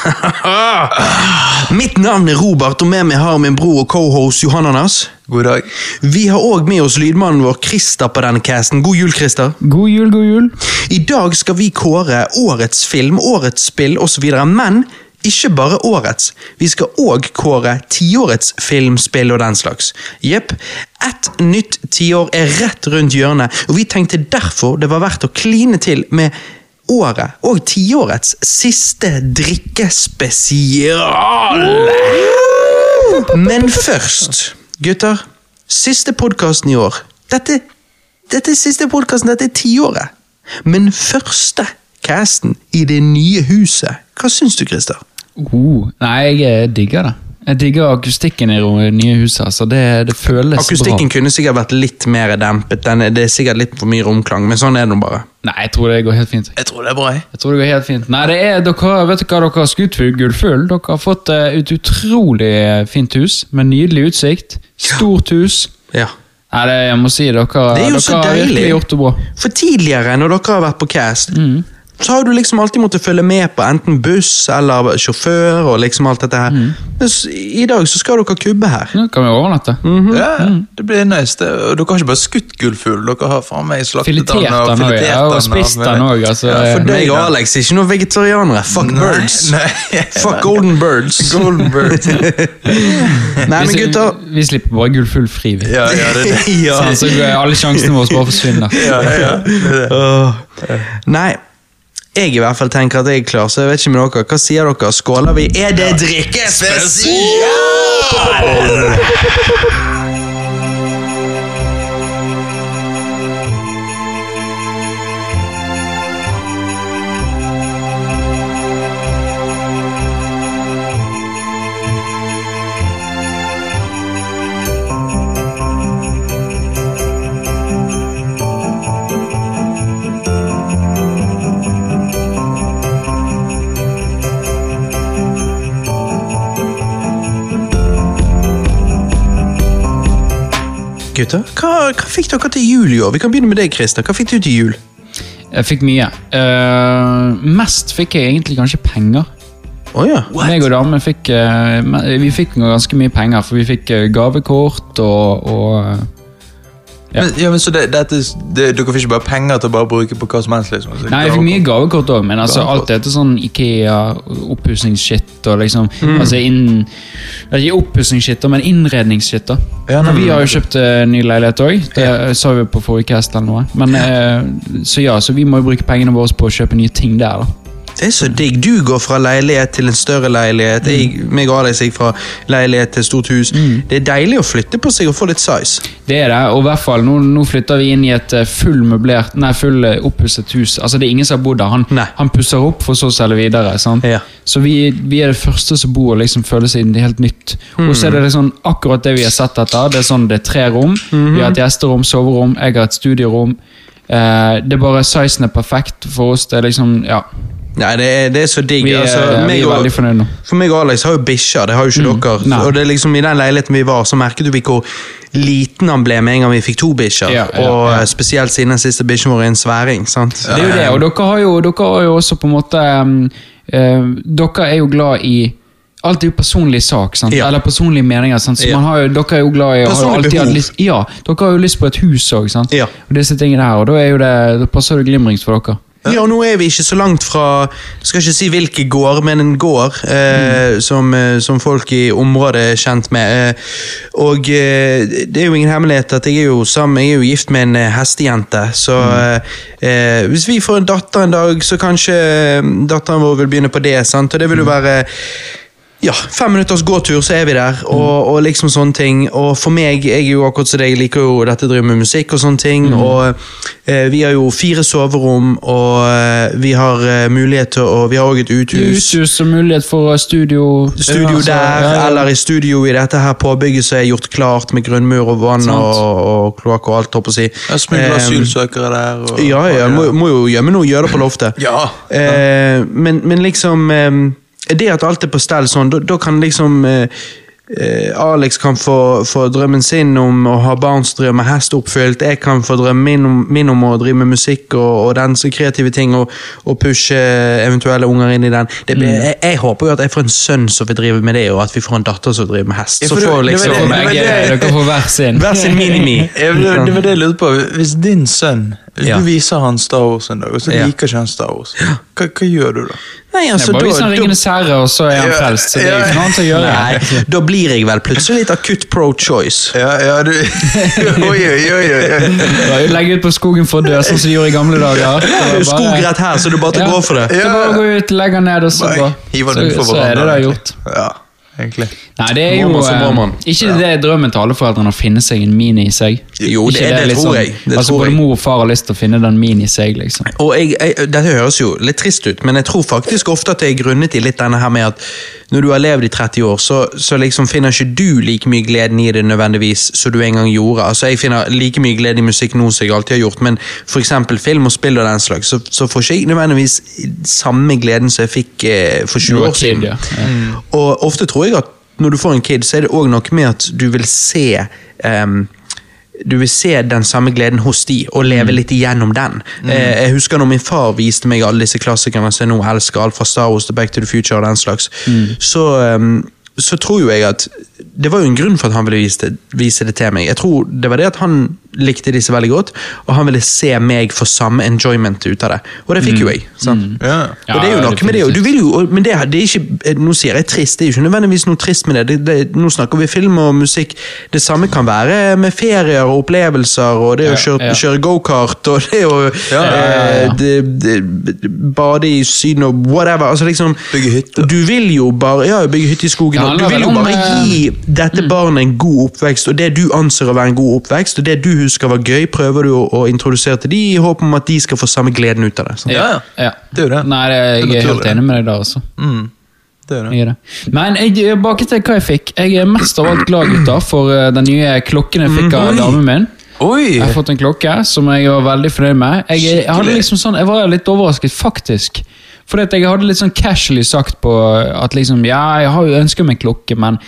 Mitt navn er Robert, og med meg har min bror og cohost Anders. God dag. Vi har òg med oss lydmannen vår Christer på denne casten. God jul, Christer. God jul, god jul. I dag skal vi kåre årets film, årets spill osv., men ikke bare årets. Vi skal òg kåre tiårets film, spill og den slags. Jepp. Et nytt tiår er rett rundt hjørnet, og vi tenkte derfor det var verdt å kline til med året og tiårets siste drikkespesial. Men først, gutter. Siste podkasten i år. Dette, dette er siste podkasten, dette er tiåret. Men første casten i det nye huset. Hva syns du, Christer? Uh, nei, jeg eh, digger det. Jeg digger akustikken i det nye huset. altså det, det føles Akustikken bra. kunne sikkert vært litt mer dempet. Den, det er sikkert litt for mye romklang, men sånn er det nå bare. Nei, jeg tror det går helt fint. Jeg tror det er bra. jeg. Jeg tror det går helt fint. Nei, det er, dere, vet du hva dere har skutt for gullfull? Dere har fått eh, et utrolig eh, fint hus, med nydelig utsikt. Stort hus. Ja. Nei, det, jeg må si, dere, Det er jo dere så har virkelig gjort det bra. For tidligere, når dere har vært på cast, så har du liksom alltid måttet følge med på enten buss eller sjåfør og liksom alt dette her. Mens i dag så skal dere kubbe her. Nå kan vi overnatte. Ja, Det blir nice. Det, og dere har ikke bare skutt gullfugl, dere har faen meg slaktet den og filetert ja, og spist den òg. Altså, Ja, for deg og. Alex er ikke noen vegetarianere. Fuck Nei, birds. nei. Fuck golden birds. Golden birds. Nei, men gutter vi slipper bare gullfugl fri. vi. Ja, ja, det er det. ja. Så, så alle sjansene våre bare forsvinner. Ja, ja, ja, det er det. Oh. Nei, jeg i hvert fall tenker at jeg er klar, så jeg vet ikke med dere. Hva sier dere? Skåler vi? Er det drikkespesial? Gutter, hva, hva fikk dere til jul i år? Vi kan begynne med deg, Christer. Hva fikk du til jul? Jeg fikk mye. Uh, mest fikk jeg egentlig kanskje penger. Oh, ja. Meg og damen fikk uh, Vi fikk ganske mye penger, for vi fikk eh, gavekort og, og Ja. Men, ja, men så det, dette, det, Dere får ikke bare penger til å bare bruke på hva som helst? liksom? Så Nei, jeg fikk mye gavekort òg, men altså, Gavekort. alt dette sånn Ikea, oppussingsshit og liksom Mm. altså inn, Ikke oppussingsshit, men innredningsshit. da Ja, nei, Vi har jo kjøpt uh, ny leilighet òg, det sa vi på forrige cast. eller noe Men uh, Så ja, så vi må jo bruke pengene våre på å kjøpe nye ting der. da Det er så digg. Du går fra leilighet til en større leilighet. Jeg, meg og Alex gikk fra leilighet til stort hus. Det er deilig å flytte på seg og få litt size. Det er det, og i hvert fall nå, nå flytter vi inn i et eh, full møblert, nei, full eh, oppusset hus. Altså Det er ingen som har bodd der. Han, han pusser opp for så å selge videre. Ja. Så vi, vi er det første som bor og liksom føler seg helt nytt. Og så er det liksom akkurat det vi har sett etter. Det er sånn, det er tre rom. Vi har et gjesterom, soverom, jeg har et studierom. Eh, det er bare Sizen er perfekt for oss. Det er liksom, ja Nei, det er, det er så digg. Vi er, altså, vi er veldig fornøyd nå. For meg og Alex har jo bikkjer, det har jo ikke dere. nei. Og det er liksom I den leiligheten vi var, så merket vi hvor liten han ble med en gang vi fikk to bikkjer. Ja, ja, og ja. eh, spesielt siden den siste bikkjen vår er en sværing. sant? Det er jo det, og dere har jo, dere har jo også på en måte um, uh, Dere er jo glad i Alt er jo personlig sak, sant? Ja. eller personlige meninger. Sant? Så Ja. man har jo, dere er jo glad i alltid behov. lyst, Ja, dere har jo lyst på et hus òg, Ja. og disse tingene her, og da, det, da passer det glimrings for dere. Ja, og nå er vi ikke så langt fra jeg skal ikke si hvilke gård, men en gård eh, som, eh, som folk i området er kjent med. Eh, og eh, det er jo ingen hemmelighet at jeg er jo sammen, jeg er jo gift med en eh, hestejente. Så mm. eh, hvis vi får en datter en dag, så kanskje datteren vår vil begynne på det. sant? Og det vil jo være ja, fem minutters gåtur, så er vi der, og, og liksom sånne ting. Og for meg, jeg er jo akkurat som deg, liker jo dette å drive med musikk og sånne ting. Og eh, vi har jo fire soverom, og eh, vi har eh, mulighet til å Vi har òg et uthus. Uthus og mulighet for eh, studio. Studio Altså, der, ja, ja. eller i studio i dette her påbygget som er gjort klart med grunnmur og vann og, og kloakk og alt, holdt på å si. Jeg smugler Eh, asylsøkere der. Og, Ja, ja, må, må jo gjemme noe, gjøre det på loftet. Ja. Eh, men, men liksom Det at alt er på stell sånn, da, kan liksom eh, eh, Alex kan få, få drømmen sin om å ha barnsdrøm og hest oppfylt. Jeg kan få drømmen min om, min om å drive med musikk og, og den så kreative ting, og, og pushe eventuelle unger inn i den. Det, blir- jeg, jeg håper jo at jeg får en sønn som vil drive med det, og at vi får en datter som driver med hest. Ja, Så får liksom dere får hver sin. hver sin mini-me. Det, det var det jeg lurte på. Hvis din sønn Ja. du viser han Star Wars en dag, og så Ja. liker ikke han Star Wars, hva, hva gjør du da? Nei, Det altså, Nei, bare viser hvis han Ringenes herre, og så er han Ja, frelst. Så det er jo ikke noe annet å gjøre. Nei, da blir jeg vel plutselig litt akutt pro-choice. Ja, ja, du Oi, oi, oi. oi. Legge ut på skogen for å dø, sånn som de gjorde i gamle dager. Bare- Skog rett her, så du bare til Ja. gå for det. Ja. Så bare gå ut, legge ned, og så, bare, hiver så, så er det da gjort. Ja, egentlig. Nei, det er jo man, eh, ikke det drømmen til alle foreldrene å finne seg en mini i seg. Jo, det- det, det litt tror jeg. Det altså tror Både jeg. mor og far har lyst til å finne den mini i seg, liksom. Og jeg, jeg, Dette høres jo litt trist ut, men jeg tror faktisk ofte at det er grunnet i litt denne her med at når du har levd i 30 år, så, så liksom finner ikke du like mye gleden i det nødvendigvis som du en gang gjorde. Altså Jeg finner like mye glede i musikk nå som jeg alltid har gjort, men f.eks. film og spill og den slags, så, så får ikke jeg nødvendigvis samme gleden som jeg fikk eh, for 20 år siden. ja. Mm. Og ofte tror jeg at når du får en kid, så er det òg noe med at du vil se ehm, du vil se den samme gleden hos de, og leve litt igjennom den. Eh, jeg husker når min far viste meg alle disse klassikerne som jeg nå elsker, alt fra Star Wars til Back to the Future og den slags, så, ehm, så tror jo jeg at det var jo en grunn for at han ville vise det, vise det til meg. Jeg tror det var det at han likte disse veldig godt, og han ville se meg få samme enjoyment ut av det. Og det fikk jo jeg. sant? Ja. Og det er jo Ja, med det, og du vil jo, og- men det, det er ikke, eh, nå sier jeg trist, det er jo ikke nødvendigvis noe trist med det. det, det nå snakker vi film og musikk. Det samme kan være med ferier og opplevelser, og det å kjøre, ja. kjøre gokart, og det å Ja, ja, eh, ja. det, det, bade i Syden og whatever. altså liksom, Bygge hytte. Du vil jo bare ja, bygge hytte i skogen, Ja, du vil jo bare gi dette barnet en god oppvekst, og det du anser å være en god oppvekst, og det du husker var gøy, prøver du å, å introdusere til de i håp om at de skal få samme gleden ut av det. sant? Ja, ja. det er jo det. Nei, det, jeg er helt enig med deg da også. Mm, det det. Jeg det. Men jeg, tilbake til hva jeg fikk. Jeg er mest av alt glad, gutter, for eh, den nye klokken jeg fikk av damen min. Oi! Jeg har fått en klokke som jeg var veldig fornøyd med. Jeg, jeg, hadde liksom sånn, jeg var litt overrasket, faktisk. At jeg hadde litt sånn casually sagt på at liksom, ja, jeg har jo ønsket meg klokke, men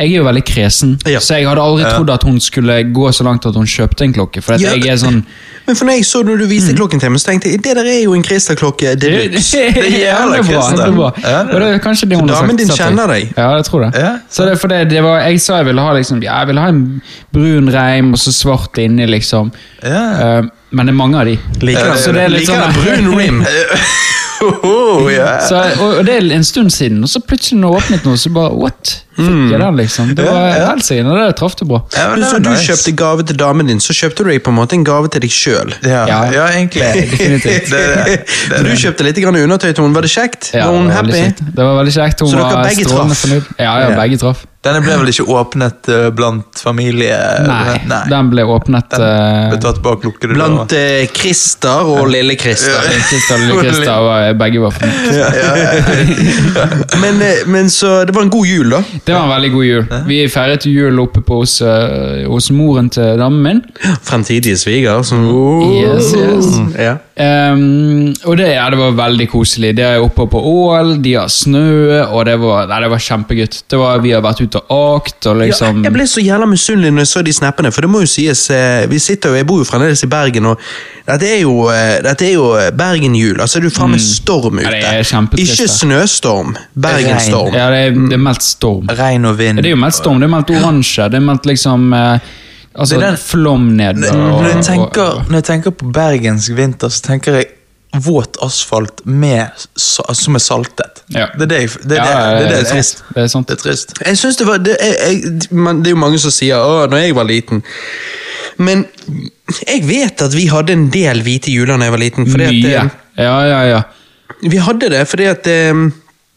jeg er jo veldig kresen. Ja. Så jeg hadde aldri trodd at hun skulle gå så langt at hun kjøpte en klokke. For Ja. jeg er sånn Men for når jeg så når du viste klokken til meg, så tenkte jeg det der er jo en Christer-klokke. Det, Det, det, er jævla er bra. Det er bra. Ja, det er Og er kanskje det hun Så har damen din kjenner deg? Ja, jeg tror det. Ja. Så det for det, det var, Jeg sa jeg ville ha liksom, jeg ville ha en brun reim og så svart inni, liksom. Ja. Uh, men det er mange av de. liker Eh, så det er litt sånn- brun rim. Oh, ja. Så, og, og det er en stund siden, og så plutselig når det åpnet noe, så bare what? Fikk jeg den, liksom? Det var Ja, ja. og det traff det bra. Ja, men så du nice. kjøpte gave til damen din, så kjøpte du på en måte en gave til deg sjøl. Ja, Ja. ja, egentlig. Definitivt. Det det. det, er Du kjøpte litt grann undertøy til henne. Var det kjekt? Ja, var hun det var veldig happy? kjekt. Det var veldig kjekt. Hun Så dere begge traff? Ja, ja, Ja. begge traff. Denne ble vel ikke åpnet uh, blant familie? Nei, Nei. den ble åpnet den Ble tatt bak Blant eh, Christer og lille Christer. Christer og Lille Christer var begge var. Ja, ja, ja. Men, eh, men så det var en god jul, da. Det var en veldig god jul. Vi feiret jul oppe på hos, eh, hos moren til damen min. Fremtidige sviger. Som, Yes, yes. Ja. Ehm, og det, ja, det var veldig koselig. Det er oppe på Ål, de har snø, og det var, nei, det var kjempegutt. Det var, vi har vært ute og akt, og liksom Ja, jeg ble så jævla misunnelig når jeg så de snappene, for det må jo sies eh, Vi sitter jo, Jeg bor jo fremdeles i Bergen, og dette er jo, eh, dette er jo Bergen-jul. Altså, det er jo faen meg storm ute. Ja, det er Ikke det. snøstorm, Bergenstorm. Ja, det er, det er meldt storm. Regn og vind. Det er jo meldt storm, det er meldt oransje, det er meldt liksom eh, Altså Det er den- flom ned. Når, og- når, jeg og- tenker, når jeg tenker på bergensk vinter, så tenker jeg våt asfalt med, som er saltet. Ja. Det er det, jeg- det, er Ja, det, det, er trist. Det er sant. Det er trist. Jeg synes det var det, er, jeg, man, det er jo mange som sier Åh, når jeg var liten. Men jeg vet at vi hadde en del hvite juler da jeg var liten. Fordi Mye. eh, Ja, ja, ja. vi hadde det fordi at eh,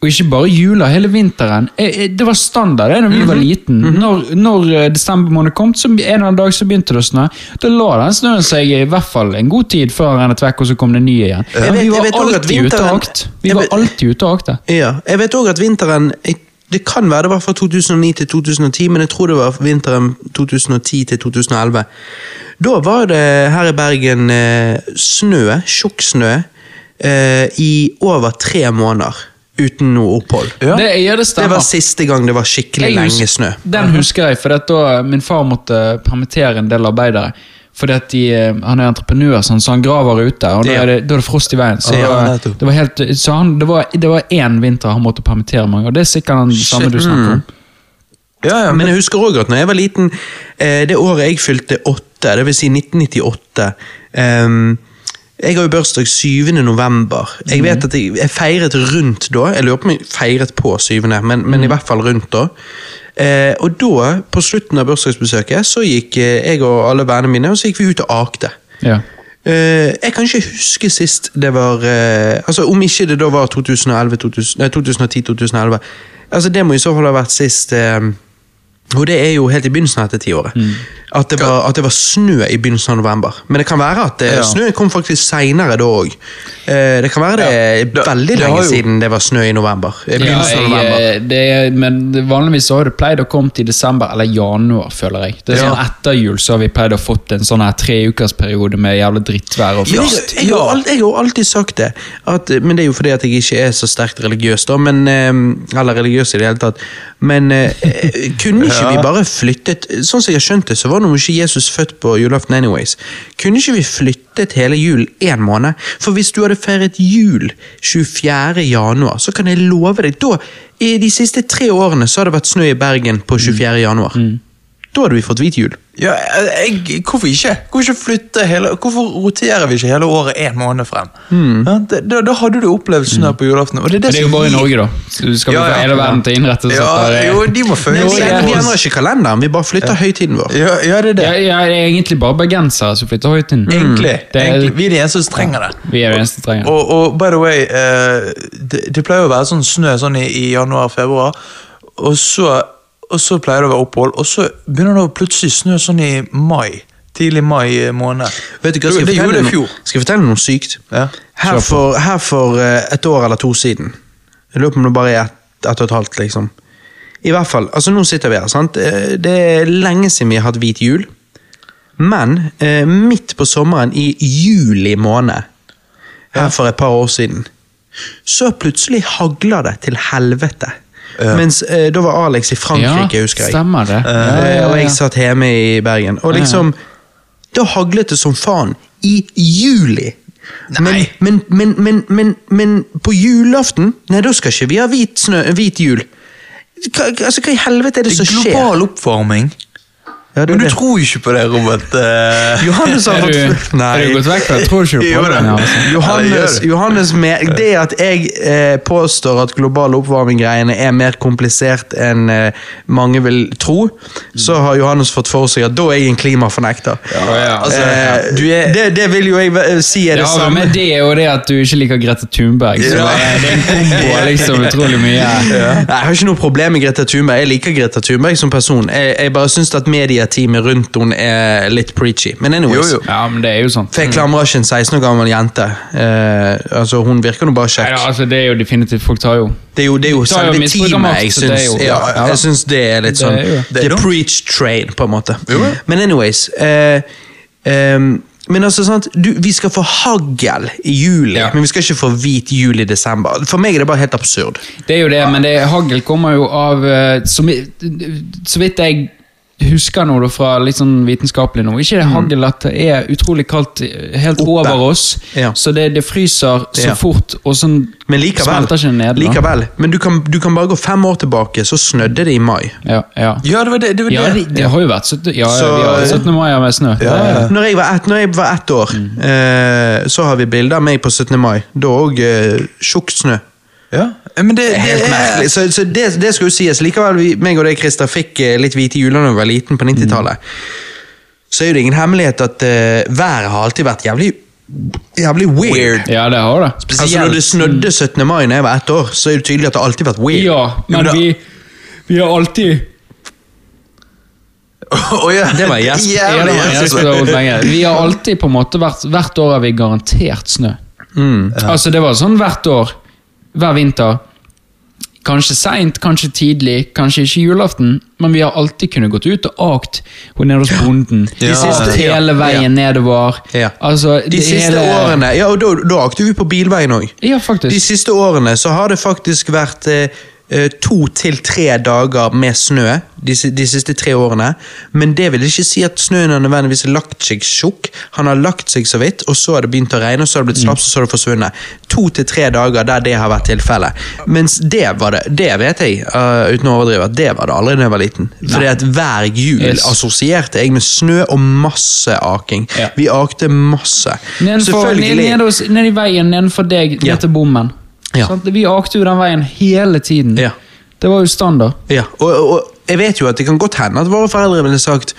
Og ikke bare jula, hele vinteren. Det var standard det når vi var liten. Når, når eh, desember måned kom, så en eller annen dag så begynte det å snø. Da la den snøen seg i hvert fall en god tid før den rennet vekk, og så kom det nye igjen. Vet- vi var alltid ute og akt. Vi var alltid ute og akte. Ja, jeg vet også at vinteren Det kan være det var fra 2009 til 2010, men jeg tror det var vinteren 2010 til 2011. Da var det her i Bergen eh, snø, tjukk snø, eh, i over tre måneder. Uten noe opphold. Ja. Det, ja, det Det var siste gang det var skikkelig Jeg lenge snø. Den husker jeg, for da min far måtte permittere en del arbeidere. Fordi at de, eh, Han er entreprenør, sånn, så han graver ute, og da er det, da er det frost i veien. Så, Ja, det, var, var helt, så han, det, var, det var én vinter han måtte permittere mange, og det er sikkert den samme du snakker om. Ja, ja, Men jeg husker også at når jeg var liten, eh, det året jeg fylte åtte, det vil si 1998 ehm, Jeg har jo bursdag 7. november. Jeg vet at jeg, jeg feiret rundt da. Jeg lurer på om jeg feiret på 7., men, men i hvert fall rundt da. Eh, og da, på slutten av bursdagsbesøket, så gikk eh, jeg og alle vennene mine og så gikk vi ut og akte. Ja. Eh, jeg kan ikke huske sist det var eh, Altså Om ikke det da var 2011, 2000, nei, 2010-2011. Altså Det må i så fall ha vært sist eh, Og det er jo helt i begynnelsen av dette tiåret. At, det var- at det var snø i begynnelsen av november. Men det kan være at eh, Ja. snøen kom faktisk seinere da òg. Eh, det kan være det Det- veldig lenge jo- siden det var snø i november. I Ja, begynnelsen av jeg, november. eh, det men vanligvis har det pleid å komme til desember eller januar, føler jeg. Det er Ja. sånn Etter jul så har vi pleid å fått en sånn her treukersperiode med jævla drittvær og jeg, frost. jeg, alt, jeg har alltid sagt det, at, men det er jo fordi at jeg ikke er så sterkt religiøs, da, men, eh, eller religiøs i det hele tatt. Men eh, eh, kunne ikke Ja. vi bare flyttet Sånn som jeg har skjønt det, så var nå ikke Jesus født på julaften anyways. Kunne ikke vi flyttet hele julen én måned? For hvis du hadde feiret jul 24. januar, så kan jeg love deg da, I de siste tre årene så har det vært snø i Bergen på 24. januar. Da hadde vi fått hvit jul. Ja, jeg, hvorfor ikke? Hvorfor ikke flytte hele Hvorfor roterer vi ikke hele året én måned frem? Ja, det, da, da hadde du opplevd snø på julaften. Og det er det, det er jo bare i Norge, da. Så skal vi Ja, få ja. hele verden til å innrette seg Ja, jo, de må følge vi, endrer ikke kalenderen, vi bare flytter høytiden vår. Ja, ja, det er det. Ja, ja, det er egentlig bare bergensere som flytter høytiden. Mm. Egentlig. Det er- egentlig. Vi er de eneste som trenger det. Vi er de eneste som trenger. Og, og by the way, uh, det, det pleier å være sånn snø sånn i, i januar-februar, og så, og så pleier det å være opphold, og så begynner det å plutselig snø sånn i mai. Tidlig mai eh, måned. Vet du hva, skal jeg fortelle noe, skal jeg fortelle noe sykt? Ja. Her for, her for eh, et år eller to siden. Jeg lurer på om det bare er ett et og et halvt, liksom. I hvert fall, altså Nå sitter vi her. sant? Eh, Det er lenge siden vi har hatt hvit jul. Men eh, midt på sommeren, i juli måned, her for et par år siden, så plutselig hagler det til helvete. Ja. Mens eh, da var Alex i Frankrike, husker jeg. Stemmer det. Ja, Eh, ja, Og jeg satt hjemme i Bergen. Og Ja, ja. liksom Da haglet det som faen. I juli. Men, men, men, men, men, men på julaften Nei, da skal ikke vi ha hvit, snø, hvit jul. Hva, altså, hva i helvete er det som skjer? Global oppvarming. Ja, det er Men du det. tror ikke på det, Robert. eh. Johannes har Er fått er du gått vekk fra det? Tror ikke på det? altså. Johannes, Ja, det det. Johannes med, det at jeg eh, påstår at global oppvarming-greiene er mer komplisert enn eh, mange vil tro, så har Johannes fått for seg at da er jeg en klimafornekter. ja. Altså, Eh, er det, det vil jo jeg eh, si er Det samme. Men det og det at du ikke liker Greta Thunberg. Så Ja. det er en kombo liksom utrolig mye. Nei, Jeg har ikke noe problem med Greta Thunberg. Jeg liker Greta Thunberg som person. Jeg, jeg bare syns at medieteamet rundt henne er litt preachy. Men anyways. Jo, jo. Ja, men det er jo sånn. For jeg klamrer ikke en 16 år gammel jente. Eh, altså Hun virker nå bare kjekk. Ja, altså, det er jo definitivt Folk tar jo Det er jo, det er jo Det jo selve teamet jeg så det syns ja. Jeg synes det er litt Det sånn er det er The preach train, på en måte. Jo. Men anyways eh, ehm, Men altså, sant, du, Vi skal få hagl i juli, Ja. men vi skal ikke få hvit jul i desember. For meg er det bare helt absurd. Det er jo det, men det, hagl kommer jo av eh, Så, så vidt jeg husker nå fra litt sånn vitenskapelig nå, ikke det hagl at det er utrolig kaldt eh, helt Oppe. over oss. Ja. Så det, det fryser så Ja. fort, og sånn Men likevel, ikke ned. likevel men du kan, du kan bare gå fem år tilbake, så snødde det i mai. Ja, ja. Ja, det var det. det, var det. det, har jo vært 17, ja, Så- vi har 17. mai med snø. Når jeg var ett, jeg var ett år, eh, så har vi bilder av meg på 17. mai. Da òg eh, tjukk snø. Ja, men det, Det er helt det merkelig. Så, så det, det skal jo sies. Likevel, vi, meg og deg, Christer, fikk eh, litt hvite juler da vi var liten på 90-tallet. Så er jo det ingen hemmelighet at uh, været har alltid vært jævlig Jævlig weird. Weird. Ja, det har det. Altså Når det snødde 17. mai da jeg var ett år, så er det tydelig at det alltid har vært weird. Ja, men vi, vi har alltid Oh, ja. Det var Jesper. ja. Vi har alltid på en måte vært Hvert år har vi garantert snø. Mm. Altså Det var sånn hvert år, hver vinter. Kanskje seint, kanskje tidlig, kanskje ikke julaften, men vi har alltid kunnet gått ut og akt nede hos bonden. De siste- hele veien ja, nedover. Ja. Altså, De siste hele- årene Ja, og da, da akte vi på bilveien òg. Ja. De siste årene så har det faktisk vært eh, to til tre dager med snø de, de siste tre årene. Men det vil ikke si at snøen har nødvendigvis lagt seg tjukk. Han har lagt seg så vidt, og så har det begynt å regne, og så har det blitt slaps, og så har det forsvunnet. To til tre dager der det har vært tilfellet. Mens det var det, det vet jeg, uh, uten å overdrive, at det var det aldri da jeg var liten. Fordi at hver jul Yes. assosierte jeg med snø og masse aking. Ja. Vi akte masse. Nedenfor, Selvfølgelig. ned, hos, ned i veien nedenfor deg, ned til bommen. Ja. Sant? Vi akte jo den veien hele tiden. Ja. Det var jo standard. Ja, og, og, jeg vet jo at det kan godt hende at våre foreldre ville sagt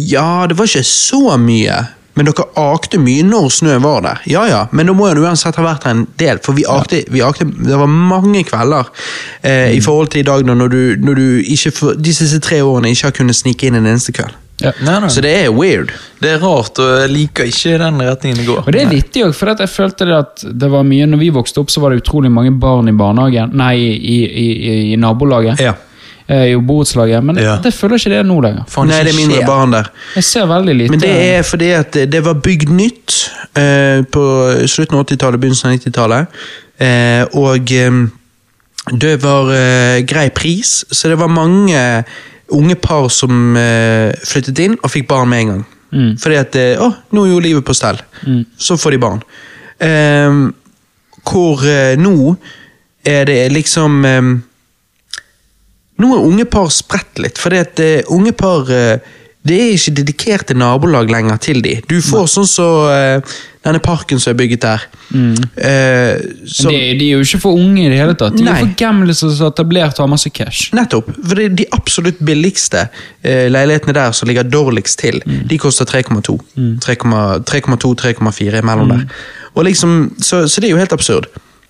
Ja, det var ikke så mye, men dere akte mye når snø var der. Ja ja, men da må jo uansett ha vært en del, for vi akte, vi akte Det var mange kvelder eh, i forhold til i dag, når du, når du ikke for, de siste tre årene ikke har kunnet snike inn en eneste kveld. Ja. Nei, nei. Så det er weird. Det er rart, og jeg liker ikke den retningen det går. Og det er vittig òg, for jeg følte det at det var mye Når vi vokste opp, så var det utrolig mange barn i barnehagen Nei, i, i, i, i nabolaget. Ja. eh, I borettslaget. Men Ja. det føler ikke det nå lenger. Fan, Nei, det er mindre skjer. barn der. Jeg ser veldig lite Men det er fordi at det- det var bygd nytt eh, på slutten av 80-tallet, begynnelsen av 90-tallet. Eh, og eh, det var eh, grei pris, så det var mange unge par som eh, flyttet inn og fikk barn med en gang. Mm. Fordi at eh, Å, nå er jo livet på stell. Mm. Så får de barn. Eh, hvor eh, nå er det liksom eh, nå er unge par spredt litt, fordi at unge par Det er ikke dedikerte nabolag lenger til de. Du får sånn som eh, denne parken som er bygget der. Eh, som- de, de er jo ikke for unge i det hele tatt. De Nei. er for gamle som er etablert og har masse cash. Nettopp. For det er de absolutt billigste eh, leilighetene der som ligger dårligst til, de koster 3,2. 3,2-3,4 mellom der. Og liksom, så, så det er jo helt absurd.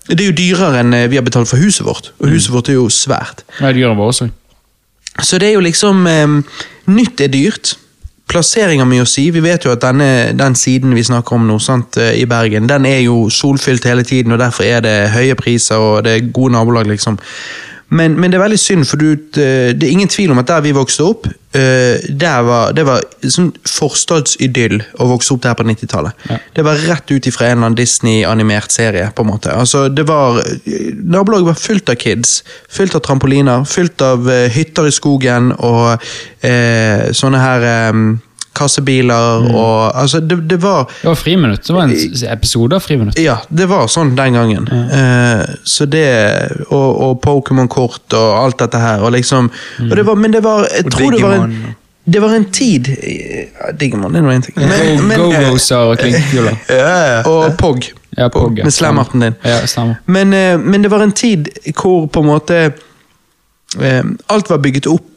Det er jo dyrere enn eh, vi har betalt for huset vårt, og huset vårt er jo svært. Nei, det gjør det også. Så det er jo liksom eh, Nytt er dyrt. Plassering mi å si. Vi vet jo at denne, den siden vi snakker om nå, sant, eh, i Bergen, den er jo solfylt hele tiden, og derfor er det høye priser og det er gode nabolag, liksom. Men, men det er veldig synd, for du, eh, det er ingen tvil om at der vi vokste opp, eh, var, det var sånn forstadsidyll å vokse opp der på 90-tallet. Ja. Det var rett ut ifra en eller annen Disney-animert serie. på en måte. Altså, det var, Nabolaget var fullt av kids, fullt av trampoliner, fullt av eh, hytter i skogen og eh, sånne her eh, kassebiler og altså, det, det var Det var Friminutt. Det var en episode av Friminutt. ja, det var sånn den gangen. Eh, så det Og, og Pokémon-kort og alt dette her. Og liksom, og det var, men det var Jeg Og tror det var en det var en tid ja, Digimon det er nå én ting. Men, men, Go-Goser og klinkekuler. Ja, ja. og Pog. Ja, Pog, ja. Med slammerten din. Ja. Men, eh, men det var en tid hvor på en måte eh, Alt var bygget opp,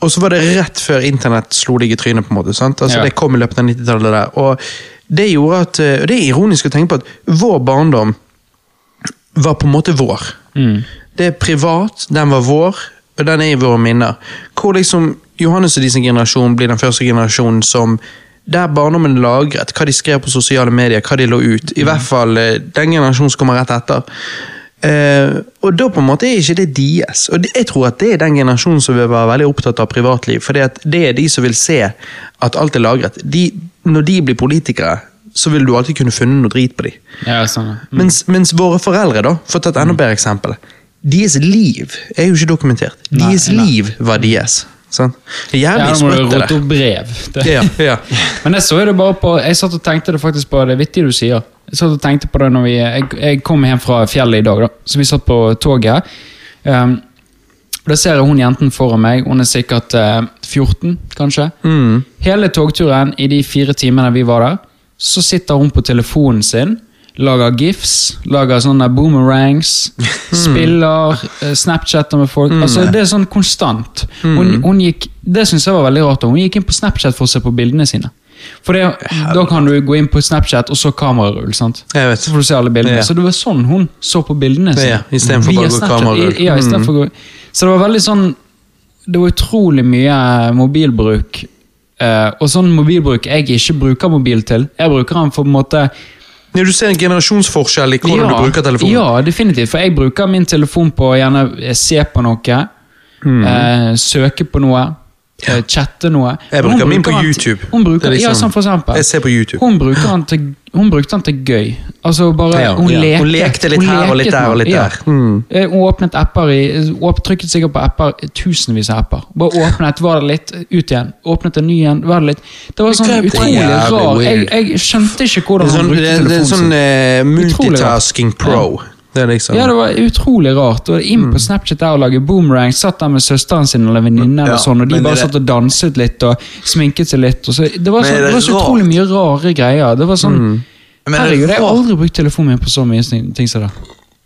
og så var det rett før internett slo deg i trynet. på en måte, sant? Altså Ja. Det kom i løpet av 90-tallet. der, Og det gjorde at, eh, og det er ironisk å tenke på at vår barndom var på en måte vår. Mm. Det er privat, den var vår, og den er i våre minner. Hvor liksom Johannes og de sin generasjon blir den første generasjonen som der barndommen lagret, hva de skrev på sosiale medier, hva de lå ut. I hvert fall eh, den generasjonen som kommer rett etter. Eh, og da på en måte er ikke det deres. Og jeg tror at det er den generasjonen som vil være veldig opptatt av privatliv. For det er de som vil se at alt er lagret. De, når de blir politikere, så vil du alltid kunne funne noe drit på dem. Ja, sånn. Mm. Mens, mens våre foreldre, da, for å ta et enda bedre eksempel Deres liv er jo ikke dokumentert. Deres nei. liv var deres. Sånn. Det Ja, nå må du rote opp brev. Det. Ja, ja. Men jeg så det bare på Jeg satt og tenkte det faktisk på Det vittige du sier. Jeg satt og tenkte på det når vi Jeg, jeg kom hjem fra fjellet i dag, da. Så vi satt på toget. Um, da ser jeg hun jenten foran meg. Hun er sikkert uh, 14, kanskje. Mm. Hele togturen, i de fire timene vi var der, så sitter hun på telefonen sin, lager gifs, lager sånne boomerangs, spiller, uh, snapchatter med folk. Altså, det er sånn konstant. Hun, hun gikk, det syns jeg var veldig rart. Hun gikk inn på Snapchat for å se på bildene sine. For det, Da kan du gå inn på Snapchat, og så kamerarull. sant? Jeg vet. Så får du se alle bildene. Ja. Så det var sånn hun så på bildene sine. Ja, i stedet for bare å gå kamerarull. I- Ja, i stedet for å gå Så det var veldig sånn Det var utrolig mye mobilbruk. eh, og sånn mobilbruk jeg ikke bruker mobil til. Jeg bruker den for en måte Ja, du ser en generasjonsforskjell i hvordan du bruker telefonen. Ja, definitivt. For jeg bruker min telefon på å gjerne se på noe, Mm. eh, søke på noe, eh, chatte noe. Jeg bruker min på YouTube. Hun bruker, er ja, liksom- sånn for eksempel. Jeg ser på YouTube. Hun, den til, hun brukte den til gøy. Altså bare, Ja, hun, lekte, Hun lekte litt her og litt der og litt ja. der. Mm. Hun åpnet apper i åp, Trykket sikkert på apper, tusenvis av apper. Bare åpnet, var det litt, ut igjen. Åpnet en ny igjen, var det litt. Det var sånn utrolig rar jeg, jeg skjønte ikke hvordan sånn, hun brukte brukte sin. det er telefonen sånn rart. multitasking pro. Det liksom Ja, det var utrolig rart. Og inn Mm. på Snapchat der og lage boomerang. Satt der med søsteren sin eller venninne, Ja, og sånn, og de bare det- satt og danset litt og sminket seg litt. Så, det, var så, er det det var så utrolig mye rare greier. Det var sånn Mm. Er Herregud, jeg har aldri brukt telefonen min på så mye ting som det.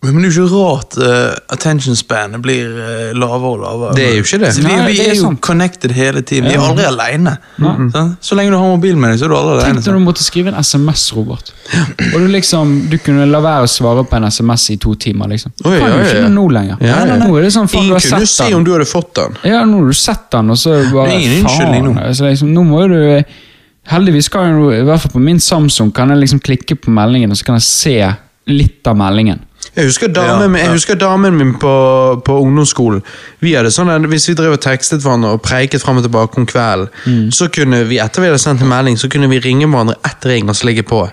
Men det er jo ikke rart uh, attention span blir uh, lavere og lavere. Det er jo ikke det. Så vi, Nei, vi det er er jo sånn. connected hele tiden. Vi er aldri alene. Sant? Så lenge du har mobilen med deg, så er du aldri Tenk alene. når du sant? måtte skrive en SMS, Robert. Og du liksom, du kunne la være å svare på en SMS i to timer. liksom. Oi, kan ja, du ikke ja. det nå lenger. Ja, ja, ja. Nå er det sånn, faen, du Ingen har kunne sett si om du hadde fått den. Ja, nå har du sett den, og så bare Det er ingen faen. nå. Altså, liksom, nå må jo du Heldigvis kan jeg, i hvert fall på min Samsung, kan jeg liksom klikke på meldingen, og så kan jeg se litt av meldingen. Jeg husker damen, Ja, min- jeg husker damen min på, på ungdomsskolen. Vi hadde sånn at Hvis vi drev og tekstet hverandre og preiket frem og tilbake om kvelden, Mm. så kunne vi etter vi hadde sendt en melding, så kunne vi ringe hverandre ett ring og ligge på.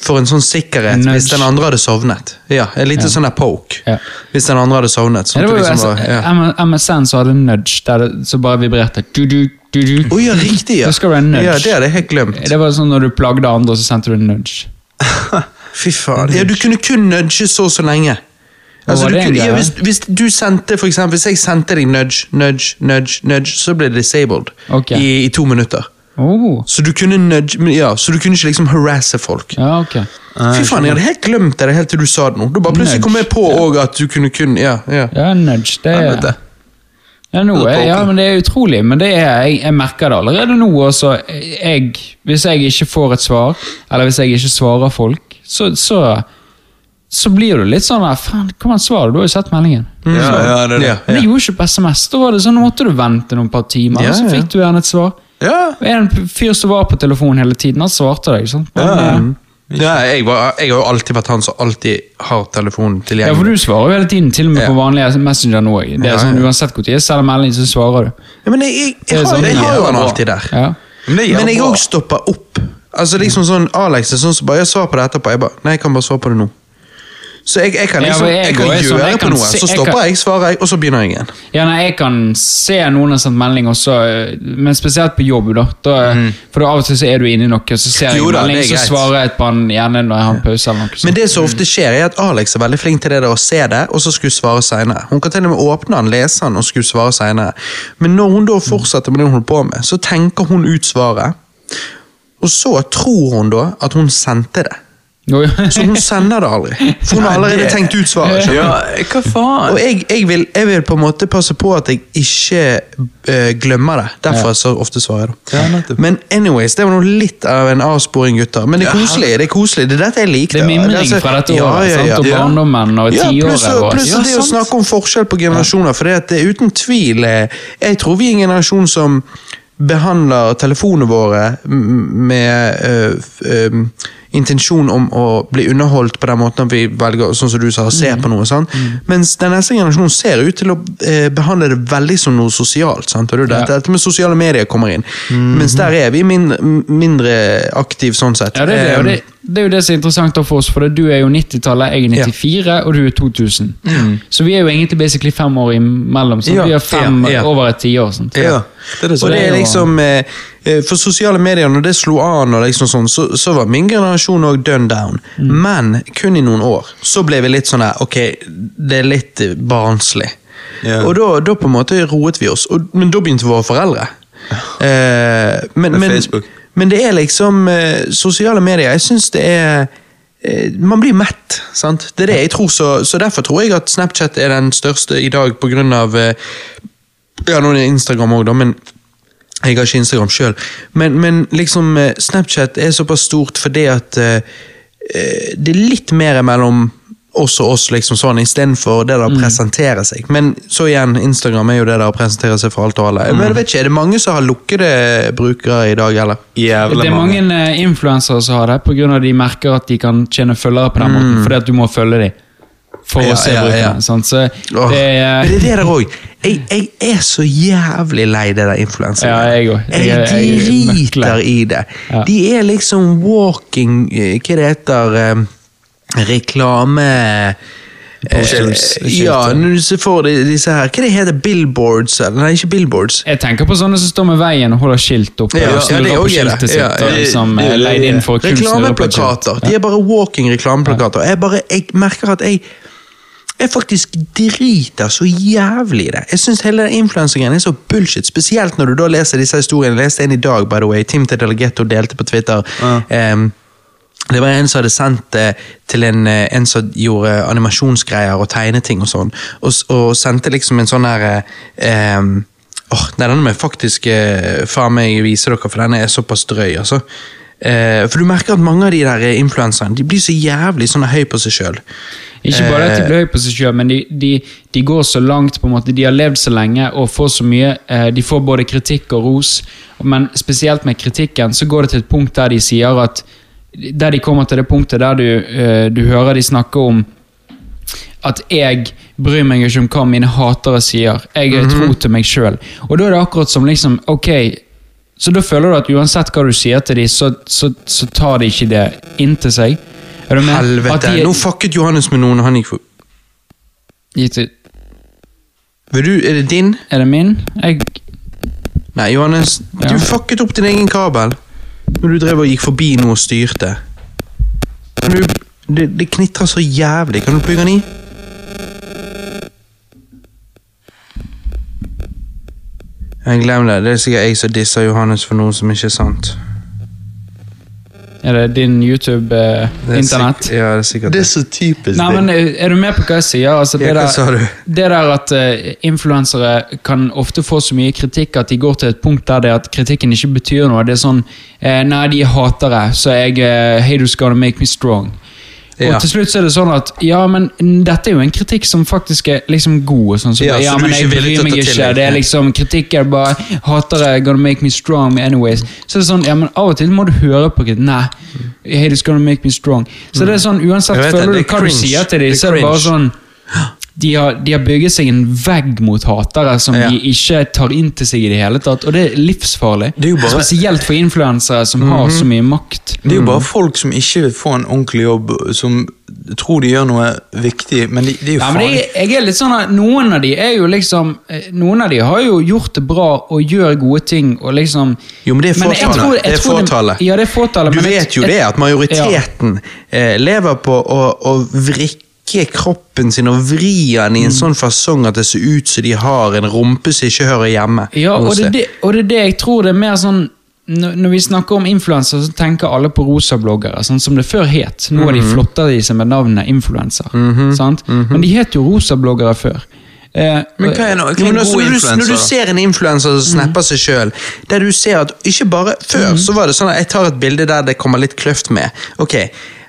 For en sånn sikkerhet Nudge. hvis den andre hadde sovnet. Ja, En liten sånn der poke. Ja. Hvis den andre hadde sovnet. Ja, Sånn det var jo liksom var, ja. MSN som hadde nudge, der det så bare vibrerte. Du, du, du, du. Oh, ja, riktig, ja. Husker du en nudge? Ja, Det hadde jeg helt glemt. Det var sånn når du plagde andre, så sendte du en nudge. Fy faen. Ja, du kunne kun nudge så og så lenge. Altså, du kunne, ja, hvis, hvis du sendte, for eksempel, hvis jeg sendte deg nudge, nudge, nudge, nudge, så ble det disabled okay. i, i to minutter. Oh. Så du kunne nudge, ja, så du kunne ikke liksom harasse folk. Ja, okay. Fy faen, jeg hadde helt glemt det helt til du sa det nå. Da bare plutselig kom jeg på også at du kunne kun Ja, ja. Ja, nudge, det er ja, nå er, ja, men det er utrolig, men det er, jeg, jeg merker det allerede nå. Også, jeg, hvis jeg ikke får et svar, eller hvis jeg ikke svarer folk, så, så, så blir du litt sånn der, faen, kom an, svar, du har jo sett meldingen. Ja, ja, det det. Men det gjorde ikke på SMS, da var det sånn, måtte du vente noen par timer, Ja, og så ja. fikk du gjerne et svar. Ja. En fyr som var på telefonen hele tiden, han svarte deg. sant? Men, Ja, ja. eh, ja jeg, var, jeg har jo alltid vært han som alltid har telefonen Ja, for du svarer jo hele tiden, til og med Ja. på vanlige Messenger nå. Det er sånn. Uansett når jeg sender melding, så svarer du. Ja, men jeg, jeg, jeg, har, sånn, jeg har jo han alltid der. Ja. Men Men jeg òg stopper opp. Altså liksom sånn, Alex er sånn som bare jeg svarer på det etterpå. Jeg bare, nei, jeg kan bare svare på det nå. Så jeg, jeg kan liksom, ja, jeg jeg kan sånn, gjøre jeg på noe, se- så stopper kan- jeg, svarer jeg, og så begynner jeg igjen. Ja, nei, Jeg kan se noen har sendt melding, også, men spesielt på jobb. da, da For da av og til så er du inne i noe, så ser jeg. Jo da, melding, så svarer jeg på den gjerne når jeg har en pause. eller noe sånt. Men det som ofte skjer, er at Alex er veldig flink til det der å se det, og så skulle svare senere. Hun kan til og med åpne den, lese den og skulle svare senere. Men når hun da fortsetter med det hun holder på med, så tenker hun ut svaret. Og så tror hun da at hun sendte det. Så hun sender det aldri. For hun har allerede tenkt ut svaret. Ja, hva faen? Og jeg, jeg, vil, jeg vil på en måte passe på at jeg ikke uh, glemmer det. Derfor så ofte svarer jeg det. Ja. Men anyways, det var noe litt av en avsporing, gutter. Men det er koselig. Det er koselig, det er dette jeg liker. Det er mimring altså- fra dette Ja, året, ja, ja. og Ja. barndommen og Ja, tiåret. og- pluss Ja, det å snakke om forskjell på generasjoner. For det, det er uten tvil eh, Jeg tror vi er en generasjon som behandler telefonene våre med f- eh, intensjon om å bli underholdt på den måten at vi velger sånn som du sa, å se Mm. på noe. Sant? Mens den neste generasjonen ser ut til å eh, behandle det veldig som noe sosialt. Sant? Og det, er dette, med sosiale medier kommer inn. Mens der er vi mindre, mindre aktiv sånn sett. Ja, det er, det, og det, det er jo det som er interessant for oss, for det, du er jo 90-tallet, jeg er 94, og du er 2000. Så vi er jo egentlig basically fem år imellom. Sant? Ja, vi er fem ja, ja. over et tiår. Ja, det det Og det er liksom eh, eh, For sosiale medier, når det slo an, og liksom sånn, så, så var min generasjon òg done down. Men kun i noen år så ble vi litt sånn der Ok, det er litt eh, barnslig. Ja. Og da, da på en måte roet vi oss. Og, men da begynte våre foreldre. Eh, men, Med Facebook. men det er liksom eh, Sosiale medier, jeg syns det er eh, man blir mett. sant? Det er det jeg tror, så, så Derfor tror jeg at Snapchat er den største i dag, av eh, Ja, nå er det Instagram òg, men jeg har ikke Instagram sjøl. Men, men liksom Snapchat er såpass stort fordi at eh, det er litt mer mellom oss og oss, liksom sånn, istedenfor det der å presentere seg. Men så igjen, Instagram er jo det der å presentere seg for alt og alle. Men jeg vet ikke, Er det mange som har lukkede brukere i dag, eller? Jævlig Det er mange mange influensere som har det, pga. de merker at de kan tjene følgere på den måten, fordi at du må følge dem for Ja, å se ja, ja. Sånn. Så oh. det er, men det er det der òg. Jeg, jeg er så jævlig lei det der influensere. Ja, jeg òg. Jeg Jeg, er- jeg er driter i det. Ja. De er liksom walking eh, Hva det heter eh, Reklame... Posters. Eh, ja, når du ser for disse her Hva det heter Billboards? Nei, ikke billboards. jeg tenker på sånne som står med veien og holder skilt oppe. Ja, ja, det er det. Ja, liksom eh. Reklameplakater. De er bare walking reklameplakater. Jeg, bare, jeg merker at jeg jeg faktisk driter så jævlig i det. Jeg syns hele influenseringen er så bullshit. Spesielt når du da leser disse historiene. Jeg leste en i dag, by the way. Tim Tedelegetto delte på Twitter. Em, det var en som hadde sendt det til en, eh, en som gjorde animasjonsgreier og tegneting og sånn, og, og sendte liksom en sånn her eh, oh, Åh, nei, denne må jeg faktisk eh, faen meg vise dere, for denne er såpass drøy. altså. Eh, for du merker at mange av de der influenserne de blir så jævlig sånn høy på seg sjøl. Ikke bare Eh. at de blir høy på seg selv, men de, de, de går så langt. på en måte, De har levd så lenge og får så mye. eh, De får både kritikk og ros, men spesielt med kritikken så går det til et punkt der de sier at Der de kommer til det punktet der du, eh, du hører de snakke om at jeg bryr meg ikke om hva mine hatere sier. Jeg er tro til meg sjøl. Og da er det akkurat som liksom Ok, så da føler du at uansett hva du sier til dem, så, så, så tar de ikke det inntil seg. Du med? At Helvete. de Nå fucket Johannes med noen, og han gikk for Gitt ut. Vil du, Er det din? Er det min? Jeg Nei, Johannes. Ja. Du fucket opp din egen kabel. Når du drev og gikk forbi noe og styrte. Du, det, det knitrer så jævlig. Kan du plugge den i? Jeg Glem det. Det er sikkert jeg som disser Johannes for noe som ikke er sant. Er det din Det er YouTube-internett? sikk- ja, det er sikkert Det det. er så typisk Nei, men eh, Er du med på hva jeg sier? Altså, det, Ja, hva der, det der at uh, influensere kan ofte få så mye kritikk at de går til et punkt der det at kritikken ikke betyr noe. Det er sånn eh, Nei, de er hatere, så jeg uh, Hey, du skal make me strong. Ja. Og til slutt så er det sånn at Ja, men dette er jo en kritikk som faktisk er liksom god. og Sånn, som, Ja, ja, så du men jeg ikke bryr meg ta til ikke. Det er liksom Kritikk er bare hater det, gonna make me strong anyways. Så det er sånn, ja, men av og til må du høre på kritikk. Nei. Haters gonna make me strong. Så det er sånn, uansett føler du hva du sier til dem, så er det bare sånn de har, de har bygget seg en vegg mot hatere som Ja. de ikke tar inn til seg i det hele tatt. Og det er livsfarlig. Det er bare- Spesielt for influensere som Mhm. har så mye makt. Det er jo bare folk som ikke vil få en ordentlig jobb, som tror de gjør noe viktig, men de, de er jo Ja, men faen jeg, jeg er litt sånn at Noen av de er jo liksom eh, Noen av de har jo gjort det bra og gjør gode ting. og liksom Jo, men det er Men fåtallet. Det er fåtallet. Ja, det er fåtallet. Du men vet jo jeg- det, at majoriteten ja. lever på å, å vrikke kroppen sin og vri den i en sånn fasong at det ser ut som de har en rumpe som ikke hører hjemme. Ja, og det, det, og det er det jeg tror det er mer sånn når vi snakker om influenser, så tenker alle på rosabloggere, sånn som det før het. Nå har de Mhm. flotta de seg med navnet influenser. sant? Men de het jo rosabloggere før. Eh, Men hva er, no, hva er en altså, når, du, når du ser en influenser som snapper seg sjøl, der du ser at ikke bare Før så var det sånn at jeg tar et bilde der det kommer litt kløft med. Ok,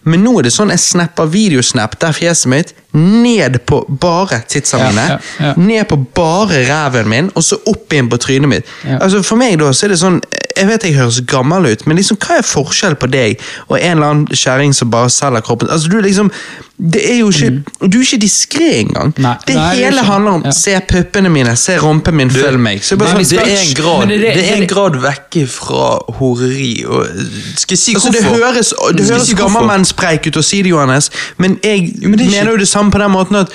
Men nå er det sånn jeg snapper videosnap der fjeset mitt ned på bare titsa Ja, mine. ja, ja. Ned på bare ræven min, og så opp igjen på trynet mitt. Ja. Altså For meg da så er det sånn Jeg vet jeg høres gammel ut, men liksom hva er forskjell på deg og en eller annen kjerring som bare selger kroppen? Altså du er liksom Det er jo ikke Du er ikke diskré engang. Nei, det nei, hele handler om ja. Se puppene mine, se rumpen min, følg meg. Så bare Men sånn, det er en grad, det, det- det- er en grad vekke fra horeri. Og, skal jeg si Altså, det hvorfor? høres, det høres si hvorfor? gammelmennspreik ut å si det, Johannes, men jeg Jo, men det ikke- mener jo det samme på den måten at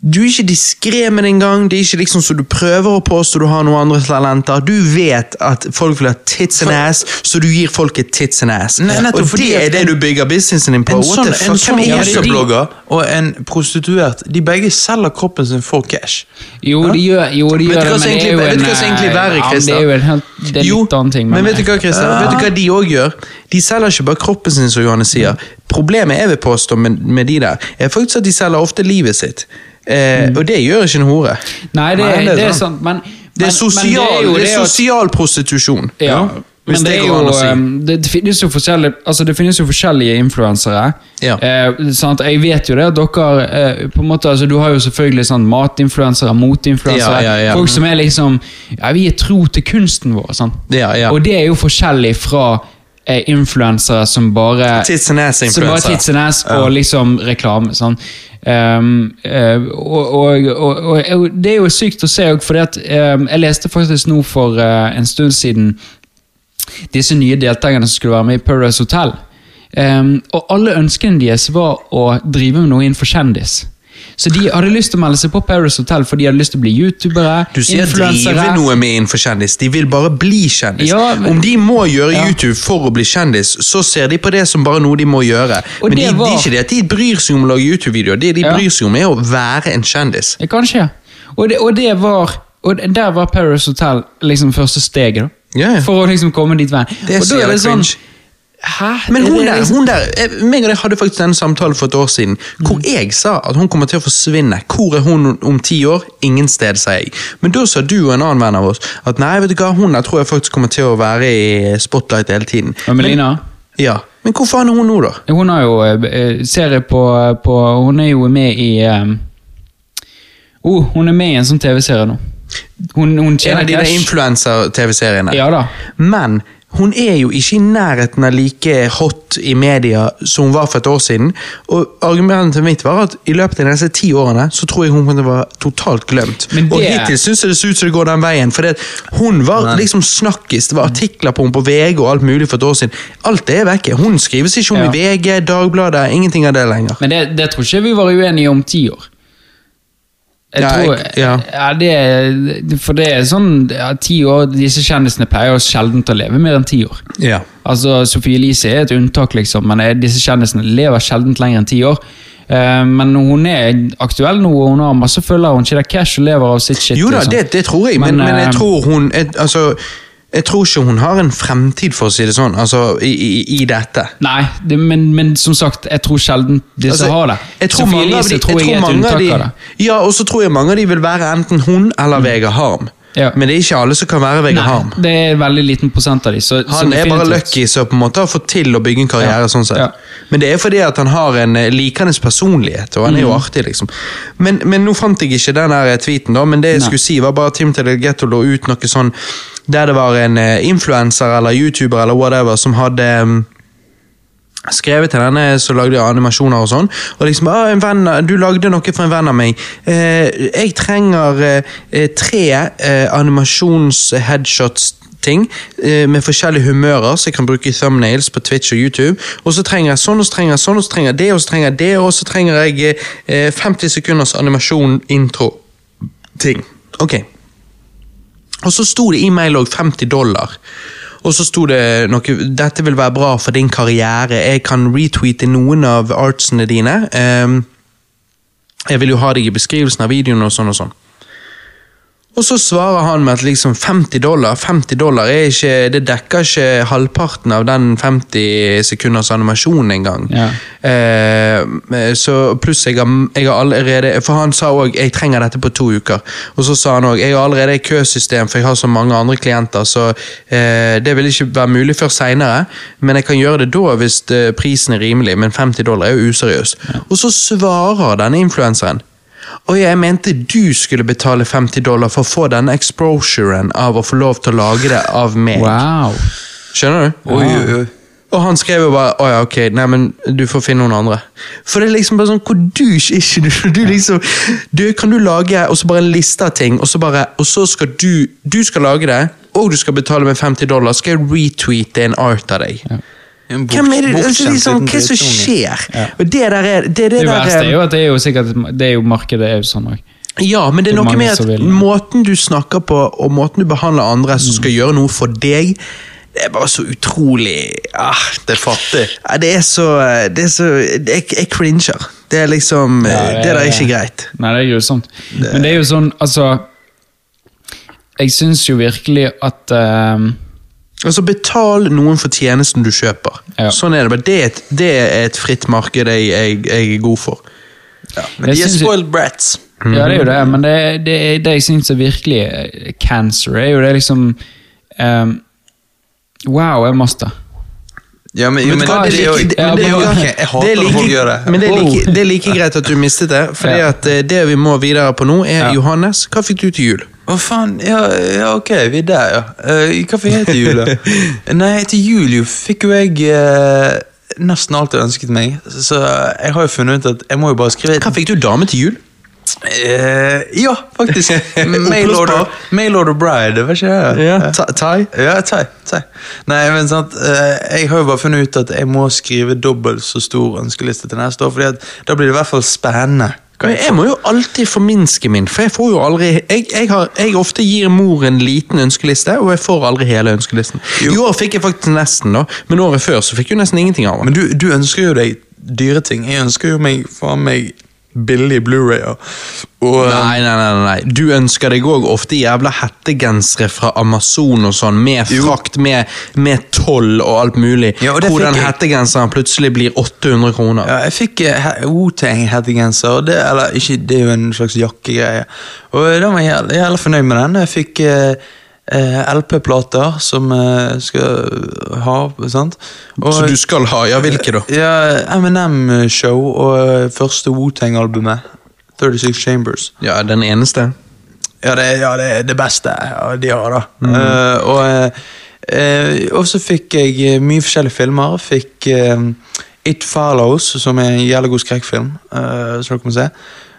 du er ikke diskré med det engang. Det er ikke liksom så du prøver å påstå du har noen andre talenter. Du vet at folk vil ha tits and ass, så du gir folk et tits and ass. Nei, nettopp og det er det du bygger businessen din på. En What sånn, the en fuck? sånn Hvem er det er de- blogger og en prostituert, de begge selger kroppen sin for cash. Jo, de gjør, jo, de gjør det, men det er jo vet du hva som egentlig er eh, verre, ja, Christer? Det er jo en helt det er Jo, litt annen ting. Men, vet du hva, Christer? Vet du hva de òg gjør? De selger ikke bare kroppen sin, som Johannes sier. Problemet jeg vil påstå med, med de der, er faktisk at de selger ofte livet sitt. Eh, Og det gjør ikke en hore. Nei, det, men, det er det er sant. sant, men Det er sosial, men det er jo er sosial prostitusjon. Ja, Hvis Men det, jo, si. um, det, finnes jo forskjellige, altså det finnes jo forskjellige influensere. Ja. Eh? Jeg vet jo det at dere eh, på en måte, altså Du har jo selvfølgelig sånn matinfluensere, motinfluensere. Ja, ja, ja. Folk som er liksom Ja, vi er tro til kunsten vår. Ja, ja. Og det er jo forskjellig fra eh, influensere som bare Tits and ass Som bare tits and ass og liksom reklame. Sånn. Um, og, og, og, og det er jo sykt å se, òg, for um, jeg leste faktisk nå for uh, en stund siden disse nye deltakerne som skulle være med i Paradise Hotel. Um, og alle ønskene deres var å drive med noe innenfor kjendis. Så de hadde lyst til å melde seg på Paris Hotel for de hadde lyst til å bli youtubere. Du sier drive noe med innenfor kjendis. De vil bare bli kjendis. Ja, men- Om de må gjøre Ja. YouTube for å bli kjendis, så ser de på det som bare noe de må gjøre. Og Men de, var- de, ikke det at de bryr seg om å lage YouTube-videoer. Det de Ja. bryr seg om, er å være en kjendis. Ja, kanskje. Og det, og det var Og der var Paris Hotel liksom første steget. da. Ja. For å liksom komme dit veien. Det er så jævlig cringe. Hæ? Men Er hun der, liksom- hun der eh, meg og deg hadde faktisk denne samtalen for et år siden, hvor Mm. jeg sa at hun kommer til å forsvinne. Hvor er hun om ti år? Ingen sted, sa jeg. Men da sa du og en annen venn av oss at nei, vet du hva, hun der tror jeg faktisk kommer til å være i spotlight hele tiden. Og Melina? Men, ja. Men hvor faen er hun nå, da? Hun har jo eh, serie på, på Hun er jo med i um, oh, Hun er med i en sånn TV-serie nå. Hun, hun En av de influenser-TV-seriene. Ja da. Men hun er jo ikke i nærheten av like hot i media som hun var for et år siden. Og argumentet mitt var at i løpet av de neste ti årene så tror jeg hun kunne være totalt glemt. Det- Og hittil syns jeg det ser ut som det går den veien. For hun var Men- liksom snakkis. Det var artikler på henne på VG og alt mulig for et år siden. Alt det er vekke. Hun skrives ikke om Ja. i VG, Dagbladet, ingenting av det lenger. Men det, det tror ikke vi var uenige om ti år. Jeg Ja, tror, jeg- ja. ja, det, for det er sånn ja, Ti år, Disse kjendisene pleier sjelden å leve mer enn ti år. Ja. Altså, Sophie Elise er et unntak, liksom, men eh, disse kjendisene lever sjelden lenger enn ti år. Eh, men hun er aktuell nå, og hun har masse følgere. Hun tjener cash og lever av sitt shit. Jo da, liksom. det, det tror jeg, men, Men, men, jeg eh, tror hun jeg, Altså, jeg tror ikke hun har en fremtid, for å si det sånn, altså, i, i, i dette. Nei, det, men, men som sagt, jeg tror sjelden disse Altså, har det. Jeg tror Sofie mange Elise de, tror jeg, jeg tror er et unntak av det. Ja, og så tror jeg mange av de vil være enten hun eller Vegard Harm. Ja. Men det er ikke alle som kan være Vegard Harm. Det er en veldig liten prosent av de. Så, så Han er bare lucky som på en måte har fått til å bygge en karriere. Ja. sånn sett. Ja. Men det er fordi at han har en eh, likende personlighet, og han er jo Mm. artig. liksom. Men, men nå fant jeg ikke den tweeten, da, men det jeg Nei. skulle si var bare Tim Telegetto lå ut noe sånn der det var en eh, influenser eller YouTuber eller whatever som hadde mm, skrevet til denne som lagde animasjoner og sånn. Og liksom, en venn, Du lagde noe for en venn av meg. Eh, jeg trenger eh, tre eh, animasjons-headshots-ting eh, med forskjellige humører, så jeg kan bruke thumbnails på Twitch og YouTube. Og så trenger jeg sånn, og så trenger jeg sånn, og så trenger jeg det, og så trenger jeg det, og så trenger jeg eh, 50 sekunders animasjon-intro-ting. Ok. Og så sto det i mail òg 50 dollar. Og så sto det noe Dette vil være bra for din karriere. Jeg kan retweete noen av artsene dine. Um, jeg vil jo ha deg i beskrivelsen av videoen og sånn og sånn. Og så svarer han med at liksom 50 dollar 50 dollar ikke, det dekker ikke halvparten av den 50 sekunders animasjonen engang. Ja. Eh, så pluss jeg har, jeg har allerede For han sa òg 'jeg trenger dette på to uker'. Og så sa han òg 'jeg har allerede et køsystem, for jeg har så mange andre klienter', så eh, det vil ikke være mulig før seinere, men jeg kan gjøre det da hvis eh, prisen er rimelig, men 50 dollar er jo useriøst. Og så svarer denne influenseren og jeg mente du skulle betale 50 dollar for å få denne exposuren av å få lov til å lage det av meg. Wow. Skjønner du? Oi, oi, oi. Og han skrev jo bare å ja, ok, nei, men du får finne noen andre. For det er liksom bare sånn, hvor douche er ikke du? Du liksom, du Kan du lage og så bare en liste av ting, og så bare, og så skal du Du skal lage det, og du skal betale med 50 dollar, skal jeg retweete en art av deg. En bort- Hvem er det, altså, liksom, Hva er det som skjer? skjer? Og det der er det, det, Det verste er er jo at det er jo sikkert Det er jo markedet er jo sånn òg. Ja, men det er noe med at måten du snakker på, og måten du behandler andre som skal gjøre noe for deg, det er bare så utrolig ah, Det er fattig. Ja, det er så, det er så Jeg, jeg cringer. Det er liksom Ja, Det, der er ikke greit. Nei, det er grusomt. Men det er jo sånn, altså Jeg syns jo virkelig at ehm, Altså, betal noen for tjenesten du kjøper. Ja. Sånn er det. bare. Det er et, det er et fritt marked jeg, jeg, jeg er god for. Ja, men Jeg de er spoiled spoiled brats. Ja, det er jo det, men det, det, det jeg syns er virkelig eh, cancer, er jo det liksom um, Wow, jeg master. Ja, men, men du det, det, er det er jo. Jeg Det hater er når folk gjør det. Men det er, like, det er like greit at du mistet det, for Ja. eh, det vi må videre på nå, er Ja. Johannes. Hva fikk du til jul? Å faen, ja, ja, ok, vi er der, ja. Uh, hva fikk jeg til jul, da? Nei, til jul jo fikk jo jeg eh, nesten alt jeg ønsket meg. Så jeg har jo funnet ut at jeg må jo bare skrive Hva fikk du dame til jul? Eh, Ja, faktisk. Mailorder mail order bride, hva skjer det? Ta- Thai? Ja, thai. Nei, men sant, eh, jeg har jo bare funnet ut at jeg må skrive dobbelt så stor ønskeliste til neste år, fordi at da blir det i hvert fall spennende. Men jeg må jo alltid forminske min, for jeg får jo aldri Jeg, jeg, har, jeg ofte gir mor en liten ønskeliste, og jeg får aldri hele ønskelisten. I år fikk jeg faktisk nesten, da, men året før så fikk jeg nesten ingenting av Men du, du ønsker jo deg dyre ting. Jeg ønsker jo meg faen meg billige Blu-rayer. Eh, Nei, nei, nei, nei. Du ønsker deg òg ofte jævla hettegensere fra Amazon og sånn, med frakt, med, med toll og alt mulig. Ja, og hvor den hettegenseren plutselig blir 800 kroner. ja, jeg fikk Wu-Tang-hettegenser, og det, eller ikke, det er jo en slags jakkegreie. Og da var jeg jævla, fornøyd med den. Jeg fikk eh, eh, LP-plater som jeg skal ha, sant? Og, Så du skal ha, ja, hvilke da? Ja, MNM-show og eh, første Wu-Tang-albumet. 36 Chambers. Ja, den eneste. Ja, det, ja, det er det beste ja, de har, da. Eh, og eh, eh, og så fikk jeg eh, mye forskjellige filmer. Fikk eh, It Follows, som er en jævlig god skrekkfilm. eh, som dere må se.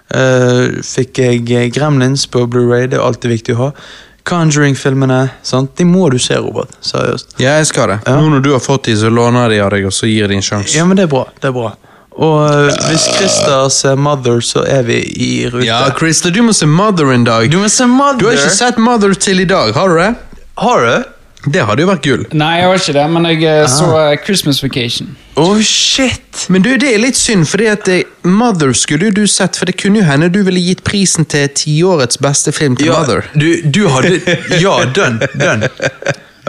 Eh, fikk jeg eh, Gremlins på Blu-ray, det er alltid viktig å ha. Conjuring-filmene. De må du se, Robert. Seriøst. Ja, jeg skal det. Ja. Nå når du har fått de, så låner de av deg, og så gir de en sjanse. Ja, men det er bra. det er bra. Og eh, hvis Christer ser Mother, så er vi i rute. Ja, Christer, du må se Mother en dag. Du må se Mother! Du har ikke sett Mother til i dag, har du det? Har du? Det hadde jo vært gull. Nei, jeg var ikke det, men jeg ah. så eh, Christmas Vacation. Oh, shit! Men du, det er litt synd, for eh, Mother skulle jo du sett, for det kunne jo hende du ville gitt prisen til tiårets beste film til Ja, Mother. du, du hadde Ja, dønn, done.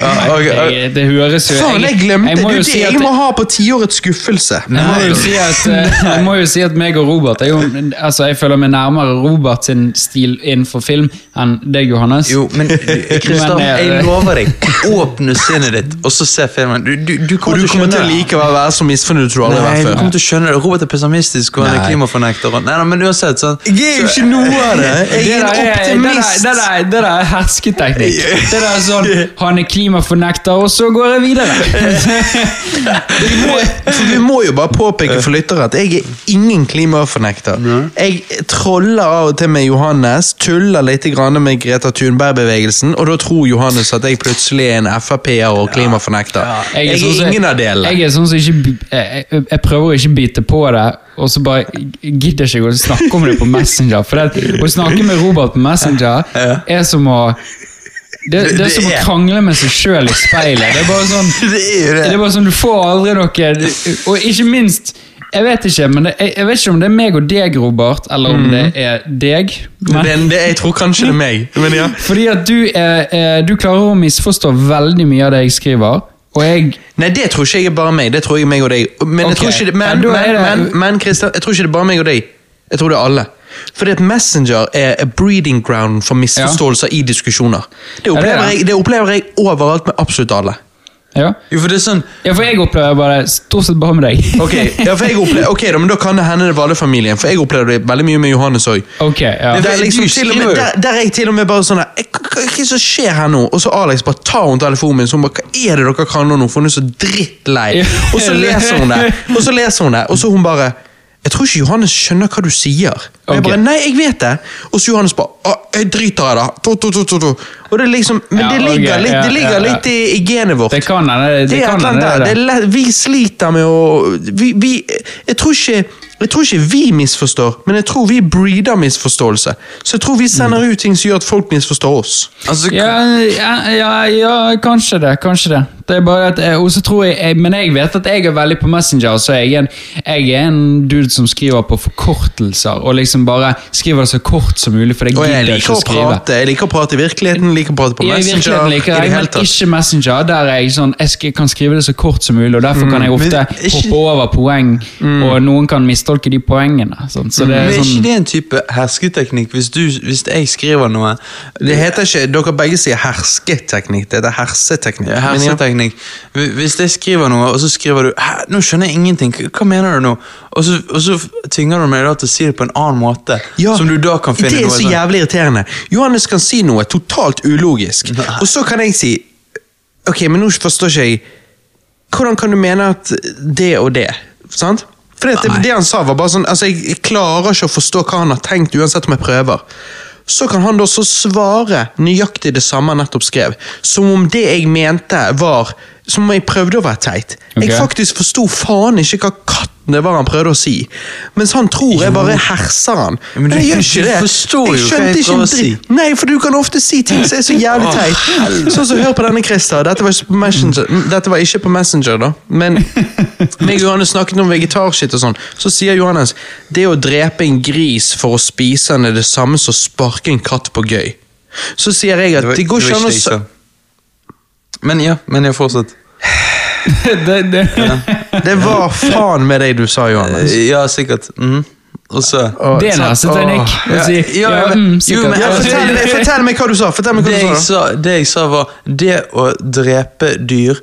Det, det høres jo Faen, jeg glemte! jeg det si jeg må ha på tiårets skuffelse. jeg må, jo si at, eh, jeg må jo si at meg og Robert er jo, altså Jeg føler meg nærmere Robert sin stil innenfor film enn deg, Johannes. Jo, men Kristian, eh, jeg lover deg. Åpne sinnet ditt, og så se filmen. Du, du, du Og kommer du til å kommer til å likevel være så misfornøyd som du aldri har vært vært du før. kommer til å skjønne det. Robert er pessimistisk og han er klimafornekter. og- Nei, nei, men uansett sånn Jeg er jo ikke noe av det! Jeg er en optimist! det der, er hersketeknikk. Det der er sånn Han er klimafornekter, og så går jeg videre. Vi må, vi må jo bare påpeke for lyttere at jeg er ingen klimafornekter. Jeg troller av og til med Johannes, tuller litt grann med Greta Thunberg-bevegelsen, og da tror Johannes at jeg plutselig er en Frp-er og klimafornekter. Jeg er sånn som- ingen av delene. Jeg er sånn som ikke jeg, jeg, jeg prøver å ikke bite på det, og så bare gidder jeg ikke å snakke om det på Messenger. For det, å snakke med Robert på Messenger er som å det, det, Det er som å krangle med seg sjøl i speilet. Det er bare sånn Det er det. Det er bare sånn, Du får aldri noe Og ikke minst Jeg vet ikke, men det, jeg, jeg vet ikke om det er meg og deg, Robert, eller om det er deg. Men, Det, jeg tror kanskje det er meg. Men ja. fordi at du, er, du klarer å misforstå veldig mye av det jeg skriver, og jeg Nei, det tror ikke jeg er bare meg. Det tror jeg er meg og deg. Men, jeg tror ikke men, men, men, men Christian, jeg tror ikke det er bare meg og deg. Jeg tror det er alle. Fordi at Messenger er a breeding ground for misforståelser i diskusjoner. Det Ja, det er opplever, det. jeg, det opplever jeg overalt med absolutt alle. Ja, Jo, for det er sånn ja for jeg opplever bare stort sett bare med deg. Ok, ja, for jeg opplever, ok da, men da kan det hende det var alle familien, for jeg opplever det veldig mye med Johannes òg. Ja. Der, liksom, er jeg til og med bare sånn her, «Eh, Hva er det som skjer her nå? Og så Alex bare tar hun telefonen min så hun bare Hva er det dere krangler om nå? For hun er så drittlei. Ja. Og så leser hun det, og så leser hun det, og så hun bare jeg tror ikke Johannes skjønner hva du sier. Og jeg bare, nei, jeg vet det. Og så Johannes bare «Å, jeg driter i det. To, to, to, to, to. Og det er liksom, men Ja, det ligger, litt, det ligger ja, ja. litt i, i genet vårt. Det kan hende. Det, Det det kan det Det det. vi sliter med å vi, vi, jeg, tror ikke, jeg tror ikke vi misforstår, men jeg tror vi breeder misforståelse. Så jeg tror vi sender ut ting som gjør at folk misforstår oss. altså, Ja, ja, ja, ja, kanskje det. Kanskje det. Det er bare at, og så tror jeg, jeg, Men jeg vet at jeg er veldig på Messenger, så jeg er en, jeg er en dude som skriver på forkortelser. Og liksom bare skriver det så kort som mulig, for jeg gidder jeg liker ikke å skrive. prate jeg liker å prate i virkeligheten, jeg liker å prate på I Messenger. virkeligheten liker det jeg, men ikke Messenger. Der er jeg sånn, jeg kan skrive det så kort som mulig, og derfor kan jeg ofte ikke- hoppe over poeng, og noen kan mistolke de poengene. Sånn. Så det Men er er ikke sånn, det en type hersketeknikk hvis, du, hvis jeg skriver noe Det heter ikke, Dere begge sier hersketeknikk. Det heter herseteknikk. ja, Ja. Hvis jeg skriver noe, og så skriver du Hæ, 'Nå skjønner jeg ingenting. Hva- mener du nå?' Og så, og så tvinger du meg da til å si det på en annen måte, Ja, som du da kan finne Det er så jævlig irriterende. Johannes kan si noe totalt ulogisk, og så kan jeg si Ok, men nå forstår ikke jeg Hvordan kan du mene at det og det? Sant? For det, det han sa var bare sånn Altså, jeg, jeg klarer ikke å forstå hva han har tenkt, uansett om jeg prøver. Så kan han da så svare nøyaktig det samme han nettopp skrev. Som om det jeg mente var Som om jeg prøvde å være teit. Jeg faktisk forsto faen ikke hva katten det var han prøvde å si. Mens han tror jeg bare herser han. Men du- jeg gjør ikke det. hva skjønte jeg ikke en å si. dritt. Nei, for du kan ofte si ting som er så jævlig teit. Sånn som hør på denne, Christer. Dette var, Messenger. Dette var ikke på Messenger, da. Men meg og Johannes snakket om vegetarskitt og sånn. Så sier Johannes det å drepe en gris for å spise den er det samme som å sparke en katt på gøy. Så sier jeg at Det var- det går ikke an å det jeg s- sa. Men ja, men jeg fortsatt. det, det. Det var faen med deg du sa, Johannes. Ja, sikkert. Mm. Og så Det er å Ja, Ja, men- mm, jo, men- Ja, fortell, fortell meg hva du sa. Meg hva det du sa. sa, det jeg sa, var det å drepe dyr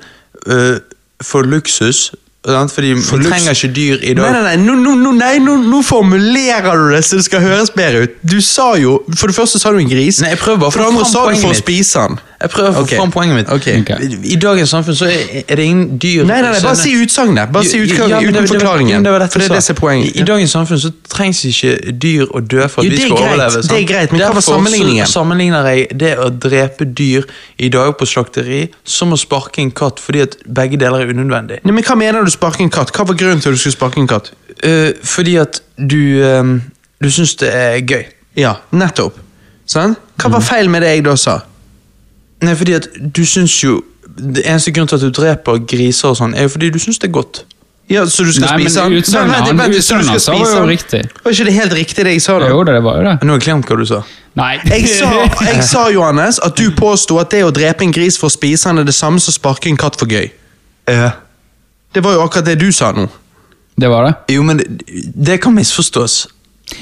uh, for luksus? Fordi vi luks- trenger ikke dyr i Nei, dag. nei, nei, nå, nå, nå, nei nå, nå formulerer du det så det skal høres bedre ut. Du sa jo, For det første sa du en gris. Nei, jeg prøver bare For det andre sa du for å spise den. Jeg prøver å få okay. fram poenget mitt. Okay. Okay. I, I dagens samfunn så er, det ingen dyr Nei, nei, nei, bare si utsagnet. Bare si Jo, utgangen ja, uten forklaringen. det det var For det er det som er poenget. I, I dagens samfunn så trengs ikke dyr å dø for at Jo, vi skal greit, overleve. sant? det er greit, men hva var Derfor sammenligningen? sammenligner jeg det å drepe dyr i dag på slakteri som å sparke en katt, fordi at begge deler er unødvendig. Nei, men Hva mener du sparke en katt? Hva var grunnen til at du skulle sparke en katt? Uh, fordi at du, um, du syns det er gøy. Ja, nettopp. Sånn? Hva var feil med det jeg da sa? Nei, fordi at du syns jo Det eneste grunnen til at du dreper griser og sånn, er jo fordi du syns det er godt. Ja, Så du skal Nei, men spise den? Nei, han- du utsagnet han sa var jo riktig. Var ikke det helt riktig det jeg sa? da? Jo det var jo det. Nå har jeg glemt hva du sa. Nei. Jeg sa, jeg sa Johannes, at du påsto at det å drepe en gris for å spise den er det samme som å sparke en katt for gøy. Uh. Det var jo akkurat det du sa nå. Det var det? Jo, men det, det kan misforstås.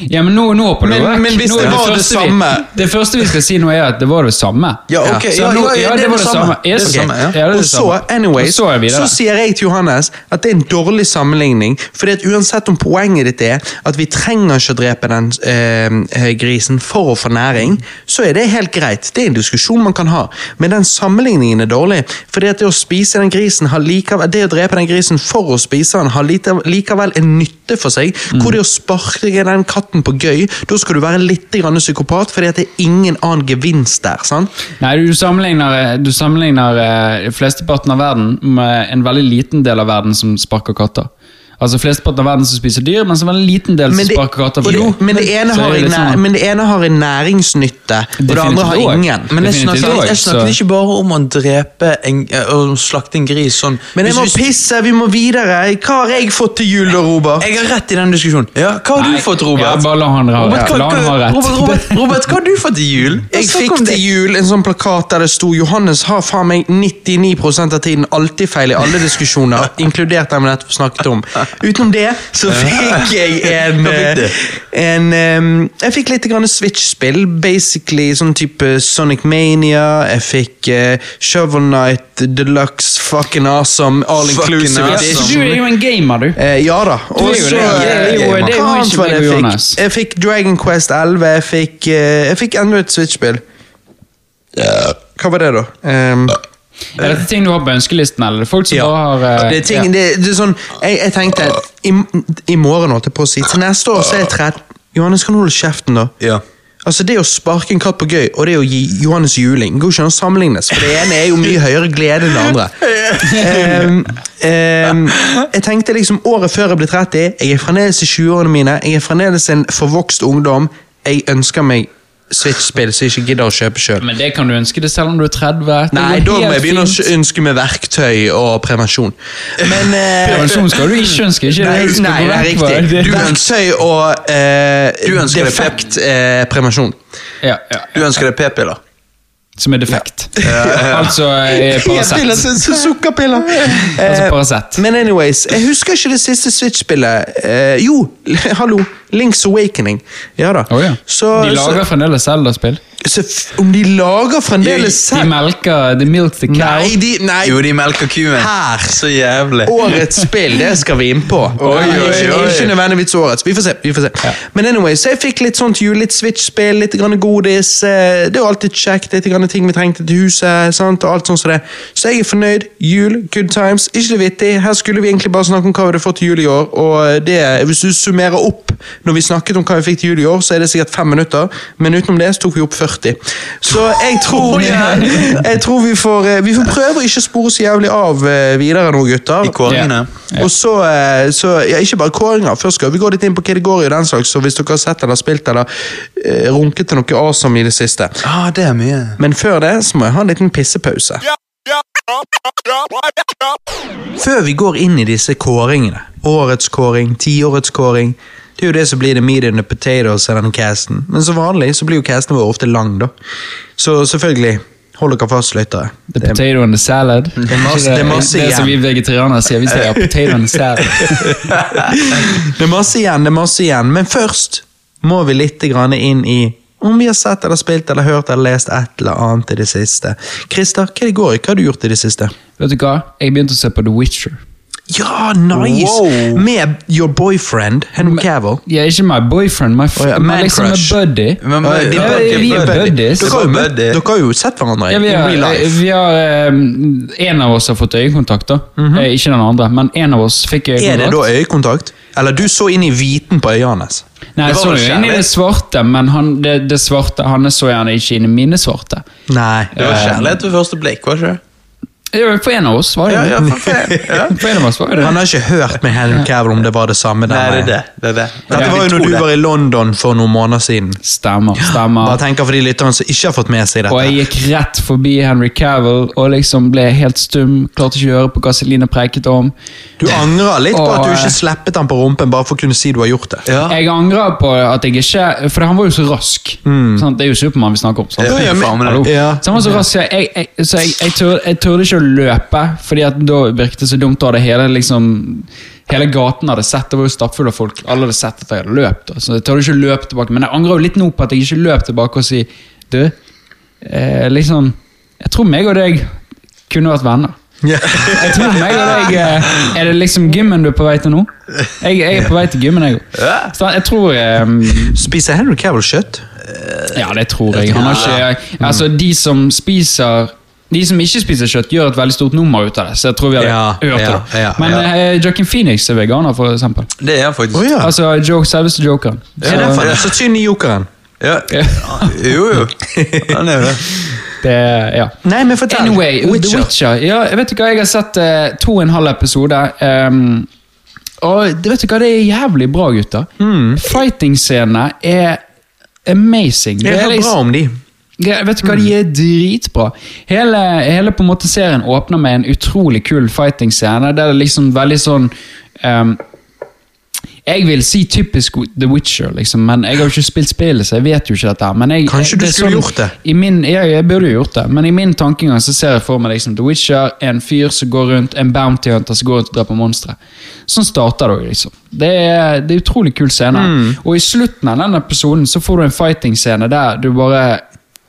Ja, men nå, nå du Men- vekk. men hvis Nå det var det vi- samme- Det første vi skal si nå, er at det var det samme. Ja, ok. Ja, nå- ja, ja, det var det samme. Det er Yes, det samme, ja. ja, det Og så, anyways, så så sier jeg til Johannes at det er en dårlig sammenligning. at uansett om poenget ditt er at vi trenger ikke å drepe den øh, grisen for å få næring, så er det helt greit. Det er en diskusjon man kan ha. Men den sammenligningen er dårlig. at det å spise den grisen har likevel, det å drepe den grisen for å spise den, har likevel en nytte for seg. Mm. Hvor det å sparke den katten på gøy, da skal du være litt psykopat, fordi det er ingen annen gevinst der. sant? Nei, du sammenligner, du sammenligner eh, flesteparten av verden med en veldig liten del av verden som sparker katter. Altså flesteparten av verden som spiser dyr, men så en liten del som Men det, sparker katter. for jo, gøy. men, det ene har en næ- sånn- men det ene har en næringsnytte, og det andre har ingen. Men jeg snakker, også, jeg snakker ikke bare om å drepe en, eh, å slakte en gris sånn. Men jeg må pisse, vi må videre. Hva har jeg fått til jul da, Robert? Jeg har rett i den diskusjonen. Ja, Hva har Nei, du fått, Robert? Ja, bare la han ha Robert, rett. Robert, Robert, Robert, hva har du fått til jul? Jeg fikk til jul en sånn plakat der det sto 'Johannes har faen meg 99% av tiden alltid feil i alle diskusjoner', inkludert den vi nettopp snakket om. Utenom det så fikk jeg en, eh, en Jeg fikk litt Switch-spill. Basically sånn type Sonic Mania. Jeg fikk uh, Shovel Knight Deluxe, fucking awesome, all inclusive awesome. Edition. du er jo en gamer, du. Eh, ja da. Og så det. eh, jeg fikk? Dragon Quest 11, jeg fikk, uh, jeg fikk enda et Switch-spill. Hva var det, da? Ehm, Er dette ting du har på ønskelisten, eller er det folk som ja. bare har uh, det er ting, ja. det, det er sånn, jeg, jeg tenkte i, I morgen, holdt jeg på å si. Til neste år så er jeg 30 Johannes, kan du holde kjeften, da? Ja. Altså Det å sparke en katt på gøy og det å gi Johannes juling går ikke an å sammenlignes. For det ene er jo mye høyere glede enn det andre. Um, um, jeg tenkte liksom Året før jeg ble 30, jeg er fremdeles i 20-årene mine, jeg er fremdeles en forvokst ungdom. Jeg ønsker meg Switch-spill så jeg ikke gidder å kjøpe sjøl. Men det kan du ønske deg selv om du er 30. Nei, da må jeg begynne å ønske meg verktøy og prevensjon. Men eh, Prevensjon skal du ikke ønske, ikke Nei, det nei, det er riktig. Du Verktøy og eh, Du ønsker defekt eh, prevensjon. Ja, ja, Du ønsker deg p-piller? som er defekt. altså eh, P-piller, Paracet. så Sukkerpiller. Altså Eh, Paracet. Men anyways, jeg husker ikke det siste Switch-spillet. Eh, jo, hallo, Links Awakening. Ja da. Oh, ja. Så, De lager så, fremdeles Zelda-spill. Så om de lager fremdeles De selv melker The Milk the Cow. Nei, de, nei. Jo, de melker kuen. Her. Så jævlig. Årets spill, det skal vi inn på. Oi, oi, oi. ikke nødvendigvis årets. Vi får se. vi får se. Men anyway, så jeg fikk litt sånt jul, litt Switch-spill, litt grann godis. eh, Det er jo alltid kjekt, litt grann ting vi trengte til huset. sant, og alt sånt som det. Så jeg er fornøyd. Jul, good times. Ikke så vittig. Her skulle vi egentlig bare snakke om hva vi hadde fått til jul i år. og det, Hvis du summerer opp når vi snakket om hva vi fikk til jul i år, så er det sikkert fem minutter. Men utenom det så tok vi opp 40. Så jeg tror, jeg tror vi, får, eh, vi får prøve å ikke spore så jævlig av eh, videre nå, gutter. I kåringene. Ja. Og så, eh, så ja, Ikke bare kåringer. Først skal vi gå litt inn på kategorier. og den slags, så Hvis dere har sett eller spilt eller uh, runket til noe awesome i det siste. Ah, det er mye. Men før det så må jeg ha en liten pissepause. Før vi går inn i disse kåringene, årets kåring, tiårets kåring Det er jo det som blir the meat and the potatoes av denne casten. Men som vanlig så blir jo casten vår ofte lang, da. Så selvfølgelig, hold dere fast, lyttere. The potato and the salad. Det er masse- det er masse det som vi igjen. vegetarianere sier. Vi sier potato and the salad. Det er masse igjen, det er masse igjen. Men først må vi litt grann inn i om vi har sett eller spilt eller hørt eller lest et eller annet i det siste. Christer, hva det går i? Hva har du gjort i det siste? Vet du hva? Jeg begynte å se på The Witcher. Ja, nice! Wow. Med your boyfriend, Henry Cavill. Er ikke my boyfriend, my oh, ja, man liksom crush. a buddy. Men, men, Ja, buddy- vi er buddies. Dere har Buddy. dere har jo sett hverandre Ja, vi i har, real life. vi har um, En av oss har fått øyekontakt, da. Eh, ikke den andre, men en av oss fikk øyekontakt. Er det da øyekontakt? Eller du så inn i hviten på øynene hans? Nei, jeg så jo inn i det svarte, men han, det, det svarte, han så gjerne ikke inn i mine svarte. Nei. det var kjærlighet ved første blikk, var det ikke det? For en av oss var det Ja, ja, for en, ja. For en av oss var det Han har ikke hørt med Henry Cavill om det var det samme. Nei, det det. det, det. Dette var jo når du var i London for noen måneder siden. Stemmer. Bare tenker for de lytterne som ikke har fått med seg Og jeg gikk rett forbi Henry Cavill og liksom ble helt stum. Klarte ikke å høre på hva Celine preiket om. Du angrer litt på at du ikke sleppet han på rumpen bare for å kunne si du har gjort det. Ja. Jeg angrer på at jeg ikke For han var jo så rask. Sant? Det er jo Supermann vi snakker om. Sant? Ja. Ja. Så han var så rask, så jeg, jeg, så jeg, jeg, jeg tørde ikke å løpe, Fordi da virket det så dumt. Da hadde hele liksom Hele gaten hadde sett, det var jo stappfull av folk. Alle hadde sett at jeg hadde løpt. Da. Så jeg tør ikke å løpe tilbake. Men jeg angrer jo litt nå på at jeg ikke løp tilbake og si Du, eh, liksom Jeg tror meg og deg kunne vært venner. Yeah. Jeg tror meg og deg eh, Er det liksom gymmen du er på vei til nå? Jeg, jeg er på vei til gymmen, jeg òg. Jeg tror eh, Spiser Henry Cavill kjøtt? Ja, det tror jeg. Han har ikke Altså, de som spiser de som ikke spiser kjøtt, gjør et veldig stort nummer ut av det. Så jeg tror vi hadde Ja, hørt ja, det. ja, Men ja. eh, Joaquin Phoenix er veganer, for eksempel. Det er han faktisk. Oh, ja. Altså, joke, selveste jokeren. Ja, så, derfor er så tynn i jokeren. Ja. Jo, jo. Han er jo det. Det, ja. Nei, men fortell. Anyway, The Witcher. Witcher. Ja, vet du hva, Jeg har sett uh, to og en halv episode. Um, og det- vet du hva, det er jævlig bra, gutter. Mm. Fighting-scenene er amazing. Jeg hører er liksom- bra om de. Vet du hva, De er dritbra. Hele, hele på en måte serien åpner med en utrolig kul fighting-scene. Der det er liksom veldig sånn um, Jeg vil si typisk The Witcher, liksom, men jeg har jo ikke spilt spillet, så jeg vet jo ikke dette. Men jeg, Kanskje du det skulle gjort det? I min, ja, jeg burde jo gjort det, men i min tankegang så ser jeg for meg liksom, The Witcher, en fyr som går rundt, en bounty hunter som går rundt og dreper monstre. Sånn starter det liksom. Det er, det er utrolig kul scene. Mm. Og i slutten av den episoden så får du en fighting-scene der du bare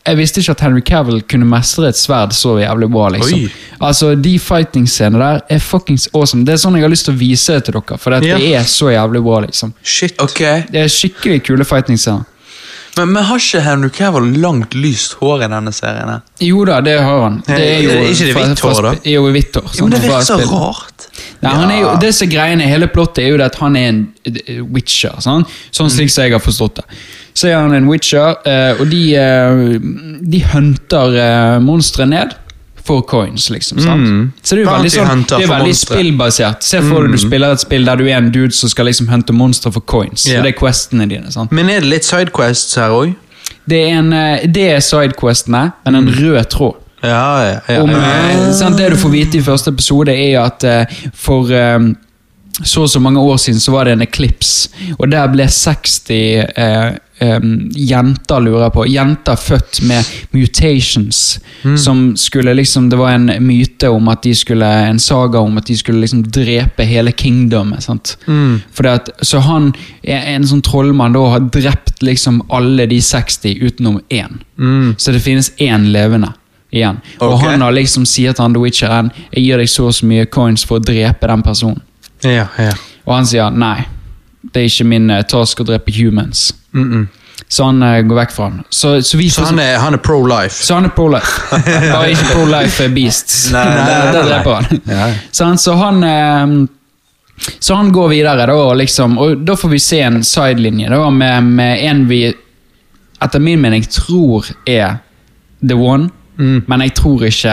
jeg visste ikke at Henry Cavill kunne mestre et sverd så jævlig bra. liksom. Oi. Altså, De fighting-scenene der er fuckings awesome. Det er sånn jeg har lyst til å vise det til dere, for det, Ja. det er så jævlig bra. liksom. Shit. Ok, Det er skikkelig kule fighting-scener. Men, men har ikke Henry Cavill langt lyst hår i denne serien? her? Jo da, det har han. Det er jo, Er ikke det hvitt hår, da? Jo, hvitt hår. Jo, men Det virker så rart. Nei, han er jo, det som er greiene, Hele plottet er jo det at han er en eh, witcher. Sånn, sånn slik som jeg har forstått det. Så er han en witcher, eh, og de, eh, de hunter monstre ned for coins, liksom. sant? Mm. Så det er jo veldig, sånn, det er veldig spillbasert. Se for deg du spiller et spill der du er en dude som skal liksom hunte monstre for coins. Yeah. Så det er questene dine. sant? Men er det litt sidequests her òg? Det er, en, eh, det er sidequestene, men en rød tråd. Ja, ja, ja. Om, eh, sant, det du får vite i første episode, er at eh, for så og så mange år siden så var det en eklips, og der ble 60 eh, em, jenter lurer på. Jenter født med mutations. Mm. Som skulle liksom Det var en myte om at de skulle En saga om at de skulle liksom drepe hele kingdomet. sant? Mm. Fordi at, så han, en sånn trollmann, da har drept liksom alle de 60 utenom én. Mm. Så det finnes én levende igjen. Og Ok. han har liksom sier til han The Witcheren jeg gir deg så og så mye coins for å drepe den personen. Ja, ja. Og han sier nei, det er ikke min eh, task å drepe humans. Mm -mm. Så han uh, går vekk fra han. Så, så, vi Så han er, han er pro-life? så han er pro-life. Bare ikke pro-life beast. beasts. Nei, nei, nei, Der dreper han. Ja. Så han, så han eh, så han går videre, da, og, liksom, og da får vi se en sidelinje da, med, med en vi etter min mening tror er The One, Mm. men jeg tror ikke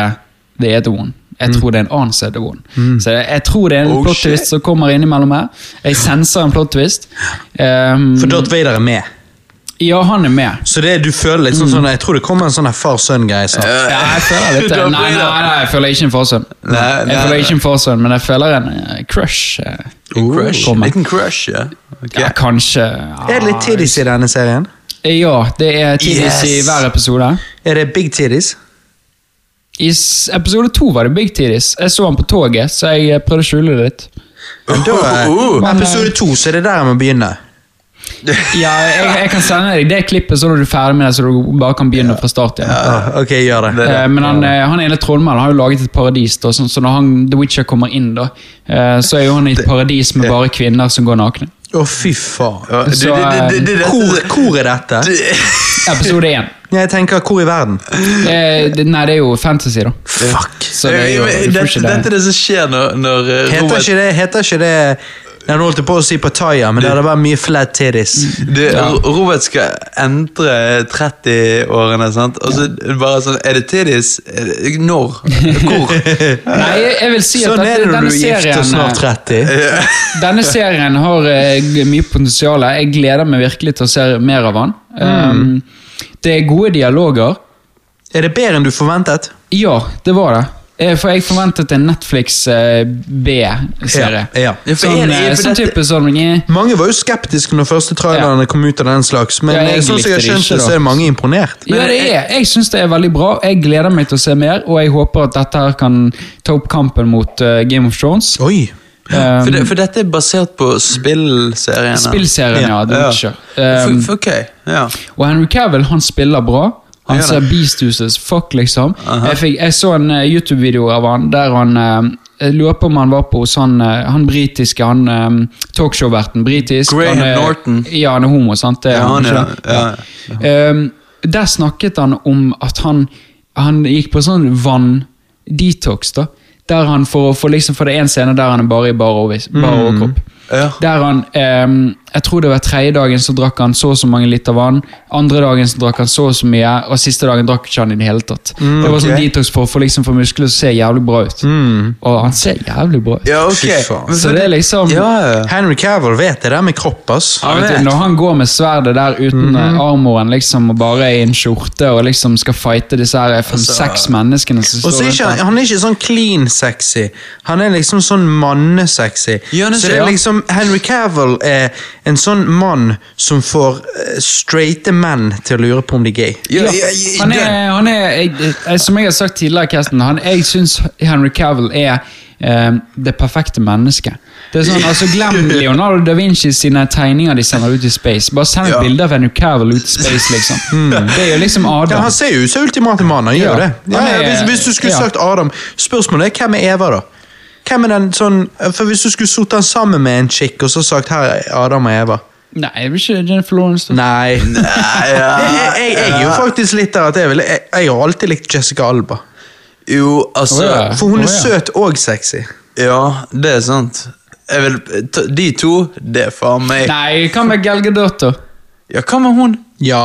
det er The One. Jeg tror det er en annen er Mm. Så jeg, jeg tror det er en Oh, plot shit. twist som kommer innimellom her. Jeg senser en plot twist. Um, For Darth Vader er med. ja, han er med. Så det du føler litt sånn, Jeg tror det kommer en sånn far-sønn-greie snart. Ja, jeg føler litt Nei, nei, nei, jeg føler ikke en farsønn. Jeg føler ikke en farsønn, men jeg føler en uh, crush. Uh, En crush. En liten crush, ja. Okay. Ja, kanskje Er det litt tiddies i denne serien? Ja, det er tidvis i hver episode. Er det big tiddies? I episode to var det Big Tidis. Jeg så han på toget, så jeg eh, prøvde å skjule det litt. Da, Oh, oh. uh, episode to, så er det der jeg må begynne. Ja, jeg, jeg kan sende deg det klippet, så er du ferdig med det, så du bare kan begynne fra start igjen. Ja, ok, gjør det. Det- det. Men han, eh, han ene trollmannen har jo laget et paradis, da, så, så når han, The Witcher kommer inn, da, eh, så er jo han i et paradis med bare kvinner som går nakne. Å, fy faen. Ja, det- Så, det- det- det- det- Hvor, hvor er dette? Episode én. Jeg tenker, hvor i verden? Eh, det- nei, det er jo fantasy, da. Fuck. Så det er jo, det, Dette ikke dette er det. som skjer når, når eh, Heter Robert ikke det, heter ikke det Jeg holdt på å si Pattaya, men det hadde vært mye flat titties. det, Ja. Robert skal entre 30-årene, sant? Og så bare sånn Er det? Er Når? Hvor? Nei, jeg, jeg vil si at Sånn er dette, det når denne du er gift serien og snart 30. Denne serien har uh, mye potensial. Jeg gleder meg virkelig til å se mer av den. Um, det er gode dialoger. Er det bedre enn du forventet? Ja, det var det. Eh, For jeg forventet en Netflix eh, B-serie. Ja, ja. Ja, Sånn, eh, sånn type sånn Mange var jo skeptiske når første trailerne kom ut av den slags, men Ja, jeg sånn som jeg har skjønt det, så er mange imponert. Ja, det er. Jeg syns det er veldig bra. Jeg gleder meg til å se mer, og jeg håper at dette her kan ta opp kampen mot uh, Game of Thrones. Oi! Um, For, det, for dette er basert på spillserien? Spillserien, ja. The Ja. Witcher. Ja. Um, for, ok, ja. Og Henry Cavill han spiller bra. Han ser da. beast ut as fuck, liksom. Jeg, fikk, jeg så en uh, YouTube-video av han der han uh, Jeg lurer på om han var på hos han, eh, han britiske, han um, talkshow-verten. Britisk. Graham han er, Norton. Ja, han er homo, sant? Det er Ja, han, ja, ikke? ja. Um, der snakket han om at han, han gikk på sånn vann-detox, da. Der han for, får liksom, for det er en scene der han er bare i bar overkropp. Mm. Ja. Der han, ehm, jeg tror det var tredje dagen så drakk han så og så mange liter vann, andre dagen så drakk han så og så mye, og siste dagen drakk ikke han i det hele tatt. det var sånn detox for å få liksom, få muskler som ser jævlig bra ut. Og han ser jævlig bra ut. Ja, ok. Fy faen. Men Så det er liksom Ja. Henry Cavill vet det der med kropp, ass. ja, vet vet. du, Når han går med sverdet der uten eh, armoren liksom, og bare i en skjorte og liksom skal fighte disse her fem-seks menneskene som står rundt han- han er ikke sånn clean sexy. Han er liksom sånn mannesexy. Ja, så så- det er ja. liksom Henry Cavill er en sånn mann som får eh, straighte menn til å lure på om de er gay. Ja, han er, han er jeg, Som jeg har sagt tidligere, Kirsten, han, jeg syns Henry Cavill er eh, det perfekte mennesket. Det er sånn, altså Glem Leonardo da Vinci sine tegninger de sender ut i space. Bare send et Ja. bilde av Henry Cavill ut i space, liksom. Det er jo liksom Ja, Han ser jo ut som ultimate mann, han gjør Ja. det. Ja, ja, er- hvis, hvis du skulle ja. sagt Adam Spørsmålet er hvem er Eva, da? Hvem er den sånn For Hvis du skulle satt den sammen med en chick og så sagt her er Adam og Eva Nei, jeg vil ikke Jennifer Lawrence. da. Nei. Nei, ja. Jeg, jeg, jeg er jo faktisk litt der at jeg vil Jeg, jeg har alltid likt Jessica Alba. Jo, altså oh, ja. For hun er oh, ja. søt og sexy. Ja, det er sant. Jeg vil, de to, det er faen meg Nei, hva med Gal Gadot. Ja, hva med hun? Ja,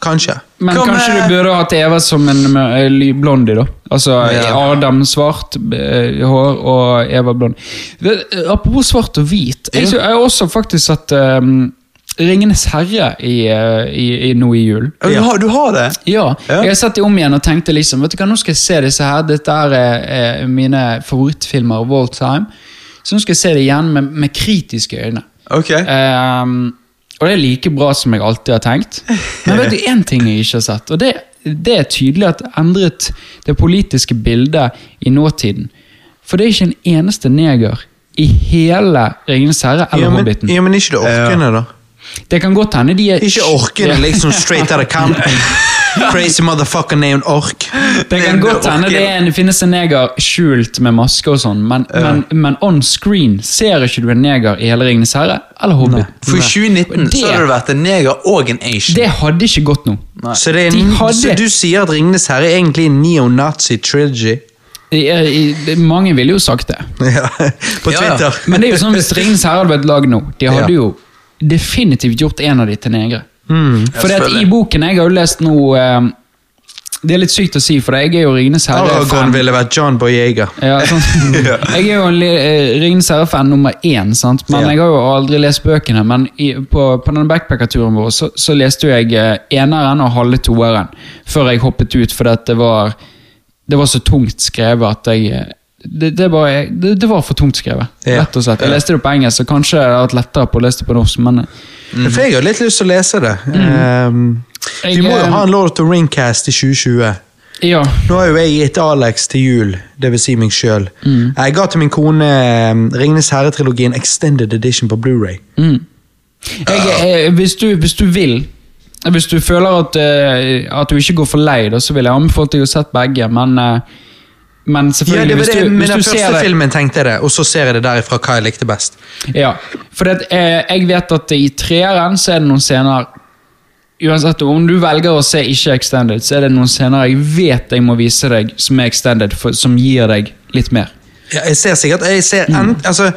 kanskje. Men Kom, kanskje du burde hatt Eva som en eh, blondie, da. Altså Ja. Adam svart eh, hår og Eva blond. Eh, Apropos svart og hvit. Jeg, jeg har også faktisk sett um, Ringenes herre i, eh, i, i, nå i jul. Ja. Du, har, du har det? Ja, Ja. Jeg har sett det om igjen og tenkte liksom Vet du hva, nå skal jeg se disse her. Dette er, eh, er mine favorittfilmer of all time. Så nå skal jeg se det igjen med, med kritiske øyne. Ok. Ehm, Og det er like bra som jeg alltid har tenkt. Men vet du én ting jeg ikke har sett? Og det, det er tydelig at det endret det politiske bildet i nåtiden. For det er ikke en eneste neger i hele Ringenes herre eller Ja, men, Hobbiten. ja, men ikke det orkene, da. Det kan godt hende de er Ikke orkene, liksom straight out of Compton. Crazy motherfucker named Ork. Det kan godt hende det, en, det finnes en neger skjult med maske og sånn, men, men, men on screen ser ikke du en neger i hele Ringenes herre eller Hobbit. For i 2019 Det- så hadde det vært en neger og en asian. Det hadde ikke gått nå. Så, en, hadde- så du sier at Ringenes herre er egentlig en neo-nazi trilogy? I, i, mange ville jo sagt det. Ja, på Ja, ja. Men det er jo sånn hvis Ringenes herre hadde vært lagd nå, de hadde Ja. jo definitivt gjort en av de til negre. For det at i boken jeg har jo lest nå eh, Det er litt sykt å si, for jeg er jo Ringenes herre-fan. ville vært John Boyega. Ja, sånn. Jeg er jo eh, Ringenes herre-fan nummer én, sant? men Ja. jeg har jo aldri lest bøkene. Men i, på, på denne backpackerturen vår så, så leste jeg eh, eneren og halve toeren før jeg hoppet ut, fordi det var, det var så tungt skrevet at jeg det, det, bare, det, det var for tungt skrevet, Ja. rett og slett. Jeg leste det på engelsk, så kanskje jeg hadde hatt lettere på å lese det på norsk, men Mm. For jeg har litt lyst til å lese det. Um, vi må jo eh, ha en Lord of the Ringcast i 2020. ja. Nå har jo jeg gitt Alex til jul, dvs. Si meg sjøl. Mm. Jeg ga til min kone um, Ringenes herre-trilogien Extended Edition på Blu-ray Mm. Eh, hvis, du, hvis du vil Hvis du føler at, uh, at du ikke går for lei, da, så vil jeg anbefale deg å sett begge, men eh, men Ja, det var hvis du, hvis den første det filmen tenkte jeg det, og så ser jeg det derifra hva jeg likte best. Ja, for det, eh, jeg vet at i treeren så er det noen scener Uansett om du velger å se ikke extended, så er det noen scener jeg vet jeg må vise deg som er extended, for, som gir deg litt mer. Ja, jeg ser sikkert jeg ser Mm. altså,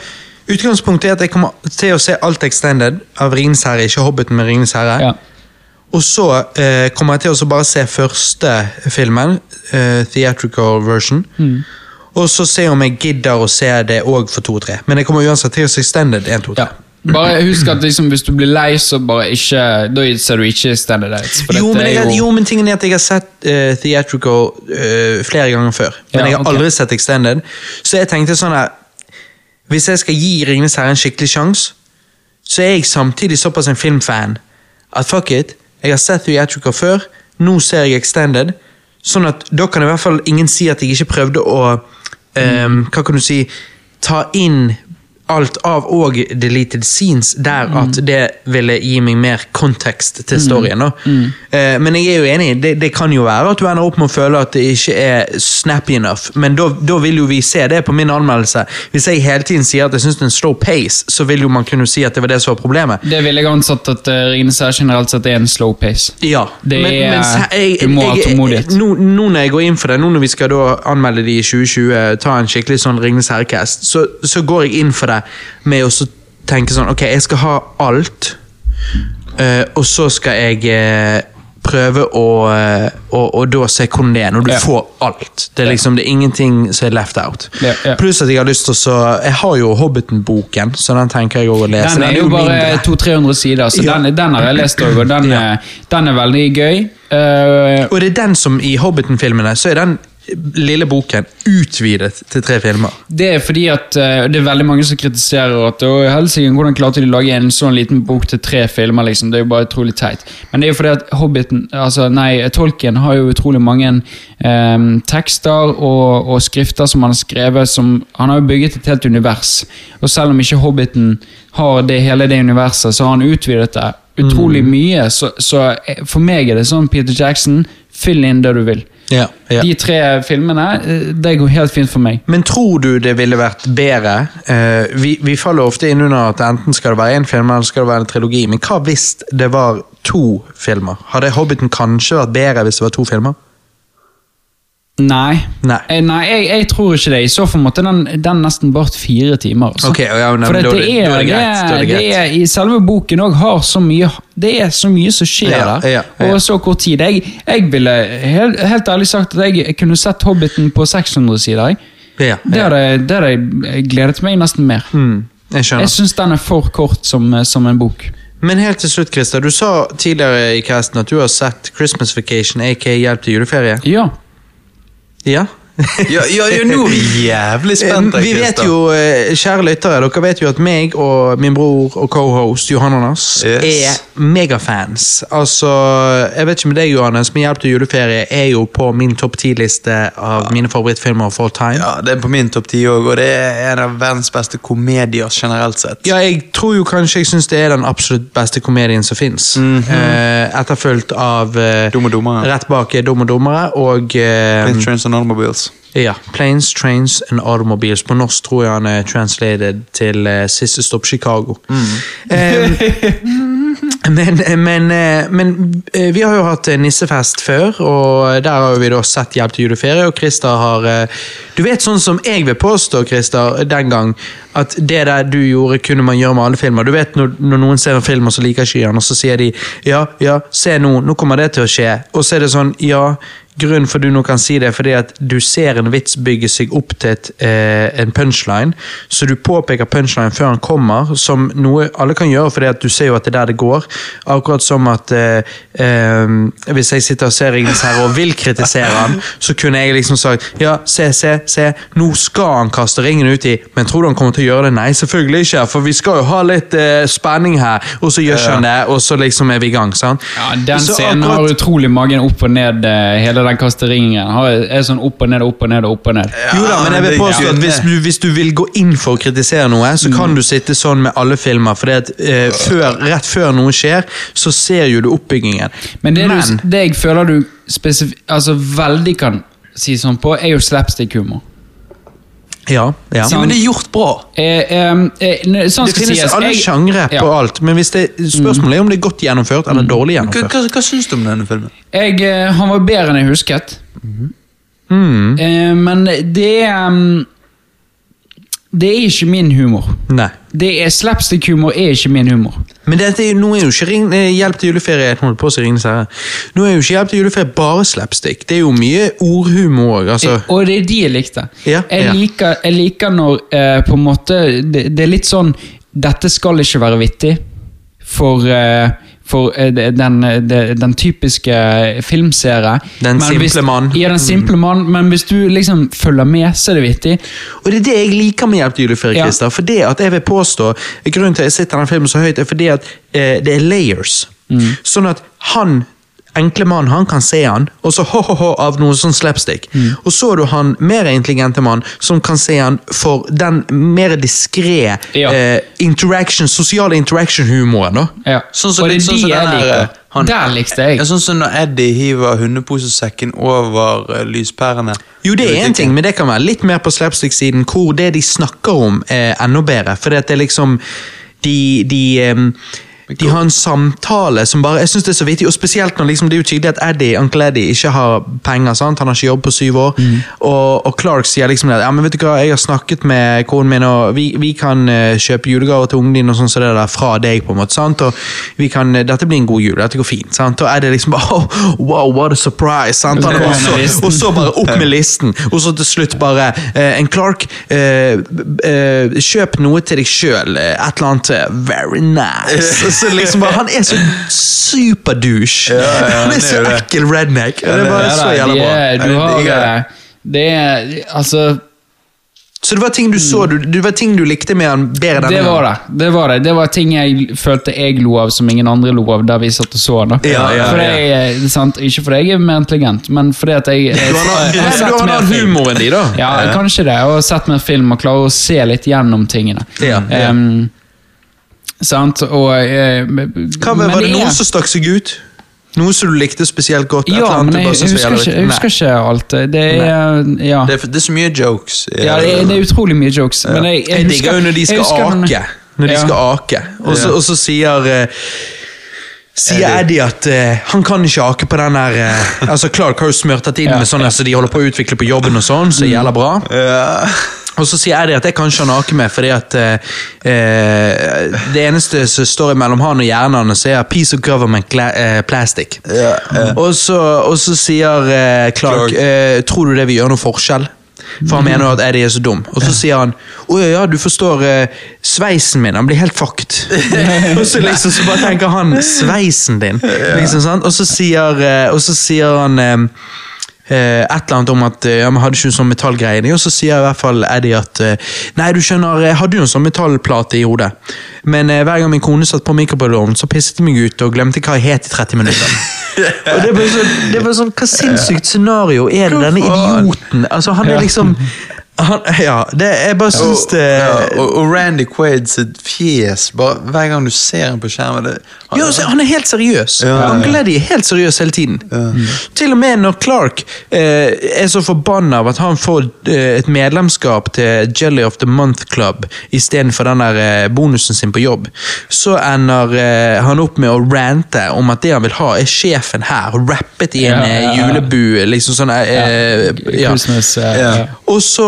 Utgangspunktet er at jeg kommer til å se alt Extended av Ringens herre, ikke Hobbiten med Ringens herre. Ja. Og så eh, kommer jeg til å bare se første filmen, eh, theatrical version. Mm. Og så se om jeg gidder å se det òg for to og tre. Men jeg kommer uansett til å se Extended 1, 2, 3. Ja. Bare husk at liksom, hvis du blir lei, så bare ikke Da ser du ikke Standard dates. Jo jo, jo, men tingen er at jeg har sett uh, Theatrical uh, flere ganger før. Men Ja, jeg har okay. aldri sett Extended. Så jeg tenkte sånn her Hvis jeg skal gi Ringenes herre en skikkelig sjanse, så er jeg samtidig såpass en filmfan at fuck it, jeg har sett Theatrical før, nå ser jeg Extended, sånn at da kan i hvert fall ingen si at jeg ikke prøvde å um, Hva kan du si Ta inn alt av og deleted scenes der at det ville gi meg mer kontekst til storyen. da. Uh, men jeg er jo enig, det, det kan jo være at du ender opp med å føle at det ikke er snappy enough, men da, vil jo vi se det på min anmeldelse. Hvis jeg hele tiden sier at jeg syns det er en slow pace, så vil jo man kunne si at det var det som var problemet. det ville jeg ansatt at uh, Ringenes herre generelt sett er en slow pace. Ja, Det er- se- du må ha tålmodighet. Nå, nå når jeg går inn for det, nå når vi skal da anmelde de i 2020, ta en skikkelig sånn Ringenes herre-cast, så, så går jeg inn for det med å tenke sånn Ok, jeg skal ha alt, eh, og så skal jeg eh, prøve å, og, å, å da se hvordan det er når du yeah. får alt. Det er liksom det er ingenting som er left out. Yeah, yeah. Pluss at jeg har lyst til å så Jeg har jo Hobbiten-boken, så den tenker jeg å lese. Den er jo bare 200-300 sider, så Ja. den, den har jeg lest òg, og den, Ja. er- den er veldig gøy. Uh, Og det er den som i Hobbiten-filmene, så er den lille boken utvidet til tre filmer. Det er fordi at uh, det er veldig mange som kritiserer at «Å, hvordan klarte de å lage en sånn liten bok til tre filmer. liksom, Det er jo bare utrolig teit. Men det er jo fordi at Hobbiten, altså nei, Tolkien har jo utrolig mange um, tekster og, og skrifter som han har skrevet. som, Han har jo bygget et helt univers. Og selv om ikke Hobbiten har det hele det universet, så har han utvidet det utrolig mye. Så, så eh, for meg er det sånn Peter Jackson, fyll inn det du vil. Ja, De tre filmene, eh, det går helt fint for meg. Men tror du det ville vært bedre eh, vi, vi faller ofte inn under at enten skal det være én film eller skal det være en trilogi. Men hva hvis det var to filmer? Hadde Hobbiten kanskje vært bedre hvis det var to filmer? Nei. Nei. Eh, Nei, jeg, jeg tror ikke det. I så fall måtte den, den nesten bart fire timer. Altså. Ok, ja, men, For det, det, er det- er, det er I selve boken òg har så mye Det er så mye som skjer Ja, der. ja, ja. Og så kort tid. Jeg, jeg ville helt, helt ærlig sagt at jeg kunne sett Hobbiten på 600 sider. det hadde jeg gledet meg nesten mer. Mm, jeg skjønner. Jeg syns den er for kort som, som en bok. Men helt til slutt, Christer. Du sa tidligere i casten at du har sett Christmas Vacation, aka Hjelp til juleferie. Ja. Ja? Ja, ja, ja, nå er vi jævlig spente. vi vet jo, eh, kjære lyttere, dere vet jo at meg og min bror og co-host Johannes Yes. er megafans. Altså, jeg vet ikke med deg, Johannes, men Hjelp til juleferie er jo på min topp ti-liste av mine favorittfilmer of all time. Ja, Det er på min topp ti òg, og det er en av verdens beste komedier generelt sett. Ja, jeg tror jo kanskje jeg syns det er den absolutt beste komedien som fins. etterfulgt av eh, Dum og dummere. Rett bak Dum og dummere og uh, Planes, Trains and Automobiles. Ja, Planes, Trains and Automobiles. På norsk tror jeg han er translated til uh, Siste stopp Chicago. Eh, men, men, eh, men eh, vi har jo hatt nissefest før, og der har vi da sett Hjelp til juleferie, og Christer har Du vet sånn som jeg vil påstå, Christer, den gang, at det der du gjorde, kunne man gjøre med alle filmer. Du vet når, når noen ser en film og så liker ikke de den, og så sier de ja, ja, se nå, nå kommer det til å skje. Og så er det sånn, ja, grunnen for du nå kan si det, er fordi at du ser en vits bygge seg opp til et, eh, en punchline, så du påpeker punchline før han kommer, som noe alle kan gjøre, fordi at du ser jo at det er der det går. Akkurat som at eh, eh, hvis jeg sitter og ser Ringens herre og vil kritisere han, så kunne jeg liksom sagt ja, se, se, se, nå skal han kaste ringen uti, men tror du han kommer til å gjøre det? Nei, selvfølgelig ikke, for vi skal jo ha litt eh, spenning her, og så gjør ikke han det, og så liksom er vi i gang, sant? Ja, Den Så scenen akkurat- har utrolig magen opp og ned. eh, Hele den kasteringen har- er sånn opp og ned, opp og ned og opp og ned. Jo da, men jeg vil det påstå at hvis du, hvis du vil gå inn for å kritisere noe, så kan du sitte sånn med alle filmer, for eh, før, rett før noe skjer, så ser jo du oppbyggingen. Men det, du, det jeg føler du altså veldig kan si sånn på, er jo slapstick-humor. Ja, ja. Ja, men det er gjort bra. Eh, eh, eh, sånn Det skal finnes sies. alle sjangre på Ja. Mm. alt, men hvis det, spørsmålet er om det er godt gjennomført eller dårlig Hva, gjennomført. hva, hva syns du om denne filmen? Jeg, eh, han var bedre enn jeg husket. Mm. Eh, men det um, Det er ikke min humor. Nei. Det er Slapstick-humor er ikke min humor. Men dette, nå er jo ikke ring, eh, Hjelp til juleferie holdt på å si Ringenes. Nå er jo ikke Hjelp til juleferie bare slapstick. Det er jo mye ordhumor òg. Altså. Og det er de jeg likte. Ja, jeg, ja. liker, jeg liker når eh, på en måte det, det er litt sånn Dette skal ikke være vittig for, eh, for eh, den, den typiske filmserie. Den Men simple hvis- mann. Ja, den simple mann. Men hvis du liksom følger med, så er det vittig. Og det er det jeg liker med Hjelp til juleferie, Ja. Christer. For det at jeg vil påstå, Grunnen til at jeg sitter den filmen så høyt, er fordi at eh, det er layers. Mm. Sånn at han, enkle mann, han kan se han, og så ho-ho-ho av noe sånn slapstick. Mm. Og så er du han mer intelligente mann, som kan se han for den mer diskré Ja. eh, interaction, sosiale interaction-humoren. Ja. Sånn som- og det er sånn de jeg liker. han- Der likte jeg. Ja, sånn som når Eddie hiver hundeposesekken over uh, lyspærene. Jo, det er én en ting, men det kan være litt mer på slapstick-siden, hvor det de snakker om, er enda bedre. For det er liksom De, de, em, de har en samtale som bare Jeg synes det er så vittig, og spesielt når liksom, det er jo tydelig at Eddie, Uncle Eddie ikke har penger. sant? Han har ikke jobb på syv år. Og, og Clark sier liksom det. ja, men vet du hva, jeg har snakket med konen min, og vi, vi kan uh, kjøpe julegaver til ungen din og sånn som det der fra deg. på en måte, sant? Og vi kan, eh, Dette blir en god jul, dette går fint. sant? Og Eddie liksom bare oh, Wow, what a surprise! sant? Han, Så og, så, og så bare opp med listen, og så til slutt bare eh, En Clark, uh, kjøp noe til deg sjøl. Et eller annet very nice. Så liksom bare, Han er så superdouche. Ja, ja, han er så ekkel redneck. og det er bare så jævla bra. Du har eh, Det er Altså Så det var ting du så, du, det var ting du likte med han bedre denne Det var gangen. det. Det var det Det var ting jeg følte jeg lo av som ingen andre lo av da vi satt og så han. Ja, ja, for ja. jeg, det er sant, ikke fordi jeg er mer intelligent, men fordi at jeg, jeg, Du har jeg har du har mer film. humoren din, da. Ja, kanskje det. Og sett mer film og klarer å se litt gjennom tingene. Ja, ja. Em, sant? Og eh, Hva, men var det er- som stakk seg ut? Noe som du likte spesielt godt? Ja, men jeg, jeg, husker ikke, jeg husker ikke alt. Det er Ja. Det er, det er så mye jokes. Ja, det er, det er utrolig mye jokes. Men jeg, jeg, Jeg husker- digger jo når de skal husker ake. Når de Ja. skal ake. Og så, og så sier eh, Sier Eddie at uh, han kan ikke ake på den der uh, Altså Clark har jo smurt dette inn Ja, med sånn ja. så de holder på å utvikle på jobben og sånn, så gjelder bra. Ja. Og så sier Eddie at det kan ikke han ake med, fordi at eh, eh, det eneste som står mellom han og hjernen hans, er 'piece of government eh, plastic'. Ja, ja. Og, så, og så sier eh, Clark eh, 'tror du det vil gjøre noe forskjell'? For han mener jo at Eddie er så dum. Og så sier han 'Å ja, ja, du forstår, eh, sveisen min han blir helt fucked'. og så liksom så bare tenker han 'sveisen din'. Liksom? Og så sier, eh, og så sier han eh, eh, et eller annet om at eh, ja, men hadde ikke en sånn metallgreie, og så sier i hvert fall Eddie at eh, nei, du skjønner, jeg hadde jo en sånn metallplate i hodet, men eh, hver gang min kone satt på mikrobølgeovnen, så pisset jeg meg ut og glemte hva jeg het i 30 minutter. og det bare sånn, det er sånn hva sinnssykt scenario er det denne idioten? Altså, han er liksom han, Ja, det, jeg bare syns det ja, og, og Randy Quaid sitt fjes, bare hver gang du ser ham på skjermen det, han, Ja, altså, han er helt seriøs. Ja. Han Gleddy er helt seriøs hele tiden. Til og med når Clark eh, er så forbanna av at han får eh, et medlemskap til Jelly of the Month Club istedenfor den der eh, bonusen sin på jobb, så ender eh, han opp med å rante om at det han vil ha, er sjefen her, rappet i en Ja, ja, ja. eh, julebue. liksom sånn eh, ja. Christmas, Ja. ja. Og så,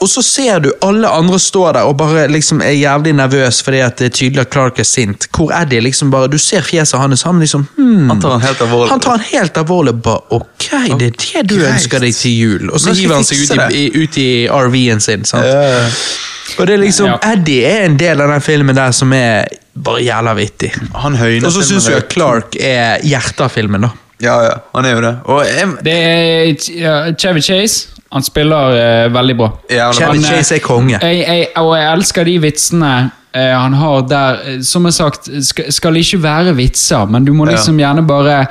og så ser du alle andre stå der og bare liksom er jævlig nervøs fordi at det er tydelig at Clark er sint. Hvor er de liksom bare, Du ser fjeset hans, han liksom hmm. Han tar han helt alvorlig. Han tar han helt alvorlig. Bare, ok, det er det du greit. ønsker deg til jul. Og så hiver han seg ut i, i, ut i RV-en sin. sant? Yeah. Og det er liksom, Ja. Eddie er en del av den filmen der som er bare jævla vittig. Han Og så syns jeg Clark er hjertet av filmen. da. Ja, ja, han er jo det. Og jeg, Det er ja, Chevy Chase. Han spiller eh, veldig bra. ja, han- Chevy Chase er konge. Jeg, jeg, og jeg elsker de vitsene eh, han har der. eh, Som jeg sagt, skal, skal ikke være vitser, men du må liksom gjerne bare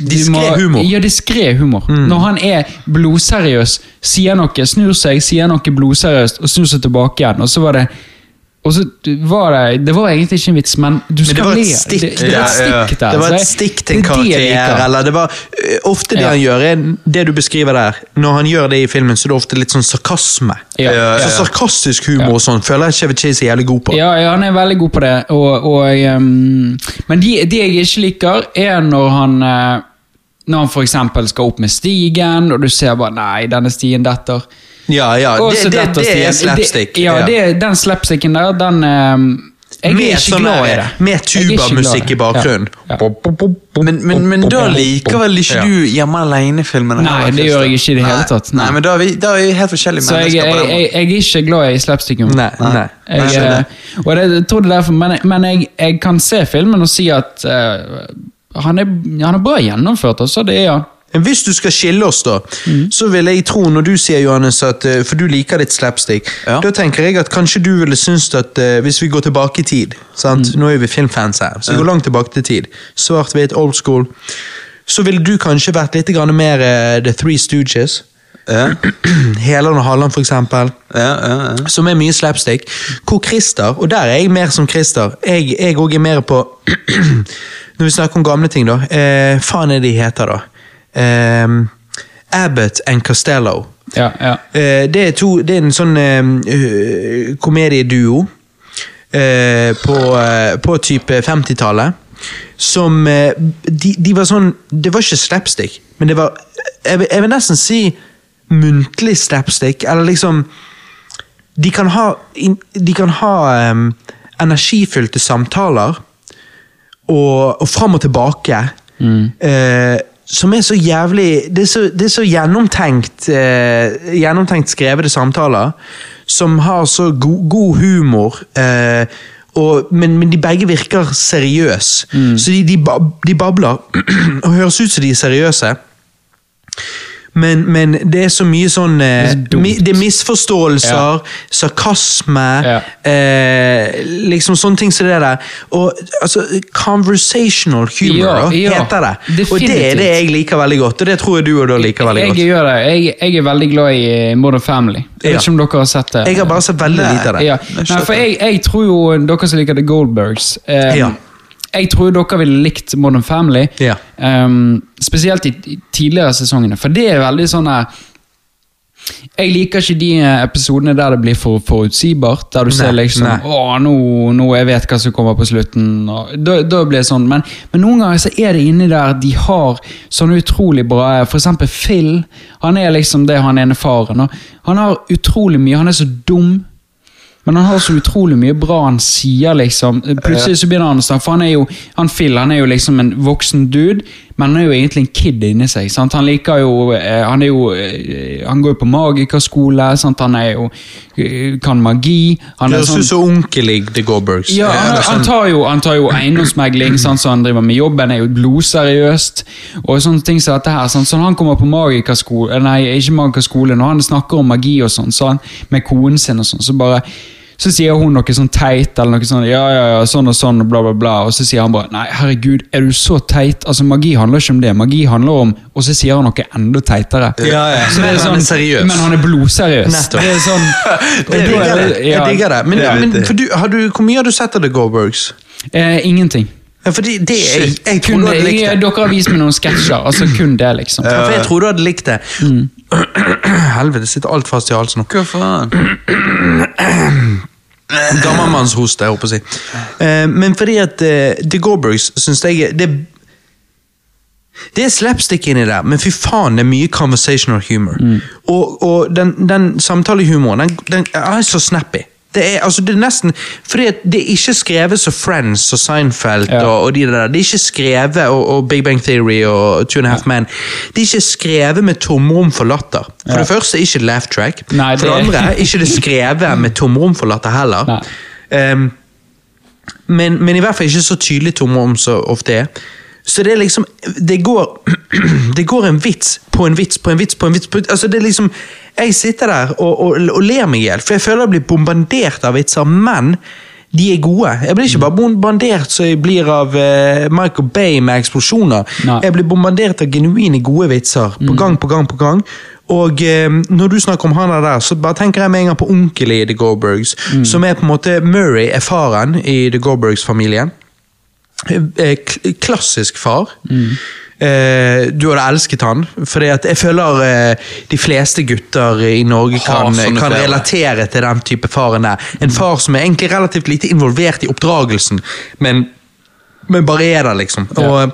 Diskré humor. Ja, diskré humor. Når han er blodseriøs, sier noe, snur seg, sier noe blodseriøst, og snur seg tilbake igjen, og så var det og så var det Det var egentlig ikke en vits, men du skal det var et le. stikk. Det, det var et stikk der. Det var et stikk til en det er det karakter, eller det var Ofte det Ja. han gjør, er det du beskriver der. Når han gjør det i filmen, så er det ofte litt sånn sarkasme. Ja, Så sarkastisk humor og sånn føler jeg Chevy Chase er jævlig god på. Ja, ja, han er veldig god på det. Og, og, um, men de, de jeg ikke liker, er når han uh, Når han eksempel skal opp med stigen, og du ser bare Nei, denne stien detter. Ja, ja, det, det, det er slapstick. Det, ja, det, den slapsticken der, den ehm, Jeg er med ikke sånn glad i det. Med Jeg er tubamusikk i bakgrunnen. Ja. Ja. men, men, men da liker vel ikke Ja. du Hjemme alene-filmene? Nei, det gjør jeg ikke i det hele tatt. Nei, Nei. men da er vi, da er vi helt forskjellige Så mennesker. jeg, jeg, måten. jeg er ikke glad i slapstick-humor. Nei, nei. Jeg, eh, og det, jeg tror det er derfor, men, men jeg, jeg kan se filmen og si at uh, han, er, han er bra gjennomført. Altså, det er han. Men Hvis du skal skille oss, da, så vil jeg tro, når du sier Johannes, at eh, for du liker litt slapstick, Ja. da tenker jeg at kanskje du ville synes at eh, hvis vi går tilbake i tid sant? Nå er vi filmfans her, så vi går langt tilbake til tid. Svart-hvitt, old school. Så ville du kanskje vært litt grann mer uh, The Three Stooges. Ja, Heland og Halland, for eksempel. ja, ja, ja. Som er mye slapstick. Hvor Christer, og der er jeg mer som Christer, jeg, òg er mer på Når vi snakker om gamle ting, da. Eh, faen er de heter, da? Eh, Abbott and Costello. Ja, ja. Eh, det, er to, det er en sånn eh, øh, komedieduo eh, på, på type 50-tallet. Som de, de var sånn Det var ikke slapstick, men det var Jeg jeg vil nesten si muntlig slapstick, eller liksom De kan ha, de kan ha um, energifylte samtaler, og, og fram og tilbake. Eh, som er så jævlig Det er så, det er så gjennomtenkt eh, Gjennomtenkt skrevede samtaler. Som har så go, god humor. Eh, og, men, men de begge virker seriøse. Så de, de, de babler og høres ut som de er seriøse. Men, men det er så mye sånn eh, så mi, Det er misforståelser, sarkasme Ja. eh, Liksom sånne ting som det der. Og altså, Conversational humor Ja, ja, heter det. Og det er det jeg liker veldig godt, og det tror jeg du og da liker veldig jeg, godt. det. Jeg, jeg er veldig glad i eh, Modern Family. Jeg Ja. vet ikke om dere har sett det? Jeg har bare sett veldig lite av det. Ja. Nei, for jeg, jeg tror jo dere som liker The Goldbergs eh, Ja. Jeg tror dere ville likt Modern Family. Ja. Um, spesielt i i tidligere sesongene, for det er veldig sånn her Jeg liker ikke de episodene der det blir for forutsigbart. Der du ser liksom nei. Å, nå, nå jeg vet hva som kommer på slutten. Og da, da blir det sånn. Men, men noen ganger så er det inni der de har sånne utrolig bra For eksempel Phil. Han er liksom det han ene faren. Og han har utrolig mye. Han er så dum. Men han har så utrolig mye bra han sier, liksom. Plutselig så begynner han å snakke, for han er jo han Phil han er jo liksom en voksen dude, men han er jo egentlig en kid inni seg. Sant? Han liker jo eh, Han, er jo, eh, han går jo på magikerskole, sant? han er jo eh, kan magi. Han høres sånn ut som onkelig The Goldbergs. ja, han, han, sånn- tar jo, han tar jo eiendomsmegling, sant, så han driver med jobben, er jo blodseriøst. Og sånne ting som dette her. Sant, så når han kommer på magikerskole, nei, ikke magikerskole, når han snakker om magi og sånn, så han, med konen sin og sånn, så bare så sier hun noe sånn teit, eller noe sånn ja, ja, ja, sånn og sånn, bla, bla, bla. Og så sier han bare nei, herregud, er du så teit? Altså, Magi handler ikke om det. Magi handler om Og så sier han noe enda teitere. Ja, ja. Så det er Men han er sånn, seriøs. Men han er blodseriøs. Nettopp. Det er sånn, da digger er det. ja, Jeg digger det. Men, det men for du, har du, hvor mye har du sett av The Goldbergs? Eh, ingenting. Ja, Fordi det jeg, jeg tror du hadde likt det. dere har vist meg noen sketsjer. Altså kun det, liksom. Ja, for jeg tror du hadde likt det. Mm. Helvete, det sitter alt fast i halsen nå. Hva faen? Gammelmannshoste, jeg håper å si. Eh, men fordi at eh, The Goldbergs syns jeg det, det er slapstick inni der, men fy faen, det er mye conversational humor. Og, og den, den samtalehumoren, den, den er så snappy. Det er, altså, det er nesten Fordi det er ikke skrevet som Friends og Seinfeld Ja. og, og de der. Det er ikke skrevet og, og Big Bang Theory og Two and a Half Men. Det er ikke skrevet med tomrom for latter. For det første ikke laugh track. Nei, for det det- andre ikke det skrevet med tomrom for latter heller. Ehm, men, men i hvert fall ikke så tydelig tomrom som ofte er. Så det er liksom Det går Det går en vits på en vits på en vits på en vits. På, altså det er liksom Jeg sitter der og, og, og ler meg i hjel, for jeg føler jeg blir bombardert av vitser, men de er gode. Jeg blir ikke bare bombardert så jeg blir av uh, Michael Bay med eksplosjoner. Nei. Jeg blir bombardert av genuine gode vitser på gang på gang på gang. Og eh, når du snakker om han der, så bare tenker jeg med en gang på onkelen i The Goldbergs, som er på en måte Murray er faren i The Goldbergs-familien. Eh, kl- klassisk far. Eh, du hadde elsket han, for jeg føler eh, de fleste gutter i Norge kan, kan relatere til den type faren der. En far som er egentlig relativt lite involvert i oppdragelsen, men, men bare er der, liksom. Og ja.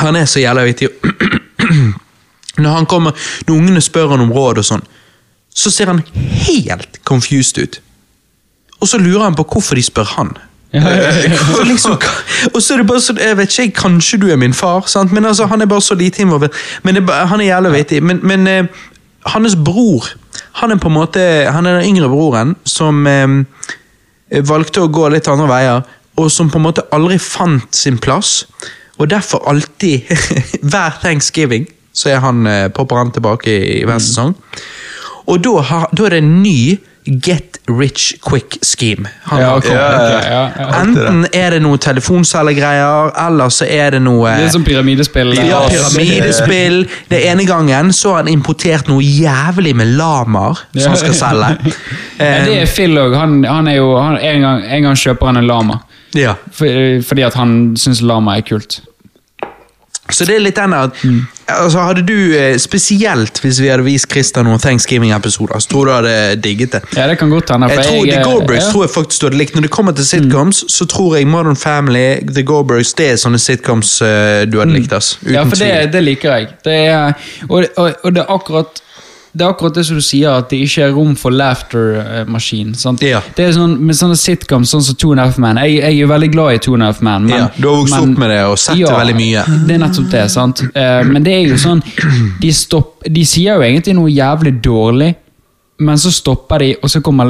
han er så jævla vittig. Når han kommer, når ungene spør han om råd og sånn, så ser han helt confused ut. Og så lurer han på hvorfor de spør han. Liksom, og så er det bare sånn, jeg vet ikke, kanskje du er min far, sant? men altså, han er bare så lite involvert. Men det, han er jævlig vittig. Men, men eh, hans bror, han er på en måte, han er den yngre broren som eh, valgte å gå litt andre veier, og som på en måte aldri fant sin plass. Og derfor alltid, hver thanksgiving, så er han, eh, popper han tilbake i, i hver sesong. Og da, har, da er det en ny get rich quick scheme. Han Ja, okay. ok, ja, ja. Enten er det noe telefonselgergreier, eller så er det noe Det er som pyramidespill. ja, pyramidespill. Det ene gangen så har han importert noe jævlig med lamaer som han skal selge. Ja, det er Phil òg. Han, han er jo, han, en, gang, en gang kjøper han en lama. Ja. Fordi at han syns lama er kult. Så det er litt den at altså Hadde du, eh, spesielt hvis vi hadde vist Christian noen Thanksgiving-episoder, så tror du hadde digget det. Ja, det kan godt hende. Jeg tror jeg, The Goldbergs ja. tror jeg faktisk du hadde likt. Når det kommer til sitcoms, så tror jeg Modern Family, The Goldbergs, det er sånne sitcoms uh, du hadde likt. ass. Uten Ja, for det, det liker jeg. Det er, og, og, og det er akkurat det er akkurat det som du sier, at det ikke er rom for laughter-maskin. Ja. Det er sånn, Med sånne sitcoms sånn som Two and a Half Men Jeg, jeg er veldig glad i Two and a Half Men. Men, Ja, du har vokst opp med det og sett det veldig mye. Det er nettopp det. sant? Eh, men det er jo sånn De, stopp, de sier jo egentlig noe jævlig dårlig, men så stopper de, og så kommer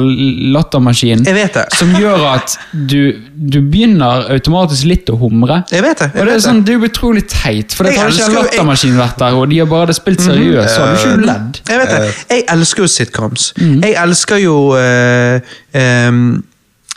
lattermaskinen. Jeg vet det. Som gjør at du, du begynner automatisk litt å humre. Jeg vet det. Og det er sånn, det. det er utrolig teit, for det har ikke en jo- lattermaskin vært der, og de har bare spilt seriøst, så har du ikke ledd. Jeg vet det. Jeg elsker jo sitcoms. Jeg elsker jo uh, um,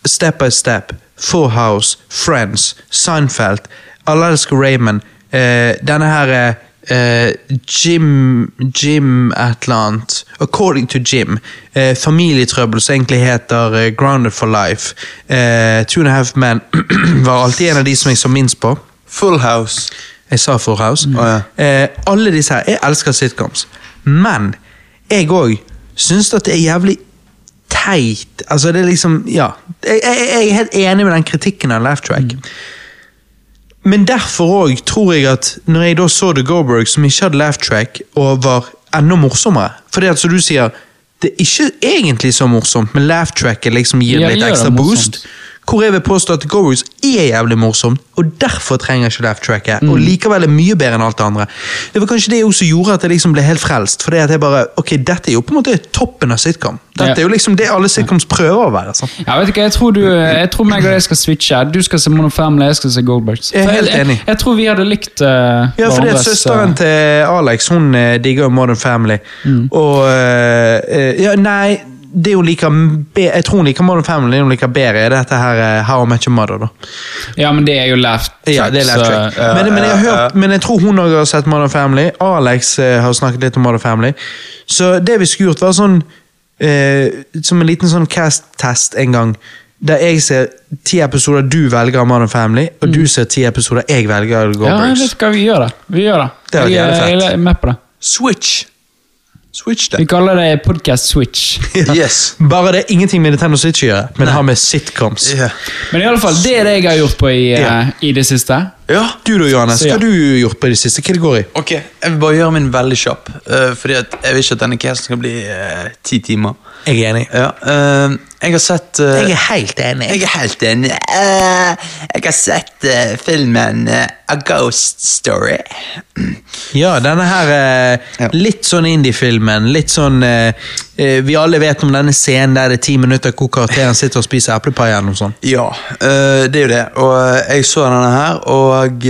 Step by Step, Four House, Friends, Seinfeld. Alle elsker Raymond. uh, denne her eh, Jim Jim et eller annet. According to Jim. Uh, familietrøbbel som egentlig heter uh, Grounded for Life. Eh, Two and a Half Men var alltid en av de som jeg så minst på. Full House. Jeg sa Full House. Ja. eh, alle disse her, Jeg elsker sitcoms. Men jeg òg syns at det er jævlig teit. Altså, det er liksom Ja. Jeg, jeg, jeg er helt enig med den kritikken av Laugh Track. Men derfor òg tror jeg at når jeg da så The Goldberg, som ikke hadde laugh track, og var enda morsommere For det at som du sier, det er ikke egentlig så morsomt, men laugh tracket liksom gir Ja, litt ekstra boost. morsomt. Hvor jeg vil påstå at Go-Roots er jævlig morsomt, og derfor trenger ikke laugh tracket, og likevel er mye bedre enn alt det andre. Det var kanskje det som gjorde at jeg liksom ble helt frelst, For jeg bare, ok, dette er jo på en måte toppen av sitcom. Dette er jo liksom det alle sitcoms prøver å være. sånn. Ja, vet ikke, Jeg tror, du, jeg tror meg og deg skal switche. Du skal se Mono Family, jeg skal se Goldbergs. Jeg er helt jeg, enig. jeg, tror vi hadde likt uh, Ja, for det er søsteren til Alex hun eh, digger jo Modern Family. Og uh, eh, Ja, nei, det hun liker be Jeg tror hun liker Modern Family, hun liker bedre, er dette her eh, How I Met Your Mother. da Ja, men det er jo left track. Ja, det er left så- track. ja, men, men, jeg har hørt, men jeg tror hun òg har sett Modern Family. Alex eh, har snakket litt om Modern Family. Så det vi skulle gjort, var sånn eh, Som en liten sånn cast-test en gang. Der jeg ser ti episoder du velger av Modern Family, og du ser ti episoder jeg velger av Goldbergs. Ja, jeg vet hva vi gjør det. Vi gjør det. Det jeg, fett. jeg er med på det. Switch. Switch Vi kaller det podcast switch. Yes. Bare det er ingenting med Nintendo Switch å gjøre, men det har med sitcoms. Yeah. Men i alle fall, det er det jeg har gjort på i, yeah. uh, i det siste. ja. Du da, Johannes, Så ja. hva har du gjort på i det siste? Hva det går i? Ok, jeg vil bare gjøre min veldig kjapp. Uh, fordi at jeg vil ikke at denne casen skal bli eh, ti timer. Jeg er enig. Ja, eh, jeg har sett eh, Jeg er helt enig. Jeg er helt enig. Uh, jeg har sett uh, filmen uh, A Ghost Story. Ja, denne her litt sånn indie-filmen. Litt sånn Vi alle vet om denne scenen der det er ti minutter hvor karakteren sitter og spiser eplepai. Ja, det er jo det. Og jeg så denne her, og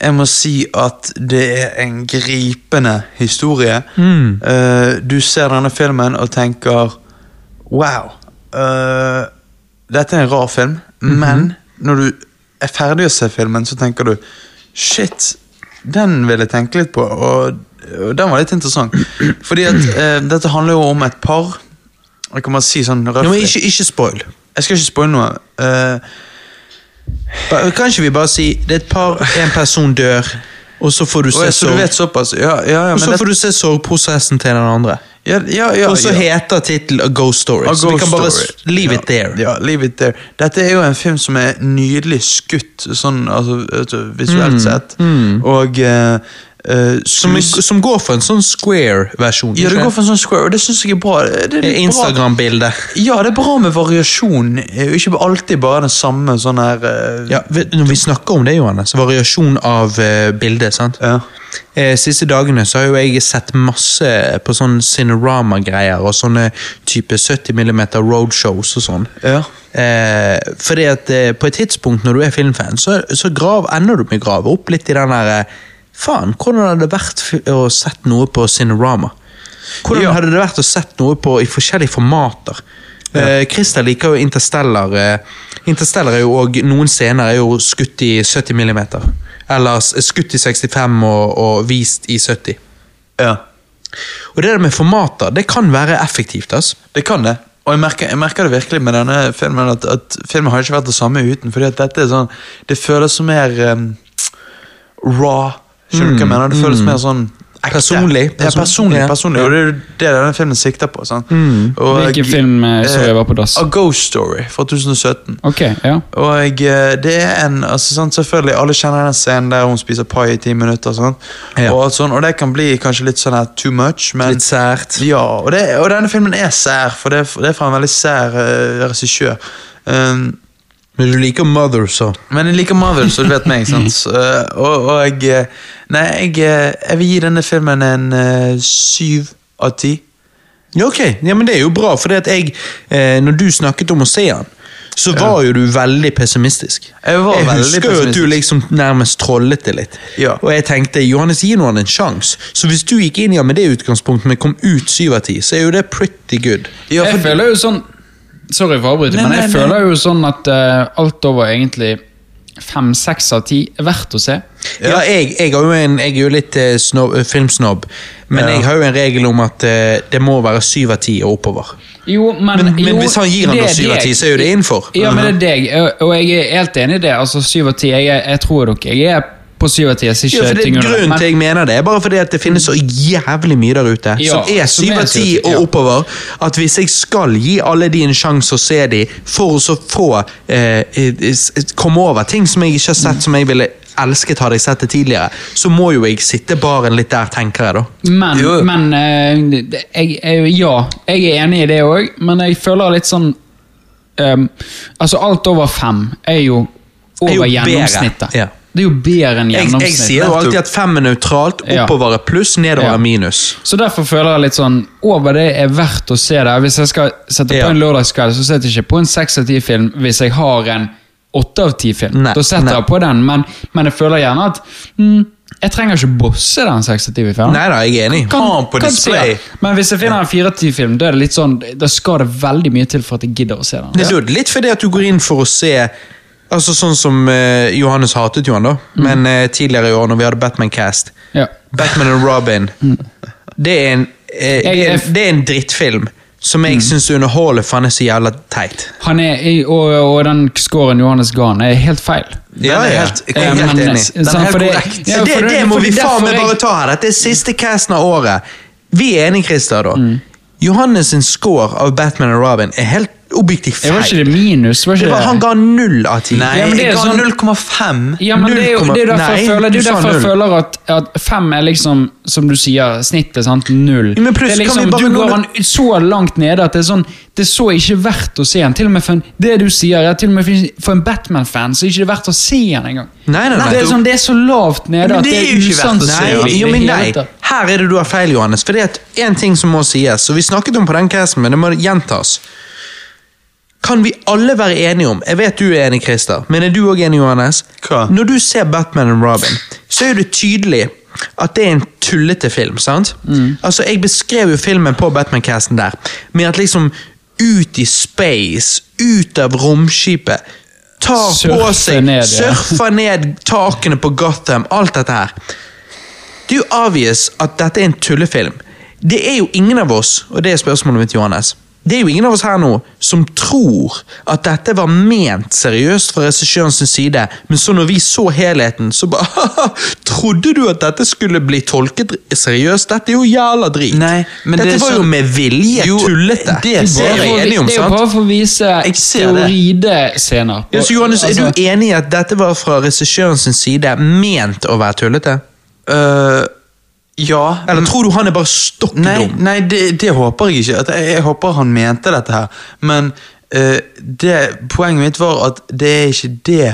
jeg må si at det er en gripende historie. Eh, du ser denne filmen og tenker Wow. Uh, dette er en rar film, men når du er ferdig å se filmen, så tenker du Shit, den vil jeg tenke litt på, og, og den var litt interessant. Fordi at uh, dette handler jo om et par. Jeg kan bare si sånn røft. ikke, ikke spoil. Jeg skal ikke spoile noe. Ba- Kan ikke vi bare si det er et par, en person dør, og så får du se så du sorg. vet såpass? Ja, ja, ja, Og så det, får du se sorgprosessen til den andre. ja, ja, ja, Og så heter tittelen A Ghost Story. A så vi kan bare Story. leave it there. Ja, leave it there. Dette er jo en film som er nydelig skutt, sånn altså, visuelt mm. sett. Og eh, eh, Som, som går for en sånn square-versjon. Ja, det går for en sånn square, og det syns jeg er bra. Instagram-bilde. Ja, det er bra med variasjon, eh, ikke alltid bare den samme sånn her uh, Ja, når vi snakker om det, Johannes, variasjon av uh, bildet, sant? ja. Eh, siste dagene så har jo jeg sett masse på sånne Cinerama-greier og sånne type 70 mm roadshows og sånn. Ja. Eh, fordi at eh, på et tidspunkt når du er filmfan, så, så grav, ender du med å grave opp litt i den der eh, Faen, hvordan hadde det vært å sett noe på Cinerama? Hvordan Ja. hadde det vært å sett noe på i forskjellige formater? Ja. Christer liker jo Interstellar. Eh, Interstellar er jo og noen scener er jo skutt i 70 millimeter. Eller skutt i 65 og, og vist i 70. ja. Og det der med formater, det kan være effektivt. ass. Det kan det. Og jeg merker, jeg merker det virkelig med denne filmen, at, at filmen har ikke vært det samme uten. fordi at dette er sånn, Det føles som mer um, raw. Skjønner du hva jeg mener? Det føles mer sånn ekte. Personlig. Ja, personlig, Ja. personlig. Og det er det denne filmen sikter på. sant? Og, Hvilken film eh, så jeg var på dass? A Ghost Story fra 2017. Ok, ja. Og eh, det er en altså, sant, Selvfølgelig, alle kjenner den scenen der hun spiser pai i ti minutter. Sant? Ja. Og, alt sånn, og det kan bli kanskje litt sånn her too much, men Litt sært. ja, og, det, og denne filmen er sær, for det, er- det er fra en veldig sær uh, regissør. Um, Men du liker Mother, så. men jeg liker Mother, så du vet meg. sant? Uh, og, og jeg eh, Nei, jeg, eh, jeg vil gi denne filmen en uh, syv av ti. Ja, ok. Ja, men det er jo bra, for jeg, eh, når du snakket om å se han, så var jo du veldig pessimistisk. Jeg var veldig husker jo at du liksom nærmest trollet det litt. Ja. Og jeg tenkte, Johannes, gi nå han en sjanse. Så hvis du gikk inn i han med det utgangspunktet, men kom ut syv av ti, så er jo det pretty good. Ja, Jeg føler jo sånn Sorry for å avbryte, men jeg nei, føler jo sånn at uh, alt over egentlig fem-seks av ti er verdt å se. Ja, jeg, jeg, jo en, jeg er jo litt uh, snob, eh, filmsnobb, men Ja. jeg har jo en regel om at uh, det må være syv av ti og oppover. Jo, men, Men, men jo, hvis han gir han syv av ti, så er jo det innenfor. Ja, men det er deg, og- og jeg er helt enig i det. Altså, syv av ti. Jeg, jeg tror dere. Jeg er på syv av ti. Ja, for det er. Grunnen til jeg mener det, er bare fordi at det finnes så jævlig mye der ute Ja, som er syv av ti og oppover. At hvis jeg skal gi alle de en sjanse å se de, for å så få eh, eh, komme over ting som jeg ikke har sett som jeg ville elsket hadde jeg sett det tidligere, så må jo jeg sitte baren litt der, tenker jeg da. Men, Jo. men eh, jeg, jeg, ja, jeg er enig i det òg, men jeg føler litt sånn um, Altså, alt over fem er jo Er jo over bedre, gjennomsnittet. ja. Det er jo bedre enn Jeg, jeg sier jo alltid at fem er nøytralt, oppover er pluss, nedover er minus. Så derfor føler jeg litt sånn Over det er verdt å se det. Hvis jeg skal sette Ja. på en lørdagskveld, så setter jeg ikke på en seks av ti-film hvis jeg har en åtte av ti-film. Da setter jeg på den, men, men jeg føler gjerne at mm, jeg trenger ikke bosse den seks av ti-filmen. Nei da, jeg er enig. Ha den på display. Men hvis jeg finner en fire av ti-film, da det litt sånn Da skal det veldig mye til for at jeg gidder å se den. Det er litt fordi at du går inn for å se Altså Sånn som eh, Johannes hatet jo han, da. Men eh, tidligere i år, når vi hadde Batman Cast Ja. Batman and Robin Det er en, eh, det er, en- det er en drittfilm som jeg syns underholder, for han er så jævla teit. Han er, i- og, og den scoren Johannes ga han, er helt feil. Ja, er ja. helt- jeg er Eh, helt men- enig. Den er sant, helt for det- korrekt. ja, det, for det må vi faen meg bare ta her. Dette er siste casten av året. Vi er enige, Christer, da. Johannes sin score av Batman og Robin er helt objektivt feil. var ikke det minus? Var ikke Det var, han ga null av ti. Nei, Ja, men det er jeg ga sånn- 0,5. Ja, men det er jo det er jo derfor, Nei, jeg føler, det er jo derfor jeg føler at, at fem er liksom, som du sier, snittet. sant? Null. Ja, men pluss det er kan vi liksom, bare du går han så langt nede at det er sånn Det er så ikke verdt å se han. Til og med for en, det du sier, er til og med for- en Batman-fan så er ikke det verdt å se han engang. Nei, nei, nei. Det er, sånn, det er så lavt nede Men at det er er ikke usannsynlig. Jo, men nei. Her er det du har feil, Johannes. For det er en ting som må sies, og vi snakket om på den casten, men det må gjentas. Kan vi alle være enige om Jeg vet du er enig, Christer, men er du òg enig, Johannes? Hva? Når du ser Batman og Robin, så er det tydelig at det er en tullete film. sant? Altså, Jeg beskrev jo filmen på Batman-casten der, med at liksom ut i space, ut av romskipet Tar på seg, ned, ja. surfer ned takene på Gotham, alt dette her. Det er jo obvious at dette er en tullefilm. Det er jo ingen av oss, og det er spørsmålet mitt, Johannes. Det er jo ingen av oss her nå som tror at dette var ment seriøst fra regissørens side, men så når vi så helheten, så bare Trodde du at dette skulle bli tolket seriøst? Dette er jo jævla drit. Nei, men dette det var var jo sånn- med vilje Jo, tullete. det er det, er enig om, det er jo bare for å vise teoridescener. Ja, så Johannes, er Altså- du enig i at dette var fra regissørens side ment å være tullete? Øh, ja. Eller tror du han er bare stokk Nei, dum? nei det, det håper jeg ikke. Jeg, jeg håper han mente dette her. Men uh, det, poenget mitt var at det er ikke det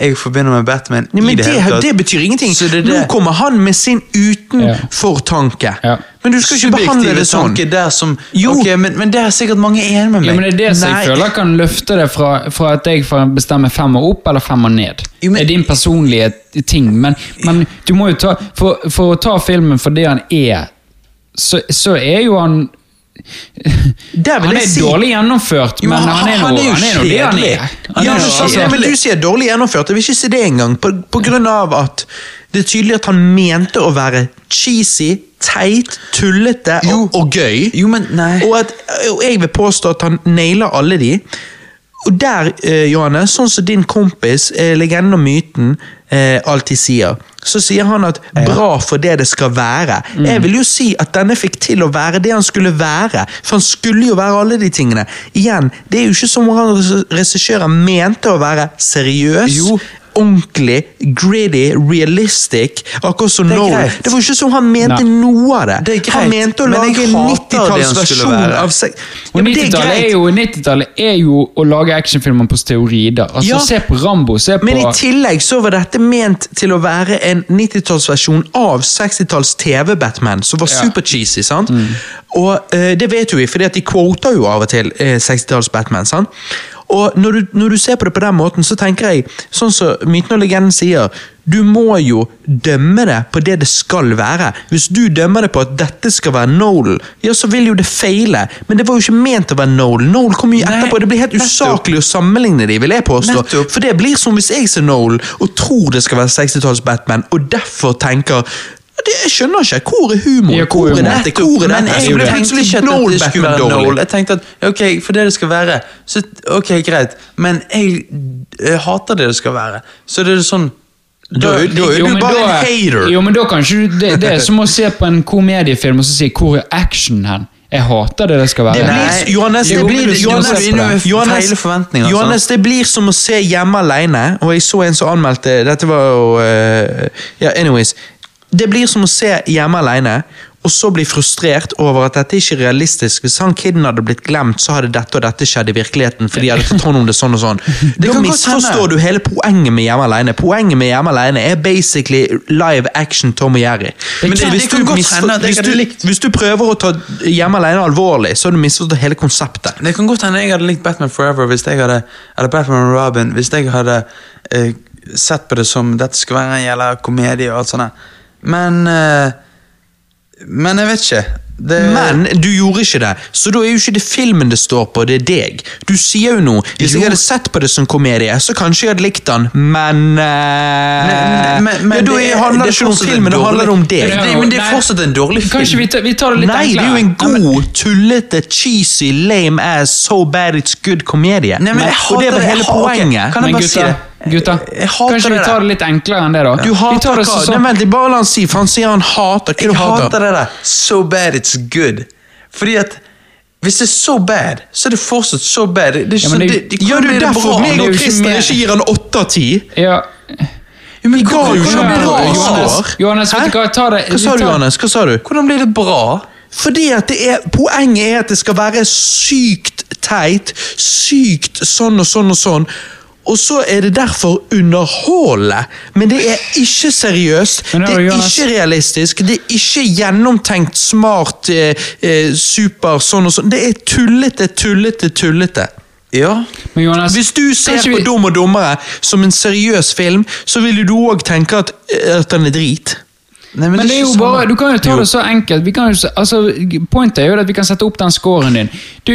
jeg forbinder med Batman. Nei, men det, det, det betyr ingenting. Så det Nå kommer han med sin utenfor-tanke. Ja. Men du skal ikke behandle det sånn. Der som, Jo. Ok, men, men det er sikkert mange enig med meg. Ja, men Det er det som jeg føler kan løfte det fra, fra at jeg får bestemme femmer opp eller femmer ned. Jo, men- det er din personlige ting, men, men du må jo ta For, for å ta filmen for det han er, så, så er jo han Han er si- dårlig gjennomført, Jo, men han- han er han er jo han er nå det han kjedelig. er. Han Ja, er men, altså- men Du sier dårlig gjennomført. Jeg vil ikke si det engang. På, på grunn av at det er tydelig at han mente å være cheesy, teit, tullete Jo. og, og gøy. Jo, men. Og, at, og jeg vil påstå at han nailer alle de. Og der, eh, Johanne, sånn som din kompis, eh, legenden og myten, eh, alltid sier, så sier han at bra for det det skal være. Jeg vil jo si at denne fikk til å være det han skulle være, for han skulle jo være alle de tingene. Igjen, det er jo ikke som om han regissøren mente å være seriøs. Jo. Ordentlig, gritty, realistic. Akkurat som Nolan. greit. Det var ikke som han mente Nei. noe av det. Det han mente å lage en hater det han skulle 90-tallsversjon være. av seg. Ja, Og men det er 90-tallet er, jo- 90-tallet er jo å lage actionfilmer på steorider. Altså, Ja. Se på Rambo, se på Men i tillegg så var dette ment til å være en 90-tallsversjon av 60-talls TV-Batman, som var Ja. super-cheesy. sant? Og uh, det vet jo vi, fordi at de quoter jo av og til uh, 60-talls Batman. sant? Og når du, når du ser på det på den måten, så tenker jeg, sånn som myten og legenden sier, du må jo dømme det på det det skal være. Hvis du dømmer det på at dette skal være Nolan, ja, så vil jo det feile. Men det var jo ikke ment å være Nolan. Nolan kommer jo etterpå. Det blir helt usaklig å sammenligne de, vil jeg påstå. For det blir som hvis jeg ser Nolan og tror det skal være 60-talls Batman, og derfor tenker det, Jeg skjønner ikke. Hvor er humoren? Ja, hvor er humor? dette? Hvor er Men dette? jeg Så tenkte ikke at det skulle være. Noel. Jeg tenkte at ok, for det det skal være, så ok, greit. Men jeg, jeg hater det det skal være. Så det er sånn Da, da er Jo, du bare da- en hater. Jo, men da kan ikke du Det, det er som å se på en komediefilm og så si 'hvor er action hen'? Jeg hater det det skal være. Det blir, Johannes, det blir, Johannes, på det. Johannes, Johannes, det blir som å se Hjemme alene, og jeg så en som anmeldte Dette var jo uh, yeah, anyways. Det blir som å se Hjemme alene, og så bli frustrert over at dette ikke er realistisk. Hvis han kiden hadde blitt glemt, så hadde dette og dette skjedd i virkeligheten. fordi de hadde tatt hånd om det sånn og sånn. Da kan misforstår du hele poenget med Hjemme alene. Poenget med Hjemme alene er basically live action Tom og Jerry. Men det- hvis du hvis du- Hvis du prøver å ta Hjemme alene alvorlig, så har du misforstått hele konseptet. Det kan godt hende jeg hadde likt Batman Forever hvis jeg hadde Eller Batman og Robin hvis jeg hadde eh, sett på det som dette skulle være en jævla komedie og alt sånt. Men eh, Men jeg vet ikke. Det, Men du gjorde ikke det, så da er jo ikke det filmen det står på, det er deg. Du sier jo noe. Hvis Jo. jeg hadde sett på det som komedie, så kanskje jeg hadde likt den, men, eh, Men- men- men ja, Da det er- handler det ikke om filmen, det handler om deg. Det, det, men det er fortsatt en dårlig film. Kanskje vi tar, vi tar det litt Nei, det er jo en god, tullete, cheesy, lame ass, so bad it's good-komedie. Nei, men jeg Og det hater var hele Jeg hater- poenget. Kan jeg bare si det? Gutta kanskje vi tar det litt enklere enn det, da? Du hater det hva? sånn- Nei, vent, bare la han si, for han sier han hater. Hva Jeg du hater hater? det der. So bad it's good. Fordi at hvis det er so bad, så er det fortsatt so bad. Det, det, er Ja, ikke sånn- det- det, de Gjør kan du det derfor bra. meg er og Christer ikke gir han åtte av ti? Ja. Men ga jo ikke bra svar. Johannes. Johannes, vet du hva, ta det Hva sa du, Johannes? Hva sa du? hvordan blir det bra? Fordi at det er, Poenget er at det skal være sykt teit, sykt sånn og sånn og sånn. Og så er det derfor underholdende. Men det er ikke seriøst, det er ikke realistisk, det er ikke gjennomtenkt, smart, eh, eh, super sånn og sånn. Det er tullete, tullete, tullete. Ja. Men Jonas, Hvis du ser på vi- Dum og dummere som en seriøs film, så vil du òg tenke at, eh, at den er drit. Nei, Men det er jo bare. Du kan jo ta det så enkelt. Vi kan jo, altså, Pointet er jo at vi kan sette opp den scoren din. Du,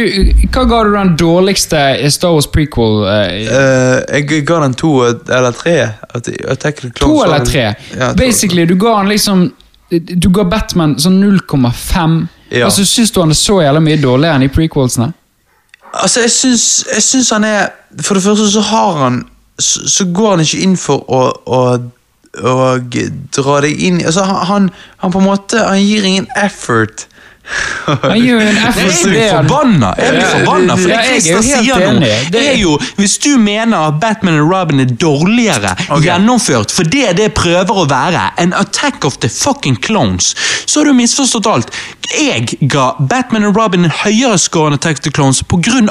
Hva ga du den dårligste Star Wars prequel? Uh, uh, jeg ga den to eller tre. At- at to eller tre? Ja. Basically, du ga han liksom Du ga Batman sånn 0,5. Ja. Altså, Syns du han er så jævla mye dårligere enn i prequelsene? Altså, jeg syns, jeg syns han er For det første så har han Så, så går han ikke inn for å, å, å g- dra deg inn Altså, han, han på en måte Han gir ingen effort. Han gjør jo en jeg til blir det han- forbanna! Jeg blir forbanna for det er Christer sier nå. Det- er jo Hvis du mener at Batman og Robin er dårligere gjennomført for det det prøver å være, en Attack of the fucking Clones, så har du misforstått alt. Jeg ga Batman og Robin en høyere score enn Attack of the Clones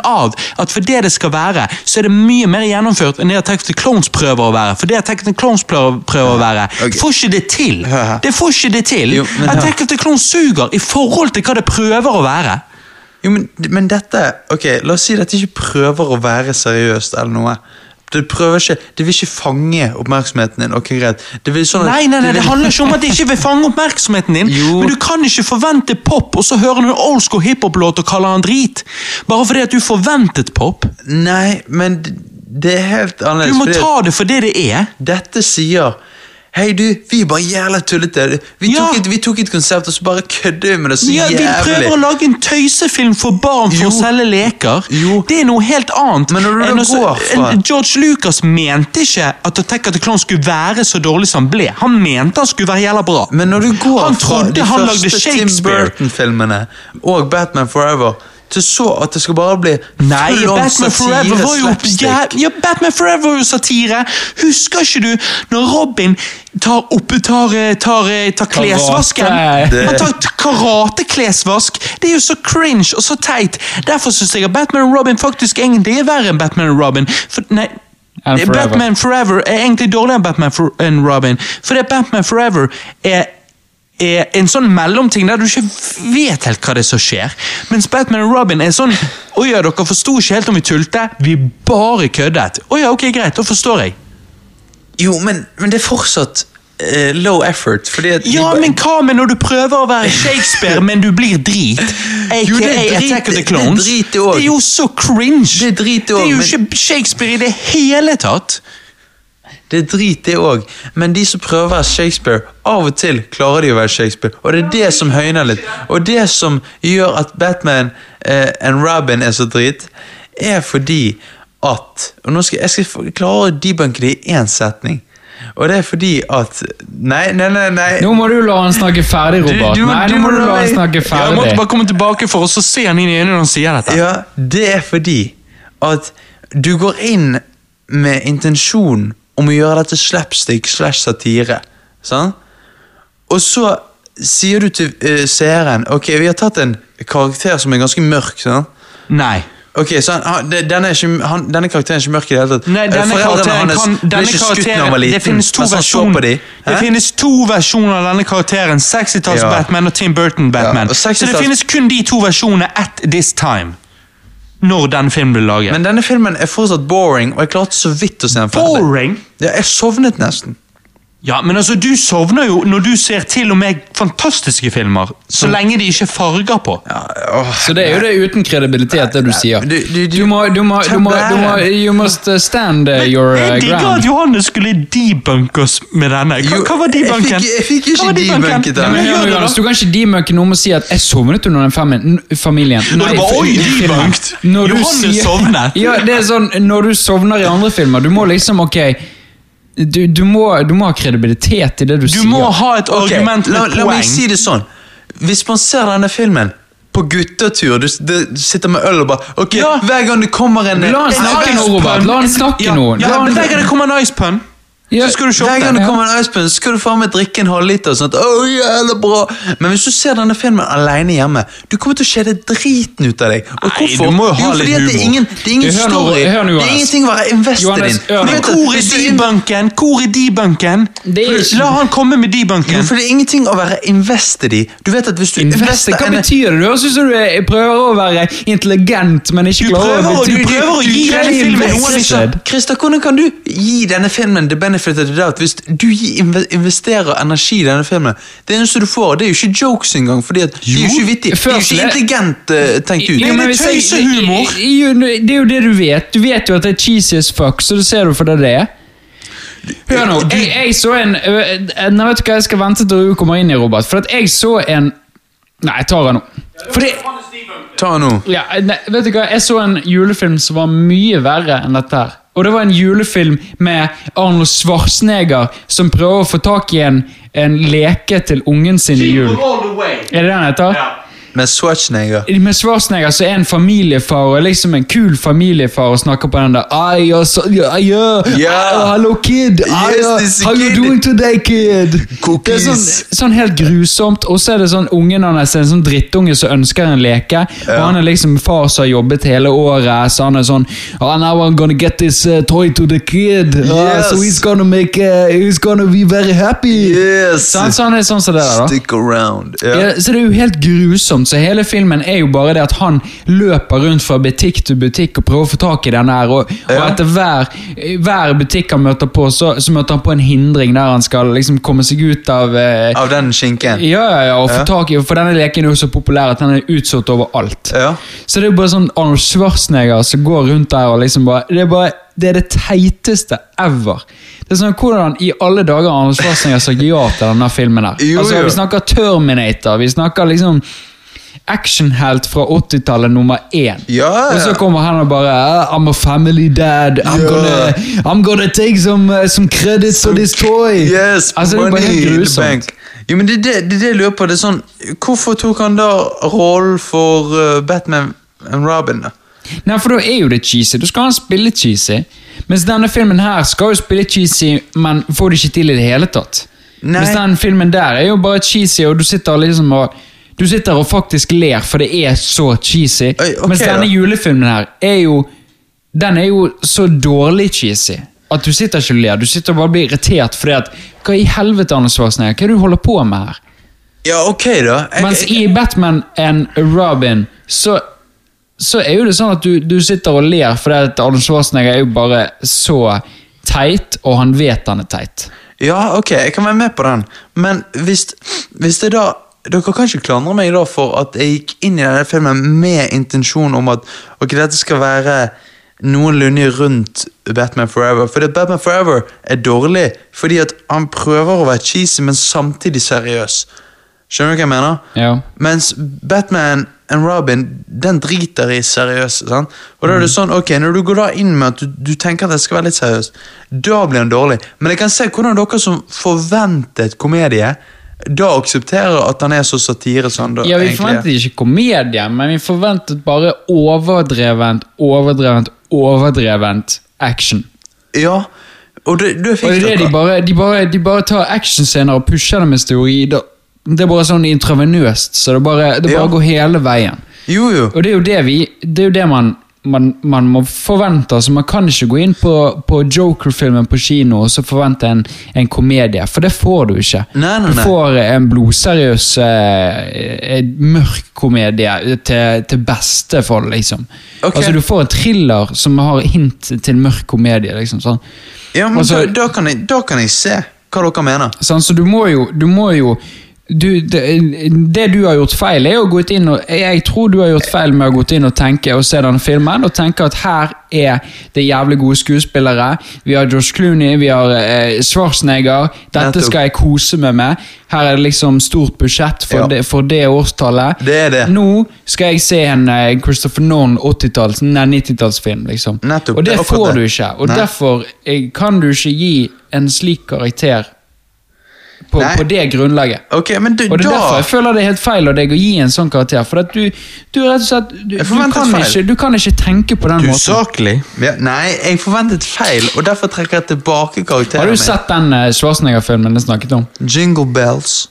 av at for det det skal være, så er det mye mer gjennomført enn det Attack of the Clones prøver å være. For det Attack of the Clones prøver, å være, får ikke det til. Det får ikke det til. Jo, Attack of the Clones suger i forhold til hva det prøver å være. Jo, men, men dette Ok, La oss si dette ikke prøver å være seriøst eller noe. Det prøver ikke, det vil ikke fange oppmerksomheten din. ok, greit. Sånn Nei, nei, nei, det handler ikke om at det ikke vil fange oppmerksomheten din. Jo. Men du kan ikke forvente pop, og så hører du en old school hiphop-låt og kaller han drit. Bare fordi at du forventet pop. Nei, men det- er helt annerledes. Du må ta det for det det er. Dette sier Hei, du, vi er bare jævla tullete. Vi, Ja. tok et, vi tok et konsept, og så bare kødder vi med det så Ja, «Vi prøver å lage en tøysefilm for barn for Jo. å selge leker. Jo. Det er noe helt annet. Men når du en, også, går fra- en- George Lucas mente ikke at Attack of the Clown skulle være så dårlig som han ble. Han mente han skulle være jævla bra. Men når du går Han fra de første Tim Burton-filmene og Batman Forever, til så at det skal bare bli Nei, Batman Forever var jo ja, ja, Batman Forever var jo satire! Husker ikke du når Robin tar opp tar, eh, tar, eh, tar klesvasken? Karate. Han tar karateklesvask! Det er jo så cringe og så teit. Derfor syns jeg at Batman og Robin faktisk egentlig er verre enn Batman og Robin. For, nei, Forever. Batman Forever er egentlig dårligere enn Batman for, enn Robin. Fordi Batman Forever er er en sånn mellomting der du ikke vet helt hva det er som skjer. Mens Batman og Robin er sånn Å ja, dere forsto ikke helt om vi tulte. Vi bare køddet. Å ja, ok, greit, da forstår jeg. Jo, men, men det er fortsatt uh, low effort, Ja, bare... men hva med når du prøver å være Shakespeare, men du blir drit? AKA Jo, det er drit- Attack of the det Clones. drit det også. er jo så cringe! Det er drit det Det er jo også, ikke Shakespeare i det hele tatt. Det er drit, det òg. Men de som prøver å være Shakespeare, av og til klarer de å være Shakespeare. Og det er det som høyner litt. Og det som gjør at Batman eh, and Robin er så drit, er fordi at Og nå skal jeg skal klare å debunke det i én setning. Og det er fordi at Nei, nei, nei. nei. Nå må du la han snakke ferdig, Robert. du- Nei, du nå må du la han han ferdig. Ja, Jeg måtte bare komme tilbake for å se han inn i øynene når han sier dette. Ja, det er fordi at du går inn med intensjon om å gjøre dette slapstick slash satire. Sant? Og så sier du til uh, seeren Ok, vi har tatt en karakter som er ganske mørk. sant? Nei. Ok, så han, denne, ikke, han, denne karakteren er ikke mørk i det hele tatt. Nei, Eh, denne foreldrene karakteren hans kan, ble denne ikke skutt når han var liten, Det finnes to. Det finnes to versjoner av denne karakteren. 60-talls Ja. Batman og Tim Burton Batman. Ja, Så det finnes kun de to versjonene at this time. Når den filmen ble laget. Men denne filmen er fortsatt boring, og jeg klarte så vidt å se den ferdig. Boring? Ja, jeg sovnet nesten. Ja, men altså, du sovner jo når du ser til og med fantastiske filmer. Så lenge de ikke er farger på. Ja, åh. Så det er jo det uten kredibilitet, det du sier. Du- du- du- Du må, du må, du må, du må You must uh, stand men, your uh, Jeg digger at Johannes skulle debunke oss med denne. Hva, hva var jeg debunken? fikk- jeg fikk ikke debunket den. Ja, Johannes. Du kan ikke debunke noe med å si at 'jeg sovnet under den familien'. Nei, Når det var, «Oi, i debunked». Johannes sovnet. Ja, det er sånn, Når du sovner i andre filmer, du må liksom Ok, du, du, må, du må ha kredibilitet i det du, Du sier. må ha et argument med la, la meg si det sånn. Hvis man ser denne filmen på guttetur, du, du sitter med øl og bare Ok, Ja. hver gang det kommer en La han snakke nå, Robert. La han snakke ja, nå. Ja, La han- Hver gang det kommer en ice pun, Ja, så skal du Hver shotte. gang det kommer en icepun, skal du faen meg drikke en halvliter. og Sånt. Åh, jævlig bra Men hvis du ser denne filmen alene hjemme, du kommer til å kjede driten ut av deg. Og Nei, hvorfor? du må jo ha fordi litt at det er humor. ingen, det er ingen Du, hør story. hør nå, det er ingenting å være invested din in. Men at hvor er debunken? Hvor er ikke- La han komme med Jo, debunken. for det er ingenting å være invested i. Du vet at hvis du Investe, invester hva betyr det? Du høres ut som du er- prøver å være intelligent, men ikke Du klarer å- du prøver å gi denne filmen noe Christer, hvordan kan du gi denne filmen det benefit of the doubt hvis du investerer energi i denne filmen? Det eneste du får, det er jo ikke jokes engang, fordi at de er jo Jo, ikke vittig. Det er jo ikke intelligent uh, tenkt ut. Det er men hvis jeg- tøysehumor. Det er jo det du vet. Du vet jo at det er cheesy as fuck, så det ser du for det det er. Hør nå, jeg, jeg så en Nå vet du hva, Jeg skal vente til du kommer inn i, Robert. For at jeg så en Nei, jeg tar den nå. Fordi, Ta nå. ja, nei, vet du hva, Jeg så en julefilm som var mye verre enn dette. her. Og det var en julefilm med Arnold Schwarzenegger som prøver å få tak i en, en leke til ungen sin i jul. Er det den heter? Med Schwarzenegger. Med Schwarzenegger så er en familiefar og liksom en kul familiefar og snakker på den der I, ja, så, ja, ja, Ja. ah, Hello kid, Yes, ja, how you doing today kid? Det er Cookies. sånn, sånn helt grusomt Og så er det sånn ungen hans en sånn drittunge som ønsker en leke Og han er liksom far som har jobbet hele året Så han er sånn oh, Now I'm gonna get this uh, toy to the kid Ah, Yes. So he's gonna make uh, He's gonna be very happy Yes! Så han, så han er sånn som det der da Stick around. Yeah. ja, så det er jo helt grusomt. Så hele filmen er jo bare det at han løper rundt fra butikk til butikk og prøver å få tak i den her. Og, og etter hver, hver butikk han møter på, så, så møter han på en hindring der han skal liksom komme seg ut av eh, Av den skinken. ja, ja, og få tak i, For denne leken er jo så populær at den er utsolgt overalt. Ja. Så det er jo bare sånn Arnold Schwarzenegger som går rundt der og liksom bare Det er bare det er det teiteste ever. Det er sånn, Hvordan i alle dager Arnold Schwarzenegger sagt ja til denne filmen? her? Jo, altså, jo. Vi snakker Terminator, vi snakker liksom actionhelt fra 80-tallet nummer én. Ja, Og så kommer han og bare "Ah, I'm a family dad. I'm, Ja. gonna, I'm gonna take some, uh, some credit for this toy. Yes, altså, det er bare helt grusomt. Jo, men det er det, det, det jeg lurer på. Det er sånn, hvorfor tok han da rollen for uh, Batman and Robin? da? Nei, for da er jo det cheesy. Da skal han spille cheesy. Mens denne filmen her skal jo spille cheesy, men får det ikke til i det hele tatt. Nei. Mens den filmen der er jo bare cheesy, og du sitter liksom og du sitter og faktisk ler, for det er så cheesy. Oi, okay, Mens denne ja. julefilmen her er jo Den er jo så dårlig cheesy at du sitter ikke og ler. Du sitter og bare blir irritert fordi at Hva i helvete, Anders Svarsnes, hva er det du holder på med her? Ja, ok, da. Jeg, Mens i Batman and Robin så, så er jo det sånn at du, du sitter og ler fordi at Anders Schwarzenegger er jo bare så teit, og han vet han er teit. Ja, ok, jeg kan være med på den. Men hvis, hvis det da Dere kan ikke klandre meg da for at jeg gikk inn i denne filmen med intensjon om at ok, dette skal være noenlunde rundt Batman Forever. Fordi at Batman Forever er dårlig fordi at han prøver å være cheesy, men samtidig seriøs. Skjønner du hva jeg mener? Ja. Mens Batman and Robin, den driter i seriøs. Sant? Og da er det sånn, ok, Når du går da inn med at du, du tenker at det skal være litt seriøst, da blir den dårlig. Men jeg kan se hvordan dere som forventet komedie, da aksepterer at han er så satire han da Ja, Vi egentlig forventet ikke komedie, men vi forventet bare overdrevent, overdrevent, overdrevent action. Ja, og det, Og fikk det er det de bare, de bare, de bare tar actionscener og pusher det med steroider. Det er bare sånn intravenøst, så det bare, det bare Ja. går hele veien. Jo, jo. Og det er jo det, vi, det, er jo det man, man, man må forvente. altså Man kan ikke gå inn på, på Joker-filmen på kino og så forvente en, en komedie, for det får du ikke. Nei, nei, Du får en blodseriøs, eh, mørk komedie til, til beste for det, liksom. Okay. Altså Du får en thriller som har hint til mørk komedie. liksom sånn. Ja, men Altså- da, da, kan jeg, da kan jeg se hva dere mener. Sånn, så du må jo, du må jo du, det, det du har gjort feil, er å gå inn og Jeg tror du har gjort feil med å gå inn og tenke og se denne filmen og tenke at her er det jævlig gode skuespillere. Vi har Josh Clooney, vi har eh, Schwarzenegger. Dette skal jeg kose meg med. Her er det liksom stort budsjett for, Ja. det, for det årstallet. Det. Nå skal jeg se en eh, Christopher Nolan 80-talls, nei 90-tallsfilm. liksom. Nettopp, Og det får du ikke. Og Nei. derfor eh, kan du ikke gi en slik karakter på, på det grunnlaget. Okay, men du, Og det er da derfor jeg føler det er helt feil av deg å gi en sånn karakter. For at du, du rett og slett du, du, kan ikke, du kan ikke tenke på den måten. Usaklig. ja, Nei, jeg forventet feil, og derfor trekker jeg tilbake karakteren Har du sett den uh, Schwarzenegger-filmen jeg snakket om? Jingle Bells.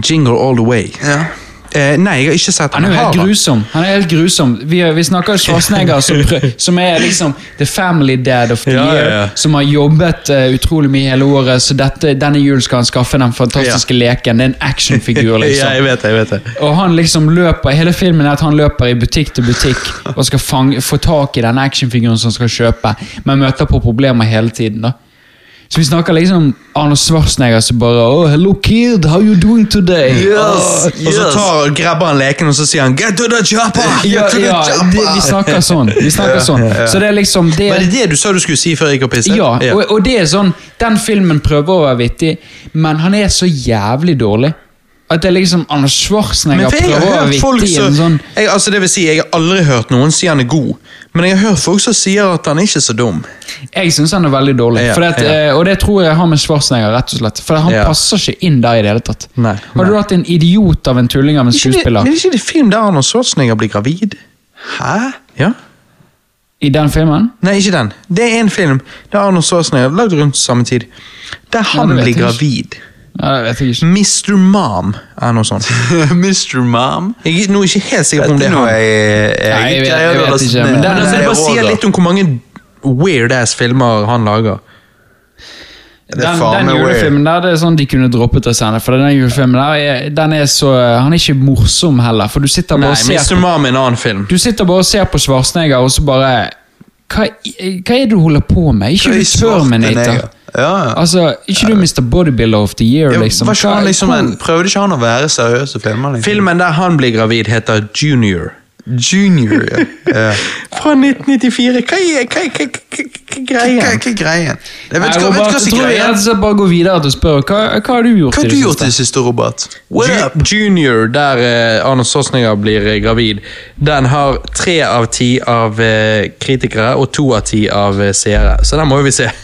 Jingle all the way. Ja. Eh, nei, jeg har ikke sett Han Han er jo helt grusom. Han er helt grusom. Vi, vi snakker Schwarzenegger som, som er liksom the family dad of the Ja, ja, year. ja. Som har jobbet uh, utrolig mye hele året, så dette, denne julen skal han skaffe den fantastiske leken. Det er en actionfigur, liksom. ja, jeg vet det. jeg vet det. Og han liksom løper, Hele filmen er at han løper i butikk til butikk og skal fange, få tak i denne actionfiguren som han skal kjøpe, men møter på problemer hele tiden. da. Så vi snakker liksom Arne Schwarzenegger som bare oh, 'Hello kid, how you doing today?' Yes, Og så tar, grabber han leken og så sier han 'get to the chopper'! Ja, the ja chopper!» det, vi snakker sånn. Vi snakker sånn. Så det er liksom det, Var det det du sa du skulle si før jeg gikk og pisset? Ja, og, og det er sånn Den filmen prøver å være vittig, men han er så jævlig dårlig. At det er liksom Anders Schwarzenegger prøver å vitte i en sånn jeg, altså det vil si, jeg har aldri hørt noen si han er god, men jeg har hørt folk som sier at han er ikke så dum. Jeg syns han er veldig dårlig, Ja, det, ja. eh, og det tror jeg har med Schwarzenegger rett og slett. For han Ja. passer ikke inn der i det hele tatt. Nei, Har du hatt en idiot av en tulling av en skuespiller? det, men er ikke det film der Anders Schwarzenegger blir gravid? Hæ? Ja? i den filmen? Nei, ikke den. Det er en film der Arnold Schwarzenegger lagd rundt samme tid. Der han det blir gravid. ikke. Det vet jeg ikke. Mr. Mom er noe sånt. Mr. Mom? Jeg er nå ikke helt sikker på om det er noe han. jeg, jeg, Nei, jeg vet- jeg ikke, men ned. Altså, det Jeg bare sier litt om hvor mange weird-ass filmer han lager. Er Den, den julefilmen der, det er sånn de kunne droppet å sende. For den julefilmen der, er, den er så Han er ikke morsom heller. For du sitter Nei, bare og ser Mr. Mom er en annen film. Du sitter bare og ser på Schwarzenegger, og så bare Hva, hva er det du holder på med? Ikke du i Terminator? Ja, ja. Altså, ikke du Mr. Bodybuilder of the year, liksom. Hva- han liksom en, prøvde ikke han å være seriøs og filme? Liksom? Filmen der han blir gravid, heter Junior. Junior, ja. Fra 1994. Hva er, greien? hva er greien? Jeg vet ikke hva- som jeg tror er og greien. bare går videre til å spørre hva, hva har du gjort Hva har du gjort i siste? det siste, Robert? What Ju- up? Junior, der uh, Arne Schwarzenegger blir uh, gravid, den har tre av ti av uh, kritikere og to av ti av seere. Så den må jo vi se.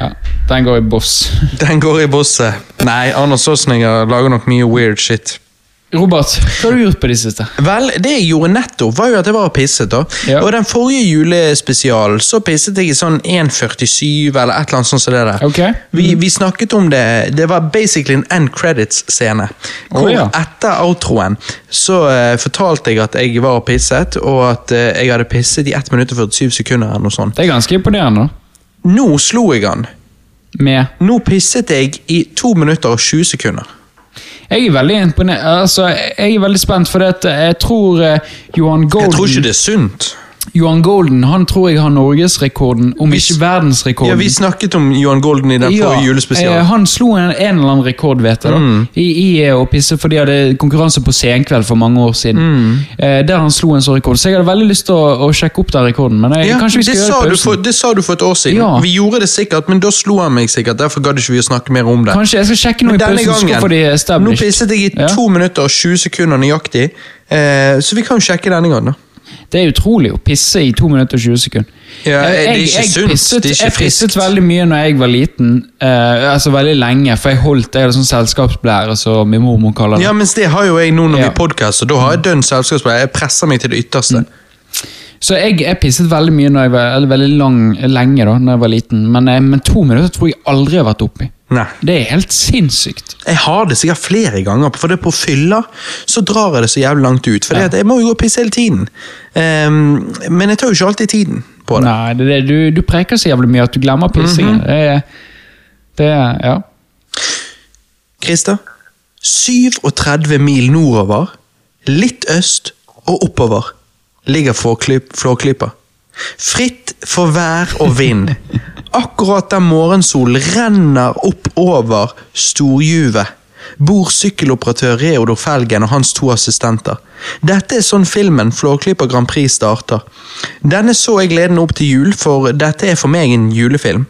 Ja, den går i boss. den går i bosset. Nei, Arne Sosninger lager nok mye weird shit. Robert, hva har du gjort på det siste? Vel, det jeg gjorde nettopp, var jo at jeg var og pisset. da. Ja. Og den forrige julespesialen så pisset jeg i sånn 1,47 eller et eller annet sånt som det der. Okay. Vi, vi snakket om det, det var basically en end credits-scene. Hvor ja. etter outroen så uh, fortalte jeg at jeg var og pisset, og at uh, jeg hadde pisset i 1 minutt og 47 sekunder. eller noe sånt. Det er ganske imponerende. Nå slo jeg han. Med Nå pisset jeg i 2 minutter og 20 sekunder. Jeg er veldig imponert. Altså, jeg er veldig spent, for dette. jeg tror eh, Johan Golden Jeg tror ikke det er sunt. Johan Golden han tror jeg har norgesrekorden, om Vi- ikke verdensrekorden. Ja, Vi snakket om Johan Golden i den forrige eh, julespesialen. han slo en, en eller annen rekord, vet jeg, da, Mm. i, i eh, å pisse, for de hadde konkurranse på Senkveld for mange år siden. Mm. Eh, der han slo en sånn rekord. Så jeg hadde veldig lyst til å, å sjekke opp den rekorden. Men jeg, Ja, kanskje vi det, skal sa gjøre det for, det sa du for et år siden. Ja. Vi gjorde det sikkert, men da slo han meg sikkert. Derfor gadd ikke vi å snakke mer om det. Kanskje jeg skal sjekke noe i pausen, så gangen- får de Nå pisset jeg i Ja. minutter og 20 sekunder nøyaktig, eh, så vi kan jo sjekke denne gangen. da. Det er utrolig å pisse i 2 minutter og 20 sekunder. Ja, det er ikke jeg sunt, Pisset, det er ikke jeg pisset veldig mye når jeg var liten. Uh, altså veldig lenge, for jeg holdt jeg hadde sånn selskapsblære, som min mormor kaller det. Ja, mens det har jo jeg nå når Ja. vi podkaster. Da har jeg dønn selskapsblære. Jeg presser meg til det ytterste. Så jeg, jeg pisset veldig mye når jeg var, eller veldig lang, lenge da når jeg var liten, men, eh, men to minutter tror jeg aldri jeg har vært oppi. Nei. Det er helt sinnssykt. Jeg har det sikkert flere ganger, for det på fylla så drar jeg det så jævlig langt ut. For Ja. jeg må jo gå og pisse hele tiden. Um, men jeg tar jo ikke alltid tiden på det. Nei, det, det, du, du preker så jævlig mye at du glemmer pissingen. det, er, det er Ja. Christer, 37 mil nordover, litt øst og oppover, ligger Flåklyp- Flåklypa. Fritt for vær og vind. Akkurat der morgensolen renner opp over Storjuvet, bor sykkeloperatør Reodor Felgen og hans to assistenter. Dette er sånn filmen Flåklypa Grand Prix starter. Denne så jeg gleden opp til jul, for dette er for meg en julefilm.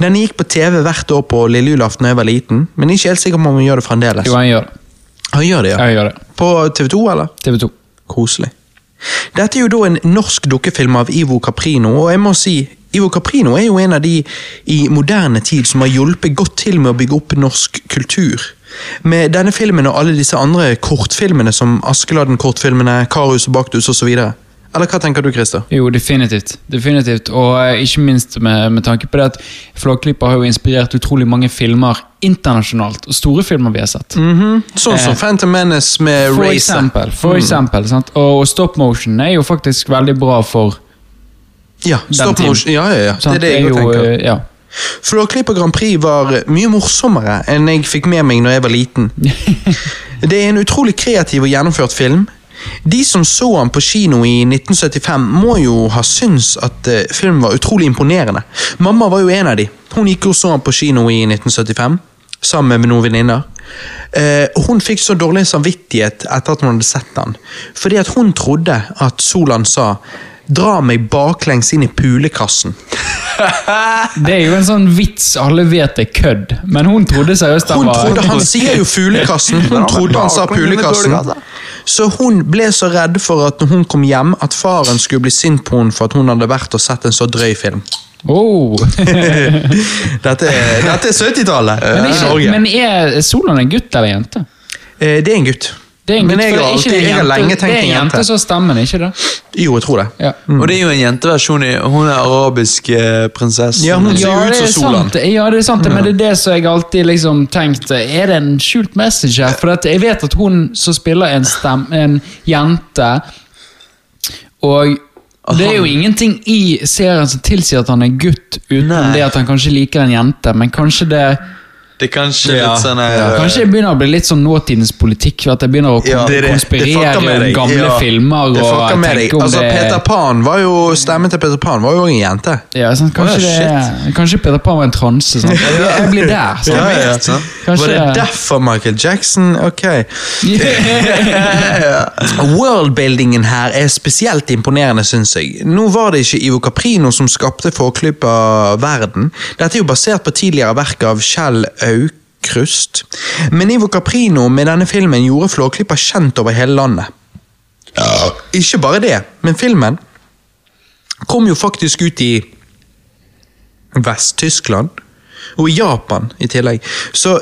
Den gikk på TV hvert år på lille julaften da jeg var liten, men ikke helt sikker på om han gjør det fremdeles. Jo, han gjør det. Han gjør det, ja. Jeg gjør det. På TV2, eller? TV 2. Koselig. Dette er jo da en norsk dukkefilm av Ivo Caprino, og jeg må si Ivo Caprino er jo en av de i moderne tid som har hjulpet godt til med å bygge opp norsk kultur. Med denne filmen og alle disse andre kortfilmene som Askeladden-kortfilmene, Karus og Baktus osv. Eller hva tenker du, Christer? Jo, definitivt. definitivt. Og eh, ikke minst med, med tanke på det at Flåklypa har jo inspirert utrolig mange filmer internasjonalt. Og store filmer vi har sett. Sånn som Eh, Phantom Menace med For eksempel. For eksempel sant? Og, og stop motion er jo faktisk veldig bra for Ja, stop motion. Ja, ja, ja. Det er det jeg jo, tenker. eh, Ja. Flåklypa Grand Prix var mye morsommere enn jeg fikk med meg når jeg var liten. Det er en utrolig kreativ og gjennomført film. De som så han på kino i 1975, må jo ha syntes at eh, filmen var utrolig imponerende. Mamma var jo en av de. Hun gikk og så han på kino i 1975, sammen med noen venninner. Eh, hun fikk så dårlig samvittighet etter at hun hadde sett han, fordi at hun trodde at Solan sa 'dra meg baklengs inn i pulekassen'. Det er jo en sånn vits alle vet er kødd, men hun trodde seriøst den Hun var trodde Han sier jo fuglekassen. Hun trodde han sa pulekassen. Så hun ble så redd for at når hun kom hjem, at faren skulle bli sint på henne for at hun hadde vært og sett en så drøy film. Oh. Dette er, dette er 70-tallet Men, i Norge. men er Solan en gutt eller en jente? Eh, det er en gutt. Det er en Men gutt, jeg for har det er ikke alltid- en jente, det er en en jente jente. som stemmer, ikke det? Jo, jeg tror det. Ja. Og det er jo en jenteversjon i Hun er arabisk eh, prinsesse. Ja, hun ser Ja, ut det som Solan. sant, ja, det er sant, men det er det som jeg alltid liksom tenkte Er det en skjult message her? For at jeg vet at hun som spiller en, stem, en jente Og det er jo ingenting i serien som tilsier at han er gutt, uten Nei. det at han kanskje liker en jente, men kanskje det Det er kanskje Ja, litt sånn eh, Kanskje det begynner å bli litt sånn nåtidens politikk. At jeg begynner å Ja, det er det. Det konspirere om gamle Ja, filmer. Det og fucker med deg. om Altså, det Peter Pan var jo Stemmen til Peter Pan var jo en jente. ja, sånn, kanskje, oh, ja, det, kanskje Peter Pan var en transe. Sånn. Jeg, jeg blir der. Sånn. Ja, ja. Kanskje Var det derfor Michael Jackson? Ok. Worldbuildingen her er spesielt imponerende, syns jeg. Nå var det ikke Ivo Caprino som skapte forklypa verden. Dette er jo basert på tidligere verk av Kjell Aukrust. Men Ivo Caprino med denne filmen gjorde Flåklypa kjent over hele landet. Ikke bare det, men filmen kom jo faktisk ut i Vest-Tyskland. Og i Japan i tillegg. Så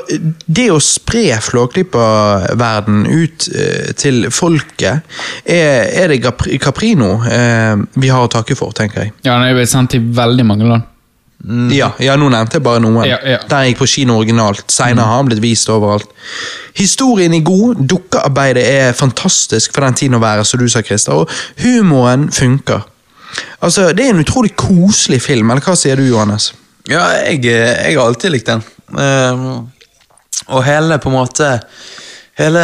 det å spre Flåklypa-verden ut eh, til folket, er, er det Capri- Caprino eh, vi har å takke for, tenker jeg. Ja, det er jo sendt i veldig mange land. Ja, ja, nå nevnte jeg bare noen. Ja, ja. Jeg gikk på kino originalt. Senere har han blitt vist overalt. Historien er god, dukkearbeidet er fantastisk for den tiden å være, som du sa, Christer, og humoren funker. Altså, Det er en utrolig koselig film, eller hva sier du, Johannes? Ja, jeg, jeg har alltid likt den. Uh, og hele på en måte Hele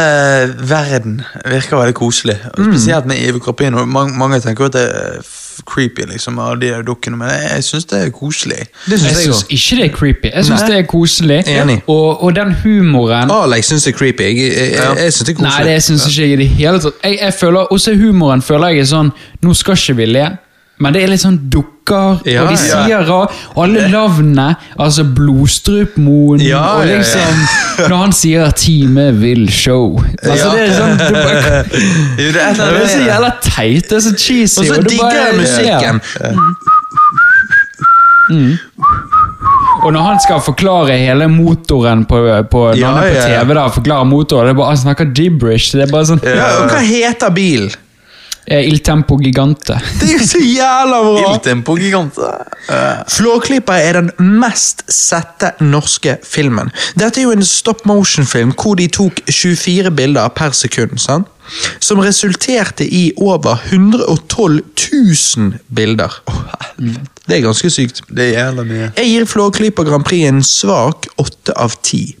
verden virker veldig koselig. Spesielt med Ivo Crapino. Mange, mange tenker jo at det er creepy, liksom, av de der dukkene, men jeg, jeg syns det er koselig. Det synes jeg syns ikke det er creepy. Jeg syns det er koselig. Enig. Og, og den humoren Alex syns det er creepy. Jeg, jeg, jeg, jeg synes det er koselig. Nei, det syns ikke jeg i det hele tatt. Jeg, jeg føler, Også humoren føler jeg er sånn Nå skal ikke vi le, men det er litt sånn dukker, Ja, og de ja. sier ra- Og alle navnene, altså Blodstrupmoen Ja, Og ja, ja. liksom Når han sier 'Time vil show' Altså Ja. Det er sånn Jo, det er så jævla teit, det er så cheesy. Og så digger jeg musikken. Og når han skal forklare hele motoren på, på, når Ja, han er på ja, ja. TV, da, forklare motoren, det er bare, han snakker gibberish. Det er bare sånn Ja, og hva heter bilen? Eh, Il Tempo Gigante. Det er jo så jævla bra! Il Tempo Gigante. Uh. Flåklypa er den mest sette norske filmen. Dette er jo en stop motion-film hvor de tok 24 bilder per sekund. sant? Som resulterte i over 112 000 bilder. Det er ganske sykt. det er jævla mye. Jeg gir Flåklypa Grand Prix en svak åtte av ti.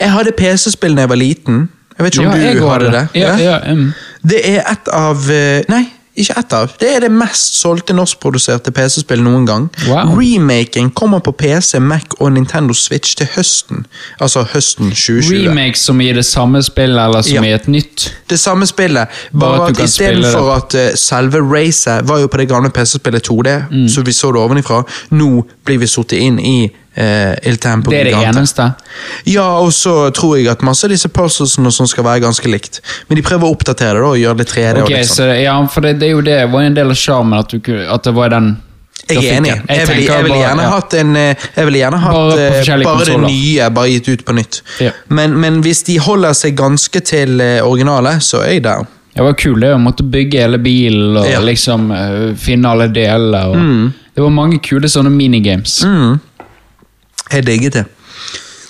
Jeg hadde PC-spill da jeg var liten. Jeg vet ikke om ja, du hadde det? Ja, ja, mm. Det er et av eh, Nei, ikke ett av. Det er det mest solgte norskproduserte PC-spillet noen gang. Wow. Remaken kommer på PC, Mac og Nintendo Switch til høsten. Altså høsten 2020. Remake som i det samme spillet, eller som Ja. i et nytt. Det samme spillet, Bare bare at istedenfor at eh, selve racet var jo på det gamle PC-spillet 2D, Mm. så vi så det ovenifra, nå blir vi sittet inn i uh, Il Tempo Det er det eneste. Ja, og så tror jeg at masse av disse puzzlesene sånn skal være ganske likt. Men de prøver å oppdatere det da, og gjøre det 3D. Ok, liksom. så det, ja, for det, det er jo det var en del av sjarmen at, at det var den Jeg er enig. Jeg, Jeg, vil, jeg ville gjerne ja. hatt en eh, Jeg ville gjerne hatt Bare eh, bare det nye, bare gitt ut på nytt. Ja. Men, men hvis de holder seg ganske til originalet, originale, så er jeg down. Det var kult å måtte bygge hele bilen og Ja. liksom eh, finne alle deler. Og Mm. Det var mange kule sånne minigames. Jeg digget det.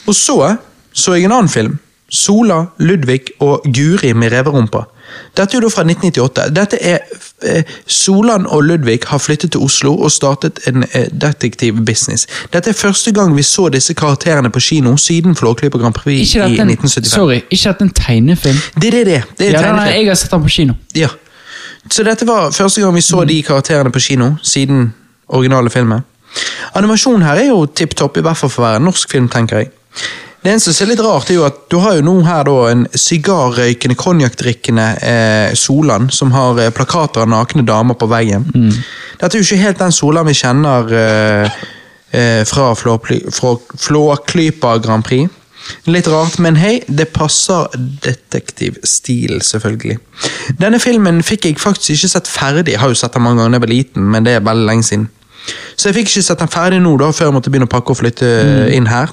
Og så så jeg en annen film. Sola, Ludvig og Guri med reverumpa. Dette er jo da fra 1998. Dette er eh, Solan og Ludvig har flyttet til Oslo og startet en eh, detektivbusiness. Dette er første gang vi så disse karakterene på kino siden Flåklypa Grand Prix i en, 1975. sorry, ikke dette en tegnefilm. Det er det det er. Det Ja, tegnefilm. jeg har sett den på kino. Ja. Så dette var første gang vi så de karakterene på kino, siden originale filmen. Animasjonen her er jo tipp topp, i hvert fall for å være en norsk film, tenker jeg. Det eneste som er litt rart, er jo at du har jo nå her da en sigarrøykende, konjakkdrikkende eh, Solan som har eh, plakater av nakne damer på veggen. Dette er jo ikke helt den Solan vi kjenner eh, eh, fra Flåklypa Grand Prix. Litt rart, men hei, det passer detektivstil, selvfølgelig. Denne filmen fikk jeg faktisk ikke sett ferdig. Jeg har jo sett den mange ganger da jeg var liten, men det er veldig lenge siden. Så jeg fikk ikke sett den ferdig nå, da, før jeg måtte begynne å pakke og flytte inn her.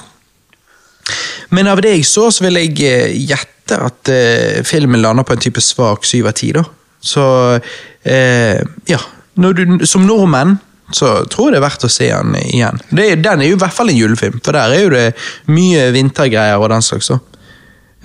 Men av det jeg så, så vil jeg eh, gjette at eh, filmen lander på en type svak syv av ti. Så eh, ja. Du, som nordmenn så tror jeg det er verdt å se den igjen. Det, den er jo i hvert fall en julefilm, for der er jo det mye vintergreier og den slags. da.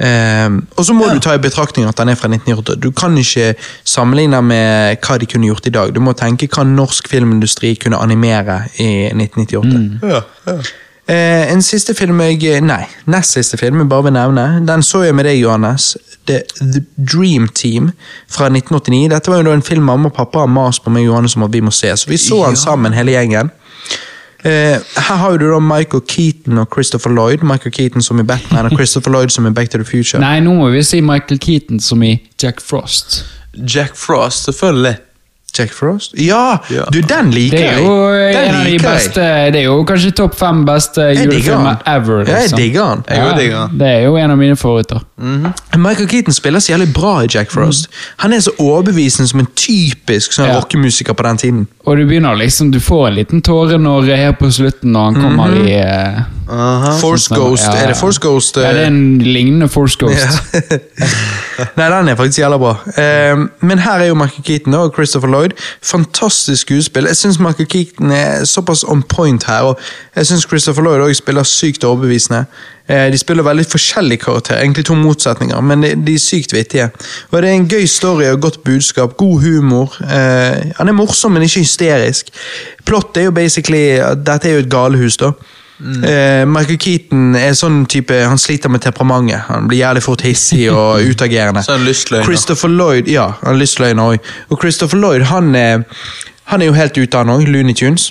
Eh, og så må du ta i betraktning at den er fra 1998. Du kan ikke sammenligne med hva de kunne gjort i dag. Du må tenke hva norsk filmindustri kunne animere i 1998. Ja, ja. Eh, en siste film jeg Nei, nest siste film jeg bare vil nevne. Den så jeg med deg, Johannes. The, The Dream Team fra 1989. Dette var jo da en film mamma og pappa har mast på meg Johannes om at vi må se, så vi så den sammen, hele gjengen. Eh, her har du da Michael Keaton og Christopher Lloyd. Michael Keaton som i Batman og Christopher Lloyd som i Back to the Future. Nei, nå må vi si Michael Keaton som i Jack Frost. Jack Frost, selvfølgelig. Jack Frost? Ja! Ja. Du, den liker jeg! Det er jo Den en av de liker beste Det er jo kanskje topp fem beste julefilmer ever. Liksom. jeg digger han. Jeg ja, digger han. Det er jo en av mine favoritter. Michael Keaton spiller så jævlig bra i Jack Frost. Han er så overbevisende som en typisk sånn Ja. rockemusiker på den tiden. Og du begynner liksom Du får en liten tåre når her på slutten når han kommer Mhm. i eh, Aha. Force sånn- Ghost, ja, ja. er det Force Ghost? Ja, det er en lignende Force Ghost. Nei, den er faktisk jævla bra. Eh, men her er jo Michael Keaton og Christopher Lloyd. Fantastisk skuespill. Jeg syns Michael Keaton er såpass on point her, og jeg syns Christopher Lloyd også spiller sykt overbevisende. Eh, de spiller veldig forskjellige karakterer, egentlig to motsetninger, men de, de er sykt vittige. Og det er en gøy story og godt budskap, god humor. Eh, han er morsom, men ikke hysterisk. Plott er jo basically Dette er jo et galehus, da. Eh, Michael Keaton er sånn type Han sliter med temperamentet. Han blir jævlig fort hissig og utagerende. Sånn lystløgner. Christopher Lloyd, ja, han er lystløgner også. Og Christopher Lloyd han er, han er jo helt ute han òg, Looney Tunes.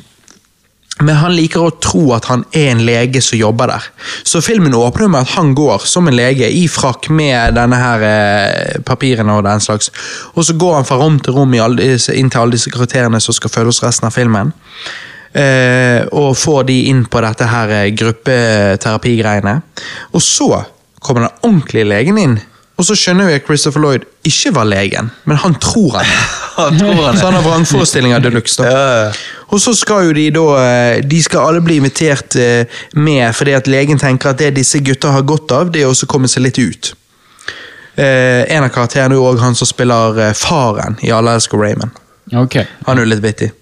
Men han liker å tro at han er en lege som jobber der. Så filmen åpner med at han går som en lege i frakk med denne her eh, papirene og den slags. Og så går han fra rom til rom i alle inn til alle disse karakterene som skal følge oss resten av filmen. Eh, og får de inn på dette her eh, gruppeterapigreiene. Og så kommer den ordentlige legen inn. Og så skjønner vi at Christopher Lloyd ikke var legen, men han tror han. Han tror han Så han har vrangforestillinger de luxe. Ja, ja. Og så skal jo de da eh, De skal alle bli invitert eh, med fordi at legen tenker at det disse gutta har godt av, det er å komme seg litt ut. Eh, en av karakterene er jo òg han som spiller faren i Alle elsker Raymond. Okay. Han er jo litt vittig.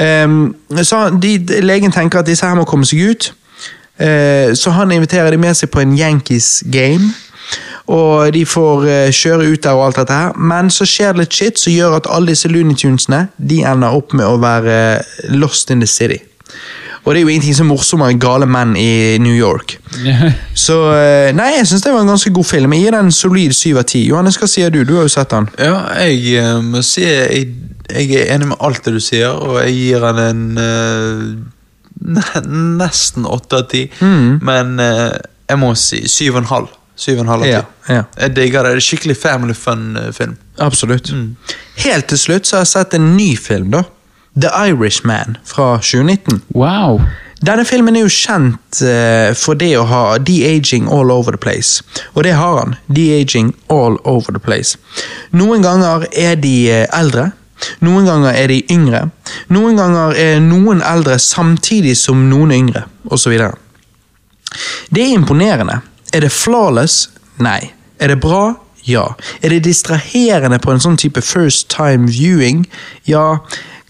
Ehm, så de, legen tenker at disse her må komme seg ut. Eh, så han inviterer de med seg på en Yankees game. Og de får eh, kjøre ut der og alt dette her. Men så skjer det litt shit som gjør at alle disse Looneytunesene de ender opp med å være lost in the city. Og det er jo ingenting som er morsommere enn gale menn i New York. Så eh, nei, jeg syns det var en ganske god film. Jeg gir den en solid syv av ti. Johannes, hva sier du? Du har jo sett den. Ja, jeg må si jeg, jeg er enig med alt det du sier, og jeg gir han en uh, nesten åtte av ti. Mm. Men uh, jeg må si syv og en halv. Syv og en halv av ti. Ja, ja. Jeg digger det. Det er skikkelig family fun-film. Absolutt. Helt til slutt så har jeg sett en ny film, da. The Irishman fra 2019. Wow. Denne filmen er jo kjent uh, for det å ha de-aging all over the place. Og det har han. De-aging all over the place. Noen ganger er de eh, eldre. Noen ganger er de yngre. Noen ganger er noen eldre samtidig som noen yngre, osv. Det er imponerende. Er det flawless? Nei. Er det bra? Ja. Er det distraherende på en sånn type first time viewing? Ja.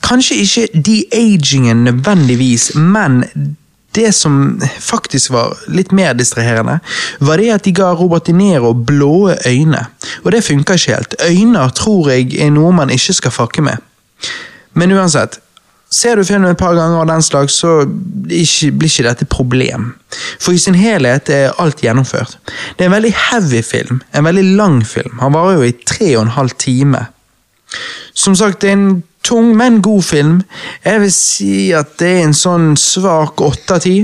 Kanskje ikke de-agingen nødvendigvis, men det som faktisk var litt mer distraherende, var det at de ga Robert De Niro blå øyne. Og det funka ikke helt. Øyne tror jeg er noe man ikke skal fakke med. Men uansett, ser du filmen et par ganger av den slags, så ikke, blir ikke dette et problem. For i sin helhet er alt gjennomført. Det er en veldig heavy film, en veldig lang film. Han varer jo i tre og en halv time. Som sagt, det er en tung, men god film. Jeg vil si at det er en sånn svak åtte av ti.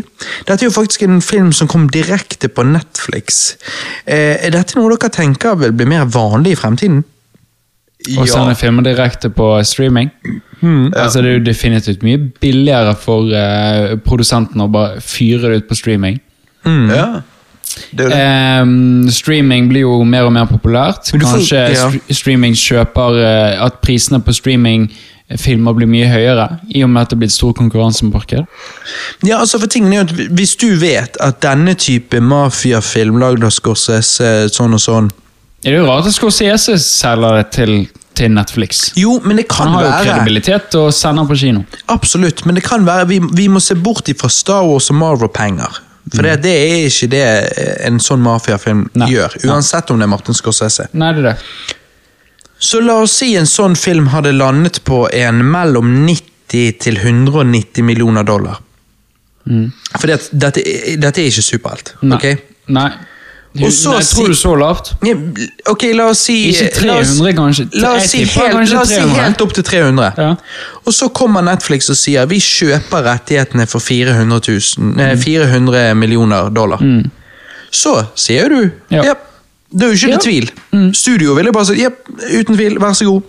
Dette er jo faktisk en film som kom direkte på Netflix. Eh, er dette noe dere tenker vil bli mer vanlig i fremtiden? Og sende filmer direkte på streaming. Altså Det er jo definitivt mye billigere for uh, produsenten å bare fyre det ut på streaming. Ja. Det det. Ehm, streaming blir jo mer og mer populært. Får- Kanskje ja. str- streaming kjøper eh, At prisene på streamingfilmer blir mye høyere, i og med at det blir et stort konkurransemarked. Ja, altså for tingen er jo at Hvis du vet at denne type mafiafilm lagd av Scorsese sånn og sånn Det er jo rart at Scorsese selger det til, til Netflix. Jo, men det kan være... Han har jo være kredibilitet og sender på kino. Absolutt, men det kan være vi, vi må se bort ifra Star Wars og Marvel-penger. For det, det er ikke det en sånn mafiafilm gjør. Uansett om det er Martin Scorsese. Nei, det er det. Så la oss si en sånn film hadde landet på en mellom 90 til 190 millioner dollar. For dette, dette er ikke superhelt. Nei. ok? Nei. Og så Nei, tror du så lavt? Ok, la oss si Ikke la oss- kanskje. La oss si helt, kanskje la oss si helt opp til 300. Ja. Og så kommer Netflix og sier vi kjøper rettighetene for 400, 000, Mm. eh, 400 millioner dollar. Så sier du Ja. ja. Det er jo ikke Ja. Mm. tvil. Studio ville bare sagt jepp, uten tvil, vær så god.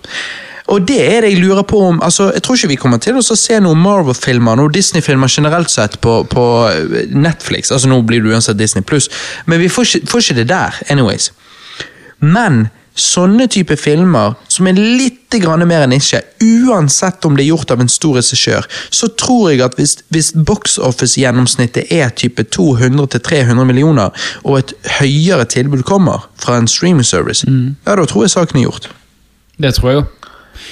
Og det er det jeg lurer på om altså, Jeg tror ikke vi kommer til å se noen Marvel-filmer noen Disney-filmer generelt sett på, på Netflix. Altså Nå blir det uansett Disney pluss, men vi får ikke, får ikke det der. anyways. Men sånne type filmer, som er litt grann mer enn ikke, uansett om det er gjort av en stor regissør, så tror jeg at hvis, hvis box office-gjennomsnittet er type 200-300 millioner, og et høyere tilbud kommer fra en streaming service, ja, da tror jeg saken er gjort. Det tror jeg jo.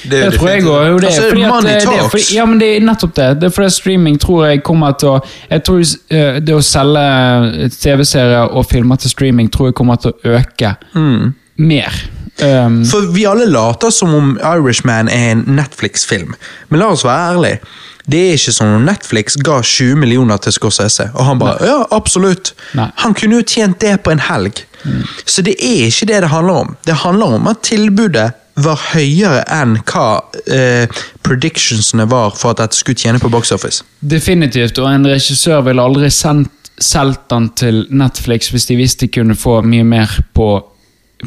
Det Det tror jeg òg. Det Altså, det, det er fordi, ja, men det er nettopp det. Det er fordi streaming tror jeg kommer til å Jeg tror eh, Det å selge TV-serier og filmer til streaming tror jeg kommer til å øke mer. Um, For vi alle later som om Irishman er en Netflix-film. Men la oss være ærlige. Det er ikke som om Netflix ga 20 millioner til Scorsese, og han bare Ja, absolutt. Nei. Han kunne jo tjent det på en helg. Så det er ikke det det handler om. Det handler om at tilbudet var høyere enn hva eh, predictionsene var for at dette skulle tjene på box office. definitivt. Og en regissør ville aldri sendt solgt den til Netflix hvis de visste de kunne få mye mer på,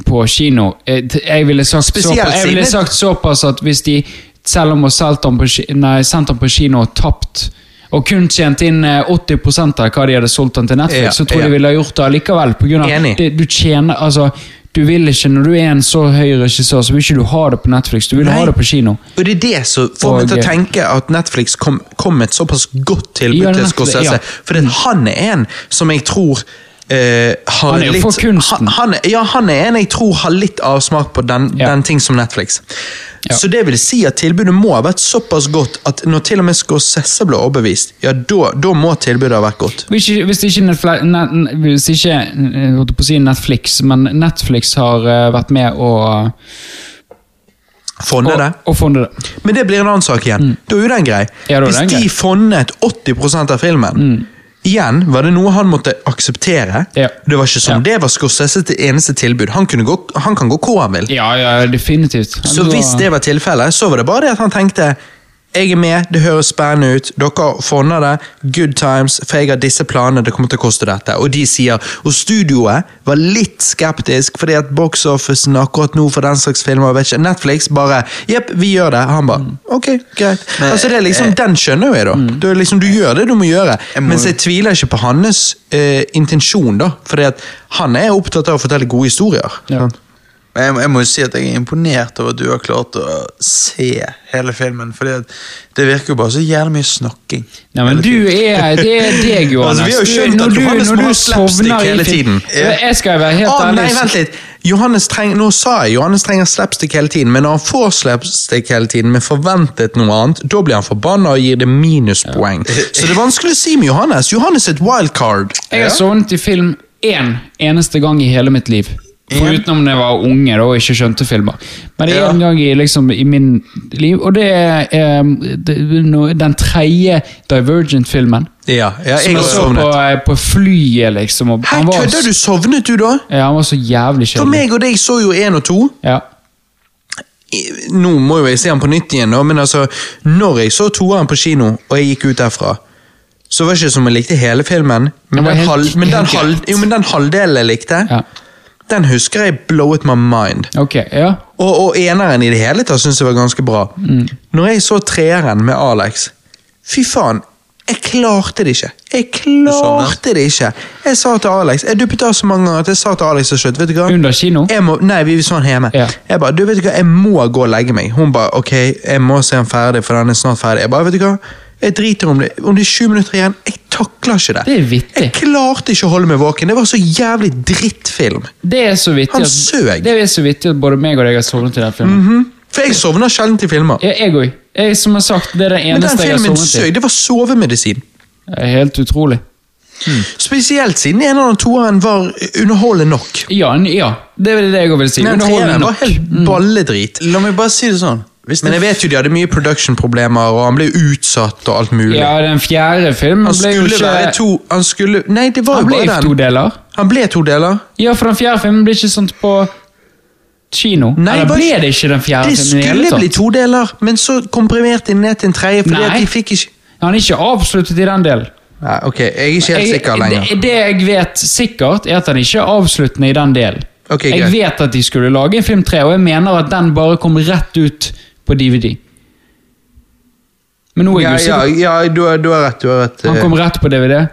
på kino. Jeg, jeg, ville såpass, jeg ville sagt såpass at hvis de selv om å solgt den på, nei, sendt den på kino og tapt og kun tjent inn eh, 80% av hva de hadde solgt den til Netflix, Ja, så tror jeg ja. de ville ha gjort det likevel. På grunn av det, du tjener, altså du vil ikke, Når du er en så høy regissør, så vil ikke du ha det på Netflix. Du vil Nei. ha det på kino. Og det er det som får meg til å tenke at Netflix kom, kom et såpass godt tilbud Ja, til Scorsese. ja. For han er en som jeg tror har Han er jo litt, for kunsten. Han, han, ja, han er en jeg tror har litt avsmak på den, Ja. den ting som Netflix. Ja. Så det vil si at tilbudet må ha vært såpass godt at når til og med Scorsese ble overbevist, ja, da, må tilbudet ha vært godt. Hvis ikke, hvis ikke, Netflix, net, hvis ikke holdt på å si Netflix, men Netflix har eh, vært med å, Fonde det. Og, og fonde det. Men det blir en annen sak igjen. Da er jo den grei. Mm. Ja, Hvis den grei. Mm. de fondet 80% av filmen, igjen var det noe han måtte akseptere. Ja. Det var ikke som Ja. det var Scorsese til eneste tilbud. Han, kunne gå, han kan gå hvor han vil. Ja, ja, definitivt. Så hvis det var tilfellet, så var det bare det at han tenkte jeg er med, det høres spennende ut, dere fonder det, good times, for jeg har disse planene, det kommer til å koste dette. Og de sier, og studioet var litt skeptisk, fordi at box-officen akkurat nå for den slags filmer, vet ikke, Netflix bare, jepp, vi gjør det. Han bare, ok, greit. Men, altså det er liksom, den skjønner jo jeg da. Du, er liksom, du gjør det du må gjøre, Jeg må- mens jeg tviler ikke på hans eh, intensjon da, fordi at han er opptatt av å fortelle gode historier. Ja. sant? Men jeg, må- jeg må jo si at jeg er imponert over at du har klart å se hele filmen. For det virker jo bare så jævlig mye snakking. Nei, men du er Det er deg, Johannes. Altså, vi har jo skjønt at du- Johannes må ha slapstick hele tiden. tiden. Jeg skal være helt ærlig. nei, vent litt. Johannes treng, nå sa jeg Johannes trenger slapstick hele tiden, men når han får slapstick hele tiden med forventet noe annet, da blir han forbanna og gir det minuspoeng. Så det er vanskelig å si med Johannes. Johannes er et wildcard. Jeg har sovnet i film én eneste gang i hele mitt liv. Foruten om jeg var unge da, og ikke skjønte filmer. Men det er en gang i, liksom, i min liv, og det er eh, det, no, den tredje Divergent-filmen. Ja, ja Som jeg jeg så på, eh, på flyet, liksom. Og Hæ, var, kødder du? Sovnet du da? Ja, han var så jævlig For meg og deg så jo én og to. Ja. Nå må jo jeg se han på nytt igjen, da, men altså, når jeg så toeren på kino, og jeg gikk ut derfra, så var det ikke som jeg likte hele filmen, men den, halv, men den, halv, jo, men den halvdelen jeg likte, ja. Den husker jeg blowet my mind. Ok, ja. Og, og eneren i det hele tatt syns jeg var ganske bra. Mm. Når jeg så treeren med Alex, fy faen, jeg klarte det ikke. Jeg klarte det ikke. Jeg sa til Alex, jeg duppet av så mange ganger at jeg sa til Alex til slutt, vet du hva? Under kino? Må, nei, vi så den hjemme. Ja. Jeg bare, du vet du hva, jeg må gå og legge meg. Hun bare, ok, jeg må se den ferdig, for den er snart ferdig. Jeg bare, vet du hva, jeg driter om det. Om det er sju minutter igjen, jeg takler ikke det. Det er vittig. Jeg klarte ikke å holde meg våken. Det var så jævlig drittfilm. Det er så vittig Han at, søg. det er så vittig at både meg og deg har sovnet i den filmen. For jeg sovner sjelden til filmer. Ja, jeg òg. Jeg, som har sagt, det er det eneste jeg har sovnet til. Men den filmen søg, det var sovemedisin. Det er Helt utrolig. Spesielt siden en av de toeren var underholdende nok. Ja, ja. det er det jeg òg vil si. Den Underholdende nok. var helt balledrit. La meg bare si det sånn. Men jeg vet jo de hadde mye production-problemer, og han ble utsatt og alt mulig. Ja, den fjerde filmen Han ble jo ikke være to Han skulle Nei, det var Han jo ble to deler. Han ble to deler. Ja, for den fjerde filmen ble ikke sånt på kino. Nei, Eller ble det ikke den fjerde Det filmen hele skulle tatt? bli to deler, men så komprimerte de ned til en tredje fordi Nei. at de fikk ikke Han er ikke avsluttet i den delen. Nei, ok, jeg er ikke helt Jeg- sikker lenger. Det, det jeg vet sikkert, er at han ikke er avsluttende i den delen. Ok, jeg vet at de skulle lage en film tre, og jeg mener at den bare kom rett ut på DVD. Men nå er jeg usikker. ja, ja, ja du, har, du har rett. Du har rett. Han kom rett på DVD.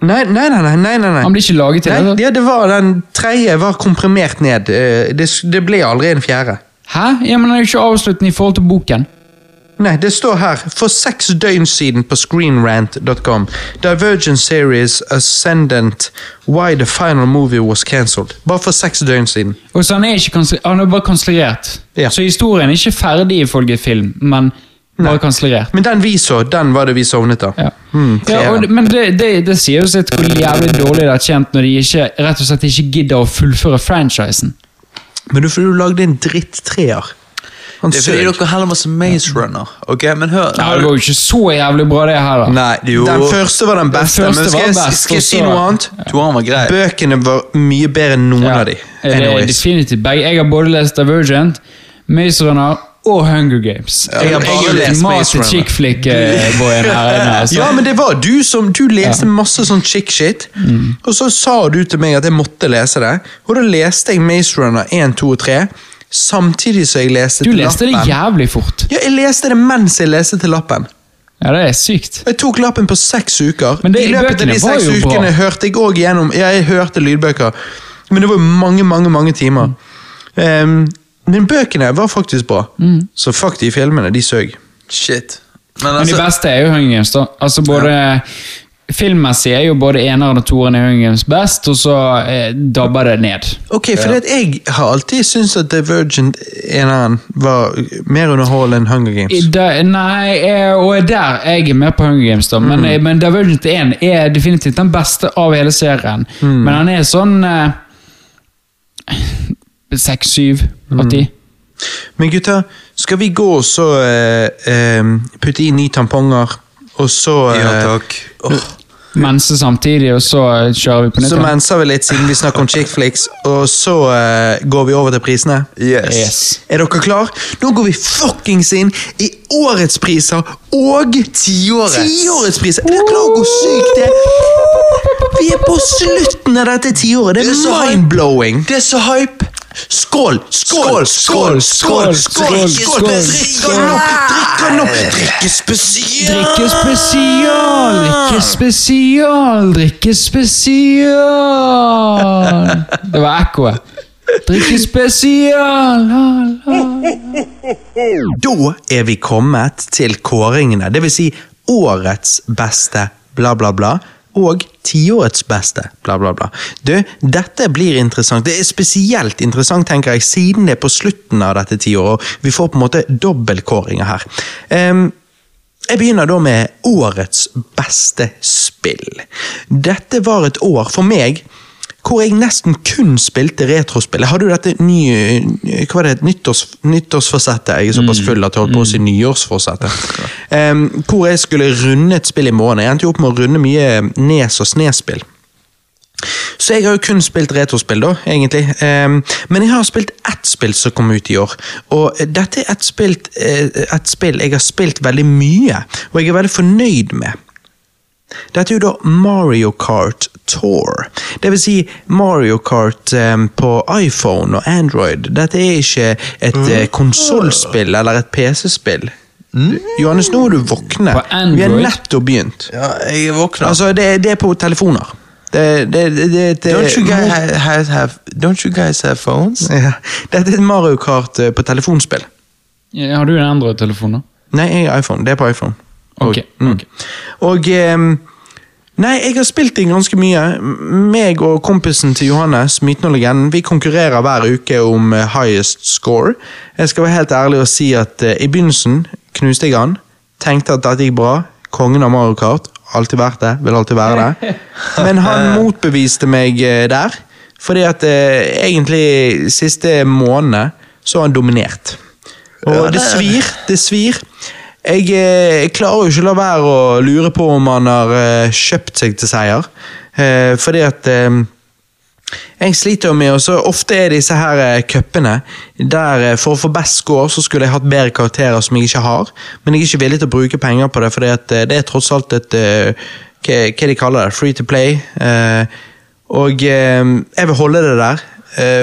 Nei, nei, nei. nei, nei, nei. Han blir ikke laget til Nei, det. ja, det var Den tredje var komprimert ned. Eh, Det, det ble aldri en fjerde. Hæ? Ja, men han er jo ikke avsluttende i forhold til boken. Nei, det står her for seks døgn siden på screenrant.com. Divergent Series Ascendant Why the final movie was cancelled. Bare for seks døgn siden. Og så Han er ikke han er bare kansellert. Ja. Så historien er ikke ferdig ifølge film, men bare kansellert. Men den vi så, den var det vi sovnet av. Ja. Mm, ja, men det, det, det sier jo sitt hvor jævlig dårlig det er tjent når de ikke, rett og slett ikke gidder å fullføre franchisen. Men du, for du lagde en dritt-treer. Han Det er fordi dere heller masse Maze Runner. Ok, men hør. Ja, det var jo ikke så jævlig bra, det heller. Nei, Jo. den første var den beste. den men skal, jeg, best, skal jeg si noe annet? Toeren var grei. Bøkene var mye bedre enn noen av de. Anyways. definitivt begge. Jeg har både lest Divergent, Maze Runner og Hunger Games. Ja, jeg har bare lest Maze Runner. chick flick-boyen her inne. Altså. Ja, men det var du som Du leste masse sånn chick shit, Mm. og så sa du til meg at jeg måtte lese det, og da leste jeg Maze Runner 1, 2 og 3, samtidig som jeg leste til lappen. Du leste det jævlig fort. Ja, jeg leste det mens jeg leste til lappen. Ja, det er sykt. Jeg tok lappen på seks uker. Men det- I løpet av de seks jo bra. hørte jeg òg gjennom Ja, jeg hørte lydbøker, men det var jo mange, mange mange timer. Ehm, men bøkene var faktisk bra, Mm. så fuck de filmene. De søg. Shit. Men Men de altså, beste er jo Hunger Games, da. Altså både filmmessig er jo både eneren og toeren i Hunger Games best, og så eh, dabber det ned. Ok, for jeg har alltid syntes at Divergent eneren var mer underholdende enn Hunger Games. da- nei, jeg, og der jeg er mer på Hunger Games, da. Men, mm. men Divergent 1 er definitivt den beste av hele serien. Men han er sånn seks, syv av ti. Men gutta, skal vi gå og så eh, eh, putte inn ni tamponger, og så eh, Ja takk. Åh. Mense samtidig, og så kjører vi på nytt. Så menser vi litt siden vi snakker om chick flicks, og så uh, går vi over til prisene. Yes. Yes. Er dere klar? Nå går vi fuckings inn i årets priser og Tiårets. tiårets priser. Er dere klar over hvor sykt det er? Vi er på slutten av dette tiåret. Det Det er så mind-blowing. Det er så hype! Skål! Skål! Skål! Skål! Skål! skål, Drikke nå! Drikke spesial! Drikke spesial, drikke spesial, drikke spesial. Det var ekkoet. Drikke spesial. Da er vi kommet til kåringene, det vil si årets beste bla bla bla, og tiårets beste bla bla bla. Du, dette blir interessant. Det er spesielt interessant, tenker jeg, siden det er på slutten av dette tiåret, og vi får på en måte dobbeltkåringer her. Um, jeg begynner da med årets beste spill. Dette var et år for meg hvor jeg nesten kun spilte retrospill. Jeg hadde jo dette nye hva var det, nyttårs, nyttårsforsettet. Jeg er såpass full at jeg holdt på å si nyårsforsettet. Um, hvor jeg skulle runde et spill i måneden. Jeg endte jo opp med å runde mye Nes- og Snes-spill. Så jeg har jo kun spilt retrospill, da, egentlig. Um, men jeg har spilt ett spill som kom ut i år. Og dette er et, spilt, eh, et spill jeg har spilt veldig mye, og jeg er veldig fornøyd med. Dette er jo da Mario Kart Tour. Det vil si Mario Kart um, på iPhone og Android. Dette er ikke et uh, konsollspill eller et PC-spill. Johannes, nå er du våkne. Vi har nettopp begynt. Ja, jeg er. Altså, det, det er på telefoner. Det, det, det, don't, you guys have, have, don't you guys have phones? ja. Dette er et Mario Kart eh, på telefonspill. Ja, Har du en Android-telefon, da? Nei, jeg har iPhone. Det er på iPhone. Og, Ok, mm. ok. og ehm, Nei, jeg har spilt det ganske mye. Meg og kompisen til Johannes, Myten og legenden, vi konkurrerer hver uke om eh, highest score. Jeg skal være helt ærlig og si at uh, i begynnelsen knuste jeg han. Tenkte at dette gikk bra. Kongen av Mario Kart. Alltid vært det. Vil alltid være det. Men han motbeviste meg uh, der. Fordi at uh, egentlig siste måned så har han dominert. Og det- svir. Det svir. Jeg, eh, jeg klarer jo ikke å la være å lure på om han har eh, kjøpt seg til seier. Eh, fordi at jeg sliter jo med, og så ofte er disse her cupene der for å få best score så skulle jeg hatt bedre karakterer som jeg ikke har, men jeg er ikke villig til å bruke penger på det, eh, det er tross alt et hva, de kaller det, free to play. og jeg vil holde det der,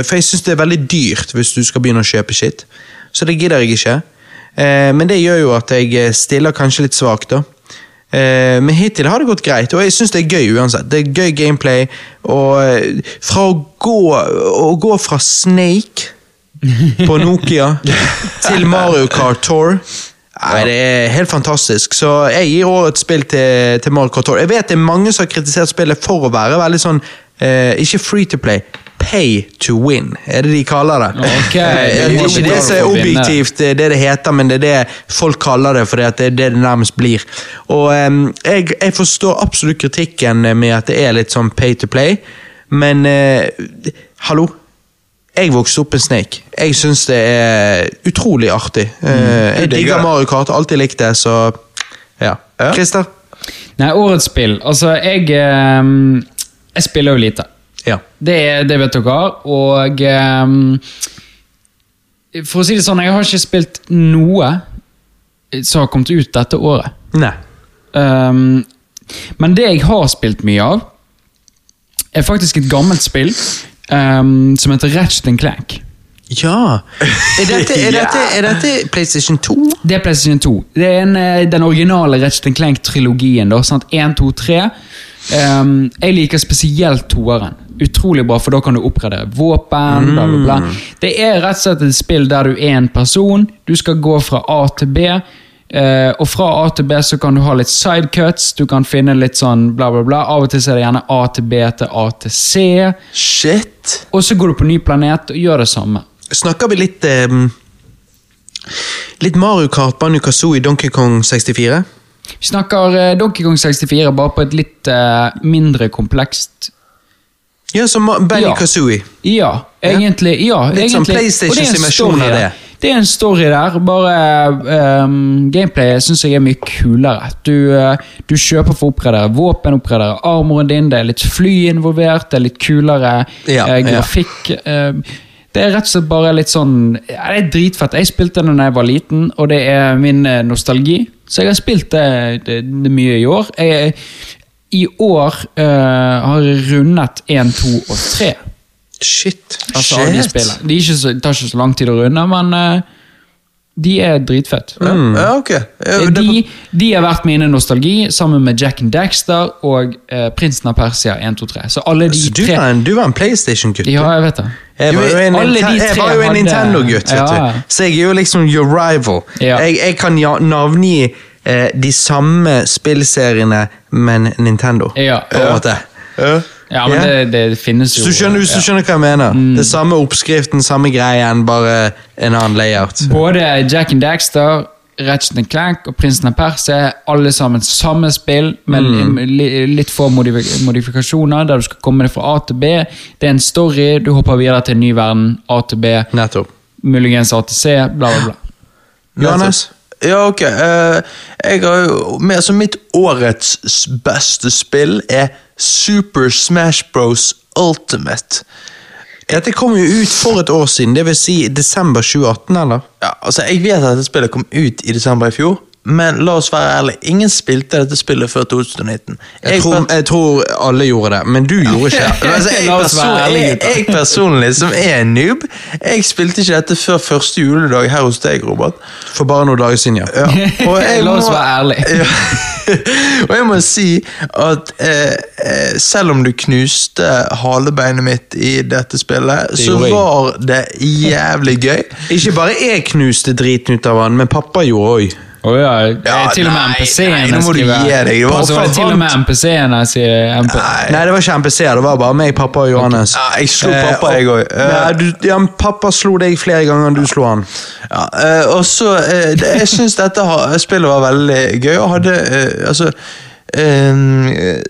for jeg syns det er veldig dyrt hvis du skal begynne å kjøpe shit. Så det gidder jeg ikke. Eh, men det gjør jo at jeg eh, stiller kanskje litt svakt, da. Eh, men hittil har det gått greit, og jeg syns det er gøy uansett. Det er gøy gameplay, og fra å gå, å gå fra Snake på Nokia til Mario Kart Tour Nei, Det er helt fantastisk. Så jeg gir årets spill til, til Mario Kart Tour. Jeg vet det er mange som har kritisert spillet for å være veldig sånn eh, Ikke free to play, pay to win, er det de kaller det. Ok, Eh, det er ikke det som er objektivt, det er det det heter, men det er det folk kaller det, for det er det det nærmest blir. Og jeg, jeg forstår absolutt kritikken med at det er litt sånn pay to play, men eh, hallo? Jeg vokste opp med Snake. Jeg syns det er utrolig artig. Eh, jeg digger det. Mario Kart, alltid likt det, så ja. Ja. Christer? Nei, årets spill. Altså, jeg eh, Jeg spiller jo lite. Ja. Det, det vet dere. Og ehm, For å si det sånn, jeg har ikke spilt noe som har kommet ut dette året. Nei. Um, men det jeg har spilt mye av, er faktisk et gammelt spill um, som heter Ratchet Clank. Ja. Er dette, er, dette, er dette PlayStation 2? Det er PlayStation 2. Det er en, eh, den originale Ratchet Clank-trilogien. sant? 1, 2, 3. Ehm, jeg liker spesielt toeren. Utrolig bra, for da kan du oppgradere våpen. bla bla bla. Det er rett og slett et spill der du er en person. Du skal gå fra A til B. Uh, og fra A til B så kan du ha litt sidecuts, du kan finne litt sånn bla, bla, bla. Av og til så er det gjerne A til B til A til C. Shit! Og så går du på ny planet og gjør det samme. Snakker vi litt um, Litt Mario Kart, Banjo i Donkey Kong 64? Vi snakker eh, Donkey Kong 64 bare på et litt uh, mindre komplekst Ja, som Benny Ja. Kazooie. Ja, egentlig. Ja, Litt sånn egentlig. PlayStation Og det en sin versjon story av det. Det er en story der, bare um, Gameplayet syns jeg er mye kulere. Du, uh, du kjøper for å oppgradere våpen, oppgradere armoren din, det er litt fly involvert, det er litt kulere Ja, eh, ja. grafikk. Det er rett og slett bare litt sånn ja, Det er dritfett. Jeg spilte den da jeg var liten, og det er min eh, nostalgi. Så jeg har spilt det, det, det mye i år. Jeg, I år uh, har jeg rundet 1, 2 og 3. Shit. Altså, Shit. de De ikke så, det tar ikke så lang tid å runde, men eh, de er dritfett. Ja, ja, ok. Ja, De, de har vært mine nostalgi, sammen med Jack and Daxter og eh, Prinsen av Persia 1, 2, 3. Så alle de Så du tre var en, du var en PlayStation-gutt? Ja, jeg vet det. Jeg var jo en, en Nintendo-gutt, vet Ja, ja. du. Så jeg er jo liksom your rival. Ja. Jeg, jeg kan ja, navngi eh, de samme spillseriene, men Nintendo. Ja. På en måte. Ja. Ja, men Ja. det, det finnes Så du skjønner, hvis du skjønner hva jeg mener? Det er samme oppskriften, samme greien, bare en annen layout. Både Jack and Daxter, Ratchet and Clank og Prinsen av Persia, alle sammen samme spill, men Mm. litt få modif modifikasjoner, der du skal komme deg fra A til B. Det er en story, du hopper videre til en ny verden, A til B, Nettopp. muligens A til C, bla, bla, bla. Johannes? Ja, ok. eh, jeg har jo med, altså Mitt årets beste spill er Super Smash Bros. Ultimate. Dette kom jo ut for et år siden, det vil si desember 2018, eller? Ja, altså Jeg vet at dette spillet kom ut i desember i fjor, men la oss være ærlig, ingen spilte dette spillet før 2019. Jeg, tror, jeg tror alle gjorde det, men du gjorde ikke det. Altså, jeg, person, jeg, jeg personlig, som er en noob, jeg spilte ikke dette før første juledag her hos deg, Robert. For bare noen dager siden, ja. Ja. Jeg La oss være ærlige. Og jeg må si at eh, eh, selv om du knuste halebeinet mitt i dette spillet, så var det jævlig gøy. Ikke bare jeg knuste driten ut av han, men pappa gjorde òg. Å ja, Ja, til og med MPC-ene nei, skriver- Altså, var det til og med. MPC-ene sier MP. Nei, det var ikke MPC, det var bare meg, pappa og Johannes. Ja, jeg slo Eh, pappa, og- jeg også. Eh. Ja, pappa slo deg flere ganger enn du slo han. Ja, eh, og så eh, Jeg syns dette spillet var veldig gøy, og hadde Altså eh,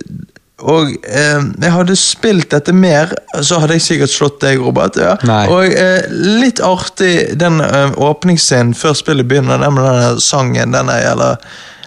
Og eh, jeg hadde spilt dette mer, så hadde jeg sikkert slått deg, Robert. Ja. Og eh, litt artig den eh, åpningsscenen før spillet begynner, den med denne sangen. Den er eller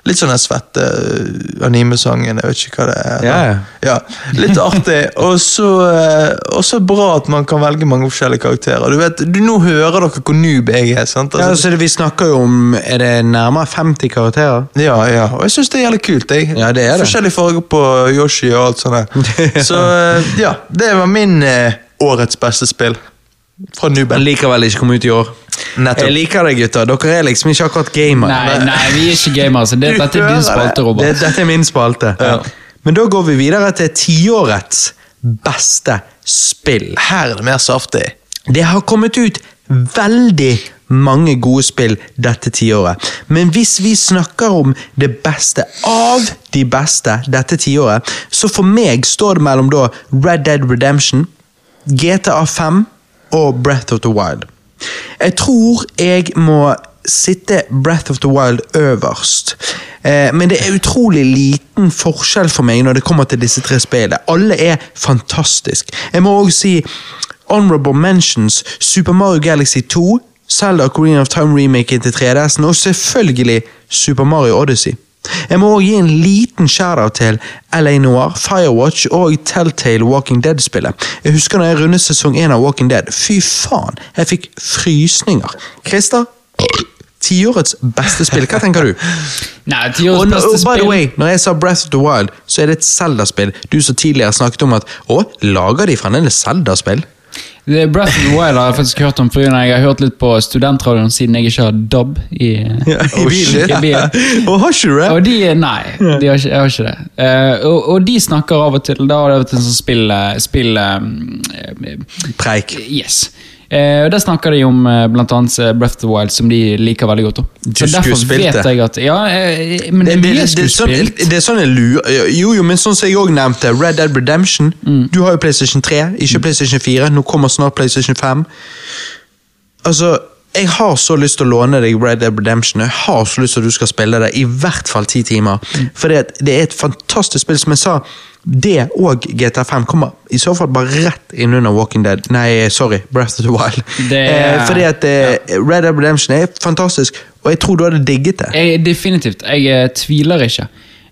Litt sånn den svette eh, animesangen, jeg vet ikke hva det er. Yeah. ja. Ja, Litt artig, og så, eh, og bra at man kan velge mange forskjellige karakterer. Du vet, du, Nå hører dere hvor noob jeg er. sant? Ja, Altså, så det, Vi snakker jo om Er det nærmere 50 karakterer? ja, ja, og jeg syns det er jævlig kult. Jeg. Ja, det er det. Forskjellige farger på Yoshi og alt sånt. der. Så eh, ja, det var min eh, årets beste spill. Fra Nuben. liker vel ikke komme ut i år. Nettopp. Jeg liker det, gutter. Dere er liksom ikke akkurat gamere. Nei, nei, vi er ikke gamere. Så det, dette er din spalte, spalte, Det, Robert. dette er min spalte. Men da går vi videre til tiårets beste spill. Her er det mer saftig. Det har kommet ut veldig mange gode spill dette tiåret. Men hvis vi snakker om det beste av de beste dette tiåret, så for meg står det mellom da Red Dead Redemption, GTA 5 og Breath of the Wild. Jeg tror jeg må sitte Breath of the Wild øverst. Eh, men det er utrolig liten forskjell for meg når det kommer til disse tre spillene. Alle er fantastisk. Jeg må også si Honorable Mentions, Super Mario Galaxy 2, Zelda Queen of Time remaken til 3DS-en, og selvfølgelig Super Mario Odyssey. Jeg må også gi en liten shout-out til LA Noir, Firewatch og Telltale Walking Dead-spillet. Jeg husker når jeg rundet sesong 1 av Walking Dead. Fy faen, jeg fikk frysninger. Christer, tiårets beste spill, hva tenker du? Nei, Og, beste og Oh, by the way, når jeg sa Breath of the Wild, så er det et Zelda-spill. Du som tidligere snakket om at Å, lager de fremdeles Zelda-spill? Det er Breath of the Wild har jeg faktisk hørt om, for jeg har hørt litt på studentradioen siden jeg ikke har DAB i, I bilen. i bilen. Og har ikke du det? Og de Nei, de har ikke, jeg har ikke det. Uh, og, og de snakker av og til Da har det vært en sånn spill, eh, spill eh, Preik. Yes. Eh, og Der snakker de om eh, annet eh, Breath of the Wild, som de liker veldig godt. Så derfor vet jeg at Ja, eh, men det det, det, det, er sånn, det er sånn en lurer Jo, jo, men sånn som jeg òg nevnte, Red Dead Redemption. Du har jo PlayStation 3, ikke PlayStation 4. Nå kommer snart PlayStation 5. Altså, jeg har så lyst til å låne deg Red Dead Redemption. Jeg har så lyst til at du skal spille det i hvert fall ti timer. For det, det er et fantastisk spill. Som jeg sa, det og GTA5 kommer i så fall bare rett inn under Walking Dead. Nei, sorry, Breath of the Wild. Det eh, fordi at eh, Red Dead Redemption er fantastisk, og jeg tror du hadde digget det. Jeg, definitivt. Jeg eh, tviler ikke.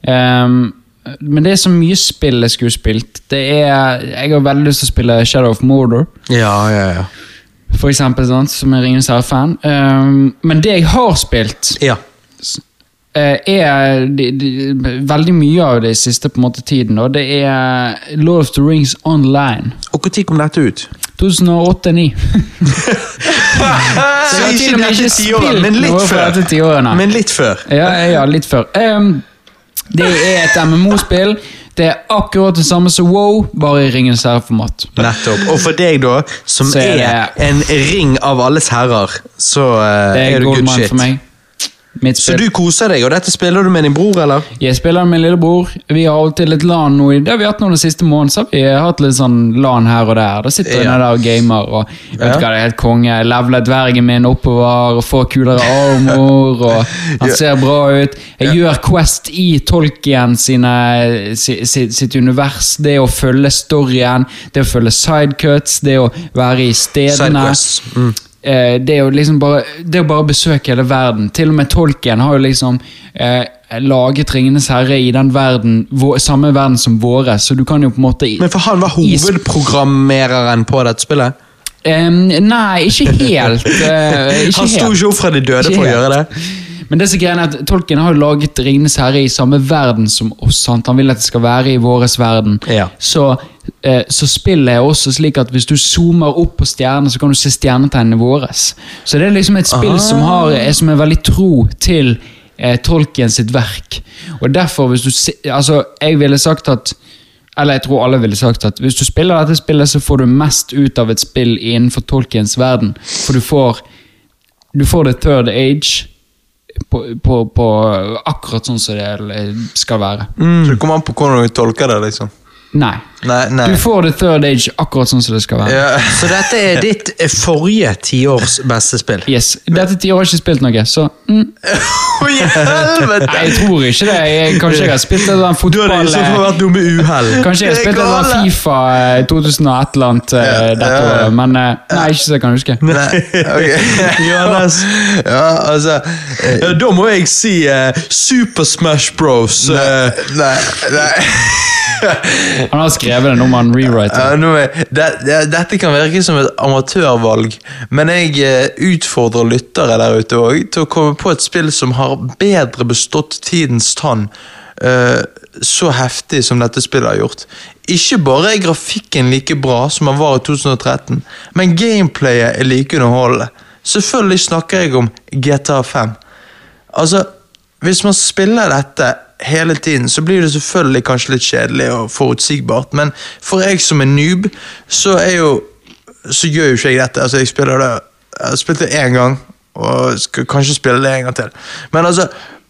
Um, men det er så mye spill jeg skulle spilt. Det er, Jeg har veldig lyst til å spille Shadow of Mordor. Ja, ja, ja. For eksempel, sant, som er Ringenes herre-fan. Um, men det jeg har spilt, Ja. eh, er de, de, veldig mye av det i siste på en måte tiden. Og det er Lord of the Rings Online. Og når kom dette ut? 2008-2009. Så jeg har til og med ikke spilt noe fra dette tiåret. Men litt før. Ja, ja litt før. Um, det er et MMO-spill. Det er akkurat det samme som WoW, bare i Ringenes herre-format. Nettopp. Og for deg, da, som er er en ring av alles herrer, så uh, er er det good shit. for meg. Så du koser deg, og dette spiller du med din bror, eller? Jeg spiller med min lillebror. Vi har holdt til et LAN nå. Det har vi hatt nå den siste måneden. Så har vi hatt litt sånn LAN her og der. Da sitter Ja. der og gamer. Og vet Ja. hva, det er helt konge. Leveler dvergen min oppover og får kulere armor. Og han ser bra ut. Jeg gjør Quest i Tolkien sine, si, si, sitt univers. Det å følge storyen, det å følge sidecuts, det å være i stedene. Sidequests. Mm. Eh, det, er jo liksom bare, det å bare besøke hele verden. Til og med Tolkien har jo liksom eh, laget Ringenes herre i den verden, vår, samme verden som våre, så du kan jo på en måte Men for han var hovedprogrammereren på dette spillet? Um, Nei, ikke helt. Uh, ikke Han sto ikke opp fra de døde Ikke for å helt. gjøre det? Men er er at Tolkien har jo laget Ringenes herre i samme verden som oss. Sant? Han vil at det skal være i vår verden. Ja. Så, eh, så spillet er også slik at hvis du zoomer opp på stjernene, så kan du se stjernetegnene våre. Så det er liksom et spill som, har, er, som er veldig tro til eh, Tolkien sitt verk. Og derfor, hvis du se, Altså, jeg ville sagt at eller jeg tror alle ville sagt at hvis du spiller dette spillet, så får du mest ut av et spill innenfor Tolkiens verden. For du får Du får the third age på, på, på akkurat sånn som det skal være. Så det kommer an på hvordan du tolker det, liksom. Nei. Nei, nei. Du får the third age akkurat sånn som det skal være. Ja. Så dette er ditt eh, forrige tiårs beste spill? Yes. Dette tiåret har jeg ikke spilt noe, så mm. oh, helvete! Nei, jeg tror ikke det. Jeg, kanskje jeg har spilt et eller annet har fotball... Du så fall eh, vært noe med uhell. Kanskje jeg har spilt et eller annet. Fifa eh, 2001 eller annet eh, Ja, dette ja, året, men eh, nei, ikke så jeg kan huske. Nei, ok. Johannes. Ja, altså eh, Ja, da må jeg si uh, Super Smash Bros. eh, Nei, nei. Han har skrevet det, nå må han rewrite det. Dette kan virke som et amatørvalg, men jeg eh, utfordrer lyttere der ute òg til å komme på et spill som har bedre bestått tidens tann. Uh, så heftig som dette spillet har gjort. Ikke bare er grafikken like bra som den var i 2013, men gameplayet er like underholdende. Selvfølgelig snakker jeg om GTA 5. Altså, hvis man spiller dette hele tiden, så blir det selvfølgelig kanskje litt kjedelig og forutsigbart, men for jeg som er noob, så er jo Så gjør jo ikke jeg dette. Altså, jeg spiller det Jeg har spilt det én gang, og skal kanskje spille det en gang til. Men altså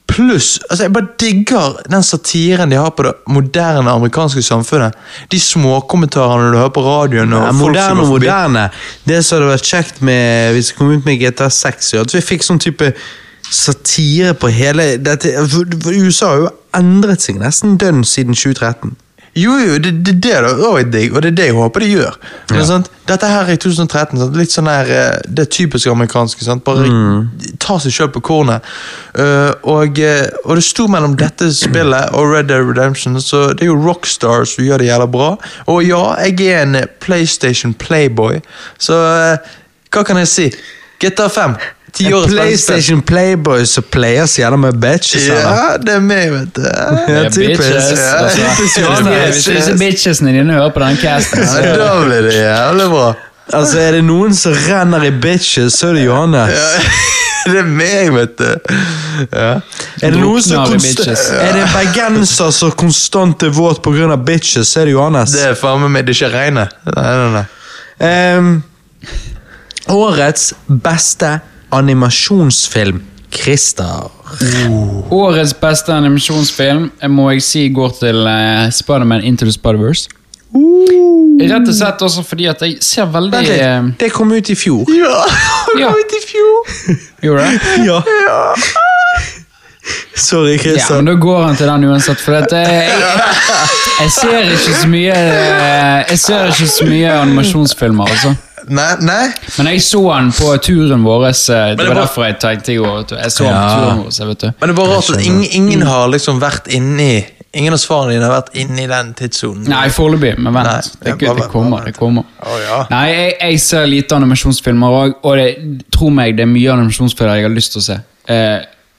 Pluss altså Jeg bare digger den satiren de har på det moderne amerikanske samfunnet. De småkommentarene du hører på radioen. Og Ja, folk som går forbi. moderne. Det som hadde vært kjekt med hvis det kom ut med GTA 6, ja, at vi fikk sånn type satire på hele dette. USA har jo endret seg nesten dønn siden 2013. Jo, jo, det, det, det er digg, og det er det jeg håper de gjør. Ja. sant? Dette her er i 2013, sant? litt sånn her, eh, det er typisk amerikanske. Sant? Bare ta seg sjøl på kornet. Uh, og, eh, og det sto mellom dette spillet og Red Dead Redemption, så det er jo Rockstar som gjør det jævla bra. Og ja, jeg er en PlayStation Playboy, så uh, hva kan jeg si? GTA 5. Tiårets. PlayStation Playboy som players gjerne med bitches. Ja, det er meg, vet du. Ja, Det typisk. bitches, Ja, altså. Hvis disse- bitchesene dine hører på den casten, Ja, da blir det jævlig bra. Altså, Er det noen som renner i bitches, så er det Johannes. Det er meg, vet du. Ja. Er det noen som konstant bitches. Er det en bergenser som konstant er våt pga. bitches, så er det Johannes. Det er faen meg meg det ikke regner. Nei, nei, nei. Um, Årets beste animasjonsfilm. Christer. Årets beste animasjonsfilm må jeg si går til uh, Spiderman Into the Spider-Verse. Rett og slett også fordi at jeg ser veldig Vent eh, litt, det kom ut i fjor. Ja! Det kom Ut i fjor! Gjorde det? Ja. Sorry, Ja, Christer. men da går han til den uansett, for dette, jeg, jeg ser ikke så mye eh, Jeg ser ikke så mye animasjonsfilmer, altså. Nei, nei. Men jeg så han på turen vår. eh, Det det var derfor jeg tenkte i går. Jeg så han på turen vår, vet du. Men det var rart at ingen, ingen har liksom vært inni Ingen av svarene dine har vært inni den tidssonen. Nei, foreløpig, men vent. Nei, det, ja, det kommer. det kommer. Oh, ja. Nei, jeg, jeg ser lite animasjonsfilmer òg, og det, tro meg, det er mye animasjonsfilmer jeg har lyst til å se. Eh,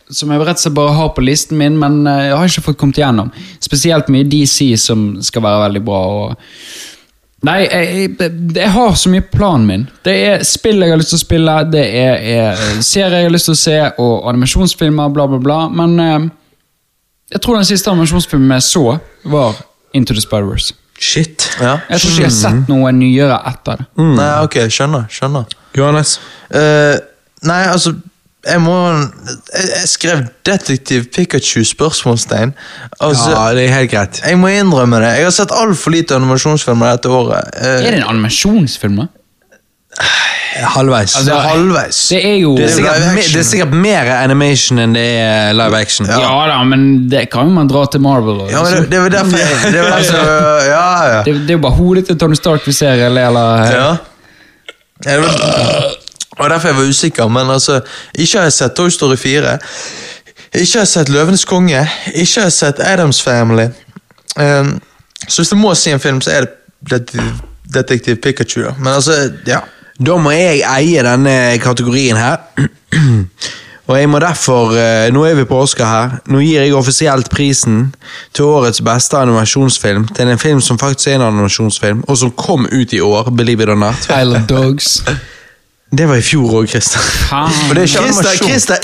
som jeg rett og slett bare har på listen min, men eh, jeg har ikke fått kommet igjennom. Spesielt mye DC som skal være veldig bra. og Nei, jeg, jeg, jeg har så mye planen min. Det er spill jeg har lyst til å spille, det er, er serier jeg har lyst til å se, og animasjonsfilmer, bla, bla, bla. Men eh, jeg tror den siste animasjonsfilmen jeg så, var Into the Spider-Wars. Shit. Ja. Jeg tror ikke jeg har sett noe nyere etter det. Nei, ok, skjønner. skjønner. Johannes. Uh, nei, altså jeg må Jeg, skrev Detektiv Pikachu? spørsmålstegn. Altså, Ja, det er helt greit. Jeg må innrømme det. Jeg har sett altfor lite animasjonsfilmer dette året. Eh, Er det en animasjonsfilm, da? Halvveis. det er halvveis. Det er jo Det er, sikkert, me- det er sikkert mer animation enn det er live action. ja. da, men det kan jo man dra til Marvel. Og, Ja, men det, det var derfor jeg det var derfor, Ja, ja. det, det er jo bare hodet til Tony Stark vi ser, eller, eller ja. ja det var, var derfor jeg var usikker, men altså Ikke har jeg sett Toy Story 4. Ikke har jeg sett Løvenes konge. Ikke har jeg sett Adams Family. Um, så hvis du må si en film, så er det Detektiv, Pikachu. da. Men altså, ja. Da må jeg eie denne kategorien her. Og jeg må derfor, eh, Nå er vi på Oscar her. Nå gir jeg offisielt prisen til årets beste animasjonsfilm til en film som faktisk er en animasjonsfilm, og som kom ut i år. Believe it or not. Island Dogs. Det var i fjor òg, Christer.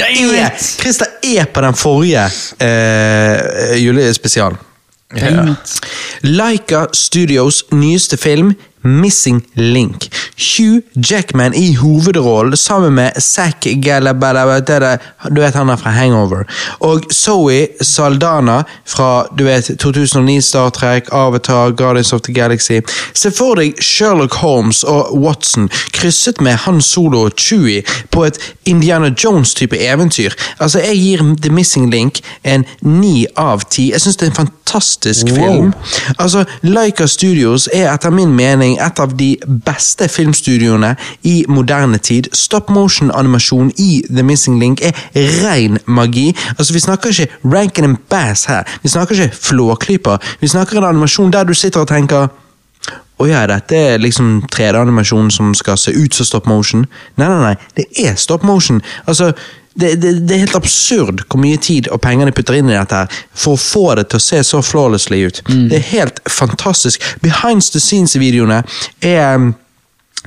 Er er! Christer er på den forrige eh, julespesialen. ja. Laika Studios nyeste film Missing Link. Hugh Jackman i hovedrollen sammen med Zack Gallabella du vet han er fra Hangover, og Zoe Saldana fra du vet 2009 Star Trek, Avatar, Guardians of the Galaxy. Se for deg Sherlock Holmes og Watson krysset med Han Solo og Chewie på et Indiana Jones-type eventyr. Altså, Jeg gir The Missing Link en ni av ti. Jeg syns det er en fantastisk film. Altså, Laika Studios er etter min mening et av de beste filmstudioene i moderne tid. Stop motion-animasjon i The Missing Link er ren magi. Altså, Vi snakker ikke Rankin and Bass her. Vi snakker ikke flåklyper. Vi snakker en animasjon der du sitter og tenker å ja, dette er liksom 3D-animasjon som skal se ut som stop motion. Nei, nei, nei, det er stop motion. Altså, det, det, det er helt absurd hvor mye tid og penger de putter inn i dette her for å få det til å se så flawlessly ut. Det er helt fantastisk. Behind the scenes-videoene er um,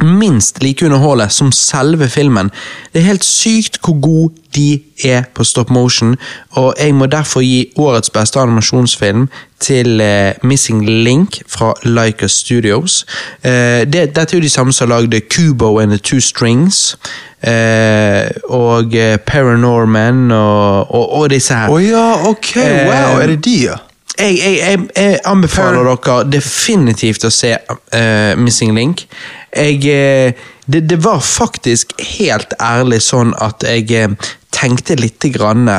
minst like underholdet som selve filmen. Det er helt sykt hvor god de er på stop motion, og jeg må derfor gi årets beste animasjonsfilm til eh, Missing Link fra Laika Studios. Eh, det, dette er jo de samme som lagde Kubo and the Two Strings, eh, og eh, Paranorman og, og, og disse her. Å ja, ok. Wow, er det de, ja? Jeg, jeg, jeg, anbefaler dere definitivt å se uh, Missing Link. Jeg, uh, det, det var faktisk helt ærlig sånn at jeg uh, tenkte lite grann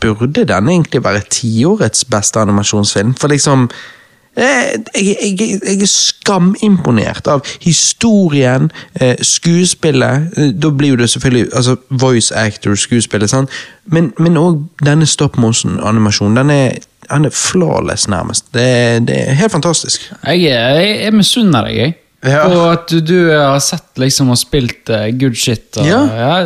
Burde den egentlig være tiårets beste animasjonsfilm? For liksom eh, jeg, jeg, jeg er skamimponert av historien, eh, skuespillet eh, Da blir jo det selvfølgelig altså voice actor-skuespillet, sant? men òg denne stop motion-animasjonen. Den er han er flawless, nærmest. Det, det er helt fantastisk. Jeg, jeg, jeg misunner deg, jeg. Ja. Og at du, du har sett liksom og spilt uh, good shit. Og, Ja.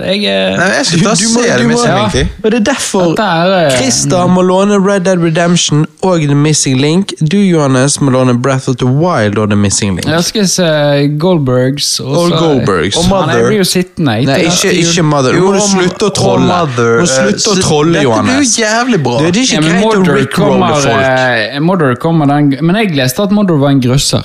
jeg, er- Nei, jeg skal ta Du- du se du det må- Missing ja. Link. Og det er derfor er, eh, Christer må låne Red Dead Redemption og The Missing Link. Du, Johannes, må låne Breath of the Wild og The Missing Link. Jeg skal se Goldbergs. Og Og Goldbergs. Og Mother. han Jeg blir jo sittende. Nei, ikke, ikke Mother. Jo, må du slutte å trolle. Mother, Må du eh, slutte å trolle, Dette blir jo jævlig bra. Det er Ja, ikke ja, greit å rickrolle folk. Mother kommer den, Men jeg leste at Mother var en grøsser.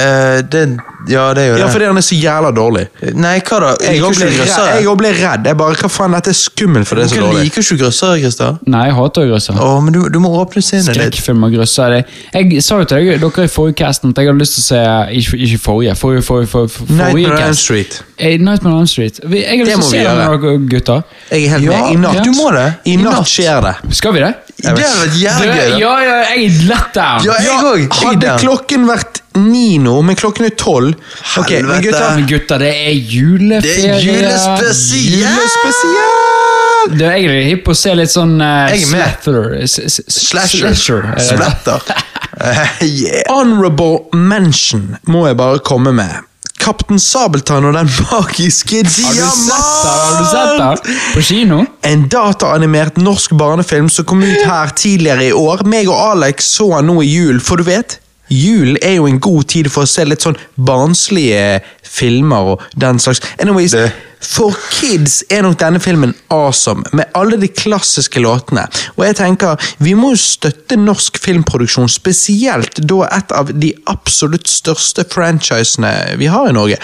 Eh, det, ja, det er jo Ja, det. fordi han er så jævla dårlig. Nei, hva da? Jeg òg ble, ble redd. Jeg bare, Hva faen, dette er skummelt, for det er så dårlig. liker ikke grøssere, Christer? Nei, jeg hater grøssere. Oh, men du, du må åpne sinnet ditt. Skrekkfilm og grøssere. Jeg sa jo til dere, dere i forrige casten at jeg hadde lyst til å se Ikke, ikke forrige, forrige, forrige, forrige, forrige Nightmare on Street. Eh, Nightmare on Street. Jeg har lyst til å vi se den med dere gutter. Jeg er helt Ja, med. I natt. du må det. I I natt natt. skjer det. Skal vi det? Det hadde vært jævlig gøy. da. ja, ja, jeg er lett der. Ja, jeg òg. Hadde klokken vært ni nå, men klokken er tolv Ok, men Helvete. gutta Men gutter, det er juleferie. Det er julespesial! Julespesial! Du, jeg er hypp på å se litt sånn uh, Jeg er med. Slather. S- s- s- Slasher. Slasher. er? Splatter. Eh, yeah. Honorable mention må jeg bare komme med. Kaptein Sabeltann og den magiske Har du sett det? Har du sett den? På kino? En dataanimert norsk barnefilm som kom ut her tidligere i år. Meg og Alex så den nå i jul, for du vet Julen er jo en god tid for å se litt sånn barnslige filmer og den slags. Anyways, Det- For kids er nok denne filmen awesome, med alle de klassiske låtene. Og jeg tenker, vi må jo støtte norsk filmproduksjon, spesielt da et av de absolutt største franchisene vi har i Norge.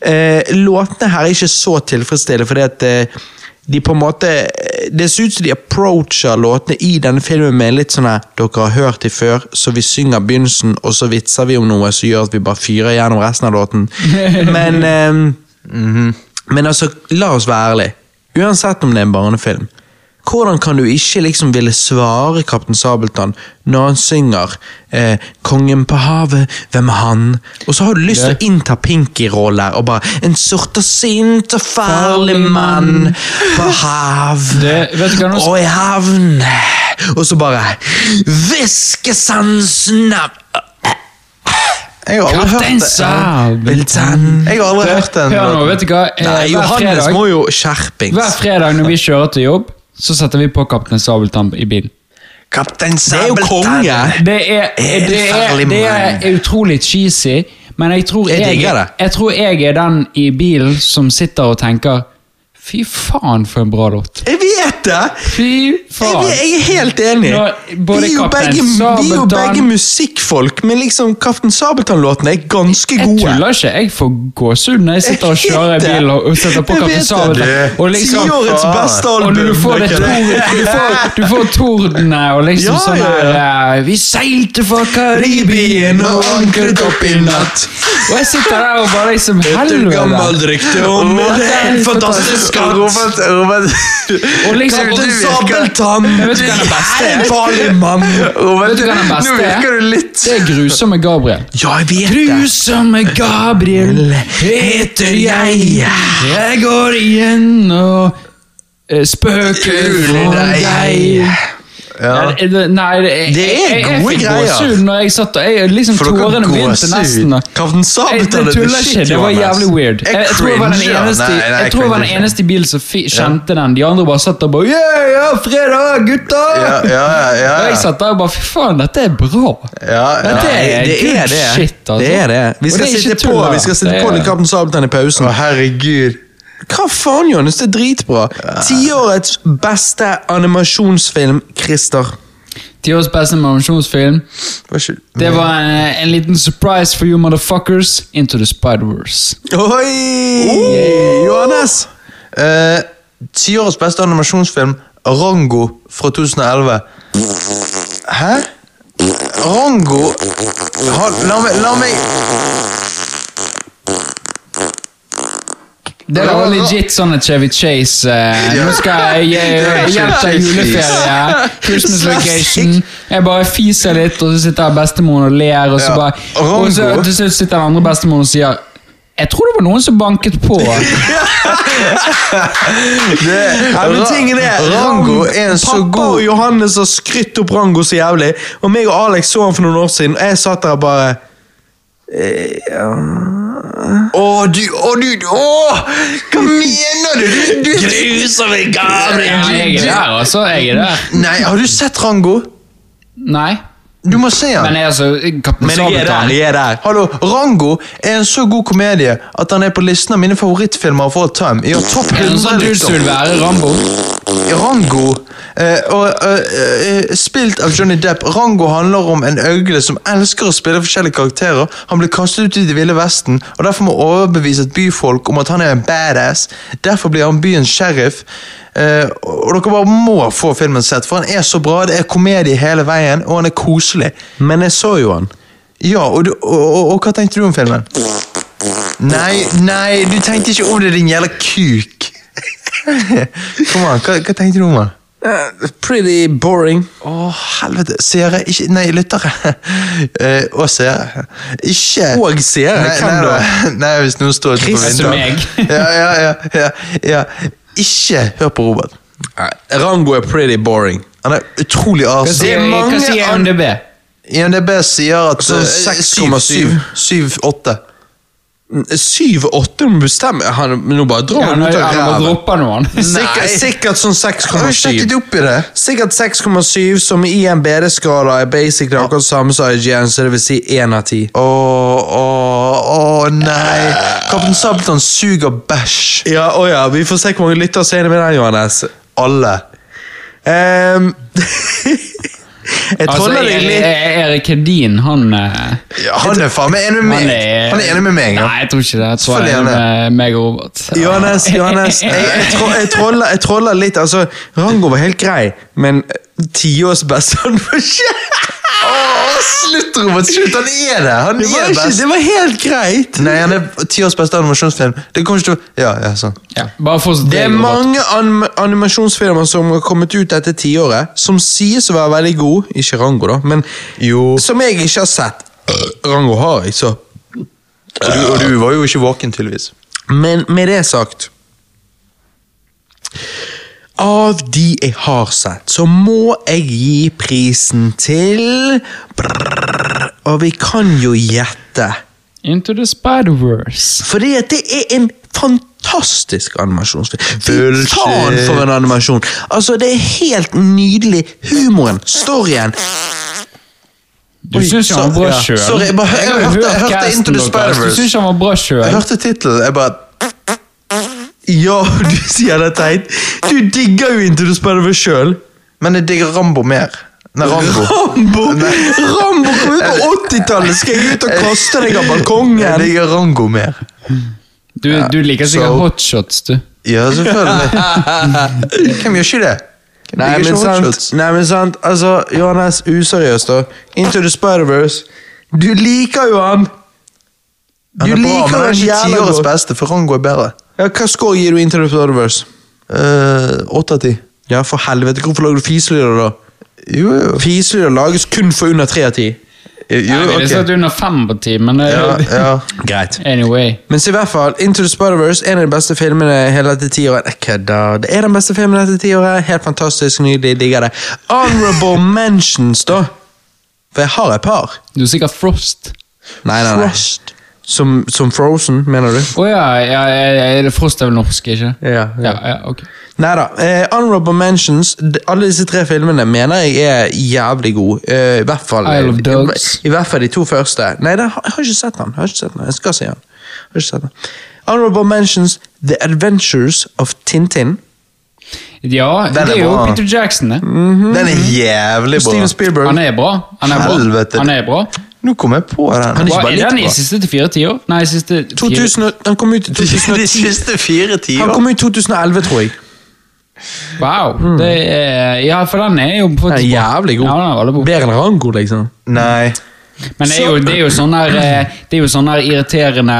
Eh, låtene her er ikke så tilfredsstillende, fordi at eh, de på en måte Det ser ut som de approacher låtene i denne filmen med litt sånn her Dere har hørt de før, så vi synger begynnelsen, og så vitser vi om noe som gjør at vi bare fyrer gjennom resten av låten. Men eh, Men altså, la oss være ærlige. Uansett om det er en barnefilm. Hvordan kan du ikke liksom ville svare Kaptein Sabeltann når han synger eh, 'Kongen på havet, hvem er han?' Og så har du lyst til å innta Pinky-roller og bare 'En sort og sint og farlig mann på hav Det- vet du hva, nå- og i havn' Og så bare 'Hviskesansen av Jeg har aldri Kaptein hørt det. Sabeltann. Jeg har aldri hørt den. Hør nå, vet du hva? Eh, Nei, hver Johannes fredag- må jo skjerpings. Hver fredag når vi kjører til jobb, så setter vi på Kaptein Sabeltann i bilen. Kaptein Det er jo konge! Det er, er, det er, det er utrolig cheesy, men jeg tror Jeg jeg, jeg tror jeg er den i bilen som sitter og tenker Fy faen, for en bra låt. Jeg vet det! Fy faen. jeg er helt enig. Nå, vi, er jo begge, vi er jo begge musikkfolk, men liksom Kaptein Sabeltann-låtene er ganske Jeg gode. tuller ikke. Jeg får gåsehud når jeg sitter og kjører i bil og setter på Jeg Kaptein det. Sabeltann. Og liksom Tiårets beste album. Og du får, det det du får, du får tordene og liksom Ja, sånn her ja. Vi seilte fra Karibien og ankret opp i natt. Og jeg sitter der og bare liksom Helvete. rykte om en fantastisk Robert, Robert, Og liksom Kaptein Sabeltann! Men vet du hva den beste er? En farlig mann! Vet du hva den beste Nå er? virker du litt Det er grusomme Gabriel. Ja, jeg vet det. Grusomme Gabriel heter jeg. Jeg går igjen og eh, spøker for deg. Ja. Det- Nei, det, jeg, Det er jeg, jeg, gode fikk greier. gåsehud når jeg satt der. jeg, liksom For dere Tårene begynte gåsehud. nesten. Kaptein Sabeltann er the shit, det var jævlig weird. Jeg Jeg, jeg tror jeg var den eneste, Nei, nei, jeg jeg tror jeg var den eneste i bilen som kjente den. De andre bare satt og bare Yeah, ja, fredag, gutta! Ja, ja, ja, ja, Og jeg satt der og bare Fy faen, dette er bra. ja, ja. Dette er det good er det. shit, altså. Det er det. Vi skal det sitte på. Vi skal sitte Det på Kaptein Sabeltann i pausen. Å, herregud. Hva faen, Johannes? Det er dritbra. Tiårets beste animasjonsfilm, Christer. Tiårets beste animasjonsfilm. Det var en, en liten surprise for you motherfuckers into the Spider-Wars. Oi! Johannes! Eh, Tiårets beste animasjonsfilm, Rango fra 2011. Hæ? Rango ha, La meg La meg Det var legit sånn at Chevy Chase uh, Nå skal jeg hjelpe til juleferie. Christmas vacation. Jeg bare fiser litt, og så sitter bestemoren og ler, og så bare Og så til slutt sitter den andre bestemoren og sier jeg tror det var noen som banket på. det, Ja, men tingen er, Rango er en så Pappa god og Johannes har skrytt opp Rango så jævlig, og meg og Alex så han for noen år siden, og jeg satt der og bare Å, du Å, du Å! Hva mener du? du, du Grusomme Ja, jeg er der, altså. Jeg er der. Nei, har du sett Rango? Nei. Du må se han. Men jeg altså Kaptein Men jeg er der, jeg er der. Hallo, Rango er en så god komedie at han er på listen av mine favorittfilmer of all time. Ja, topp Er det 100, sånn du skulle være Rambo? Rango, eh, og, eh, eh, spilt av Johnny Depp. Rango handler om en øgle som elsker å spille forskjellige karakterer. Han blir kastet ut i det ville vesten, og derfor må overbevise et byfolk om at han er en badass. Derfor blir han byens sheriff. Eh, og dere bare må få filmen sett, for han er så bra. Det er komedie hele veien, og han er koselig. Men jeg så jo han. Ja, og, du, og, og, og hva tenkte du om filmen? Nei, nei, du tenkte ikke om det, din jævla kuk. Kom an, hva, hva tenkte du om den? Uh, pretty boring. Å, helvete. Seere, ikke Nei, lyttere. Uh, og seere. Ikke Og seere, hvem da? Nei, hvis noen står Chris og vinduet. meg. ja, ja, ja, ja, ja. Ikke hør på Robert. Nei, Rango er pretty boring. Han er utrolig Hva awesome. er mange hva sier MDB? IMDb sier at Sånn eh, 6,7. 7-8. 7-8 må bestemme han, Nå bare drar Ja, han han ut av ræven. Sikkert, sikkert sånn 6,7. sjekket opp i det? Sikkert 6,7, som i en BD-skala er basically akkurat samme som IGN, så det vil si 1 av 10. Åh, åh, åh, nei. Kaptein Sabeltann suger bæsj. Ja, å ja, vi får se hvor mange lyttere som er enig med den, Johannes. Alle. Ehm, jeg Altså, Erik Hedin, han eh, Ja, han er faen meg enig med meg. Han er enig med meg. Nei, jeg tror ikke det. Jeg tror jeg er med meg og Robert. Johannes, Johannes jeg, jeg, tro, jeg, troller, jeg troller litt. Altså, Rango var helt grei, men tiårs best han Åh, slutt, Robert! Slutt, han er det! Han det var, er ikke, best. det var helt greit. Nei, han er ti års beste animasjonsfilm. Det kommer ikke til å Ja, ja, sånn. Ja. Det er Robert. mange anim animasjonsfilmer som har kommet ut dette tiåret, som sies å være veldig gode. Ikke Rango, da, men Jo. som jeg ikke har sett. Rango har jeg, så. Og du, og du var jo ikke våken, tydeligvis. Men med det sagt Av de jeg har sett, så må jeg gi prisen til brrr, Og vi kan jo gjette. Into the Spider-Verse. Fordi at det er en fantastisk animasjonsfilm. Fy faen for en animasjon! Altså, Det er helt nydelig. Humoren, storyen. Du syns han var bra ja. sjøl. Sorry, jeg bare- jeg jeg, jeg, hørte- jeg hørte Into the. Spider-Verse. Jeg hørte tittelen, jeg bare Ja, du sier det teit. Du digger jo Into Spider-Verse sjøl. Men jeg digger Rambo mer. Nei, Rambo. Rambo Rambo kom ut på 80-tallet! Skal jeg ut og kaste deg av Jeg balkongen? digger Rango mer. Du, du liker sikkert so. hotshots, du. Ja, selvfølgelig. Hvem gjør ikke det? Hvem Nei, men sant, nei, men sant, altså, Johannes, useriøst da. Into the Spider-Verse. Du liker jo han! Du Han er bra, men liker han er ikke tiårets beste, for Rango er bedre. Ja, hva score gir du Into the Spider-Verse? Eh, Åtte av ti. Ja, for helvete, hvorfor lager du fiselyder da? Jo, jo. Fiselyder lages kun for under 3 av 10. Jo, Nei, okay. Det satt under fem på ti, men eh, Ja, ja. Greit. anyway. Men så i hvert fall, Into the Spider-Verse, en av de beste filmene hele dette tiåret. Jeg kødder. Det er den beste filmen dette tiåret. Helt fantastisk, nydelig, digger det. Honorable mentions, da. For jeg har et par. Du er sikkert Frost. Nei, nei, nei. Frost. Som, som Frozen, mener du? Å ja, ja, ja, ja, Frost er vel norsk, ikke? Ja, ja, ja ok. Nei da. Eh, honorable mentions. Alle disse tre filmene mener jeg er jævlig gode. Eh, I hvert fall I, of Dogs. I, I hvert fall de to første. Nei, har- jeg har ikke sett den. Jeg har ikke sett den. Jeg skal se den. Jeg har ikke sett den. Honorable mentions The Adventures of Tintin. Ja, Den det er er jo bra. Peter Jackson, det. Den er jævlig bra. Steven Spielberg. Han er bra. Han er bra. Helvete. Han er bra. Nå kom jeg på den. Han er ikke Hva, bare er litt den i bra. siste til fire tiår? Nei, siste fire. 2000, og- han kom ut i De 2010. siste fire tiår. Han kom ut i 2011, tror jeg. Wow. Det er, ja, for den er jo Den faktisk er bra. jævlig god. Ja, den er veldig bra. Bedre enn Rango, liksom. Nei. Men det er jo, det er jo sånn der eh, Det er jo sånn der irriterende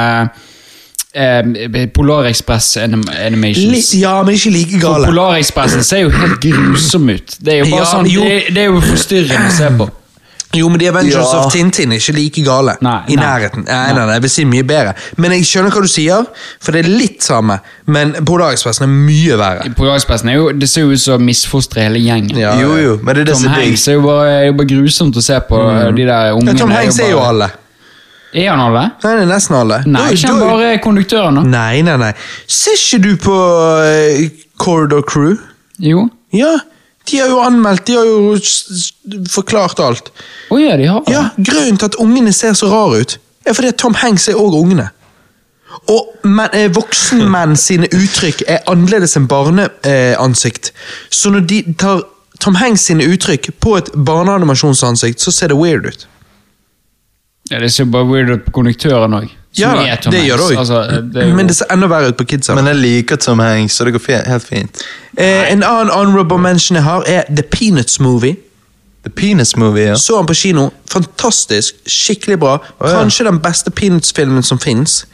eh, Polarekspress anim animations. Ja, men ikke like gale. Polarekspressen ser jo helt grusom ut. Det er jo bare Ja, sånn jo. det, det er jo forstyrrende å se på. Jo, men The Avengers Ja. of Tintin er ikke like gale. Nei, I nei. nærheten. Nei, nei, nei, jeg vil si mye bedre. Men jeg skjønner hva du sier, for det er litt samme. Men Polarekspressen er mye verre. Polarekspressen er jo Det ser jo ut som misfostre hele gjengen. Ja. Jo, jo, men det er det Tom er. Hanks er jo bare, er jo bare grusomt å se på. De der ungene. Ja, Tom Hanks er jo bare- alle. Er han alle? Nei, det er nesten alle. Nei, Da- ikke han da- bare konduktøren, da? Nei, nei, nei. Ser ikke du på uh, Corridor Crew? Jo. Ja, De har jo anmeldt, de har jo forklart alt. Å ja, de har Ja, Grunnen til at ungene ser så rare ut, er fordi Tom Hanks er òg ungene. Og men, eh, voksenmenn sine uttrykk er annerledes enn barneansikt. Eh, så når de tar Tom Hanks sine uttrykk på et barneanimasjonsansikt, så ser det weird ut. Ja, Det ser bare weird ut på konduktøren òg. Ja, da, det gjør det òg. Altså, jo- Men det ser enda verre ut på kidsa. Men jeg liker Tom Hanks, så det går helt fint. Eh, en annen honorable mention jeg har, er The Peanuts Movie. The Penis Movie, ja. Så han på kino. Fantastisk. Skikkelig bra. Oh, ja. Kanskje den beste Peanuts-filmen som fins.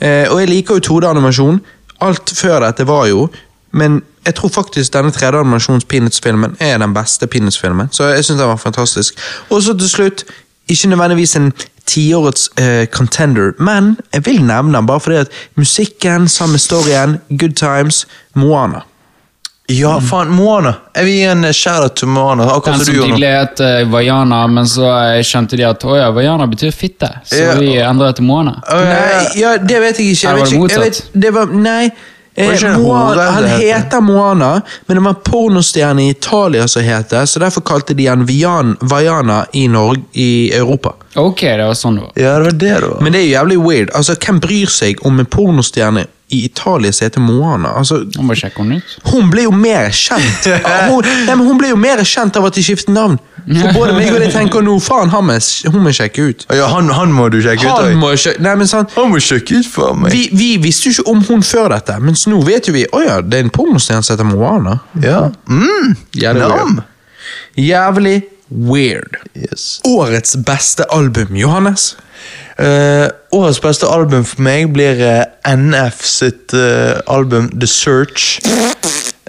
Eh, og jeg liker jo 2D-animasjon. Alt før dette var jo Men jeg tror faktisk denne 3D-animasjons-Peanuts-filmen er den beste Peanuts-filmen. Så jeg synes den var fantastisk. Og så til slutt, ikke nødvendigvis en tiårets uh, contender, men jeg vil nevne den bare fordi at musikken, samme storyen, good times, Moana. Ja, faen, Moana. Jeg vil gi en eh, shout-out til Moana, akkurat Den som tidligere het uh, Vaiana, men så eh, skjønte de at å ja, Vaiana betyr fitte, så Ja. vi endret det til Moana. Ja. Nei, ja, det vet jeg ikke. Jeg vet det ikke. Jeg vet, det var, nei, eh, Moana, han heter? heter Moana, men det var en pornostjerne i Italia som het det, så derfor kalte de han Vian, Vaiana i Norge, i Europa. Ok, det var sånn det var. Ja, det var det det var. Men det er jo jævlig weird. Altså, Hvem bryr seg om en pornostjerne i Italia som heter Moana? Altså, hun, må sjekke henne ut. hun ble jo mer kjent hun, nei, men hun ble jo mer kjent av at de skiftet navn. For både meg og deg tenker nå, faen, han må, hun må sjekke ut. Ja, han, han må du sjekke ut. Han ut. må sjekke Nei, men sånn han må sjekke ut for meg. vi, vi visste jo ikke om hun før dette, mens nå vet jo vi Å ja, det er en pornostjerne som heter Moana. Ja. Mm. Jævlig Jævlig weird. Yes. Årets beste album, Johannes. Eh, årets beste album for meg blir uh, NF sitt uh, album The Search.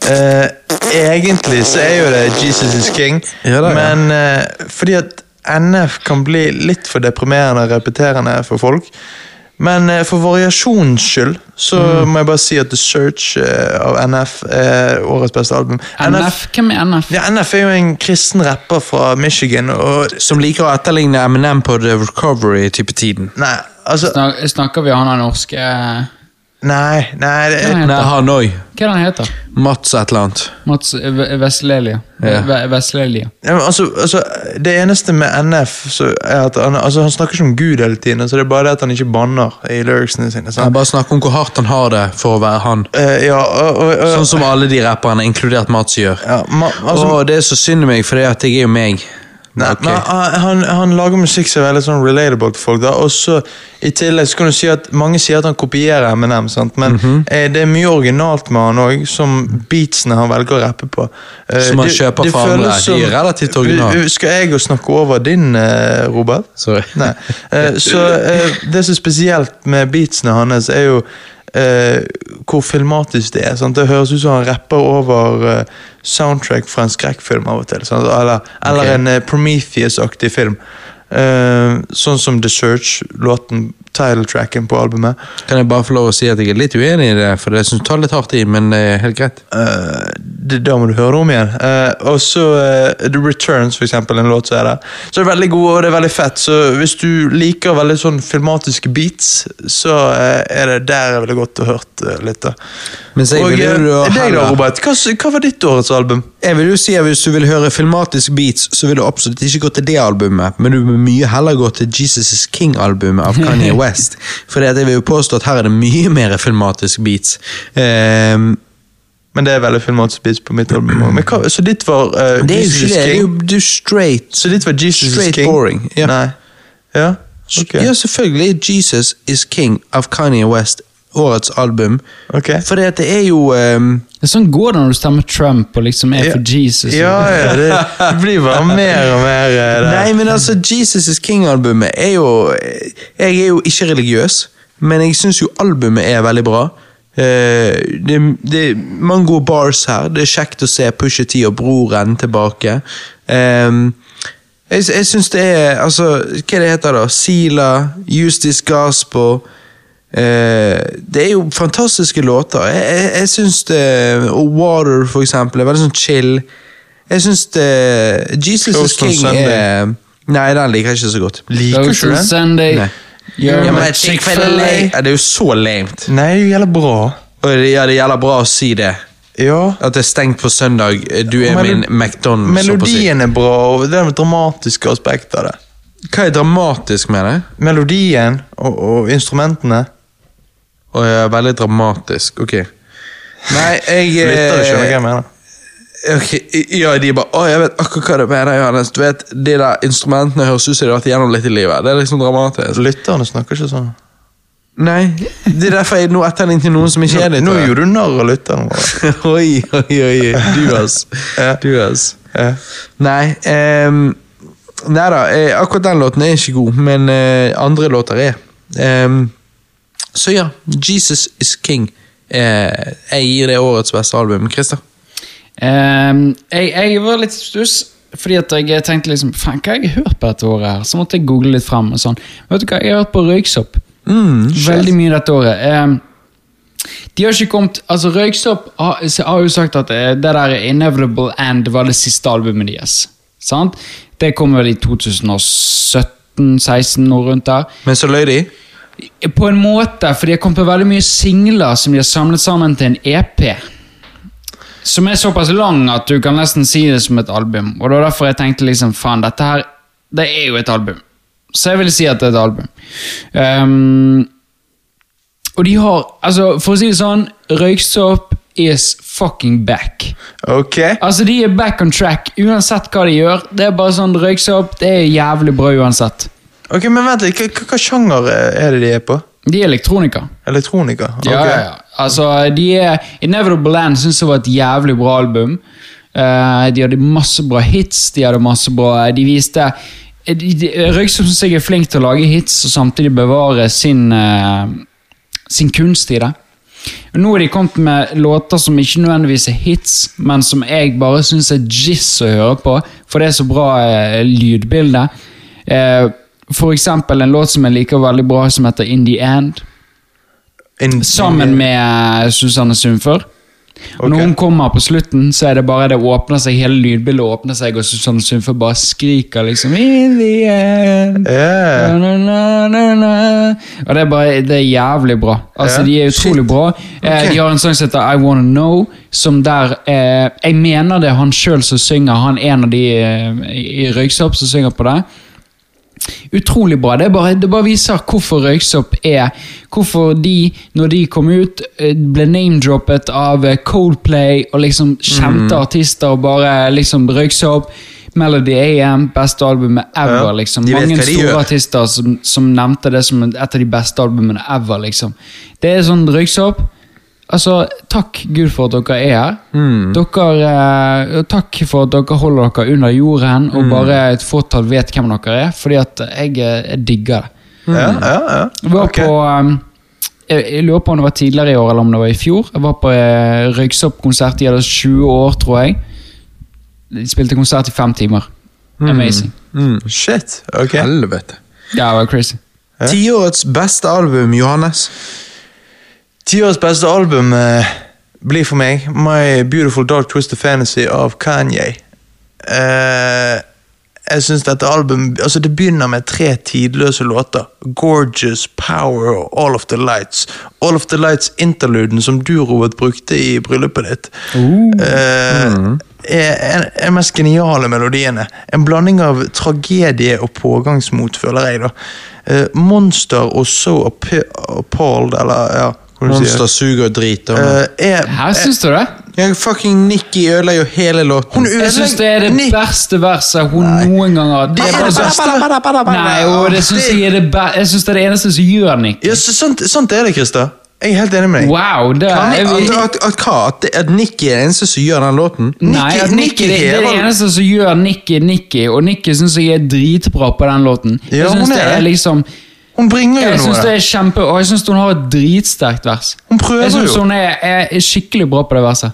Eh, egentlig så er jo det Jesus is King, Ja da, ja. men eh, fordi at NF kan bli litt for deprimerende og repeterende for folk. Men eh, for variasjonens skyld så Mm. må jeg bare si at The Search eh, av NF er årets beste album. NF? Hvem er NF? Ja, NF er jo en kristen rapper fra Michigan, og Som liker å etterligne Eminem på The Recovery-type tiden. Nei, altså Snak, snakker vi han der norske Nei, nei det, er Nei, han? han òg. Hva er det han heter? Mats et eller annet. Mats V- Veslelia. Ja. V- Veslelia. Ja, men altså, altså, det eneste med NF så er at han, altså, han snakker ikke om Gud hele tiden. Altså, det er bare det at han ikke banner i lyricsene sine. Han bare snakker om hvor hardt han har det for å være han. Eh, ja, og, og, og, Sånn som alle de rapperne, inkludert Mats, gjør. ja, ma, altså, og det er så synd i meg, for jeg er jo meg. Nei, okay. men han, han lager musikk som er veldig sånn relatable til folk. og så I tillegg så kan du si at mange sier at han kopierer Eminem, sant? men Mhm. eh, det er mye originalt med han òg, som beatsene han velger å rappe på. Eh, Som han kjøper det fra andre. Som, De er relativt originale. Skal jeg jo snakke over din, eh, Robert? Sorry. Nei. Eh, så eh, det som er spesielt med beatsene hans, er jo eh, hvor filmatisk det er. Sant? Det høres ut som han rapper over eh, soundtrack fra en skrekkfilm av og til. Sant? Eller, eller okay. en eh, Prometheus-aktig film. Eh, sånn som The Search, låten, title-tracken på albumet. Kan jeg bare få lov å si at jeg er litt uenig i det, for det synes jeg tar litt hardt i, men det er helt greit. Uh, det, da må du høre om igjen. Uh, og så uh, The Returns, for eksempel, en låt som er der. Så det er veldig god, og det er veldig fett. Så hvis du liker veldig sånn filmatiske beats, så eh, er det der jeg ville gått og hørt eh, litt. da. Mens jeg og vil eh, jo da, Robert? Hva, hva var ditt årets album? Jeg vil jo si at Hvis du vil høre filmatisk beats, så vil du absolutt ikke gå til det albumet, men du vil mye heller gå til Jesus is King-albumet av Kanye West. For jeg vil jo påstå at her er det mye mer filmatisk beats. Um, Men det er veldig filmatisk beats på mitt album. Hva, så ditt var uh, det er Jesus ikke is det. Er jo straight. Så ditt var Jesus Straight King? boring, ja. Nei. Ja? Okay. Ja, selvfølgelig Jesus is King av Kanye West årets album. Okay. For det er jo um, Det er sånn går det når du stemmer Trump og liksom er for Jesus. Ja, ja, det, det blir bare mer og mer eh, det. Nei, men altså, Jesus is King-albumet er jo Jeg er jo ikke religiøs, men jeg syns jo albumet er veldig bra. Uh, det, det er mange gode bars her. Det er kjekt å se Pusha T og broren tilbake. Um, jeg jeg syns det er Altså, hva det heter da? Sila, Use This Gospel. Eh, det er jo fantastiske låter. Jeg, jeg, jeg syns det Og Water, for eksempel, er veldig sånn chill. Jeg syns det Jesus Close is King Sunday. er Nei, den liker jeg ikke så godt. Liker du Social den? Sunday. Nei. Ja, men Chick-fil-A Det er jo så lamet. Nei, det gjelder bra. Og det, ja, det gjelder bra å si det. Ja. At det er stengt på søndag. Du er Melo- min McDonald's. Melodien er bra, og det er det dramatiske aspektet av det. Hva er dramatisk med det? Melodien og, og instrumentene. Å ja, veldig dramatisk. Ok. Nei, jeg Lyttere skjønner hva eh, jeg mener. ok, Ja, de bare Å, jeg vet akkurat hva du mener, Johannes. Du vet, De der instrumentene høres ut som de har vært igjennom litt i livet. Det er liksom dramatisk. Lytterne snakker ikke sånn. Nei, det er derfor jeg nå etterligner til noen som ikke er litt det. nå gjorde du narr av lytterne våre. oi, oi, oi. Du, ass. Du, ass. Nei, um, nei da, eh, akkurat den låten er ikke god, men uh, andre låter er. Ehm, så ja, Jesus is King. Eh, jeg gir det årets beste album. Christer? Ehm, jeg, jeg var litt stuss, fordi at jeg tenkte liksom Faen, hva har jeg hørt på dette året? her? Så måtte jeg google litt frem. og sånn. Vet du hva, Jeg har hørt på Røyksopp. Veldig mye dette året. Ehm, de har ikke kommet Altså, Røyksopp har, har jo sagt at eh, det der Inevitable End var det siste albumet deres. Sant? Det kom vel i 2017-16, noe rundt der. Men så løy de. På en måte, for de har kommet på veldig mye singler som de har samlet sammen til en EP. Som er såpass lang at du kan nesten si det som et album. Og det var derfor jeg tenkte liksom, faen, dette her, det er jo et album. Så jeg vil si at det er et album. Um, og de har, altså, for å si det sånn, Røyksopp is fucking back. Ok. Altså, de er back on track, uansett hva de gjør. Det er bare sånn, Røyksopp, det er jævlig bra uansett. Ok, Men vent litt, hva, hva- sjanger er det de er på? De er elektronika. Elektronika? Ok. Ja, ja, ja. Altså, de er Inevitable Land syns jeg var et jævlig bra album. Uh, de hadde masse bra hits. De hadde masse bra De viste eh, Røyksopp syns jeg er flink til å lage hits og samtidig bevare sin, uh, sin kunst i det. Nå har de kommet med låter som ikke nødvendigvis er hits, men som jeg bare syns er jizz å høre på, for det er så bra uh, lydbilde. Eh, for eksempel en låt som jeg liker veldig bra, som heter In The End. In- Sammen med eh, Susanne Sundfør. Og når hun kommer på slutten, så er det bare det åpner seg, hele lydbildet åpner seg, og Susanne Sundfør bare skriker liksom In the end. Ja. Na, na, na. Og det er bare, det er jævlig bra. Altså, yeah. De er utrolig bra. Okay. De har en sang som heter I Wanna Know, som der eh, Jeg mener det er han sjøl som synger, han er en av de eh, i Røyksopp som synger på det. Utrolig bra. Det, bare, det bare viser hvorfor Røyksopp er Hvorfor de, når de kom ut, eh, ble name-droppet av eh, Coldplay og liksom kjente artister og bare liksom Røyksopp. Melody AM, beste albumet ever. Ja, liksom. Mange store artister som, som nevnte det som et av de beste albumene ever. liksom. Det er sånn Røyksopp. Altså, takk Gud for at dere er her. Mm. Dere, eh, takk for at dere holder dere under jorden, Mm. og bare et fåtall vet hvem dere er. Fordi at jeg, eh, jeg digger det. Ja, ja, ja. Jeg var på um, jeg, jeg lurer på om det var tidligere i år eller om det var i fjor. Jeg var på eh, Røyksopp-konsert. De hadde 20 år, tror jeg. De spilte konsert i fem timer. Amazing. Mm. Shit. Ok. Helvete. Ja, det var crazy. Tiårets beste album, Johannes. Tiårets beste album eh, blir for meg My Beautiful Dark Twisted Fantasy av Kanye. Eh, jeg synes dette album altså Det begynner med tre tidløse låter. Gorgeous, Power og All of the Lights. All of the Lights-interluden som du, Robert, brukte i bryllupet ditt. eh, er en, en mest geniale melodiene. En blanding av tragedie og pågangsmot, føler jeg. da. Uh, Monster og So Appalled, eller ja. Monster suger drit. Og, driter. er, Her syns du det? ja, fucking Nikki ødelegger jo hele låten. Hun Jeg syns det er det Nick- beste verset hun noen gang har hatt. Det er bare det beste. Nei, og det syns jeg er det be Jeg synes det er det eneste som gjør Nikki. Ja, så, sant, sant er det, Christer. Jeg er helt enig med deg. Wow, det er jeg, at, at, at, hva? At, at Nikki er den eneste som gjør den låten? Nei, at Nicky det, det er det eneste som gjør Nicky Nicky, og Nicky syns jeg er dritbra på den låten. Ja, Jeg synes det er er det. liksom Hun bringer jo Jeg noe. syns det er kjempe Og jeg syns hun har et dritsterkt vers. Hun prøver Jeg syns jo. hun er, er, skikkelig bra på det verset.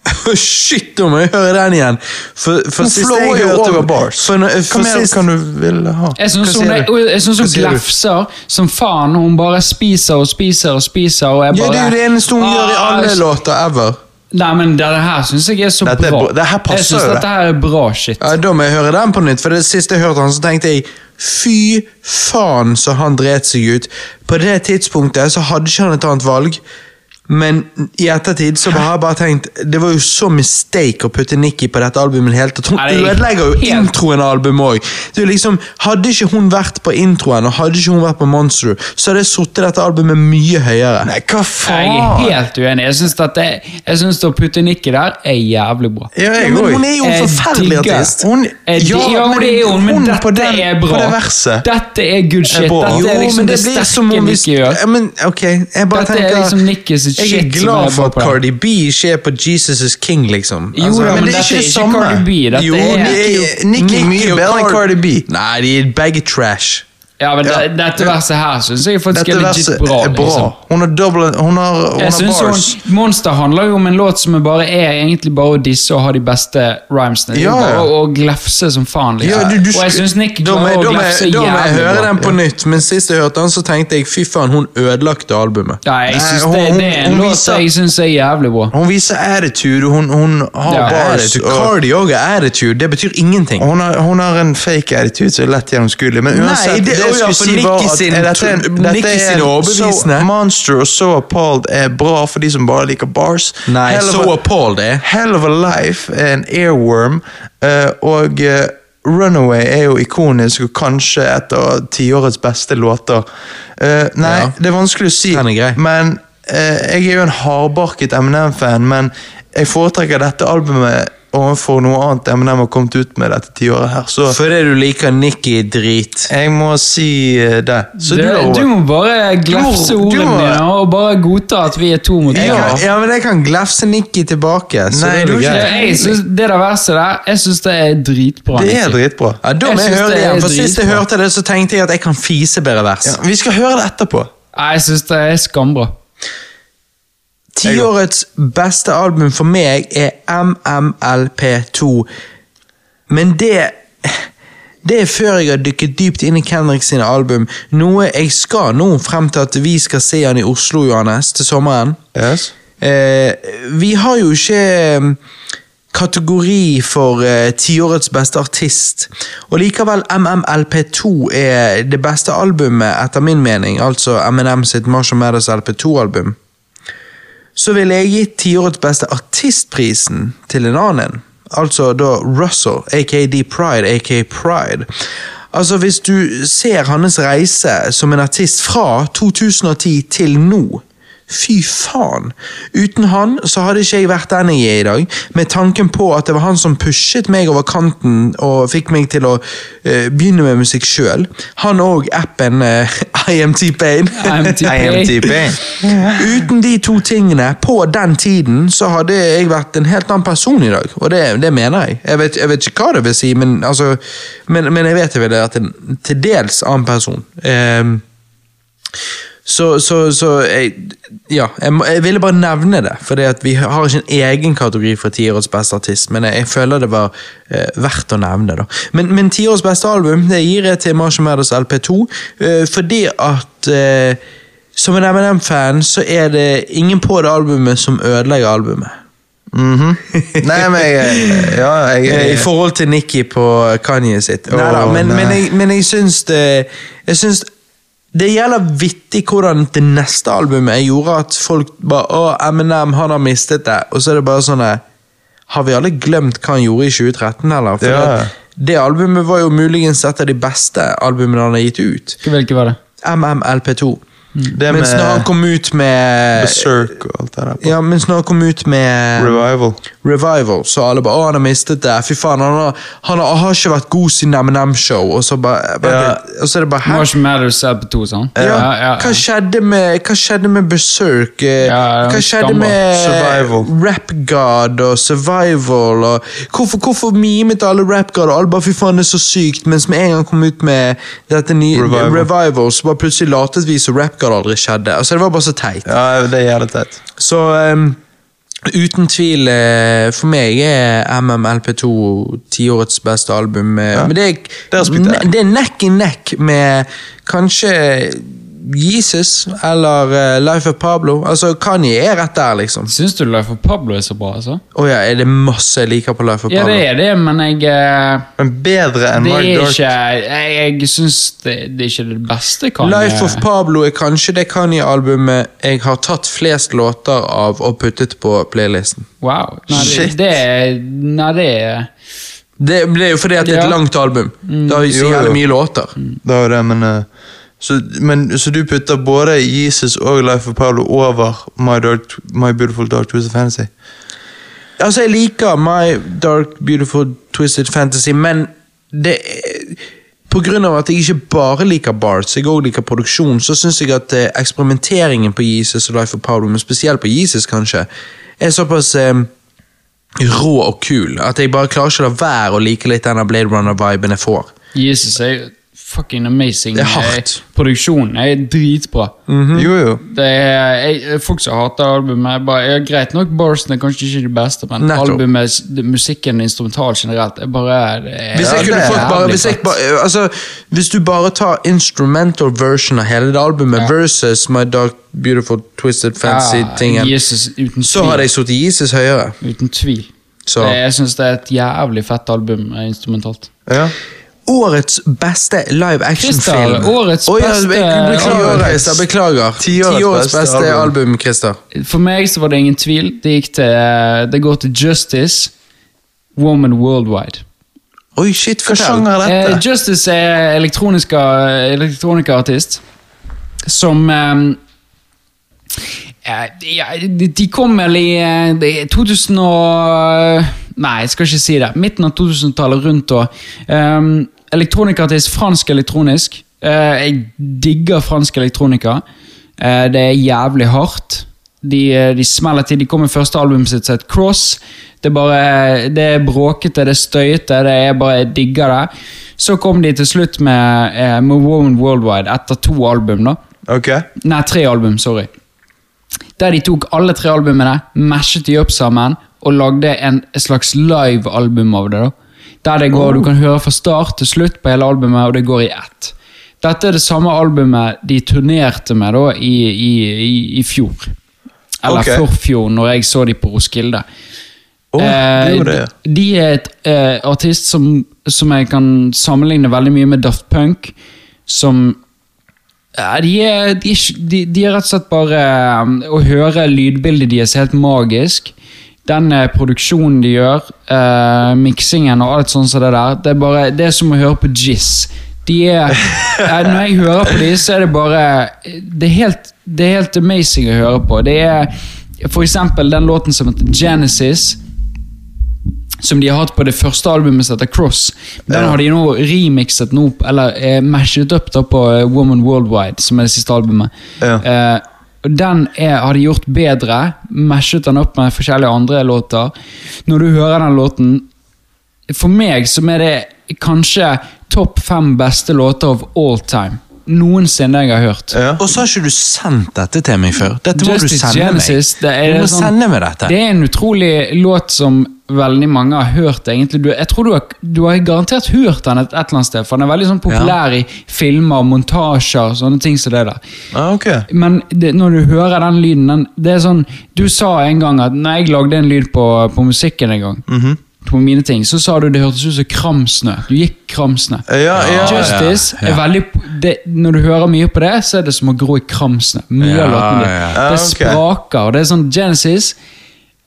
Shit, nå må jeg høre den igjen! For, for Hun sist jeg jo hørte- over bars. For, Hva for mer kan du ville ha? Jeg syns hun, er, jeg synes hun glefser som faen. Hun bare spiser og spiser og spiser. Og jeg ja, det er jo det eneste hun gjør i Ah, alle låter ever. Nei, men det her syns jeg er så Dette er bra. bra. Det her passer jeg syns dette her er bra shit. Ja, Da må jeg høre den på nytt, for det siste jeg hørte han, så tenkte jeg fy faen så han dret seg ut. På det tidspunktet så hadde ikke han et annet valg. Men i ettertid så har jeg bare tenkt Det var jo så mistake å putte Nikki på dette albumet. helt, at. Hun er ødelegger jo introen av albumet òg. Liksom, hadde ikke hun vært på introen og hadde ikke hun vært på Monster, så hadde jeg satt dette albumet mye høyere. Nei, hva faen? Jeg er helt uenig. Jeg syns at det, jeg synes å putte Nikki der er jævlig bra. Ja, Ja, jeg men hun er jo en forferdelig digger- artist. Hun, ja, ja, men det er hun, men hun dette på den- er bra. På det verset. Dette er good shit. Er Dette er liksom jo, det, det sterke som Nikki gjør. ja, men, okay, jeg bare Dette er liksom Nikki sitt Jeg er glad for at. Cardi B ikke er på Jesus is King, liksom. Jo Altså, da, men, det er ikke det samme. Cardi B. Dette Jo, er, Nikki- Nikki er mye og Cardi B. Nei, de er begge trash. Ja, men Ja. det- Dette verset her syns jeg faktisk Dette er legit bra. er bra. Liksom. Hun har double Hun har, hun Jeg har synes bars. hun, Monster handler jo om en låt som er bare er egentlig bare å disse og ha de beste rhymesene. Ja, Og bare å, glefse som faen. Liksom. Ja, du- du og jeg syns Nick klarer å glefse jævlig bra. da må jeg høre den på nytt, men sist jeg hørte den, så tenkte jeg fy faen, hun ødelagte albumet. Ja, jeg Nei, synes hun- det, det er en låt viser- jeg syns er jævlig bra. Hun viser attitude, hun, hun har Ja, bars. Attitude. og- Cardi òg er attitude, det betyr ingenting. Hun har, hun har en fake attitude som er lett gjennomskuelig. Men Nei, uansett, det- jeg skulle si var at- sin- dette er overbevisende. So Monster og So Appalled er bra for de som bare liker bars. Nei, Hell of a- appalled er. Hell of a Life er en airworm, eh, og eh, Runaway er jo ikonisk og kanskje et av tiårets beste låter. Uh, nei, Ja. det er vanskelig å si, men uh, jeg er jo en hardbarket Eminem-fan, men jeg foretrekker dette albumet overfor noe annet Eminem har kommet ut med dette tiåret her, så Fordi du liker Nikki-drit. jeg må si eh, det. Så Det, du, du må bare glefse Du ordene dine og bare godta at vi er to mot én. Ja. ja, men jeg kan glefse Nikki tilbake. Så Nei, det er Jeg synes, det der verset der, jeg syns det er dritbra. Det er dritbra. Ja, da må jeg høre det det igjen, for Sist jeg hørte det, så tenkte jeg at jeg kan fise bedre vers. Ja, vi skal høre det etterpå. Nei, Jeg syns det er skambra. Tiårets beste album for meg er MMLP2. Men det Det er før jeg har dykket dypt inn i Kendrick sine album, noe jeg skal nå frem til at vi skal se han i Oslo, Johannes, til sommeren. Yes. Eh, vi har jo ikke eh, kategori for eh, tiårets beste artist, og likevel MMLP2 er det beste albumet, etter min mening, altså Eminem sitt Marshall Mathers LP2-album. Så ville jeg gitt tiårets beste artistprisen til en annen, altså da Russell, aka D Pride, aka Pride. Altså Hvis du ser hans reise som en artist fra 2010 til nå Fy faen! Uten han så hadde ikke jeg vært den jeg er i dag, med tanken på at det var han som pushet meg over kanten og fikk meg til å uh, begynne med musikk sjøl. Han og appen uh, IMT Pain. IMT Pain. Uten de to tingene på den tiden, så hadde jeg vært en helt annen person i dag. Og det, det mener jeg. Jeg vet, jeg vet ikke hva det vil si, men, altså, men, men jeg vet jeg ville vært en til dels annen person. Ehm, så, så, så jeg, ja, jeg, jeg ville bare nevne det, for vi har ikke en egen kategori for tiårets beste artist, men jeg, jeg føler det var eh, verdt å nevne. da. Men, men tiårets beste album det gir jeg til Marsha Mathers LP2, eh, fordi at eh, som en MNM-fan så er det ingen på det albumet som ødelegger albumet. Mhm. Nei, men jeg, ja, jeg, jeg, I forhold til Nikki på Kanye sitt. Neida, men, nei. men, jeg, men jeg syns det Jeg syns det gjelder vittig hvordan det neste albumet gjorde at folk bare Å, Eminem, han har mistet det. Og så er det bare sånn eh, Har vi alle glemt hva han gjorde i 2013, eller? For Ja. det, det albumet var jo muligens et av de beste albumene han har gitt ut. Hvilke var det? MMLP2. Det Mens når han kom ut med Berserk og alt det der. på. Ja, mens når han kom ut med Revival. Revival, så alle bare 'Å, han har mistet det'. Fy faen, han har, han har, har ikke vært god siden M&M-show. Og så bare, bare Ja. Og så er det bare Hæ? Marshall Mathers LP2, sånn? Ja, Hva skjedde med, hva skjedde med Berserk? Ja, ja, hva skjedde skammer. med Survival. Rap God og Survival? Og hvorfor, hvorfor mimet alle Rap God og alle bare 'fy faen, det er så sykt', mens med en gang kom ut med dette nye Revival. Revival, så bare plutselig latet vi som Rap God aldri skjedde. Altså, det var bare så teit. Ja, det er jævlig teit. Så um, uten tvil, eh, for meg er MMLP2 tiårets beste album. eh, Ja, Men det er, det det er neck i neck med kanskje Jesus eller eh, Life of Pablo. Altså, Kanye er rett der, liksom. Syns du Life of Pablo er så bra, altså? Å ja, er det masse jeg liker på Life of Pablo? Ja, det er det, men jeg eh, Men bedre enn Det My er Dark ikke Jeg, jeg syns det, det er ikke det beste Kanye Life of Pablo er kanskje det Kanye-albumet jeg har tatt flest låter av og puttet på playlisten. Wow. Nei, det, Shit. det er Nei, det er Det ble jo fordi at det er et Ja. langt album. Det har jo så Jo, jo. jævlig mye låter. Det er jo det, men eh, så, men så du putter både Jesus og Life of Pablo over My, Dark, My Beautiful Dark Twisted Fantasy? Altså, jeg liker My Dark Beautiful Twisted Fantasy, men det på grunn av at jeg ikke bare liker Barts, jeg òg liker produksjon, så syns jeg at eh, eksperimenteringen på Jesus og Life of Pablo, men spesielt på Jesus kanskje, er såpass eh, rå og kul at jeg bare klarer ikke å la være å like litt denne Blade Runner-viben jeg får. Jesus er fucking amazing. Det er hardt. Eh, Produksjonen er dritbra. Jo, jo. Det er jeg, Folk som hater albumet, jeg bare, ja, greit nok, Barsen er kanskje ikke det beste, men Netto. albumet, musikken, instrumental generelt, er bare det er, Hvis jeg Ja, kunne fått bare, hvis, jeg bare altså, hvis du bare tar instrumental version av hele det albumet Ja. versus My Dark Beautiful Twisted Fancy-tingen, Ja, Jesus, uten tvil. så hadde jeg satt Jesus høyere. Uten tvil. Så. Det- Jeg syns det er et jævlig fett album eh, instrumentalt. Ja. Årets beste live action-film. Årets oh, ja, beste Beklager, Beklager. Tiårets beste beste album. album, Christer. For meg så var det ingen tvil. Det gikk til eh, Det går til Justice, Woman Worldwide. Oi, shit, Hva sjanger er Eh, dette? Justice er elektroniska- elektronikaartist som um, eh, ja, de- De kom vel i eh, det er 2000 og Nei, jeg skal ikke si det. Midten av 2000-tallet, rundt da. Um, Elektronikartist, fransk elektronisk. Uh, jeg digger fransk elektronika. Uh, det er jævlig hardt. De, eh, de smeller til. De kom med første albumet sitt som het Cross. Det er bare, det er bråkete, det er støyete, det er bare, jeg digger det. Så kom de til slutt med, med Woman Worldwide etter to album. da. Ok. Nei, tre album, sorry. Der de tok alle tre albumene, mashet de opp sammen og lagde en slags live-album av det. da. Der det går, Du kan høre fra start til slutt på hele albumet, og det går i ett. Dette er det samme albumet de turnerte med da i, i, i, i fjor. Eller okay. forfjor, når jeg så de på Roskilde. Oh, Eh, de- De er et eh, artist som, som jeg kan sammenligne veldig mye med Daft Punk. Som ja, de, er, de, de, er rett og slett bare um, Å høre lydbildet deres er helt magisk. Den eh, produksjonen de gjør, uh, miksingen og alt sånt som det der, det er, bare, det er som å høre på Jizz. De er, eh, når jeg hører på dem, så er det bare det er, helt, det er helt amazing å høre på. Det er for eksempel den låten som heter Genesis som de har hatt på det første albumet som heter Cross. Den har de nå remixet nå, eller eh, mashet up da på eh, Woman Worldwide, som er det siste albumet. Ja. Eh, den er, har de gjort bedre, mashet den opp med forskjellige andre låter. Når du hører den låten For meg som er det kanskje topp fem beste låter of all time. Noensinne jeg har hørt. Ja. Og så har ikke du sendt dette til meg før. Dette må Justice du sende Genesis, meg. det er du må sånn- sende meg dette. Det er en utrolig låt som veldig mange har hørt. egentlig. Du, jeg tror du har, du har garantert hørt den et, et eller annet sted, for den er veldig sånn populær i filmer, montasjer, sånne ting som det der. Ah, okay. Men det, når du hører den lyden den, det er sånn, Du sa en gang at når jeg lagde en lyd på, på musikken en gang, Mhm. på mine ting, så sa du det hørtes ut som kramsnø. Du gikk kramsnø. Ja, ja, Justice ja, ja. er veldig det, Når du hører mye på det, så er det som å gro i kramsene. Mye Ja, av låtene dine. Ja, Det ok. spraker. Det er sånn Genesis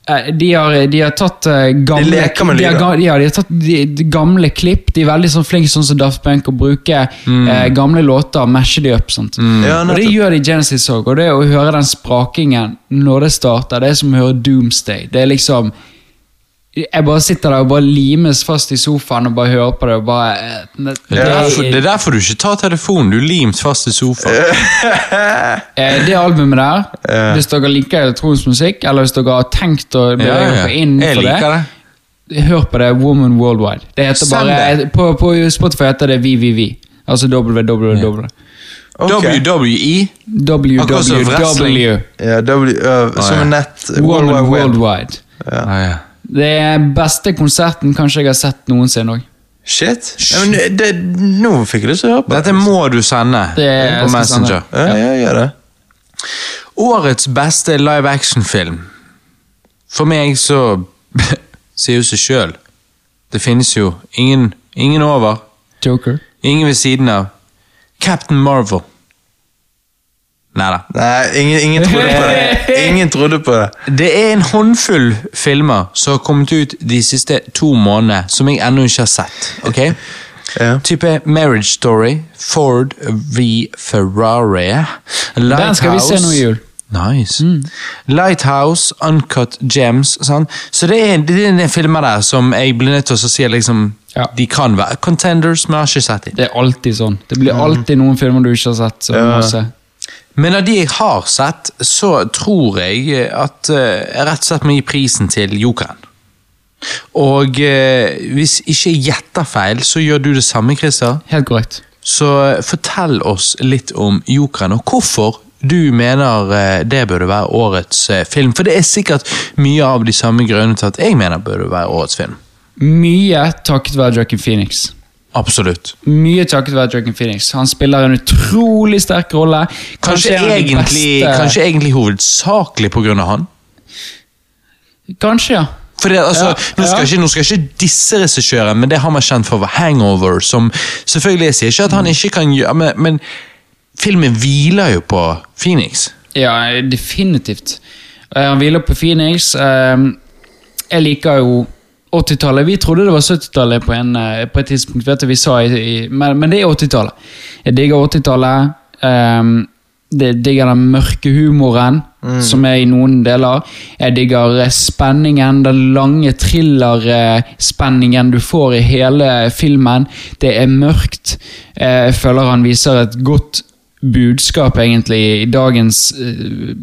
eh, de har, de har tatt eh, gamle De leker med de har, lyder. ga- ja, de har tatt de, de gamle klipp. De er veldig sånn flinke sånn som Daft Punk å bruke eh, gamle låter og mashe de opp. Sant? Ja, og Det nettopp. gjør de i Genesis òg. Og det å høre den sprakingen når det starter, det er som å høre Doomsday. Det er liksom Jeg bare sitter der og bare limes fast i sofaen og bare hører på det. og bare... eh, Det, Det er, derfor, det er derfor du ikke tar telefonen. Du limes fast i sofaen. Eh, det albumet der, hvis dere liker elektronisk musikk, eller hvis dere har tenkt å bevege Ja, ja. dere inn for det, det. hør på det. Woman Worldwide. Det heter bare, det. på, på Spotify heter det VVV. Altså www. Okay. WWE. Www. Ja, w, uh, som en nett World Woman Wide Web. Worldwide. Ja. Det er beste konserten kanskje jeg har sett noensinne òg. Shit. Ja, men det, nå fikk jeg lyst til å høre på Dette må du sende Det på Messenger. sende. Messenger. Ja, ja, gjør det. Årets beste live action-film. For meg så sier jo seg sjøl. Det finnes jo ingen, ingen over, Joker. ingen ved siden av. Captain Marvel. Nei da. Nei, ingen, ingen trodde på det. Ingen trodde på det. Det er en håndfull filmer som har kommet ut de siste to månedene som jeg ennå ikke har sett. ok? Ja. Type Marriage Story, Ford v Ferrari Lighthouse Den skal vi se nå i jul. Nice. Lighthouse, Uncut Gems. Sånn. Så det er, det er en filmer der som jeg blir nødt til å si liksom, Ja. de kan være contenders, men jeg har ikke sett dem. Det er alltid sånn. Det blir alltid noen filmer du ikke har sett. som du må se. Men av de jeg har sett, så tror jeg at eh, jeg rett og slett må gi prisen til Jokeren. Og eh, hvis ikke jeg gjetter feil, så gjør du det samme, Christer. Helt korrekt. Så fortell oss litt om Jokeren, og hvorfor du mener eh, det burde være årets eh, film. For det er sikkert mye av de samme grunnene til at jeg mener burde være årets film. Mye takket være Joaquin Phoenix. Absolutt. Mye takket være Joaquin Phoenix. Han spiller en utrolig sterk rolle. Kanskje, kanskje egentlig, kanskje egentlig hovedsakelig av han? Kanskje, ja. Det, altså, Ja, nå, skal ikke, nå skal ikke disse regissøren, men det har man kjent for Hangover. Som selvfølgelig Jeg sier ikke at han ikke kan gjøre men, men filmen hviler jo på Phoenix. Ja, definitivt. Eh, Han hviler på Phoenix. Eh, Jeg liker jo 80-tallet. Vi trodde det var 70-tallet på, eh, på et tidspunkt, vet du, vi sa i, i, men, men det er 80-tallet. Jeg digger 80-tallet. Um, jeg digger den mørke humoren som er i noen deler. Jeg digger eh, spenningen, den lange thriller-spenningen du får i hele filmen. Det er mørkt. Eh, Jeg føler han viser et godt budskap egentlig i dagens uh,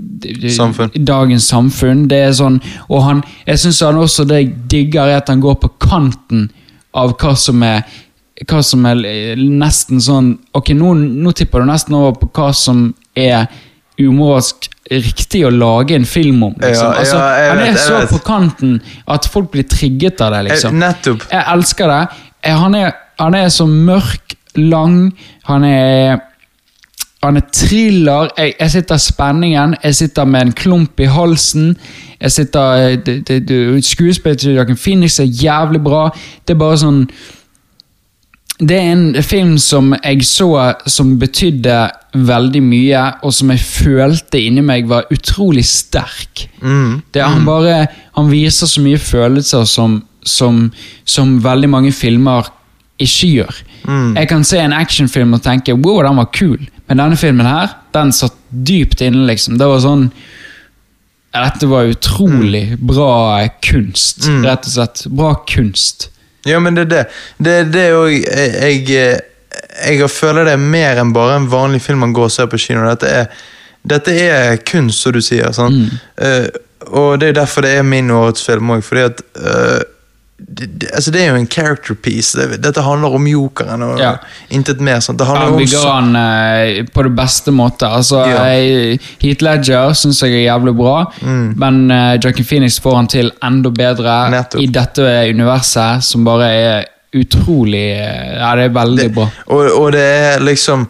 Samfunn. i dagens samfunn. Det er sånn, og han, jeg synes han også det jeg digger er at han går på kanten av hva som er hva som er nesten sånn Ok, nå, nå tipper du nesten over på hva som er umoralsk riktig å lage en film om. Liksom. Ja, ja, altså, vet, han er så på kanten at folk blir trigget av det. liksom. Eh, nettopp. Jeg elsker det. Eh, Han er, han er så mørk, lang, han er han er thriller. Jeg, jeg sitter spenningen. Jeg sitter med en klump i halsen. Jeg sitter det, det, det, Skuespillet til Joaquin Phoenix er jævlig bra. Det er bare sånn Det er en film som jeg så som betydde veldig mye, og som jeg følte inni meg var utrolig sterk. Det, han bare Han viser så mye følelser som, som, som veldig mange filmer ikke gjør. Jeg kan se en actionfilm og tenke wow, den var kul, men denne filmen her, den satt dypt inne. liksom. Det var sånn Dette var utrolig bra kunst, rett og slett. Bra kunst. Ja, men det er det. Det er det òg jeg, jeg, jeg føler det er mer enn bare en vanlig film man går og ser på kino. Dette er, dette er kunst, som du sier. Sånn. Mm. Uh, og det er derfor det er min årets film òg, fordi at eh, det, det, altså det er jo en character piece. Det, dette handler om jokeren og Ja. intet mer. sant? Det Han handler om bygger han eh, på det beste måte. Altså, Ja. eh, Heath Ledger syns jeg er jævlig bra, men uh, Joaquin Phoenix får han til enda bedre Nettopp. i dette universet, som bare er utrolig eh, Ja, det er veldig bra. Og, og det er liksom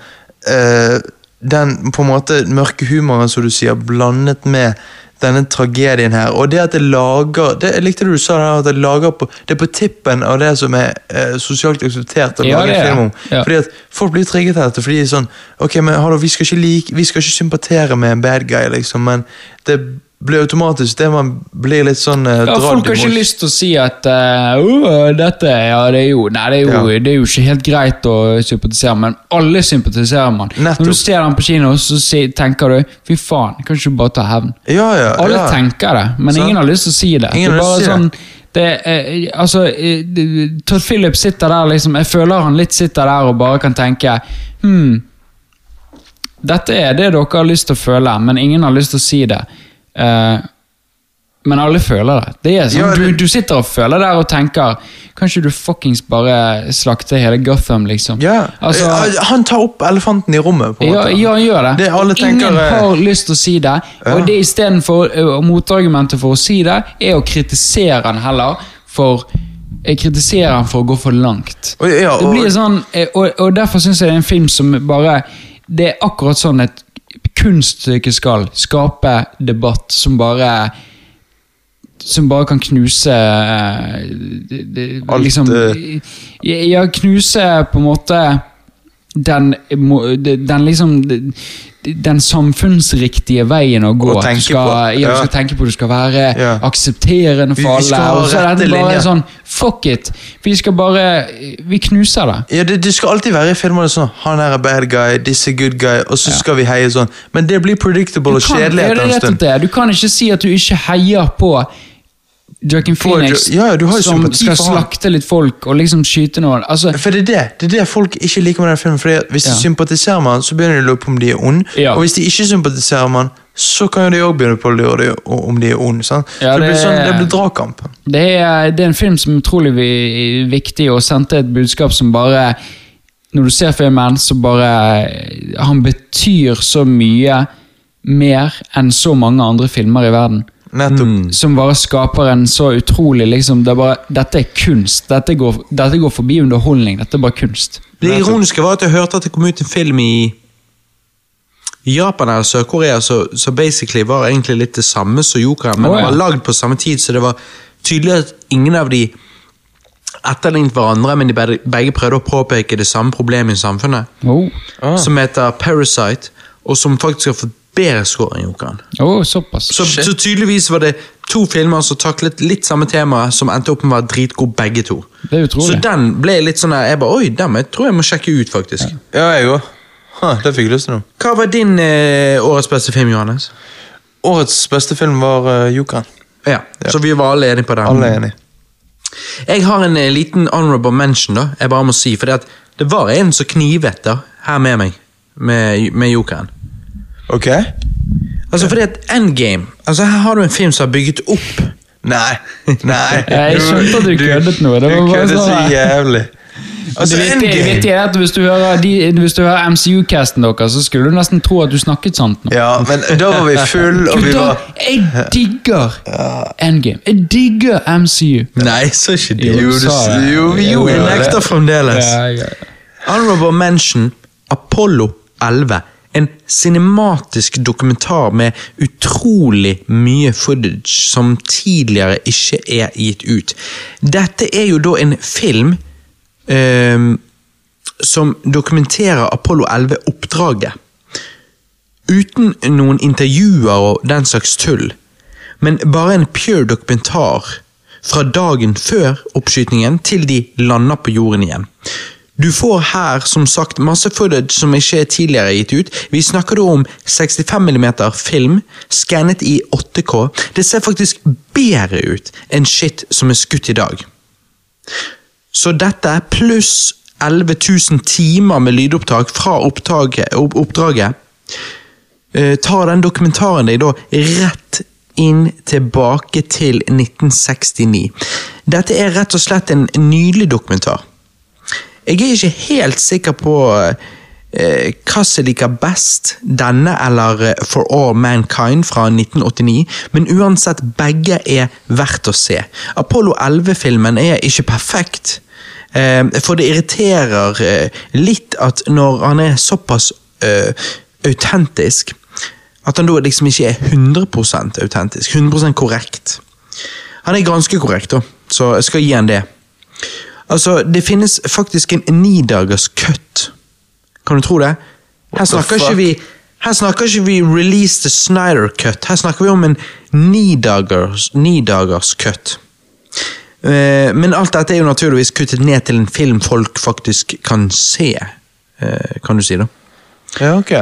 eh, Den på en måte mørke humoren, som du sier, blandet med denne tragedien her. Og det at det lager det, Jeg likte det du sa, der, at det lager på, det er på tippen av det som er eh, sosialt akseptert å Ja, lage en film om. Ja. Fordi at Folk blir trigget av dette fordi sånn Ok, men hallo, vi skal ikke like, vi skal ikke sympatere med en bad guy, liksom, men det blir automatisk det man blir litt sånn eh, Ja, folk har ikke lyst til å si at uh, «Åh, dette ja, det er jo, Nei, det er, jo, Ja. det er jo ikke helt greit å sympatisere, men alle sympatiserer man. Nettopp. Når du ser den på kino, så tenker du fy faen, kan ikke du bare ta hevn? Ja, ja, Alle tenker det, men Sant. ingen har lyst til å si det. Ingen det er bare si sånn det er, altså, eh, Todd Philip sitter der liksom Jeg føler han litt sitter der og bare kan tenke Hm, dette er det dere har lyst til å føle, men ingen har lyst til å si det. Eh, men alle føler det. Det sånn, Ja, det- du, du sitter og føler der og tenker Kanskje du fuckings bare slakter hele Gotham, liksom. Ja. Altså, Eh, Han tar opp elefanten i rommet. på en ja, måte. ja, han gjør det. Det alle tenker, Ingen eh, har lyst til å si det. Ja. Og det istedenfor uh, motargumentet for å si det, er å kritisere han heller for jeg kritiserer han for å gå for langt. Og, ja, Det blir sånn, eh, og, og derfor syns jeg det er en film som bare Det er akkurat sånn et kunststykke skal. Skape debatt som bare Som bare kan knuse eh, det, Alt, liksom, eh. Ja, knuse på en måte den, den liksom den samfunnsriktige veien å gå. Du skal, på, Ja, du skal tenke på du skal være Ja. aksepterende Vi- for vi skal alle. Og så er det bare sånn Fuck it! Vi skal bare Vi knuser det. ja, det, det skal alltid være i filmer er sånn Han er a bad guy, this a good guy, og så skal vi heie sånn. Men det blir predictable og kjedelig ja, etter er en stund. Du kan ikke si at du ikke heier på Joaquin Phoenix, ja, du har jo som skal slakte litt folk og liksom skyte noen. Altså, For det er det det er det folk ikke liker med den filmen. Fordi Hvis Hvis de sympatiserer med han, så begynner de å lure på om de er ond. Ja. Og hvis de ikke sympatiserer med han, så kan de òg begynne på å lure om de er ond. sant? Ja, så det, blir det- sånn, det blir dragkamp. det, er, det er en film som er utrolig vi- viktig, og sendte et budskap som bare Når du ser filmen, så bare Han betyr så mye mer enn så mange andre filmer i verden. Nettopp. Som bare skaper en så utrolig liksom, det er bare, Dette er kunst. Dette går, dette går forbi underholdning. Dette er bare kunst. Det ironiske var at jeg hørte at det kom ut en film i Japan eller Sør-Korea som basically var egentlig litt det samme som Jokeren, men oh, ja. var lagd på samme tid, så det var tydelig at ingen av de etterlignet hverandre, men de begge prøvde å påpeke det samme problemet i samfunnet, Oh. Ah. som heter Parasite, og som faktisk har fått bedre score enn Jokeren. Oh, såpass. Så, så tydeligvis var det to filmer som taklet litt samme tema, som endte opp med å være dritgode begge to. Det er utrolig. Så den ble litt sånn der, jeg bare, oi, den jeg tror jeg må sjekke ut, faktisk. Ja, jeg òg. Det fikk jeg lyst til nå. Hva var din eh, årets beste film, Johannes? Årets beste film var uh, Jokeren. Ja, Ja. Så vi var alle enige på den. Alle enige. Jeg har en eh, liten honorable mention, da. Jeg bare må si, for det, det var en som knivet da, her med meg, med, med Jokeren. Ok? Altså, fordi at Endgame altså Her har du en film som har bygget opp Nei. Nei. Jeg skjønte at du køddet nå, det var du bare kødder så sånn- jævlig. Altså, det viktige, viktige er at hvis du hører, de, hvis du hører MCU-casten deres, så skulle du nesten tro at du snakket sant nå. Ja, men da var vi full, og vi var jeg digger Endgame. Jeg digger MCU. Nei, så ikke det. Jo, du du, sa det. jo, Jo, jeg nekter fremdeles. Honorable mention Apollo 11. En cinematisk dokumentar med utrolig mye footage som tidligere ikke er gitt ut. Dette er jo da en film eh, som dokumenterer Apollo 11-oppdraget. Uten noen intervjuer og den slags tull, men bare en pure dokumentar fra dagen før oppskytingen til de lander på jorden igjen. Du får her som sagt masse footage som ikke er tidligere gitt ut. Vi snakker da om 65 mm film, skannet i 8K. Det ser faktisk bedre ut enn shit som er skutt i dag. Så dette pluss 11 000 timer med lydopptak fra opptaket, opp, oppdraget eh, tar den dokumentaren deg da rett inn tilbake til 1969. Dette er rett og slett en nydelig dokumentar. Jeg er ikke helt sikker på eh, hva som liker best, denne eller eh, For All Mankind fra 1989, men uansett, begge er verdt å se. Apollo 11-filmen er ikke perfekt, eh, for det irriterer eh, litt at når han er såpass eh, autentisk, at han da liksom ikke er 100 autentisk, 100 korrekt. Han er ganske korrekt, da, så jeg skal gi han det. Altså, det finnes faktisk en nidagers cut. Kan du tro det? Her snakker, ikke vi, her snakker ikke vi release the Snyder cut, her snakker vi om en nidagers, nidagers cut. Eh, men alt dette er jo naturligvis kuttet ned til en film folk faktisk kan se, eh, kan du si da. Ja, ok.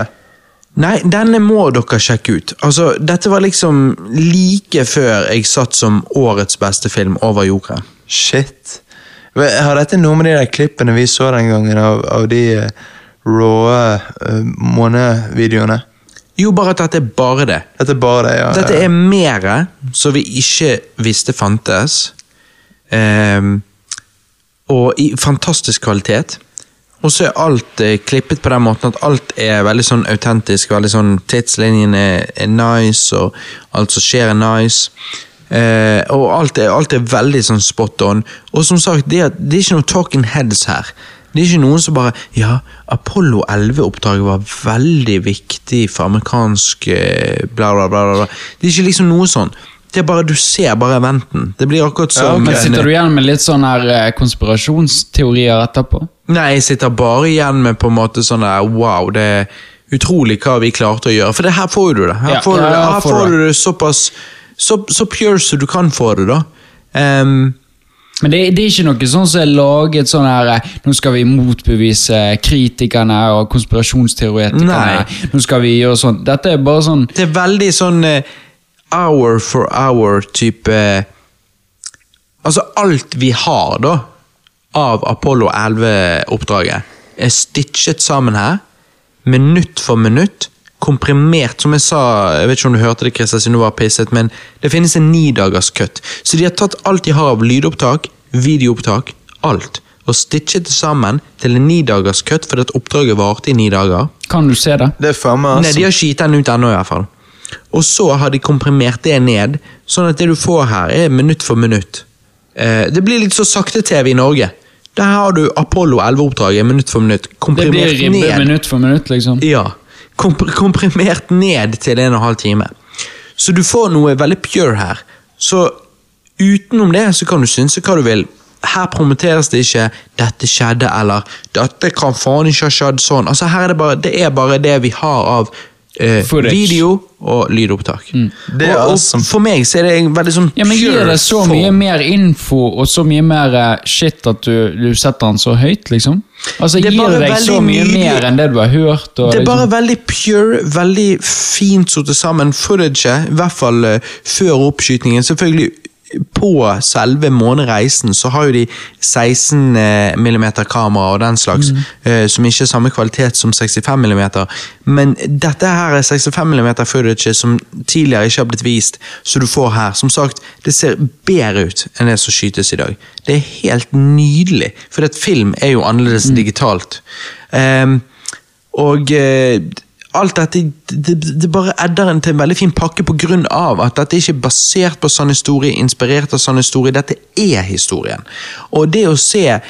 Nei, denne må dere sjekke ut. Altså, Dette var liksom like før jeg satt som årets beste film over Jokeren. Shit. Har dette noe med de der klippene vi så den gangen av, av de rå rawe uh, månevideoene? Jo, bare at dette er bare det. Dette er bare det, ja. Dette er mere som vi ikke visste fantes. Um, og i fantastisk kvalitet. Og så er alt eh, klippet på den måten at alt er veldig sånn autentisk. veldig sånn Tidslinjen er, er nice, og alt som skjer er nice. Eh, og alt er, alt er veldig sånn spot on. Og som sagt, det er, det er ikke noe talking heads her. Det er ikke noen som bare Ja, Apollo 11-oppdraget var veldig viktig for amerikansk eh, bla, bla, bla, bla. Det er ikke liksom noe sånn. Det er bare, Du ser bare eventen. Det blir akkurat Ja, som Ja, Men sitter du igjen med litt sånne her eh, konspirasjonsteorier etterpå? Nei, jeg sitter bare igjen med på en måte sånn der Wow, det er utrolig hva vi klarte å gjøre. For det her får du det. Her Ja, får, du, det. Her får du det såpass så, så pure som du kan få det, da. Um, Men det, det er ikke noe sånn som er laget sånn her eh, Nå skal vi motbevise kritikerne og konspirasjonsteoretikerne. Nei. Nå skal vi gjøre sånn. Dette er bare sånn det er veldig sånn uh, hour for hour-type Altså, alt vi har, da, av Apollo 11-oppdraget, er stitchet sammen her, minutt for minutt. Komprimert, som jeg sa Jeg vet ikke om du hørte det, Christer, siden du var pisset, men det finnes en nidagers cut. Så de har tatt alt de har av lydopptak, videoopptak, alt, og stitchet det sammen til en nidagers cut, fordi at oppdraget varte i ni dager. Kan du se det? Det er faen meg Nei, de har ikke gitt den ut ennå, i hvert fall. Og så har de komprimert det ned, sånn at det du får her, er minutt for minutt. Eh, det blir litt så sakte-TV i Norge. Der har du Apollo 11-oppdraget minutt for minutt. Det blir Komprimert ribbe ned. minutt for minutt, liksom. Ja. Kompr komprimert ned til en og en halv time. Så du får noe veldig pure her. Så utenom det så kan du synse hva du vil. Her promoteres det ikke 'dette skjedde' eller 'dette kan faen ikke ha skjedd sånn'. Altså her er det bare det, er bare det vi har av eh, video og lydopptak. Det er og, og awesome. for meg så er det en veldig sånn Ja, men Gir det så form. mye mer info og så mye mer eh, shit at du, du setter den så høyt, liksom? Altså, Det Gir det deg så mye nydelig. mer enn det du har hørt? Og, Det er bare liksom, veldig pure, veldig fint satt sammen. Footage, i hvert fall uh, før oppskytingen. Selvfølgelig på selve månereisen så har jo de 16 eh, mm kamera og den slags, eh, som ikke er samme kvalitet som 65 mm. Men dette her er 65 mm footage som tidligere ikke har blitt vist, så du får her. Som sagt, det ser bedre ut enn det som skytes i dag. Det er helt nydelig, for et film er jo annerledes digitalt. Ehm, og eh, alt dette det, det bare edder en til en veldig fin pakke av at dette ikke er basert på sann historie, inspirert av sann historie. Dette er historien. Og det å se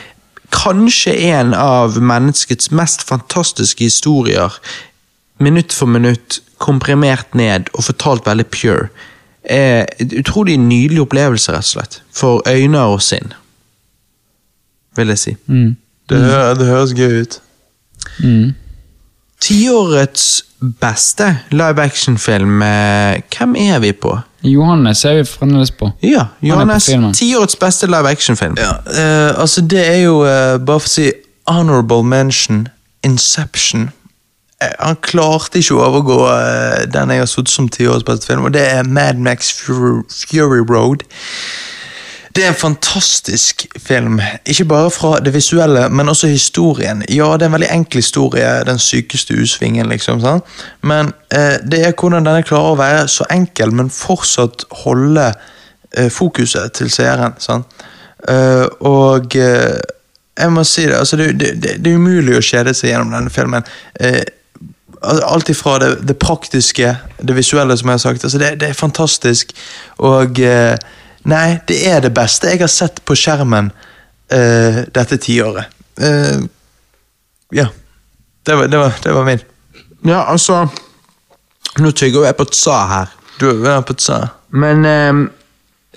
kanskje en av menneskets mest fantastiske historier, minutt for minutt, komprimert ned og fortalt veldig pure, er en utrolig nydelig opplevelse, rett og slett. For øyne og sinn, vil jeg si. mm, Det, hø det høres gøy ut. mm. Tiårets beste live action-film, eh, hvem er vi på? Johannes er vi fremdeles på. Ja, Johannes. Tiårets beste live action-film. Ja, uh, altså det er jo, uh, bare for å si honorable mention, Inception. Uh, han klarte ikke å overgå den jeg har sittet som tiårets beste film, og det er Mad Max Fury, Fury Road. Det er en fantastisk film, ikke bare fra det visuelle, men også historien. Ja, det er en veldig enkel historie, den sykeste U-svingen, liksom, sant? men eh, det er hvordan denne klarer å være så enkel, men fortsatt holde eh, fokuset til seeren. Sant? Eh, og eh, jeg må si det, altså det, det, det, er umulig å kjede seg gjennom denne filmen. Eh, Alt ifra det, det praktiske, det visuelle, som jeg har sagt. Altså det, det er fantastisk. Og eh, Nei, det er det beste jeg har sett på skjermen uh, dette tiåret. Uh, ja. Det var, det, var, det var min. Ja, altså Nå tygger jeg på tsa her, Du er på tsa. men uh,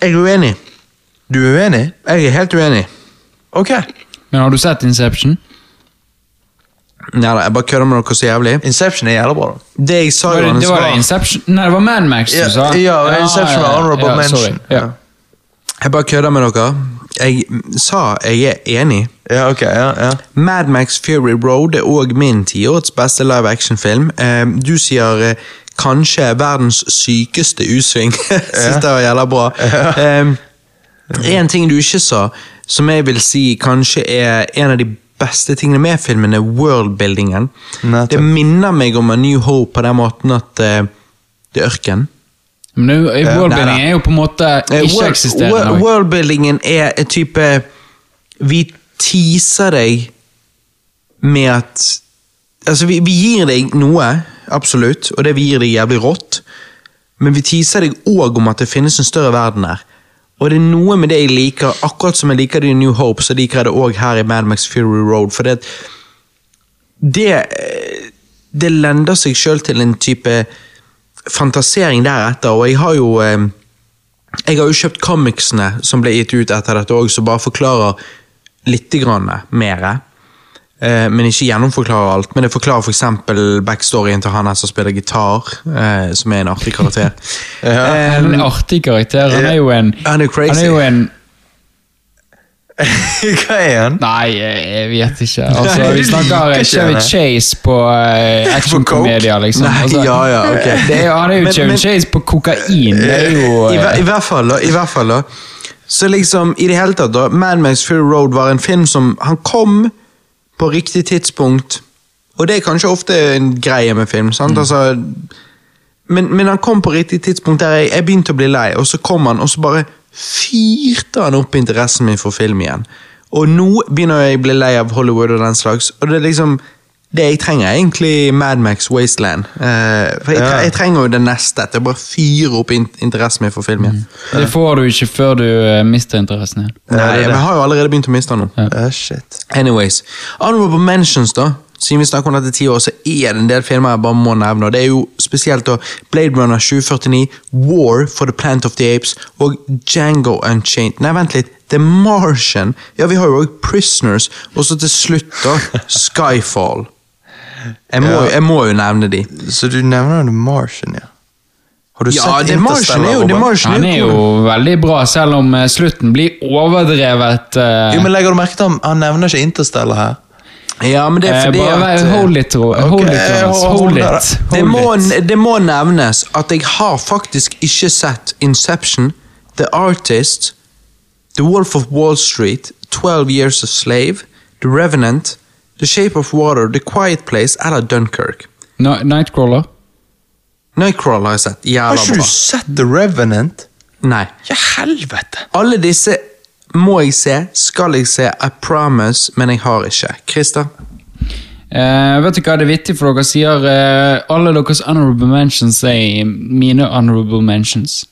jeg er uenig. Du er uenig? Jeg er helt uenig. Ok. Men har du sett Inception? Nei da, jeg bare kødder med dere så jævlig. Inception er jævla bra. da. Det jeg sa, Var det, det var var Inception Nei, det var Man Max du Ja, sa. ja, Inception var honorable ja, mention. sorry. Ja. Jeg bare kødder med dere. Jeg sa jeg er enig. Ja, ok, ja, ja. Mad Max Fury Road er òg min tiårets beste live action-film. Eh, du sier eh, kanskje verdens sykeste U-sving. Syns det var jævla bra. Eh, en ting du ikke sa, som jeg vil si kanskje er en av de beste tingene med filmen, er worldbuildingen. Det minner meg om A New Hope på den måten at det er ørken. Men worldbuilding Nei, nei. er jo på en måte Eh, ikke world- eksisterende. world- Worldbuildingen er en type Vi teaser deg med at Altså, vi, vi gir deg noe, absolutt, og det vi gir deg, jævlig rått. men vi teaser deg òg om at det finnes en større verden her. Og det er noe med det jeg liker, akkurat som jeg liker det i New Hope, så liker jeg det òg her i Mad Max Fury Road. For det, det, det lender seg sjøl til en type fantasering deretter, og jeg har jo eh, Jeg har jo kjøpt comicsene som ble gitt ut etter dette òg, som bare forklarer litt grann mer. Eh, men ikke gjennomforklarer alt. Men det forklarer f.eks. For backstoryen til han her som spiller gitar, eh, som er en artig karakter. Han er en artig karakter. Han er jo en Han er crazy. Han er jo en Hva er han? Nei, jeg vet ikke. Altså, Nei, vi snakker liker ikke Chevy. Chase på uh, actionkomedier, liksom. Nei, Altså, ja, ja, ok. det er, jo- han er jo Men- Chevy men- Chase på kokain. Det er jo I, eh, I hvert fall, da. I hvert fall da. Så liksom, i det hele tatt da, Man Max Fury Road var en film som Han kom på riktig tidspunkt. Og det er kanskje ofte en greie med film. sant? Altså, men, men han kom på riktig tidspunkt der jeg, jeg begynte å bli lei, og så kom han, og så bare fyrte han opp interessen min for film igjen. Og nå begynner jeg å bli lei av Hollywood og den slags, og det er liksom det jeg trenger, er egentlig Mad Max Wasteland. Uh, for jeg, Ja. jeg trenger jo det neste. Til å bare fyre opp in interessen min for film igjen. Det får du ikke før du uh, mister interessen igjen. Nei, det det. men jeg har jo allerede begynt å miste den nå. Ja, shit. Anyways, Honorable Mentions, da. Siden vi snakker om dette ti år, så er det en del filmer jeg bare må nevne. og Det er jo spesielt da Blade Runner 2049, War for the Plant of the Apes og Django Unchained. Nei, vent litt. The Martian. Ja, vi har jo også Prisoners. Og så til slutt, da, Skyfall. Jeg må, Ja. jeg må jo nevne de. Så du nevner The Martian, ja. Har du Ja, sett The Martian er jo, The Martian Han er jo jo veldig bra, selv om eh, slutten blir overdrevet. Uh... Jo, men legger du merke til han, han nevner ikke Interstellar her? Ja, men det er eh, bare at eh, Hold it, Ro- hold Ok, it, Jonas, hold hold it. Det må, det må nevnes at jeg har faktisk ikke sett Inception, The Artist, The Wolf of Wall Street, 12 Years a Slave, The Revenant, The Shape of Water, The Quiet Place eller Dunkirk. No, Nightcrawler? Nightcrawler har jeg sett. Har ikke du sett The Revenant? Nei. Ja, helvete! Alle disse må jeg se, skal jeg se, I promise, men jeg har ikke. Christer? Uh, vet du hva det er vittig for dere sier? Uh, alle deres honorable mentions er mine honorable mentions.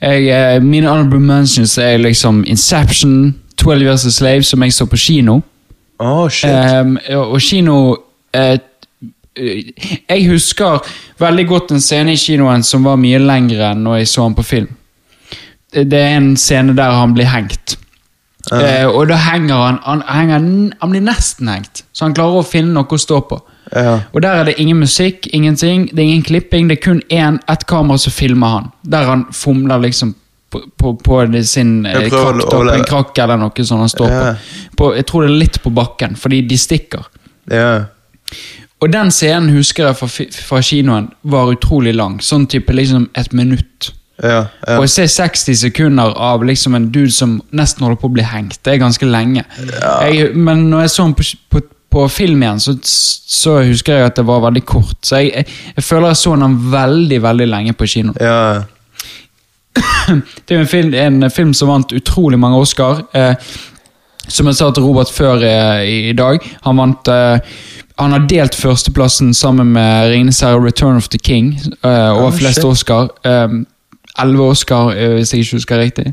jeg, uh, mine honorable mentions er liksom Inception, 12 Years a Slave, som jeg så på kino. Oh, shit. Um, og kino Jeg husker veldig godt en scene i kinoen som var mye lengre enn når jeg så den på film. Det er en scene der han blir hengt. Eh, og da henger han han, henger, han blir nesten hengt, så han klarer å finne noe å stå på. Uh. Og Der er det ingen musikk, ingenting, det er ingen klipping, det er kun én, ett kamera som filmer han. Der han fomler liksom på, på, på sin eh, krakk, en krakk eller noe som han står uh. på. på. Jeg tror det er litt på bakken, fordi de stikker. Og den scenen husker jeg fra, fra kinoen var utrolig lang. Sånn type liksom et minutt. Ja, ja. Og å se 60 sekunder av liksom en dude som nesten holder på å bli hengt, det er ganske lenge. Jeg, men når jeg så den på, på, på film igjen, så, så husker jeg at det var veldig kort. Så jeg, jeg, jeg føler jeg så den veldig, veldig lenge på kino. ja. Det er jo en film, en film som vant utrolig mange Oscar. Eh, som jeg sa til Robert før eh, i, i dag, han vant eh, Han har delt førsteplassen sammen med Ringenes herre Return of the King uh, over Oh, flest shit. Oscar. Eh, Elleve Oscar, eh, hvis jeg ikke husker riktig.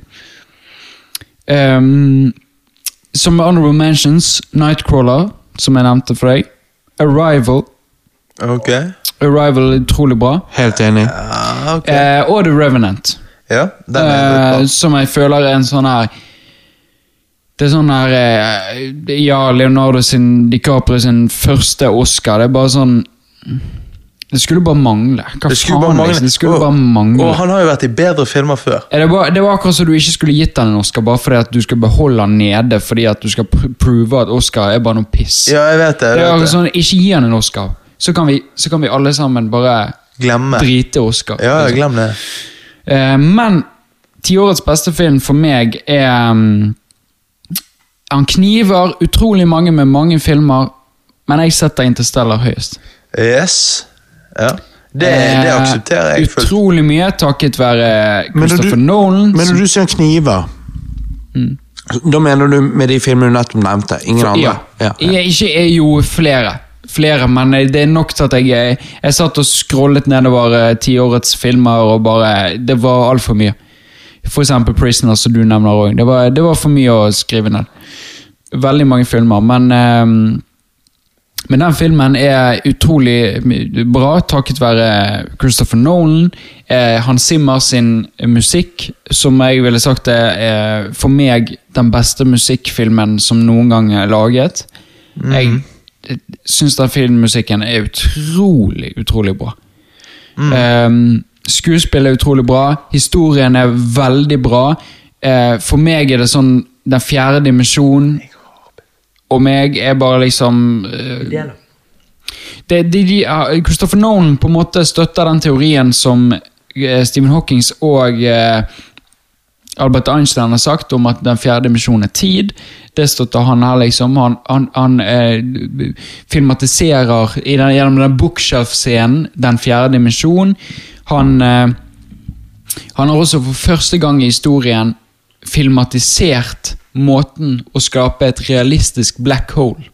Um, som honorable mentions, Nightcrawler, som jeg nevnte for deg. Arrival. Ok. Arrival er utrolig bra. Helt enig. Ja, okay. Eh, og The Revenant. ja, den er Eh, som jeg føler er en sånn her Det er sånn her eh, Ja, Leonardo sin DiCaprio sin første Oscar. Det er bare sånn Det skulle bare mangle. Hva Det skulle faen, bare mangle. liksom? Det skulle Og- bare mangle. Og han har jo vært i bedre filmer før. Det, bare, det var akkurat som du ikke skulle gitt han en Oscar bare fordi at du skal beholde han nede fordi at du skal pr prove at Oscar er bare noe piss. Ja, jeg vet det. det Jeg vet akkurat sånn, Ikke gi han en Oscar, så kan vi, så kan vi alle sammen bare Glemme. drite Oscar. Ja, liksom. glem det. Eh, men tiårets beste film for meg er um, Han kniver utrolig mange med mange filmer, men jeg setter Interstellar høyest. Yes. Ja. Det, det Eh, aksepterer jeg fullt. Utrolig mye takket være Christopher Nolan. Men når du sier kniver Da mener du med de filmene du nettopp nevnte? Ingen andre? ja. Jeg, ikke er jo flere. flere, men det er nok til at jeg Jeg, jeg satt og scrollet nedover eh, tiårets filmer, og bare Det var altfor mye. For eksempel Prisoner, som du nevner òg. Det, var- det var for mye å skrive ned. Veldig mange filmer, men ehm, men den filmen er utrolig bra takket være Christopher Nolan. Eh, Hans Zimmer sin musikk, som jeg ville sagt er for meg den beste musikkfilmen som noen gang er laget. Jeg eh, syns den filmmusikken er utrolig, utrolig bra. Eh, skuespillet er utrolig bra. Historien er veldig bra. Eh, for meg er det sånn Den fjerde dimensjonen og meg er bare liksom uh, det, de, de, ja, Christopher Nolan på en måte støtter den teorien som eh, Stephen Hawkins og eh, Albert Einstein har sagt om at den fjerde dimensjonen er tid. Det støtter han her, liksom. Han, han, han eh, filmatiserer i den, gjennom den bookshelf-scenen den fjerde dimensjon. Han, eh, han har også for første gang i historien filmatisert måten å skape et realistisk black hole.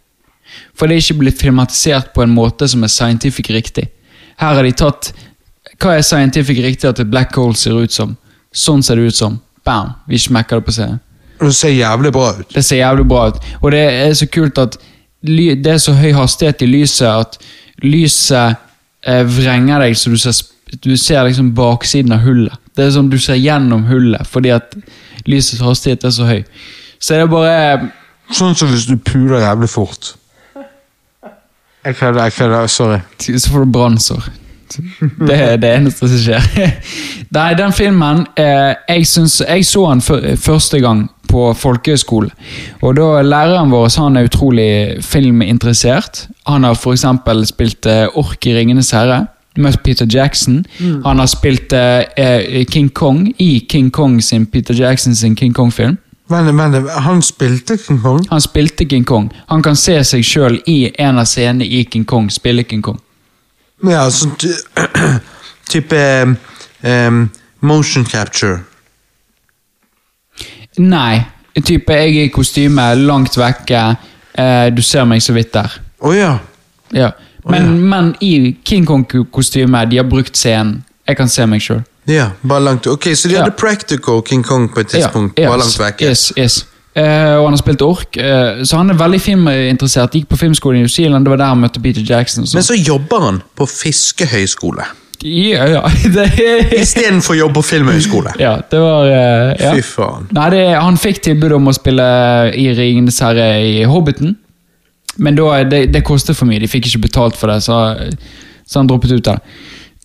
For det er ikke blitt filmatisert på en måte som er scientific riktig. Her har de tatt Hva er scientific riktig at et black hole ser ut som? Sånn ser det ut som. Bam! Vi smekker det på scenen. Det ser jævlig bra ut. Det ser jævlig bra ut. Og det er så kult at det er så høy hastighet i lyset at lyset eh, vrenger deg så du ser, du ser liksom baksiden av hullet. Det er som du ser gjennom hullet fordi at lysets hastighet er så høy. Så er det bare Sånn som hvis du puler jævlig fort. Jeg kødder, jeg kødder. Sorry. Så får du brannsår. Det er det eneste som skjer. Nei, den filmen eh, jeg, synes, jeg så den fø- første gang på folkehøyskolen. Og da Læreren vår han er utrolig filminteressert. Han har f.eks. spilt eh, Ork i Ringenes herre. Møtt Peter Jackson. Han har spilt eh, eh, King Kong i King Kong sin Peter Jackson sin King Kong-film. Vent, men, han spilte King Kong? Han spilte King Kong. Han kan se seg sjøl i en av scenene i King Kong spille King Kong. Ja, sånn ty type um, motion capture. Nei. Type jeg er i kostyme, langt vekke. Eh, du ser meg så vidt der. Å ja. Ja. Men, men i King Kong-kostyme, de har brukt scenen. Jeg kan se meg sjøl. Ja, bare langt Ok, så de Ja. hadde practical King Kong på et tidspunkt, bare langt vekk. Yes, yes. Uh, og han har spilt ork, Uh, så han er veldig filminteressert. Gikk på filmskolen i New Zealand, det var der han møtte Peter Jackson. og sånn. Men så jobber han på fiskehøyskole. Ja, ja. Istedenfor jobb på filmhøyskole. ja, det var Uh, ja. Fy faen. Nei, det, Han fikk tilbud om å spille i Ringenes herre i Hobbiten. Men da, det, det kostet for mye. De fikk ikke betalt for det, så, så han droppet ut av det.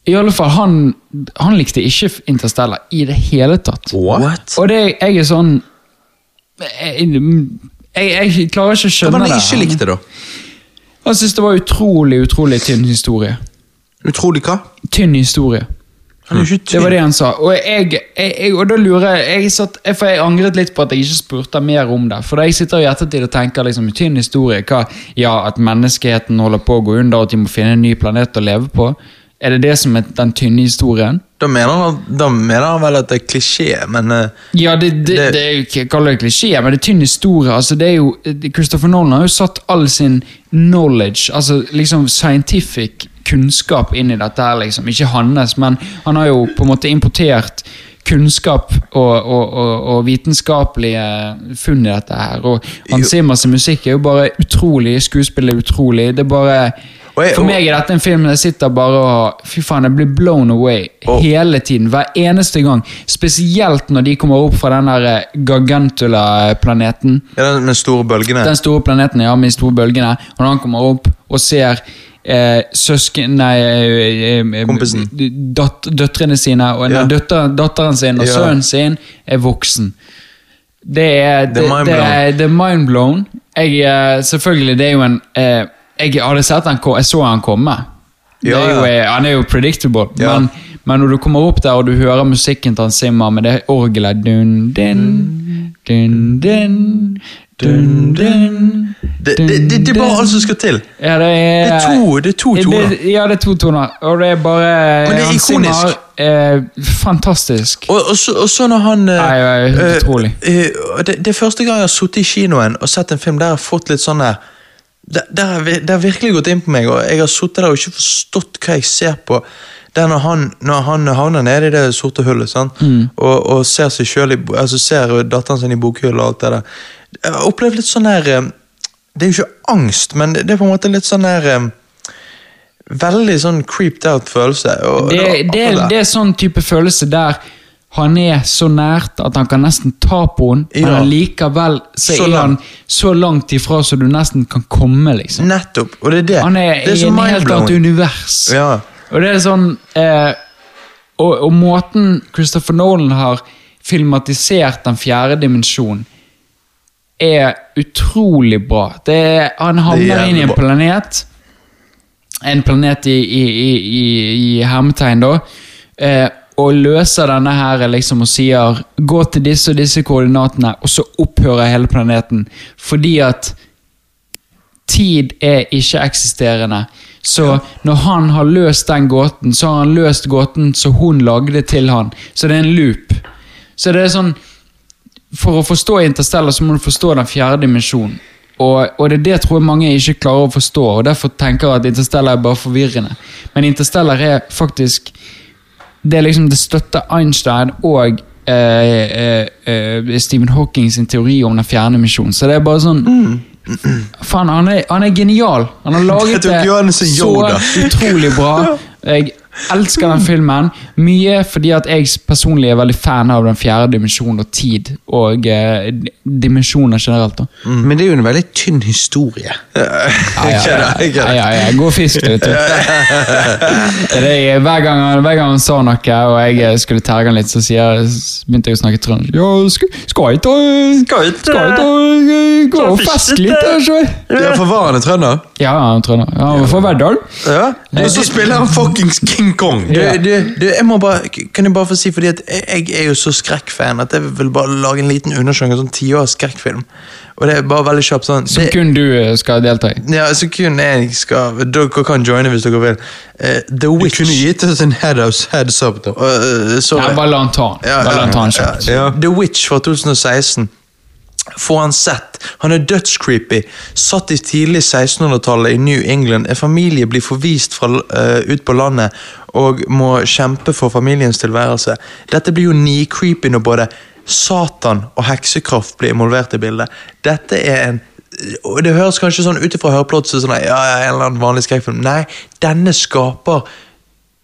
I alle fall, han, han likte ikke Interstellar i det hele tatt. What? Og det, jeg er sånn Jeg, jeg, jeg klarer ikke å Hva skjønne var det det. han ikke likte, da? Han syntes det var utrolig, utrolig tynn historie. Utrolig hva? Tynn historie. Han er ikke tynn. Det var det han sa. Og, jeg, jeg, jeg, og da lurer jeg, jeg satt, For jeg angret litt på at jeg ikke spurte mer om det. For da jeg sitter i ettertid og tenker liksom, tynn historie hva, Ja, at menneskeheten holder på å gå under, og at de må finne en ny planet å leve på. Er det det som er den tynne historien? Da mener, han, da mener han vel at det er klisjé, men eh, Ja, det, det, det, Det- er jo ikke kaller det klisjé, men det er tynn historie. altså det er jo, Christopher Nolan har jo satt all sin knowledge, altså liksom scientific kunnskap inn i dette her, liksom. Ikke hans, men han har jo på en måte importert kunnskap og, og, og, og vitenskapelige funn i dette her. Og Hans Simmers musikk er jo bare utrolig, skuespillet er utrolig. Det er bare jeg- For meg er dette en film der jeg sitter bare og Fy faen, jeg blir blown away Og- hele tiden. Hver eneste gang. Spesielt når de kommer opp fra den der eh, Gargantula-planeten. ja, den med store bølgene. Den store planeten ja, med de store bølgene. Og når han kommer opp og ser eh, søsken Nei eh, eh, Kompisen. datt, Døtrene sine og Ja. døtter, datteren sin og Ja. sønnen sin er voksen. Det er, det, Det det er, det er mindblown. Jeg, selvfølgelig, det er jo en eh, Jeg hadde sett han Jeg så han komme. Ja, er jo, eh, han er jo predictable. Ja. Men, men når du kommer opp der og du hører musikken til han Simmer med det orgelet dun, dun, dun, dun, dun, dun, Det, det, det, det er bare alt som skal til. ja, det er, Det er to- det er to toner. Det, ja, det er to toner. Og det er bare Men det er ikonisk. eh, fantastisk. Og, og, så, og så når han eh, Nei, er eh, utrolig. eh, og det, det er første gang jeg har sittet i kinoen og sett en film der jeg har fått litt sånn der det, det, har, det har virkelig gått inn på meg, og jeg har sittet der og ikke forstått hva jeg ser på. Det er når han, når han havner nede i det sorte hullet sant? Og, og ser seg selv i, altså ser datteren sin i bokhylla og alt det der. Jeg har opplevd litt sånn der eh, Det er jo ikke angst, men det er på en måte litt sånn der eh, Veldig sånn creeped out følelse. Og, Det, det, det er sånn type følelse der han er så nært at han kan nesten ta på henne, men likevel så, Så er han så langt ifra så du nesten kan komme, liksom. Nettopp. Og det er det. Han er, det er i en helt annet univers. Ja. Og det er sånn eh, og, og måten Christopher Nolan har filmatisert den fjerde dimensjonen, er utrolig bra. Det er, han havner inn i en planet. En planet i, i, i, i, i hermetegn, da. Eh, og løser denne her liksom og sier 'gå til disse og disse koordinatene', og så opphører hele planeten. Fordi at tid er ikke-eksisterende. Så når han har løst den gåten, så har han løst gåten så hun lagde til han. Så det er en loop. Så det er sånn For å forstå Interstellar så må du forstå den fjerde dimensjonen. Og, og det er det tror jeg mange ikke klarer å forstå, og derfor tenker jeg at Interstellar er bare forvirrende. Men Interstellar er faktisk Det liksom det støtter Einstein og eh, eh, eh, Stephen Hawking sin teori om den fjerne misjonen. Så det er bare sånn Faen, han er, han er genial. Han har laget det, det så utrolig bra. Jeg elsker den filmen. Mye fordi at jeg personlig er veldig fan av den fjerde dimensjonen og tid. Og eh, dimensjoner generelt. da. Men det er jo en veldig tynn historie. Ja, ja, ja, ja, ja, ja. God fisk, vet du. Det er, hver, gang, hver gang han sa noe, og jeg eh, skulle terge han litt, så sier, begynte jeg å snakke trøndersk. Ja, skal, jeg ta Skal jeg jeg eh, Gå og feste litt, da, så? Ja, for var han en trønder? Ja, han trønder. Ja, han var fra Verdal. Ja. Og så spiller han fuckings King Kong! Du, du, du, jeg må bare, kan jeg bare få si, fordi at jeg, jeg er jo så skrekkfan at jeg vil bare lage en liten undersjanger, sånn tiårs skrekkfilm. Og det er bare veldig kjapt sånn. Som Det, kun du eh, skal delta i. ja, så kun jeg skal Dere kan joine hvis dere vil. Uh, The Du kunne gitt oss en head-house heads up, da. Uh, sorry. Ja, bare la han ta den. The Witch fra 2016. Får han sett. Han er dødscreepy. Satt i tidlig 1600-tallet i New England. En familie blir forvist fra, uh, ut på landet og må kjempe for familiens tilværelse. Dette blir jo ni-creepy når både Satan og heksekraft blir involvert i bildet. Dette er en og Det høres kanskje sånn ut ifra høreplottet sånn, ja, ja, en eller annen vanlig skrekkfilm. Nei, denne skaper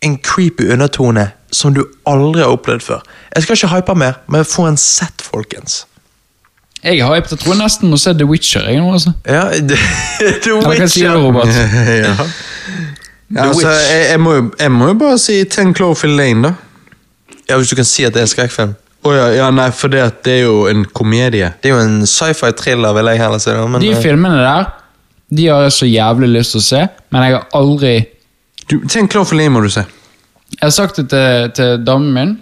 en creepy undertone som du aldri har opplevd før. Jeg skal ikke hype mer, men få en sett, folkens. Jeg har hypet, Jeg tror jeg nesten må se The Witcher. Jeg, nå, altså. Ja, The, The Eller hva sier du, Robert? ja. Ja, altså, jeg, jeg, må jo, jeg må jo bare si Ten Cloverfield Lane, da. Ja, Hvis du kan si at det er en skrekkfilm. Oh, ja, ja, nei, for det, at det er jo en komedie. Det er jo en sci-fi-thriller, vil jeg heller si. det, Men, De eh, filmene der De har jeg så jævlig lyst til å se, men jeg har aldri Du, Ten Cloverfield Lane må du se. Jeg har sagt det til, til damen min.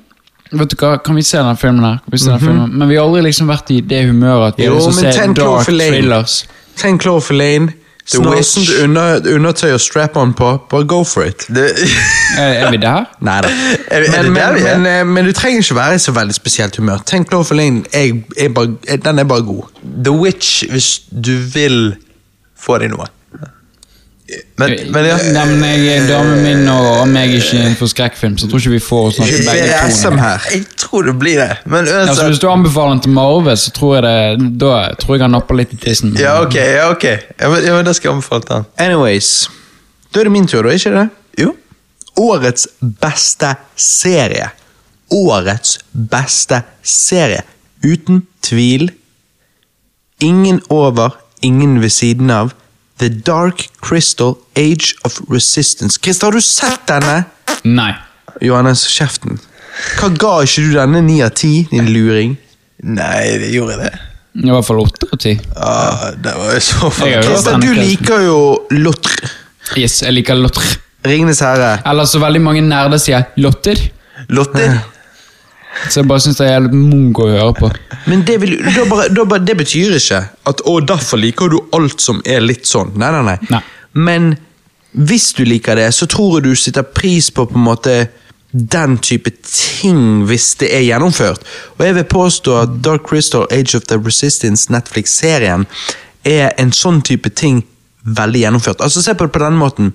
Vet du hva, Kan vi se den filmen her? Vi se den filmen? Men vi har aldri liksom vært i det humøret at vi Jo, har lyst men å se Ten dark Cloverfield Lane. thrillers. Ten Clover Lane. The Witch. under, undertøy og strap-on på. Bare go for it. det, Er, er vi der? Nei da. Er- er det Men, der men, vi er? men, eh, men du trenger ikke være i så veldig spesielt humør. Ten Clover Lane er, er bare, er, den er bare god. The Witch, hvis du vil få deg noe. Men, men ja. Nei, men jeg, Damen min og, meg er ikke innenfor skrekkfilm, så jeg tror ikke vi får snakke begge to. Jeg tror det blir det. Men uansett ja, hvis du anbefaler den til Marve, så tror jeg det Da tror jeg han napper litt i tissen. Ja, ok. ja, ok ja, men, ja, men Da skal jeg anbefale den. Anyways. Da er det min tur, da, ikke det? Jo. Årets beste serie. Årets beste serie. Uten tvil. Ingen over, ingen ved siden av. The Dark Crystal Age of Resistance. Christer, har du sett denne? Nei. Johannes, kjeften. Hva ga ikke du denne ni av ti, din luring? Nei, det gjorde jeg det. I hvert fall åtte av ti. Ja, det var jo så Christer, du liker jo Lotre. Yes, jeg liker lotter. Ringenes herre. Eller så veldig mange nerder sier lotter. Lotter. Så jeg bare syns det er jævlig mongo å høre på. Men det, vil, da bare, da bare, det betyr ikke at å, derfor liker du alt som er litt sånn. Nei, nei, nei. Nei. Men hvis du liker det, så tror jeg du sitter pris på på en måte den type ting hvis det er gjennomført. Og jeg vil påstå at Dark Crystal Age of the Resistance Netflix-serien er en sånn type ting veldig gjennomført. Altså, se på det på denne måten.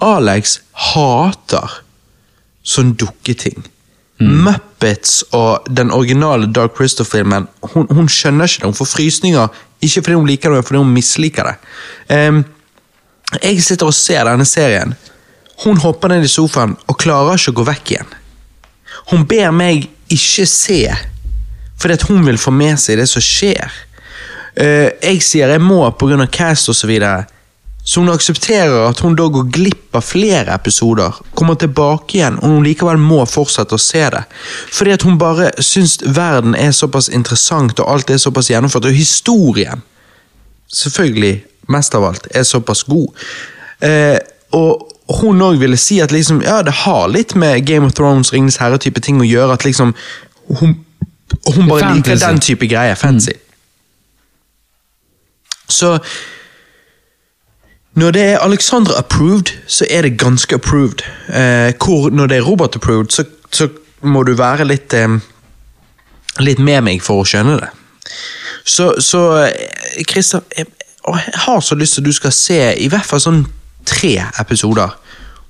Alex hater sånn dukketing. Muppets og den originale Dark Crystal-filmen hun, hun skjønner ikke det. Hun får frysninger, ikke fordi hun liker det, men fordi hun misliker det. Um, jeg sitter og ser denne serien. Hun hopper ned i sofaen og klarer ikke å gå vekk igjen. Hun ber meg ikke se, fordi at hun vil få med seg det som skjer. Uh, jeg sier jeg må pga. cast osv. Så, hun aksepterer at hun da går glipp av flere episoder, kommer tilbake igjen, og hun likevel må fortsette å se det. Fordi at hun bare syns verden er såpass interessant, og alt er såpass gjennomført, og historien selvfølgelig, mest av alt, er såpass god. Eh, og hun òg ville si at liksom, ja, det har litt med Game of Thrones, Ringenes herre-type ting å gjøre. At liksom hun, hun bare liker den type greier. Fancy. Så når det er Alexandra approved, så er det ganske approved. Eh, hvor når det er Robert approved, så, så må du være litt eh, litt med meg for å skjønne det. Så, så eh, Christer, jeg, jeg har så lyst til at du skal se i hvert fall sånn tre episoder.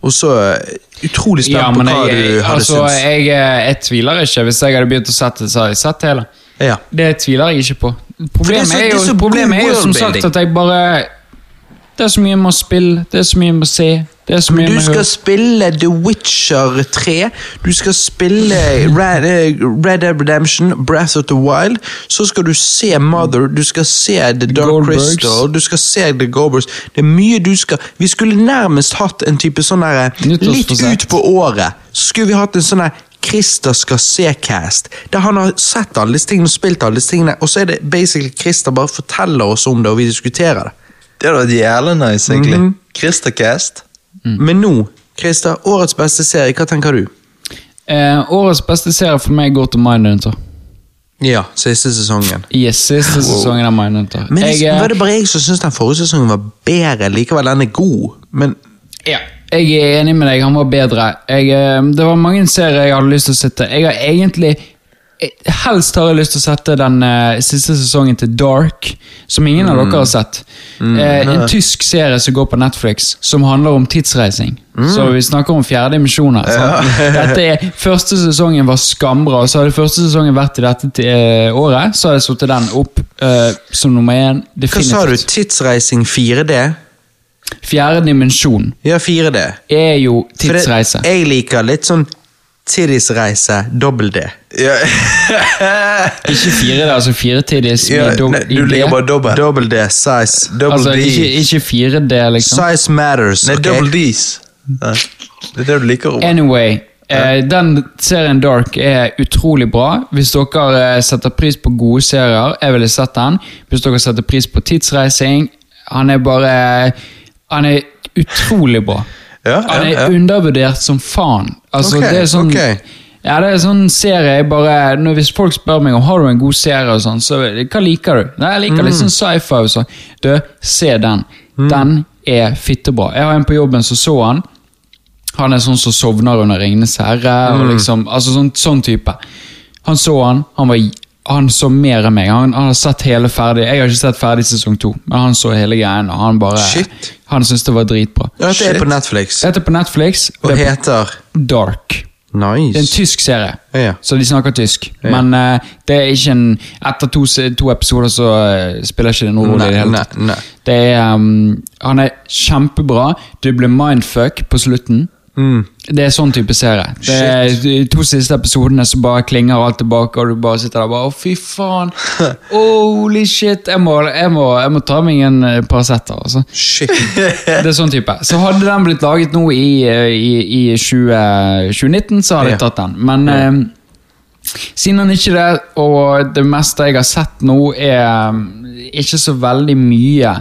Og så eh, utrolig spent Ja, på hva jeg, du hadde altså, syntes. jeg, jeg tviler ikke. Hvis jeg hadde begynt å sette, det, så hadde jeg sett hele. Ja. Det tviler jeg ikke på. Problemet er, så, er jo, problemet er jo som sagt at jeg bare Det er så mye jeg må spille, det er så mye jeg må se. Det er så mye Men du skal spille The Witcher 3, du skal spille Red, eh, Red Dead Redemption, Breath of the Wild, så skal du se Mother, du skal se The Dark Goldbergs. Crystal, du skal se The Goldbergs. Det er mye du skal Vi skulle nærmest hatt en type sånn der Litt ut på året, skulle vi hatt en sånn der Christer skal se-cast, der han har sett alle disse tingene og spilt alle disse tingene, og så er det basically Christer bare forteller oss om det, og vi diskuterer det. Det hadde vært jævlig nice, egentlig. Mhm. Christercast. Men nå, Christer, årets beste serie, hva tenker du? Eh, årets beste serie for meg går til Mindhunter. Ja, siste sesongen. Yes, siste sesongen av Mindhunter. Men Jeg, jeg, var det bare jeg som syntes den forrige sesongen var bedre? Likevel, den er god, men Ja, jeg er enig med deg. Han var bedre. Jeg, eh, det var mange serier jeg hadde lyst til å sitte Jeg har egentlig Helst har jeg lyst til å sette den eh, siste sesongen til Dark, som ingen av dere har sett. Eh, en tysk serie som går på Netflix, som handler om tidsreising. Så vi snakker om fjerde dimensjoner. sant? Dette er, første sesongen var skambra, og så hadde første sesongen vært i dette til, eh, året, så hadde jeg satt den opp eh, som nummer én. hva sa du? Definitivt. Tidsreising 4D? Fjerde dimensjon Ja, 4D. er jo For det- tidsreise. Jeg liker litt sånn Tiddisreise, dobbel D. Ja. Ikke fire, er altså fire tidis ja, nei, du D. liker bare dobbel. Dobbel D, size. Double Altså, D. ikke, ikke fire D, liksom. Size matters, Nei, okay. double D's. Nei. Det er det du liker. Robert. Anyway, eh, den serien Dark er utrolig bra. Hvis dere eh, setter pris på gode serier, jeg ville sett den. Hvis dere setter pris på tidsreising, han er bare Han er utrolig bra. Ja, Han ja, er undervurdert som faen. Altså, okay, det er sånn Okay. Ja, det er sånn serie jeg bare når Hvis folk spør meg om har du en god serie, og sånn, så hva liker du? Nei, Jeg liker litt Mm. sånn sci-fi. og sånn. Du, se den. Den er fittebra. Jeg har en på jobben som så han. Han er sånn som sovner under Ringenes herre. Mm. og liksom, altså sånn, sånn type. Han så han. Han var han så mer enn meg. Han, han har sett hele ferdig. Jeg har ikke sett ferdig sesong to, men han så hele greien. og Han bare, Shit. han syntes det var dritbra. Ja, det er på Netflix. Det er på Netflix. Og det er heter Dark. Nice. Det er en tysk serie, Ja. så de snakker tysk. Ja. Men uh, det er ikke en Etter to, to episoder så uh, spiller ikke det noen rolle i det hele Nei, tatt. nei, nei. Det er, um, han er kjempebra. Du blir mindfuck på slutten. Mm. Det er sånn type serie. Det er de to siste episodene så bare klinger alt tilbake, og du bare sitter der og bare Å, fy faen. Holy shit. Jeg må, jeg må, jeg må ta meg en eh, Paracet. Altså. Shit. Det er sånn type. Så hadde den blitt laget nå i, eh, i, i 20, 2019, så hadde jeg tatt den. Men eh, siden han ikke det, og det meste jeg har sett nå, er eh, ikke så veldig mye.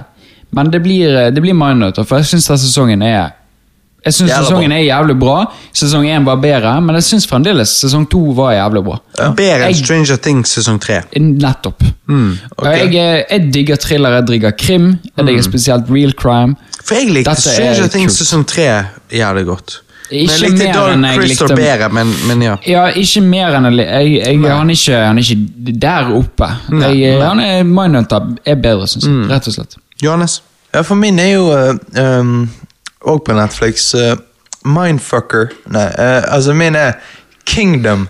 Men det blir, det blir Mindhunter, for jeg syns sesongen er jeg synes sesongen er jævlig bra. Sesong én var bedre, men jeg syns fremdeles sesong to var jævlig bra. Bedre enn Stranger Things sesong tre. Nettopp. Mm, okay. Jeg, eh, jeg digger thriller, jeg digger krim. Jeg digger spesielt real crime. For jeg likte Dette er Stranger Things kult. sesong tre jævlig godt. Men jeg likte mer Dark enn jeg Crystal likte- bedre, men, men ja. Ja, ikke mer enn jeg, jeg, jeg, han, er ikke, han er ikke der oppe. Nei, jeg, nei. Han er Mindhunter er bedre, syns jeg. Rett og slett. Johannes? Ja, for min er jo òg på Netflix. eh, Mindfucker. Nei, eh, altså min er Kingdom.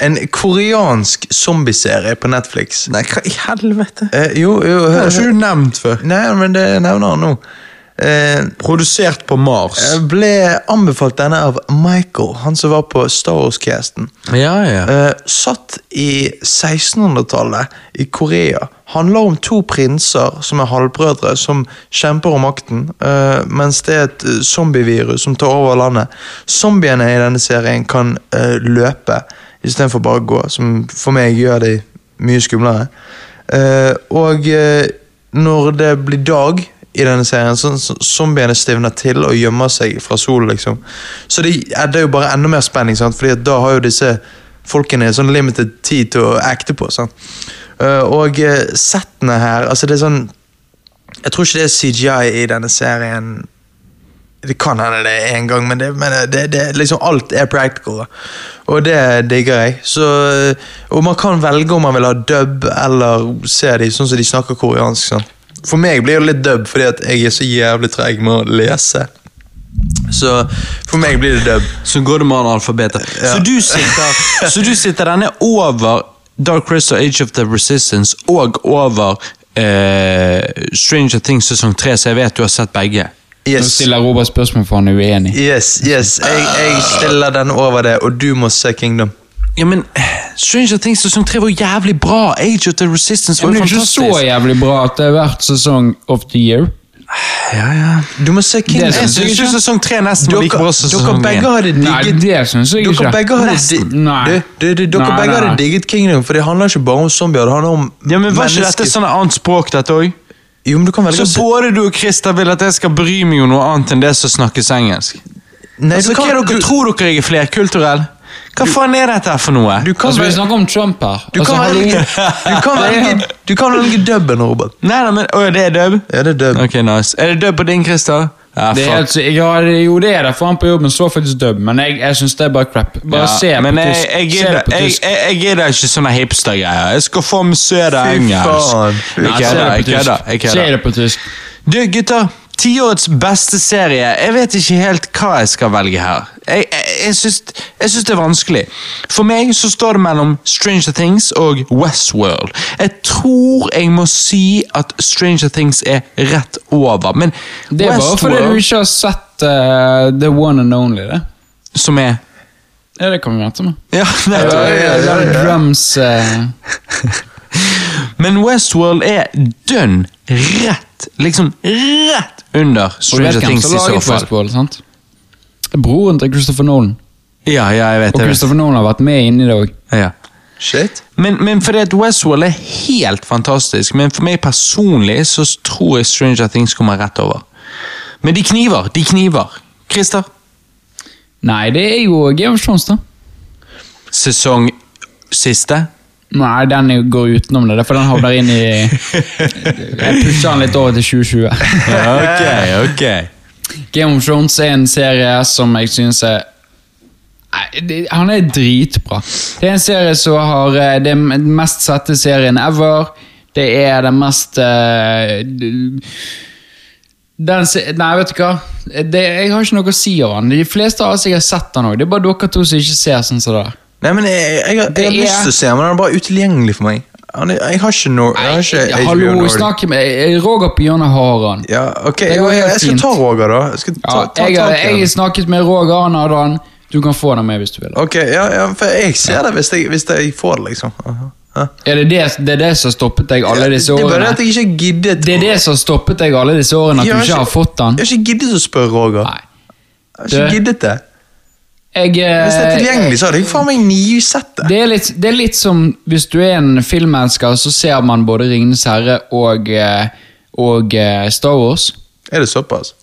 En koreansk zombieserie på Netflix. Nei, hva i helvete? Eh, jo, jo har ikke du nevnt før. Nei, men det nevner han nå. Eh, Produsert på Mars. jeg ble anbefalt denne av Michael, han som var på Star Wars-casten. Ja, ja. Eh, satt i 1600-tallet i Korea. Handler om to prinser som er halvbrødre, som kjemper om makten, eh, mens det er et eh, zombievirus som tar over landet. Zombiene i denne serien kan eh, løpe istedenfor bare å gå, som for meg gjør de mye skumlere. Eh, og eh, når det blir dag i denne serien, så, så zombiene stivner til og gjemmer seg fra solen, liksom. Så det, er jo bare enda mer spenning, sant? Fordi da har jo disse folkene sånn limited tid til å acte på. Sant? Eh, og uh, settene her, altså det er sånn Jeg tror ikke det er CGI i denne serien. Det kan hende det er en gang, men, det, men det, det, liksom alt er practical. Da. Og det digger jeg. Så, eh, og man kan velge om man vil ha dub eller se de sånn som de snakker koreansk. Sånn. For meg blir det litt dub fordi at jeg er så jævlig treg med å lese. Så for meg blir det dub. Så går det med analfabetet. Ja. Så, du sitter, så du sitter denne over Dark Crystal Age of the Resistance og over eh, Stranger Things sesong 3, så jeg vet du har sett begge. Nå Yes. stiller Robert spørsmål for han er uenig. Yes, yes. Jeg, jeg stiller den over det, og du må se Kingdom. Ja, men eh, Stranger Things sesong tre var jævlig bra. Age of the Resistance var jo fantastisk. Men det er ikke så jævlig bra at det er hvert sesong of the year. Ja, ja. Du må se King. Det Jeg syns ikke. sesong tre nesten var like bra som dere sesong begge 1. hadde Nei, det syns jeg Dere ikke. begge dere begge hadde digget Kingdom, for det handler ikke bare om zombier. Det handler om Ja, men Var ikke dette sånn annet språk, dette òg? Jo, men du kan velge Så både du og Christer vil at jeg skal bry meg om noe annet enn det som snakkes engelsk? Nei, Altså, du hva er dere, du, Tror dere jeg er flerkulturell? Hva faen er dette for noe? du kan, Altså, vi snakker om Trump her. du Altså, kan hallo. velge Du kan velge, du kan velge dubben, Robert. Nei, nei, men, Å, det er dub? Ja, det er dub. Ok, nice. Er det dub på din, Christer? Ja, Det er altså, ja, det- jo, det er det, for han på jobben står faktisk dub, men jeg, jeg syns det er bare crap. Bare Ja, se på jeg, tysk. jeg, se gidder- det på jeg, tysk. jeg, jeg gidder ikke sånne hipstergreier. Jeg skal få med søde Fy engelsk. faen. Fy se det jeg kødder. Se det på tysk. Du, gutter. Tiårets beste serie. Jeg vet ikke helt hva jeg skal velge her. Jeg, jeg, jeg, syns, jeg syns det er vanskelig. For meg så står det mellom Stranger Things og Westworld. Jeg tror jeg må si at Stranger Things er rett over, men Det er bare fordi du ikke har sett uh, The One and Only, det. Som er Ja, det kan vi vente med. Ja, nettopp. ja, ja, ja, drums eh, Men Westworld er dønn rett. Liksom rett under Stranger Things i så fall. Sant? Broren til Christopher Nolan. Ja, ja, jeg vet Og det. Christopher Nolan har vært med inni det òg. Ja. Shit. Men, men fordi at Westworld er helt fantastisk, men for meg personlig så tror jeg Stranger Things kommer rett over. Men de kniver, de kniver. Christer? Nei, det er jo Game of Thrones, da. Sesong siste? Nei, den går utenom det. For den havner inn i Jeg pusher den litt over til 2020. ok, ok. Game of Thrones er en serie som jeg syns er Nei, Han er dritbra. Det er en serie som har eh, Det er den mest sette serien ever. Det er den mest eh, den, Nei, vet du hva? Det, jeg har ikke noe å si over den. De fleste av oss jeg har sett den òg. Det er bare dere to som ikke ser sånn som det. Nei, men jeg, jeg, jeg, jeg har er- lyst til å se men den er bare utilgjengelig for meg. Er- Jeg har ikke jeg har ikke Nei, HBO hallo, Nordic. snakk med Roger på hjørnet har han. Ja, ok, Det jeg, skal ta Roger, da. Jeg ta, Ja, ta jeg, har- snakket med Roger, han hadde han. Du kan få den med hvis du vil. Ok, ja, ja, for jeg ser det hvis jeg, hvis får det, liksom. Aha. Ja. Er det, det, det er det som stoppet deg alle disse Det er bare årene? det at jeg ikke giddet Det er det som stoppet deg alle disse årene, at du ikke har fått den? Jeg har ikke giddet å spørre Roger. Nei. Jeg har ikke Det- giddet det. Jeg, eh, Hvis det er tilgjengelig, så hadde jeg faen meg nysett det. det er, litt, det er litt som hvis du er en filmelsker, så ser man både Ringenes herre og, eh, og eh, Star Wars. Er det såpass?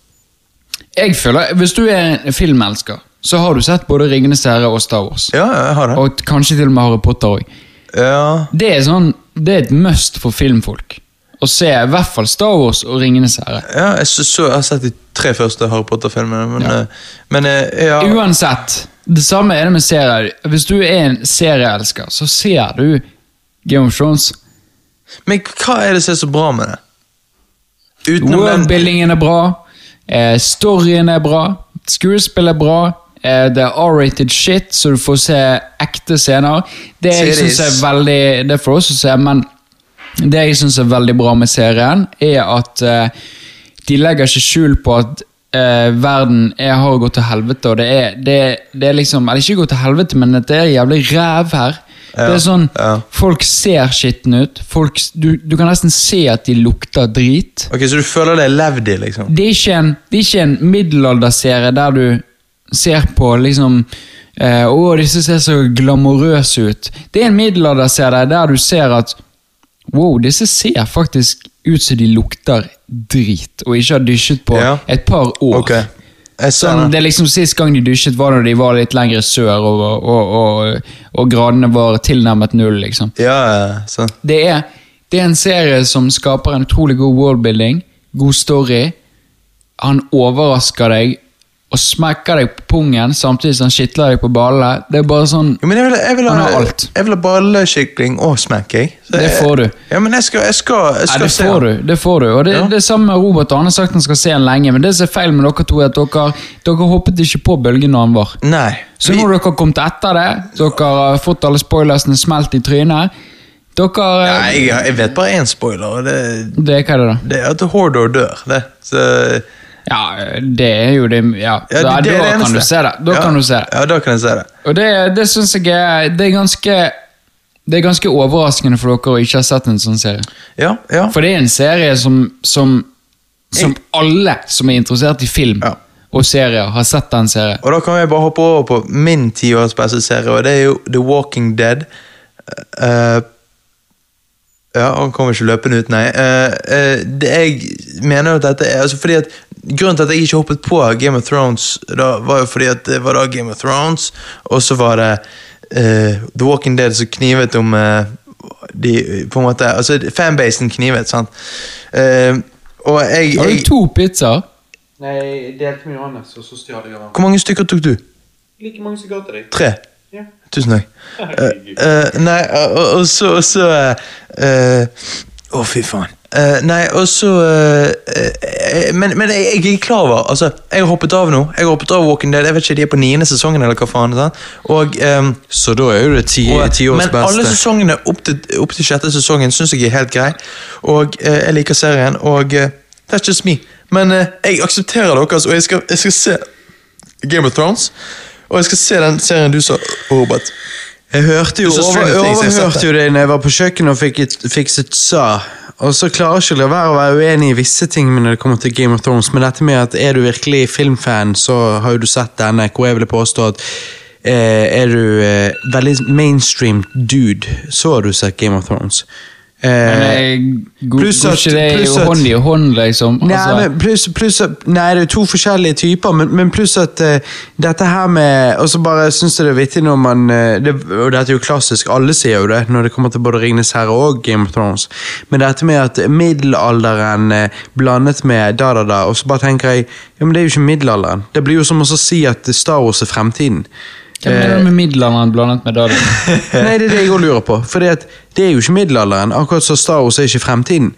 Jeg føler, Hvis du er en filmelsker, så har du sett både Ringenes herre og Star Wars. Ja, jeg har det. Og kanskje til og med Harry Potter òg. Ja. Det er sånn, det er et must for filmfolk. Å se i hvert fall Star Wars og Ringenes herre. Ja, jeg, så, så, jeg har sett de tre første Harry Potter-filmene, men, Ja. eh, men eh, ja. Uansett, det samme er det med serier. Hvis du er en serieelsker, så ser du Game of Thrones. Men hva er det som er så bra med det? utenom Worldbuildingen er bra. Eh, storyen er bra. Skuespillet er bra. Eh, det er R-rated shit, så du får se ekte scener. Det jeg synes er veldig Det får du også se, men det jeg syns er veldig bra med serien, er at eh, de legger ikke skjul på at eh, verden er, har gått til helvete, og det er, det, det er liksom Eller ikke gått til helvete, men det er jævlig ræv her. det er sånn, ja. Folk ser skitne ut. Folk, du, du kan nesten se at de lukter drit. Ok, Så du føler det er levd i, liksom? Det er ikke en, det er ikke en middelalderserie der du ser på liksom eh, Å, disse ser så glamorøse ut. Det er en middelalderserie der du ser at Wow, disse ser faktisk ut som de lukter drit, og ikke har dusjet på Ja. et par år. Okay. Sånn, det. er liksom Sist gang de dusjet, var da de var litt lenger sør, og, og, og, og gradene var tilnærmet null. liksom. Ja, ja, sånn. Det er, det er en serie som skaper en utrolig god worldbuilding, god story. Han overrasker deg og smekker deg på pungen samtidig som han skitler deg på ballene. Det er bare sånn men jeg vil, jeg vil Han ha, har alt. Jeg vil ha balleskikling og smekk, jeg. Så Det får du. Ja, men jeg skal, jeg skal, jeg skal det se får du. det får du. Og det, Ja. det er samme med Robert. Han har sagt han skal se han lenge, men det som er feil med dere to, er at dere, dere hoppet ikke på bølgen når han var. Nei. Så Vi- nå har dere kommet etter det, dere har fått alle spoilersene smelt i trynet. Dere Nei, jeg, vet bare én spoiler, og det, Det hva er det, da? det er at Hordor dør. Det. Så, Ja, det er jo det Ja, ja, da, det, det da kan du se det. Da ja, kan du se det. Ja, da kan jeg se det. Og det, det syns jeg er Det er ganske Det er ganske overraskende for dere å ikke ha sett en sånn serie. Ja, ja. For det er en serie som Som, som alle som er interessert i film Ja. og serier, har sett den serien. Og da kan jeg bare hoppe over på min tiårs beste serie, og det er jo The Walking Dead. Uh, ja, han kommer ikke løpende ut, nei. Uh, uh, det jeg mener jo at dette er altså fordi at Grunnen til at jeg ikke hoppet på Game of Thrones, da, var jo fordi at det var da Game of Thrones, og så var det uh, The Walking Dead som knivet om uh, de, på en måte, altså Fanbasen knivet, sant. Uh, og jeg, Har du to pizzaer? Nei, jeg delte med Johannes, og så stjal jeg av. Hvor mange stykker tok du? Like mange som ga til deg. Tre? Ja. Tusen takk. Nei, og, og så og så, eh, Å, fy faen. Eh, nei, og så uh, uh, Men, men jeg, jeg er klar over altså, Jeg har hoppet av nå. Jeg har hoppet av Walking Dead. Jeg vet ikke, De er på niende sesongen, eller hva faen. Sant? Og, um, Så da er jo det ti, og, ti års men alle sesongene opp til, opp til sjette sesongen syns jeg er helt grei. Og jeg liker serien, og that's just me. Men jeg aksepterer deres, og jeg skal, jeg skal se Game of Thrones. Og jeg skal se den serien du sa, Robert. Jeg hørte jo, over, overhørte jo det når jeg var på kjøkkenet og fikk et, fikset sa. Og så klarer ikke å være å være uenig i visse ting når det kommer til Game of Thrones, men dette med at er du virkelig filmfan, så har jo du sett denne, hvor jeg ville påstå at eh, er du eh, veldig mainstream dude, så har du sett Game of Thrones. Eh, pluss at- pluss at- hånd i hånd, liksom? Nei, Altså, men plus, plus at Nei, det er to forskjellige typer, men, men pluss at uh, dette her med Og så bare syns jeg det er vittig når man eh, det, Og dette er jo klassisk, alle sier jo det når det kommer til både Ringenes herre og Game of Thrones. Men dette med at middelalderen uh, blandet med da, da, da, og så bare tenker jeg Ja, men det er jo ikke middelalderen. Det blir jo som å si at Star Wars er fremtiden. Hva mener du med middelalderen blandet med dagen? Nei, det er det jeg òg lurer på. For det er jo ikke middelalderen, akkurat som Star Wars er ikke fremtiden.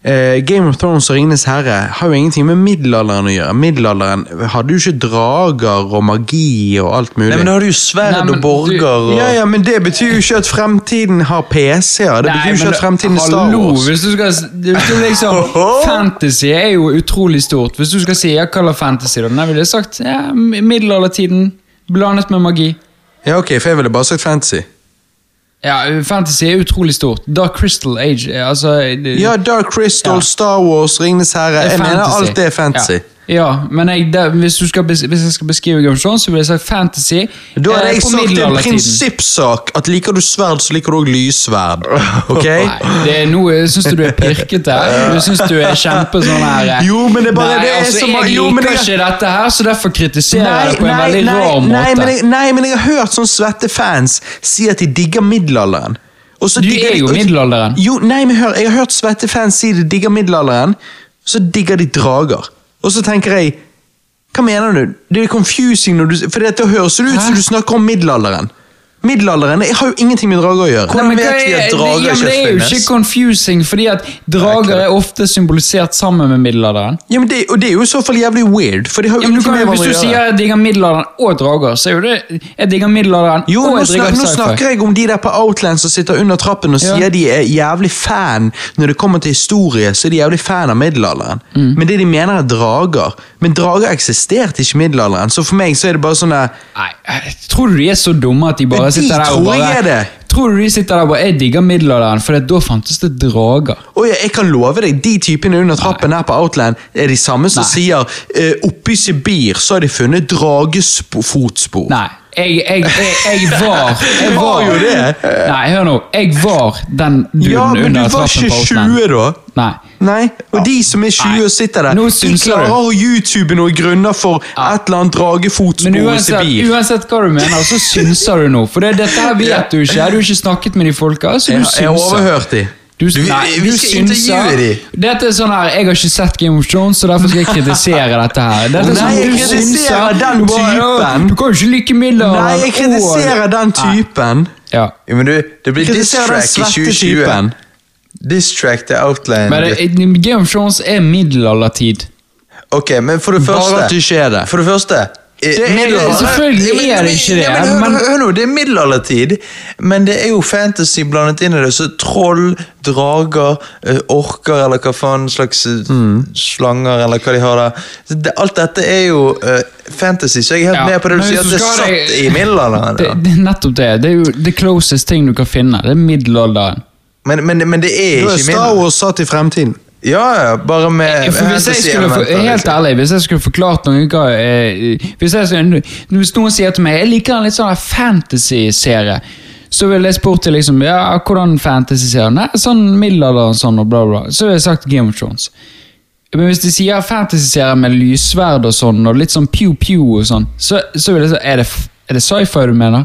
Eh, Game of Thrones og Ringenes herre har jo ingenting med middelalderen å gjøre. Middelalderen hadde jo ikke drager og magi og alt mulig. Nei, men Da har du jo sverd og borger og ja, ja, men det betyr jo ikke at fremtiden har PC-er. Det Nei, betyr jo ikke at fremtiden er Star Wars. Hvis du skal, hvis du liksom, fantasy er jo utrolig stort. Hvis du skal si ja, hva er fantasy, da? Nei, ville jeg sagt ja, middelaldertiden blandet med magi. Ja, ok, for jeg ville bare sagt fantasy. Ja, fantasy er utrolig stort. Dark Crystal Age eh, altså, det, Ja, Dark Crystal, Ja. Star Wars, Ringenes herre. Jeg fantasy. Mener alt det er fantasy. Ja, ja men jeg, det, hvis, du skal, hvis jeg skal beskrive Game of Thrones, så ville jeg sagt fantasy Da hadde eh, jeg sagt en prinsippsak at liker du sverd, så liker du òg lyssverd. Ok? Nei, det er noe, Syns du du er pirkete? Du syns du er kjempe sånn her eh, Jo, men det bare Nei, det er altså, som- Jeg jo, liker jeg, ikke dette her, så derfor kritiserer jeg det på en nei, veldig nei, rar måte. men jeg, nei, men jeg har hørt sånn svette fans si at de digger middelalderen. Og så Du digger er jo middelalderen. Jo, nei, men hør, Jeg har hørt svette fans si de digger middelalderen, så digger de drager. Og så tenker jeg Hva mener du? Det er confusing når du For det høres ut som du snakker om middelalderen. Middelalderen jeg har jo ingenting med drager å gjøre. Hvordan vet vi at er- drager ja, men Det er jo ikke confusing, fordi at drager er ofte symbolisert sammen med middelalderen. Ja, men det, og det er jo i så fall jævlig weird, for de har jo Ja, men kan, hvis du sier jeg digger middelalderen og drager, så er jo det Jeg digger middelalderen Jo, og jeg digger nå snakker jeg om de der på Outland som sitter under trappen og Ja. sier de er jævlig fan når det kommer til historie, så er de jævlig fan av middelalderen. Mm. Men det de mener er drager. Men drager eksisterte ikke i middelalderen, så for meg så er det bare sånn Nei, eh, Tror du de er så dumme at de bare De sitter der og tror bare jeg er det. Tror du de sitter der og bare Jeg digger middelalderen, for da fantes det drager. Oh, jeg, jeg kan love deg, de typene under trappen her på Outland er de samme som Nei. sier uh, oppe i Sibir så har de funnet dragefotspor. Nei. Jeg, jeg, jeg, jeg var Jeg var jo det. Nei, hør nå. Jeg var den duden Ja, men du var ikke 20 da. Nei. Nei, og de som er 20 og sitter der, de synser klarer du. å YouTube noen grunner for et eller annet dragefotspor Men i Sibir. uansett hva du mener, så synser du nå. For det, dette her vet du ikke. Du har ikke snakket med de folka, så du Jeg, jeg har overhørt de. Du, Du, nei, vi du skal intervjue dem! Dette er sånn her, Jeg har ikke sett Game of Thrones, så derfor skal jeg kritisere dette her. Dette er Nei, sånn, jeg kritiserer den typen. Du kan jo ikke like middelalderen. Nei, jeg kritiserer den typen. Ja. Ja, men du, det blir distrack i 2020. typen. Diss-track til Outland. Men det, Game of Thrones er middelaldertid. Ok, men for det første, Bare at du ikke er det. For det første eh, er- selvfølgelig er det ikke det, Ja, men, hør, hør nå, det er middelaldertid, men det er jo fantasy blandet inn i det. Så troll, drager, eh, orker eller hva faen slags eh, Mm. slanger eller hva de har der. Det, alt dette er jo uh, fantasy, så jeg er helt Ja, med på det du sier, at det er satt deg- i middelalderen. Det, det er nettopp det. Det er jo the closest ting du kan finne. Det er middelalderen. Men, men, men det er er ikke Star. Wars satt i fremtiden. Ja, ja, bare med hvis jeg skulle for, Helt liksom. ærlig, hvis jeg skulle forklart noe hva, hvis, jeg, hvis noen sier til meg jeg liker en litt sånn fantasy-serie, så ville jeg spurt til liksom, ja, hvordan fantasy-serie? Nei, sånn middelalderen sånn og bla bla. Så ville jeg sagt Game of Thrones. Men hvis de sier fantasy-serie med lyssverd og sånn, og litt sånn pew-pew og sånn, så, så vil jeg si Er det, er det sci-fi du mener?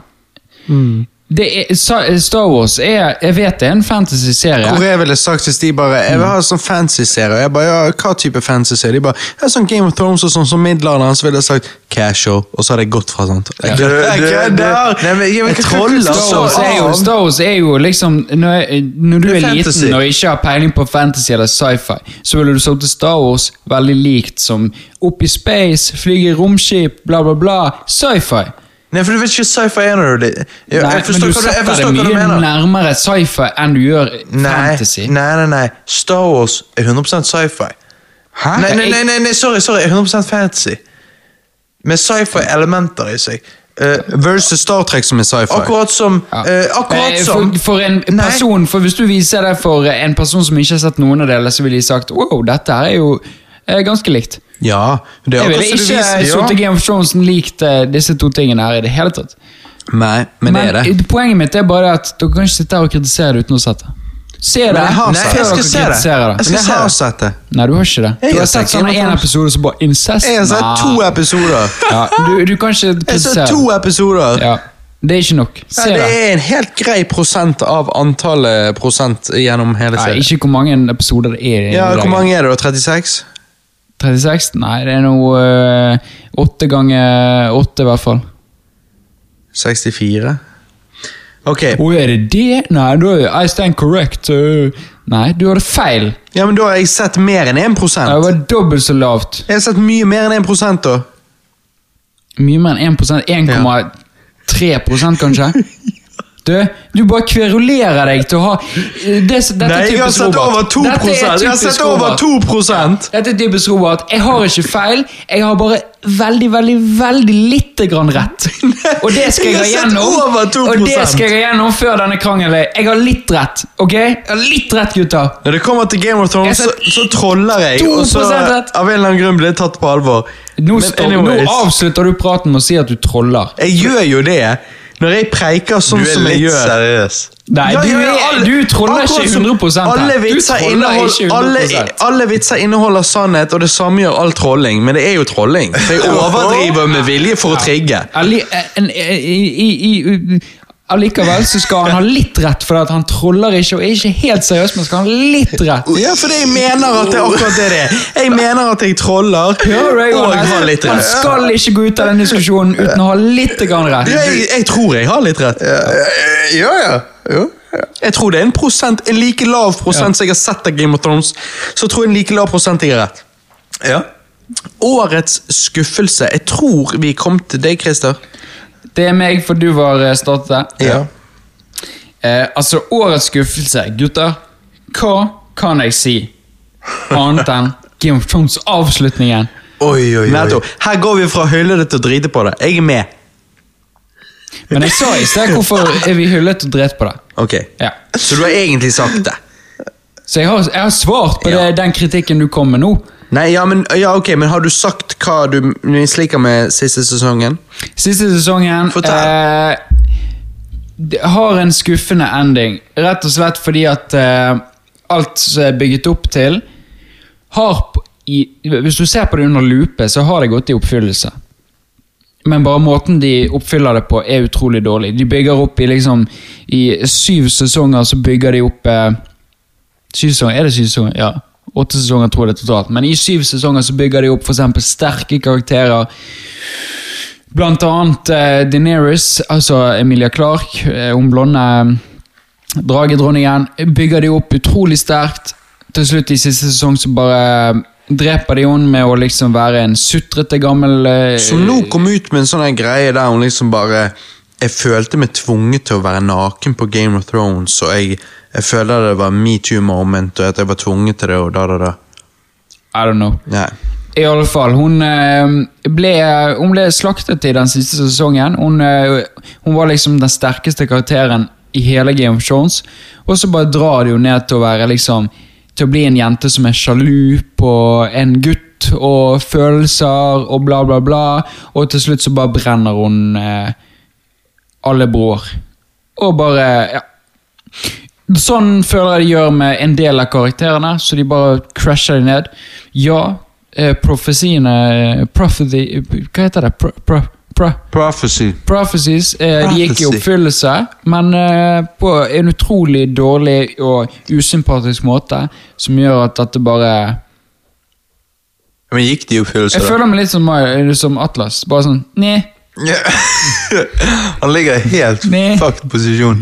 Det er, Star Wars er Jeg vet det er en fantasy-serie. Hvor jeg ville sagt hvis de bare Jeg vil ha sånn fantasy-serie. Jeg bare, ja, hva type fantasy-serie? De bare, ja, sånn Game of Thrones og sånn som middelalderen. Så ville jeg sagt casual, og så hadde jeg gått fra sånt. Jeg kødder! Star så Wars, er jo, liksom Når, jeg, når du er, er liten og ikke har peiling på fantasy eller sci-fi, så ville du sagt til Star Wars veldig likt som opp i space, flyge i romskip, bla, bla, bla. Sci-fi. Nei, for du vet ikke sci-fi er når du. Jeg, Nei, jeg men forstår du du, setter det hva du mye nærmere sci-fi enn du gjør Nei, fantasy. nei, nei, nei. Star Wars er 100% sci-fi. Hæ? Nei, nei, nei, nei, nei, sorry, sorry, 100% fantasy. Med sci-fi-elementer i seg. Uh, Versus Star Trek som er sci-fi. akkurat som Ja. eh, Akkurat Eh, som for, for en Nei. person, for Hvis du viser det for en person som ikke har sett noen av delene, så ville de sagt wow, dette her er jo ganske likt. Ja, det er Jeg ville ikke i Game of Thrones likt eh, disse to tingene her i det hele tatt. Nei, men det er det. Poenget mitt er bare at dere kan ikke sitte her og kritisere det uten å sette. Se det. Men jeg har sett det. Jeg skal se det. Jeg det. Men har det. sett det. Nei, du har ikke det. Du har sett sånn én episode som bare incest. Jeg har sett Nei. to episoder. Ja, du, du kan ikke Jeg har kritisere. sett to episoder. Ja, det er ikke nok. Se Nei, det det. er en helt grei prosent av antallet prosent gjennom hele Nei, ikke hvor mange episoder det er. Ja. Hvor mange er det da? 36? 36? Nei, det er noe øh, åtte ganger åtte, i hvert fall. 64? Ok, Å, er det det? Nei, da er I stand correct. nei, du hadde feil. ja, men da har jeg sett mer enn 1% Det var dobbelt så lavt. Jeg har sett mye mer enn 1 da. Mye mer enn 1% 1,3% kanskje? Du, du bare kverulerer deg til å ha det, Dette Nei, er jeg har typisk sett over 2 Dette er Jeg har typisk sett over Robert. 2 Dette er typisk Robert. Jeg har ikke feil, jeg har bare veldig, veldig, veldig lite grann rett. Og det skal jeg Jeg ha sett gjennom. over 2%. Og det skal jeg ha gjennom før denne krangelen. Jeg har litt rett, ok? Jeg har litt rett, gutter. Når det kommer til Game of Thrones, Jeg så, har sett så troller jeg, og så 2% rett. av en eller annen grunn blir jeg tatt på alvor. Nå, Men står, nå anyways, avslutter du praten med å si at du troller. Jeg gjør jo det. Når jeg preiker sånn er som jeg litt gjør. seriøs. Nei, Ja, du, ja, ja, er, alle- du troller ikke som 100 her. alle vitser, innehold, ikke 100 alle, alle vitser inneholder sannhet, og det samme gjør all trolling. Men det er jo trolling. For jeg overdriver med vilje for å trigge. I, allikevel så skal han ha litt rett, for at han troller ikke og er ikke helt seriøs, men skal han ha litt rett. Ja, for jeg mener at det er akkurat det det er. Jeg mener at jeg troller Hører du, og har litt Han rett. skal ikke gå ut av den diskusjonen uten å ha litt grann rett. Jeg, jeg tror jeg har litt rett. Ja, ja. Ja. Jeg tror det er en prosent, en like lav prosent som jeg har sett av Game of Thrones, så tror jeg en like lav prosent jeg har rett. ja. Årets skuffelse. Jeg tror vi kom til deg, Christer. Det er meg, for du var startet startet. Ja. Eh, altså, årets skuffelse, gutter. Hva kan jeg si annet enn Game of Thrones avslutningen? Oi, oi, oi. Her går vi fra hyllede til å drite på det. Jeg er med. Men jeg sa i sted hvorfor er vi hyllet og drept på det. Ok. Ja. Så du har egentlig sagt det? Så jeg har, jeg har svart på Ja. det, den kritikken du kom med nå. Nei, ja, men, ja, ok, men har du sagt hva du misliker med siste sesongen? Siste sesongen eh, har en skuffende ending. Rett og slett fordi at eh, alt som er bygget opp til, har i, Hvis du ser på det under lupe, så har det gått i oppfyllelse. Men bare måten de oppfyller det på, er utrolig dårlig. De bygger opp i liksom I syv sesonger så bygger de opp eh, Syv sesonger? Er det syv sesonger? Ja. Åtte sesonger tror jeg det totalt. Men i syv sesonger så bygger de opp eksempel sterke karakterer. Blant annet uh, Daenerys, altså Emilia Clark, hun hun blonde eh, dragedronningen, bygger de opp utrolig sterkt. Til slutt i siste sesong så bare dreper de henne med å liksom være en sutrete gammel uh, Så nå kom ut med en sånn greie der hun liksom bare Jeg følte meg tvunget til å være naken på Game of Thrones, og jeg, jeg føler det var metoo-moment, og at jeg var tvunget til det, og da, da, da. I don't know. Nei. I alle fall, hun eh, ble, hun ble slaktet i den siste sesongen. Hun, eh, hun var liksom den sterkeste karakteren i hele Game of Thrones. Og så bare drar det jo ned til å være liksom Til å bli en jente som er sjalu på en gutt og følelser og bla, bla, bla. Og til slutt så bare brenner hun eh, alle broer. Og bare Ja. Sånn føler jeg de gjør med en del av karakterene, så de bare crasher de ned. Ja, eh, profesiene eh, prophecy, Hva heter det? Pro, pro, pro, Prophecy. prophecies eh, de gikk i oppfyllelse, men eh, på en utrolig dårlig og usympatisk måte, som gjør at dette bare Men gikk de i oppfyllelse, Jeg da? føler meg litt som, eh, som Atlas. Bare sånn Nei. Han ligger i helt fucked posisjon.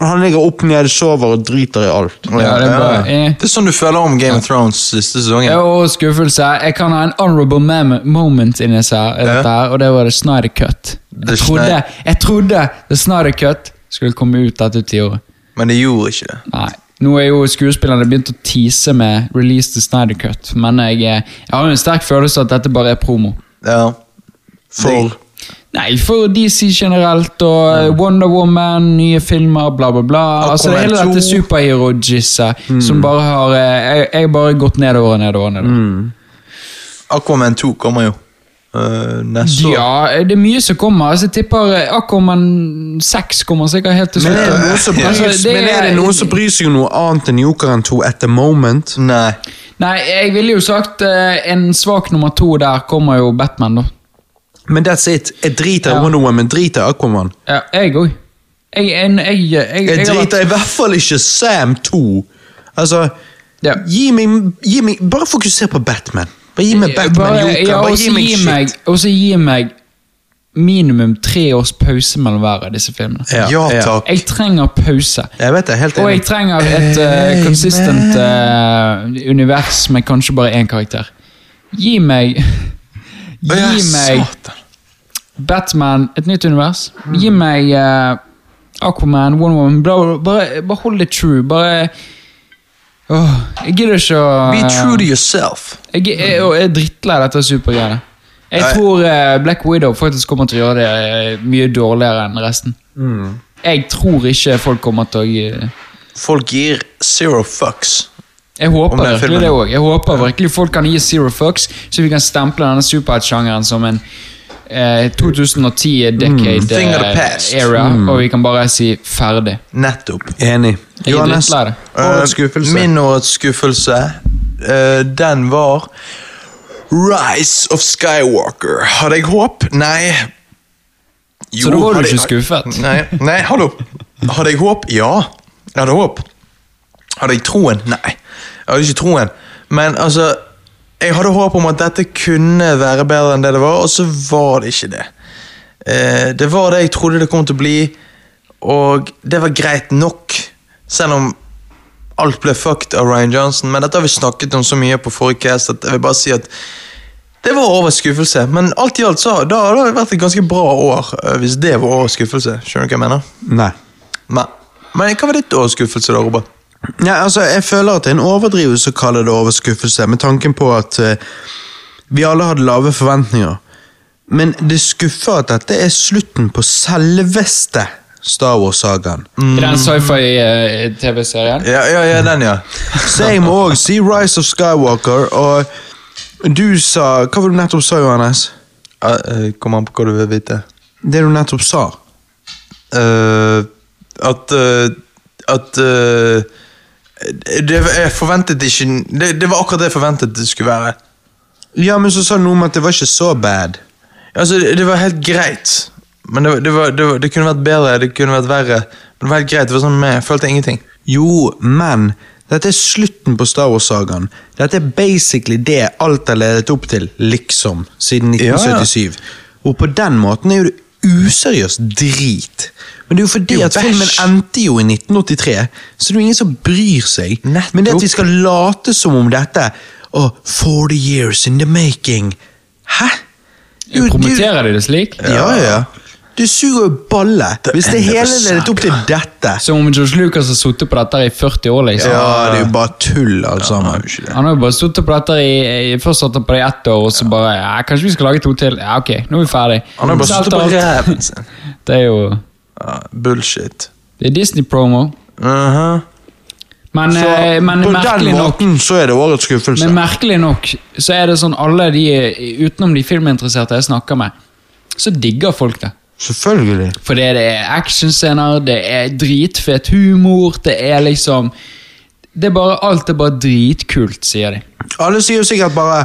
Han ligger opp ned, sover og driter i alt. Ja, det er bare, eh. Det er sånn du føler om Game of Thrones siste sesongen. Ja, Og skuffelse. Jeg kan ha en honorable moment inni seg, Ja. og det var The Snyder Cut. Jeg trodde, jeg trodde The Snyder Cut skulle komme ut dette tiåret. Men det gjorde ikke det. Nei. Nå er jo skuespillerne begynt å tease med release the Snyder Cut, men jeg, eh, jeg har jo en sterk følelse at dette bare er promo. Ja. For Nei, for DC generelt, og eh, Wonder Woman, nye filmer, bla, bla, bla. Altså, det hele dette 2. superhero-gisset som bare har eh, Jeg jeg bare gått nedover og nedover. nedover. Aquaman 2 kommer jo. Uh, neste år. Ja, det er mye som kommer. Altså, jeg tipper Aquaman 6 kommer sikkert helt til slutt. bryr, Altså, men er det noen som bryr seg om noe annet enn Jokeren 2 at the moment? Nei. Nei, jeg ville jo sagt uh, en svak nummer to der kommer jo Batman, da. Men that's it. Jeg driter i Ja. Wonder Woman, driter i Aquaman. Ja, jeg òg. Jeg, jeg, jeg, jeg, driter i hvert fall ikke Sam 2. Altså, Ja. gi meg, gi meg Bare fokuser på Batman. Bare gi meg Batman, Bare- Joker. ja, Bare gi meg shit. og så gi meg minimum tre års pause mellom hver av disse filmene. Ja, takk. Jeg trenger pause. Jeg vet det, helt enig. Og jeg trenger et uh, consistent uh, univers med kanskje bare én karakter. Gi meg Gi meg. Batman, et nytt univers. Gi meg uh, Aquaman, Wonder Woman. Bla, bare, bare hold det true. Bare oh, Jeg gidder ikke å Be true to yourself. Jeg, jeg, jeg er drittlei dette supergreiene. Jeg tror uh, Black Widow faktisk kommer til å gjøre det eh, mye dårligere enn resten. Jeg tror ikke folk kommer til å Folk gir zero fucks. Jeg håper virkelig det òg. Jeg håper virkelig folk kan gi zero fucks, så vi kan stemple denne superheltsjangeren som en eh, 2010 decade Thing of the eh, era, og vi kan bare si ferdig. Nettopp. Enig. Johannes, drittlei årets Eh, skuffelse. Min årets skuffelse, uh, den var Rise of Skywalker. Hadde jeg håp? Nei. Så da var du ikke skuffet? Nei, nei, hallo. Hadde jeg håp? Ja. Jeg hadde håp. Hadde jeg troen? Nei. Jeg hadde ikke troen. Men altså Jeg hadde håp om at dette kunne være bedre enn det det var, og så var det ikke det. Eh, det var det jeg trodde det kom til å bli, og det var greit nok. Selv om alt ble fucked av Ryan Johnson. Men dette har vi snakket om så mye på forrige cast at jeg vil bare si at det var årets skuffelse. Men alt i alt så da har det vært et ganske bra år, eh, hvis det var årets skuffelse. Skjønner du hva jeg mener? Nei. Men, men hva var ditt årets skuffelse, da, Robert? Ja, altså, jeg føler at det er en overdrivelse å kalle det overskuffelse, med tanken på at uh, vi alle hadde lave forventninger. Men det skuffer at dette er slutten på selveste Star Wars-sagaen. Mm. den sci-fi-TV-serien? Ja, ja, ja, den, ja. Så jeg må òg si Rise of Skywalker, og du sa Hva var det du nettopp sa, Johannes? Uh, eh, Kom an på hva du vil vite. Det du nettopp sa. Uh, at uh, At eh, det, Jeg forventet ikke det, det var akkurat det jeg forventet det skulle være. Ja, men så sa noe om at det var ikke så bad. Altså, det, det var helt greit. Men det, det, var, det, var, det kunne vært bedre, det kunne vært verre. Men det var helt greit. det var sånn med, Jeg følte ingenting. Jo, men dette er slutten på Star Wars-sagaen. Dette er basically det alt har ledet opp til, liksom, siden Ja, ja. 1977. Og på den måten er jo det useriøst drit. Men det er jo fordi jo at filmen endte jo i 1983, så det er jo ingen som bryr seg. Nettopp. Men det at vi skal late som om dette oh, 40 years in the making. Hæ? Promoterer de det slik? Ja, ja. Du suger jo balle. Hvis det hele ledet opp til dette Som om George Lucas har sittet på dette i 40 år, liksom. Ja, det er jo bare tull, alt Ja, sammen. Han har jo bare sittet på dette i, i Først satt han på det i ett år, og så bare ja, Kanskje vi skal lage to til? Ja, ok, nå er vi ferdig. Han har bare sittet på ræven sin. Det er jo Ja, bullshit. Det er Disney-promo. Mhm. Men, Så eh, men på merkelig den nok så er det årets skuffelse. Men merkelig nok så er det sånn alle de utenom de filminteresserte jeg snakker med, så digger folk det. Selvfølgelig. For det er actionscener, det er dritfet humor, det er liksom det er bare, Alt er bare dritkult, sier de. Alle sier jo sikkert bare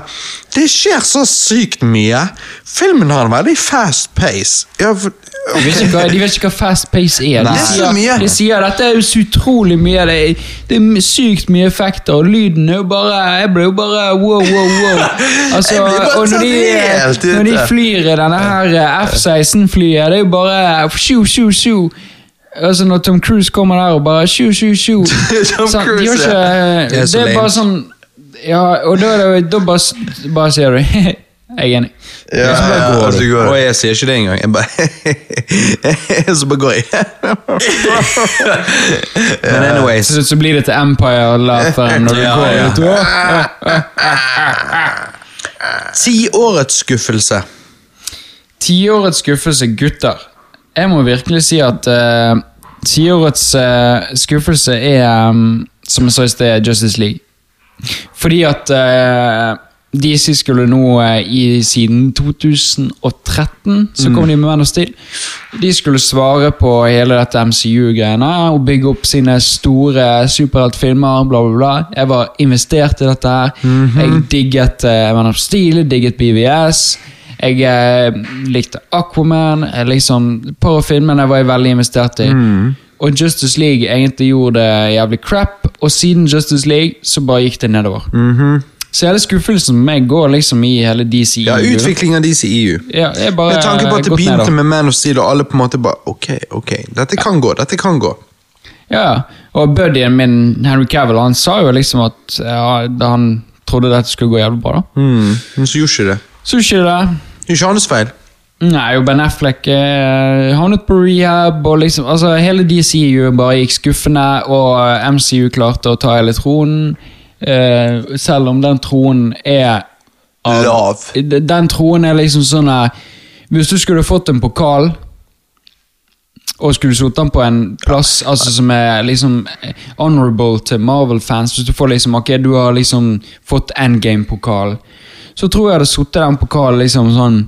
Det skjer så sykt mye. Filmen har en veldig fast pace. Ja, for, De vet hva, de vet ikke hva fast pace er. Nei. De Det er sier, de sier dette er jo så utrolig mye. Det er, det er sykt mye effekter, og lyden er jo bare Jeg ble jo bare wow, wow, wow. Altså, Jeg ble bare og når de, når de flyr i denne her eh, F-16-flyet, det er jo bare sju, sju, sju. Altså Når Tom Cruise kommer der og bare sju, sju, sju Tom de gjør ikke, ja. Det er så Det lame. bare sånn Ja, og da, da bare, bare sier du Jeg er enig. Ja, ja, ja, går altså, går. Og jeg sier ikke det engang. Jeg bare Så bare går jeg. Men anyways. Så, så blir det til Empire latteren når du Ja, går ja. ut. Tiårets skuffelse. Tiårets skuffelse, gutter. Jeg må virkelig si at uh, tiårets uh, skuffelse er, um, som jeg sa i sted, Justice League. Fordi at uh, DC skulle nå uh, i siden 2013 så kom de med Man of Steel. De skulle svare på hele dette MCU-greiene og bygge opp sine store superheltfilmer. Bla, bla, bla. Jeg var investert i dette her. Jeg digget uh, Man of Steel, jeg digget BVS. Jeg eh, likte Aquaman. Jeg liksom, et par av filmene var jeg veldig investert i. Og Justice League egentlig gjorde det jævlig crap, og siden Justice League så bare gikk det nedover. Så hele skuffelsen med meg går liksom i hele DCU. Ja, utvikling av DCEU. Ja, jeg bare Med tanke på at det begynte nedover. med Man of Steel, og alle på en måte bare Ok, ok, dette kan gå, dette kan gå. Ja, og buddyen min, Henry Cavill, han sa jo liksom at ja, han trodde dette skulle gå jævlig bra. da. Mm. Men så gjorde ikke det. Så gjorde ikke det. Ikke hans feil. Nei, og Ben Affleck eh, havnet på rehab, og liksom altså Hele DCU bare gikk skuffende, og eh, MCU klarte å ta hele tronen. Eh, selv om den tronen er av- Lav. Den tronen er liksom sånn at Hvis du skulle fått en pokal og skulle satt den på en plass altså som er liksom eh, honorable til Marvel-fans Hvis du får liksom Ok, du har liksom fått endgame-pokal, så tror jeg jeg hadde satt den pokalen liksom sånn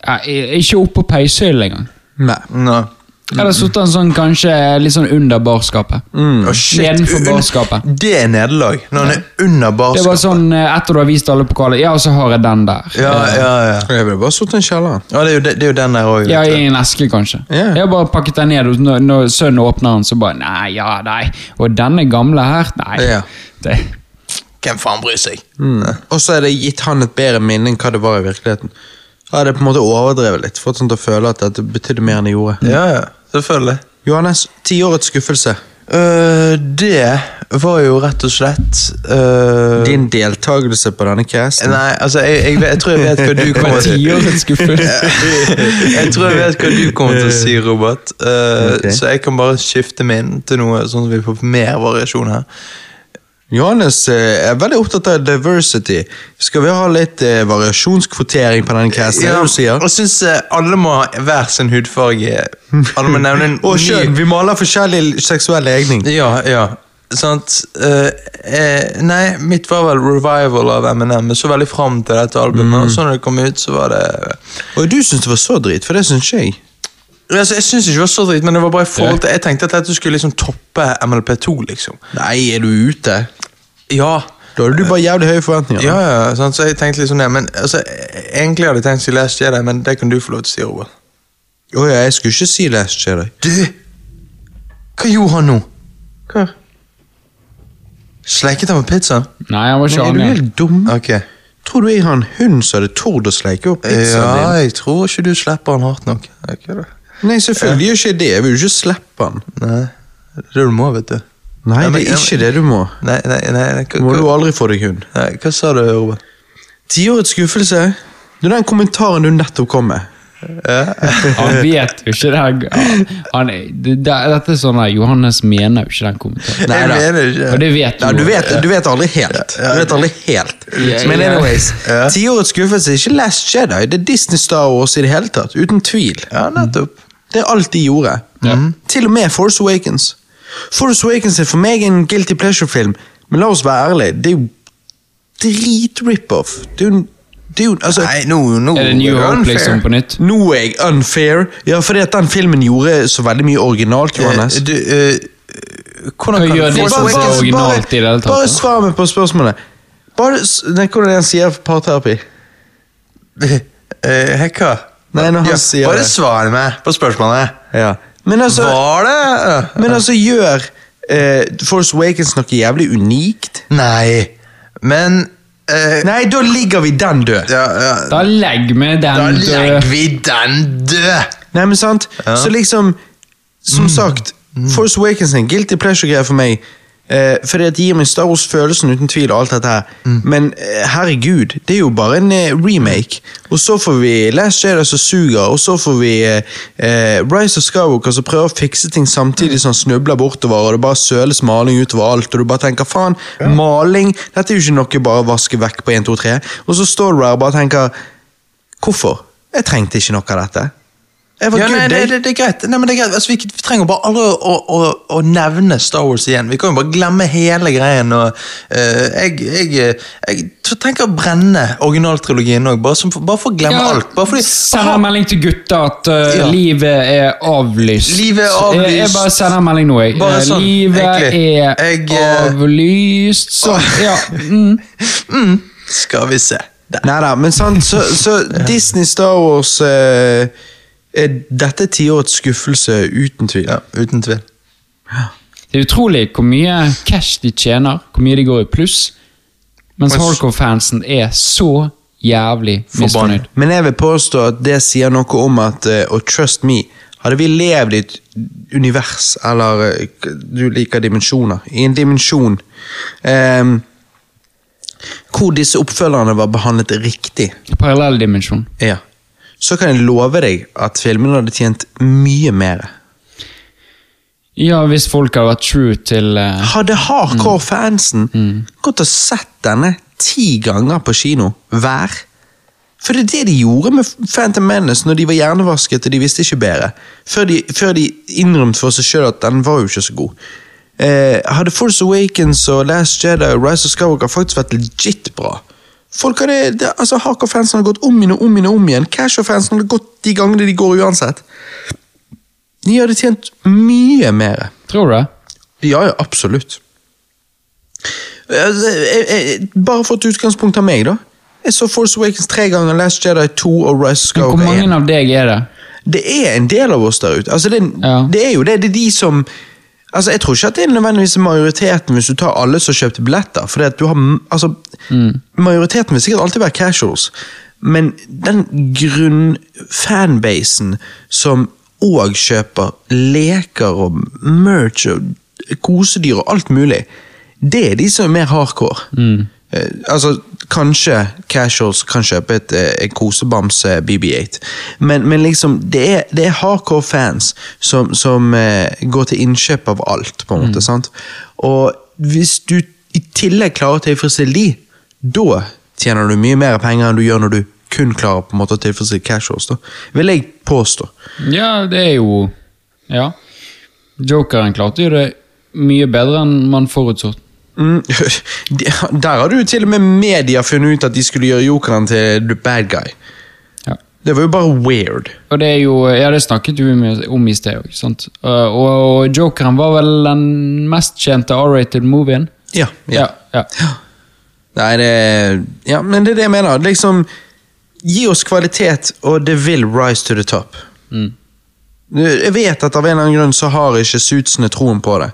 jeg, Ikke opp på peishyllen engang. Nei. Nei. Eller sittet den sånn kanskje litt sånn under barskapet. Å, shit, Nedenfor barskapet. Det er nederlag, når han er under barskapet. Det var sånn eh, etter du har vist alle pokaler. Ja, og så har jeg den der. Ja, ja, ja. Jeg ville bare sittet i kjelleren. ja det, er jo, det, det er jo den der òg. Ja, i en eske, kanskje. Yeah. Jeg har bare pakket den ned, og når, når sønnen åpner den, så bare Nei, ja, nei. Og denne gamle her? Nei. Ja. Det, Hvem faen bryr seg? Og så er det gitt han et bedre minne enn hva det var i virkeligheten. Jeg hadde på en måte overdrevet litt, fått sånn til å føle at det betydde mer enn det gjorde. Ja, ja, selvfølgelig. Johannes, tiårets skuffelse. Uh, det var jo rett og slett uh... Din deltakelse på denne casten. Nei, altså, jeg, jeg, jeg tror jeg vet hva du kommer til Tiårets skuffelse. Jeg tror jeg vet hva du kommer til å si, Robert. Uh, okay. Så jeg kan bare skifte min til noe sånn at vi får mer variasjon her. Johannes eh, er veldig opptatt av diversity. Skal vi ha litt eh, variasjonskvotering på denne casten? det du sier? jeg syns alle må ha hver sin hudfarge. Alle må nevne en Og kjønn. Vi maler forskjellig seksuell legning. Ja, ja. Sant. Eh, eh, nei, mitt var vel revival av Eminem. Jeg så veldig fram til dette albumet, og så når det kom ut, så var det Og du syns det var så drit, for det syns jeg. altså, Jeg syns ikke det var så dritt, men det var bare i forhold til Jeg tenkte at dette skulle liksom toppe MLP2, liksom. Nei, er du ute? Ja. Da hadde du bare jævlig høye forventninger. Ja, ja, sant? så jeg tenkte litt sånn, ja, Men altså, egentlig hadde jeg tenkt å si Last Jedi, men det kan du få lov til å si, Robert. Å ja, jeg skulle ikke si Last Jedi. Du! Hva gjorde han nå? Hva? Sleiket han med pizzaen? Nei, han var ikke Er du helt dum? Ok. Tror du jeg har en hund som hadde tord å sleike opp pizzaen Ja, din? jeg tror ikke du slipper han hardt nok. Ok, da. Nei, selvfølgelig gjør ikke det. Jeg vil jo ikke slippe han. Nei, det er det du må, vet du. Nei, det er ikke det du må. Nei, nei, nei, nei, hva, Må du aldri få deg hund. nei, hva sa du, Robert? Tiårets skuffelse? Det er den kommentaren du nettopp kom med. Han vet jo ikke det. Han, det, det, dette er sånn at Johannes mener jo ikke den kommentaren. Nei jeg mener ikke. Og det vet Ja, du. du, vet, du vet aldri helt. Du vet aldri helt. Men anyways, Ja. tiårets skuffelse er ikke Last Jedi. Det er Disney Star Wars i det hele tatt. Uten tvil. Ja, nettopp. Det er alt de gjorde. Ja. Til og med Force Awakens. Force Awakens er for meg en guilty pleasure-film, men la oss være ærlige, det er jo drit-rip-off. Det er jo Dude, er altså, Nei, nå, nå Er det New er Hope unfair. liksom på nytt? Nå er jeg unfair. Ja, fordi at den filmen gjorde så veldig mye originalt, Johannes. Eh, Du, uh, hvordan Hva kan gjør få det som var originalt i det hele tatt, Bare svar meg på spørsmålet. Bare, nei, hvordan er det han sier for parterapi? Eh, Hekka? Nei, når han ja, sier Bare det. svar meg på spørsmålet. Ja. Men altså, Var det men altså gjør uh, Force Awakens noe jævlig unikt? Nei, men uh, Nei, da ligger vi den død. ja, ja. Da legg med Da den legger vi den død! Nei, men sant? Så liksom, som sagt, Force Awakens er en guilty pleasure-greie for meg. Eh, fordi at det gir meg Star Wars-følelsen uten tvil, og alt dette her. Men eh, herregud, det er jo bare en eh, remake. Og så får vi Last Jedi som suger, og så får vi eh, eh, Rise of Skywalker som prøver å fikse ting samtidig som han snubler bortover, og det bare søles maling utover alt, og du bare tenker faen, maling Dette er jo ikke noe bare å vaske vekk på 1, 2, 3. Og så står du der og bare tenker Hvorfor? Jeg trengte ikke noe av dette. Jeg var Ja, nei, det, det, det er greit. Nei, men det er greit. Altså, vi, vi trenger bare aldri å, å, å, å nevne Star Wars igjen. Vi kan jo bare glemme hele greien. Og, uh, jeg, jeg, jeg, tror- tenker å brenne originaltrilogien òg, bare, bare for å glemme Ja, alt. Bare fordi, Sender en melding til gutta at uh, Ja. livet er avlyst. Livet er avlyst. Jeg, jeg bare sender en melding nå, jeg. Bare Eh, sånn, livet egentlig. er Jeg, eh, avlyst. Sånn, ja. Mm. Skal vi se. Der. Nei da, men sant, så, så Disney Star Wars eh, er Dette er tiårets skuffelse, uten tvil. Ja, uten tvil. Det er utrolig hvor mye cash de tjener, hvor mye de går i pluss. Mens hardcore-fansen er så jævlig misfornøyd. Men jeg vil påstå at det sier noe om at eh, Og trust me, hadde vi levd i et univers, eller eh, du liker dimensjoner, i en dimensjon um, hvor disse oppfølgerne var behandlet riktig, Parallelldimensjon. ja, så kan jeg love deg at filmene hadde tjent mye mer. Ja, hvis folk hadde vært true til uh, Hadde hardcore fansen gått og sett denne ti ganger på kino hver? For det er det de gjorde med Phantom Menace når de var hjernevasket og de visste ikke bedre. Før de, før de innrømte for seg sjøl at den var jo ikke så god. Eh, hadde Force Awakens og Last Jedi og Rise of Skywalker faktisk vært legit bra Folk hadde, det, altså Hardcore-fansen har gått om igjen og om igjen og om igjen. Casual-fansen har gått de gangene de går uansett. De hadde tjent mye mer. Tror du det? Ja, ja, absolutt. Altså, jeg, jeg, bare for et utgangspunkt av meg, da. Jeg så Force Awakens tre ganger, Last Jedi 2 og Rise hvor Skywalker 1. mange av deg er det? Det er en del av oss der ute. Altså, det, Ja. det er jo det. Det er de som Altså, Jeg tror ikke at det er nødvendigvis majoriteten hvis du tar alle som kjøpte billetter. For du har, altså, altså, Majoriteten vil sikkert alltid være casuals, men den grunnfanbasen som òg kjøper leker og merch og kosedyr og alt mulig, det er de som er mer hardcore. Mm. altså, Kanskje casuals kan kjøpe et, et kosebamse BB8, men, men liksom, det er, det er hardcore fans som, som eh, går til innkjøp av alt, på en måte. sant? Og hvis du i tillegg klarer å tilfredsstille de, da tjener du mye mer penger enn du gjør når du kun klarer på en måte å tilfredsstille casuals. da. Vil jeg påstå. Ja, det er jo Ja. Jokeren klarte jo det mye bedre enn man forutså. Mm, Der har du til og med media funnet ut at de skulle gjøre jokeren til the bad guy. Ja. Det var jo bare weird. Og det er jo Ja, det snakket du om- om i sted òg, sant. Og, og Jokeren var vel den mest kjente R-rated movien? Ja. ja. ja. Nei, det Ja, men det er det jeg mener. Liksom, gi oss kvalitet, og det vil rise to the top. Mm. Jeg vet at av en eller annen grunn så har ikke suitsene troen på det.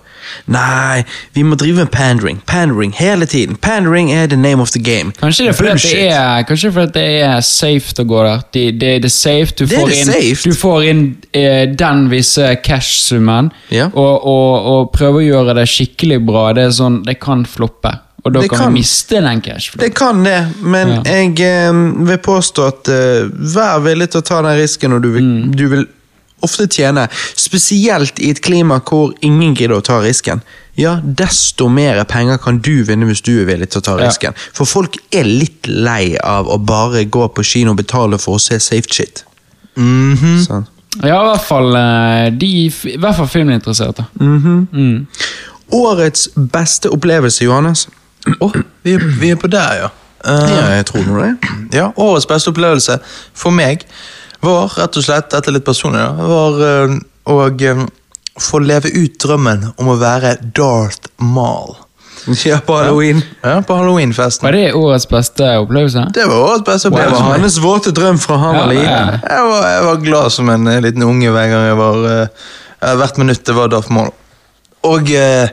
Nei, vi må drive med pandering. Pandering hele tiden. Pandering er the name of the game. Kanskje det er fordi det er, kanskje fordi det er safe å gå der. Det, det, det er safe. Du får inn. Du får inn eh, den visse cash-summen, Ja. og, og, og prøve å gjøre det skikkelig bra. Det er sånn, det kan floppe. Og da kan, kan. vi miste den cash. Det kan det, men Ja. jeg eh, vil påstå at eh, vær villig til å ta den risken, og du vil, Mm. du vil ofte tjene. Spesielt i et klima hvor ingen gidder å ta risken. Ja, desto mer penger kan du vinne hvis du er villig til å ta Ja. risken. For folk er litt lei av å bare gå på kino og betale for å se safe shit. Mhm. Sånn. Ja, i hvert fall eh, de, I hvert fall filminteresserte. Mhm. Mm. Årets beste opplevelse, Johannes? Å, vi, er- vi er på der, ja. Uh, Ja, jeg tror nå det. Ja, Årets beste opplevelse for meg var rett og slett, dette er litt personlig, da, var å få leve ut drømmen om å være Darth Maul. Ja, på halloween. Ja, På halloweenfesten. Var det årets beste opplevelse? Det var årets beste opplevelse. Det var hans våte drøm fra han var Ja, liten. Jeg var, jeg var glad som en eh, liten unge hver gang jeg var eh, Hvert minutt det var Darth Maul. Og uh,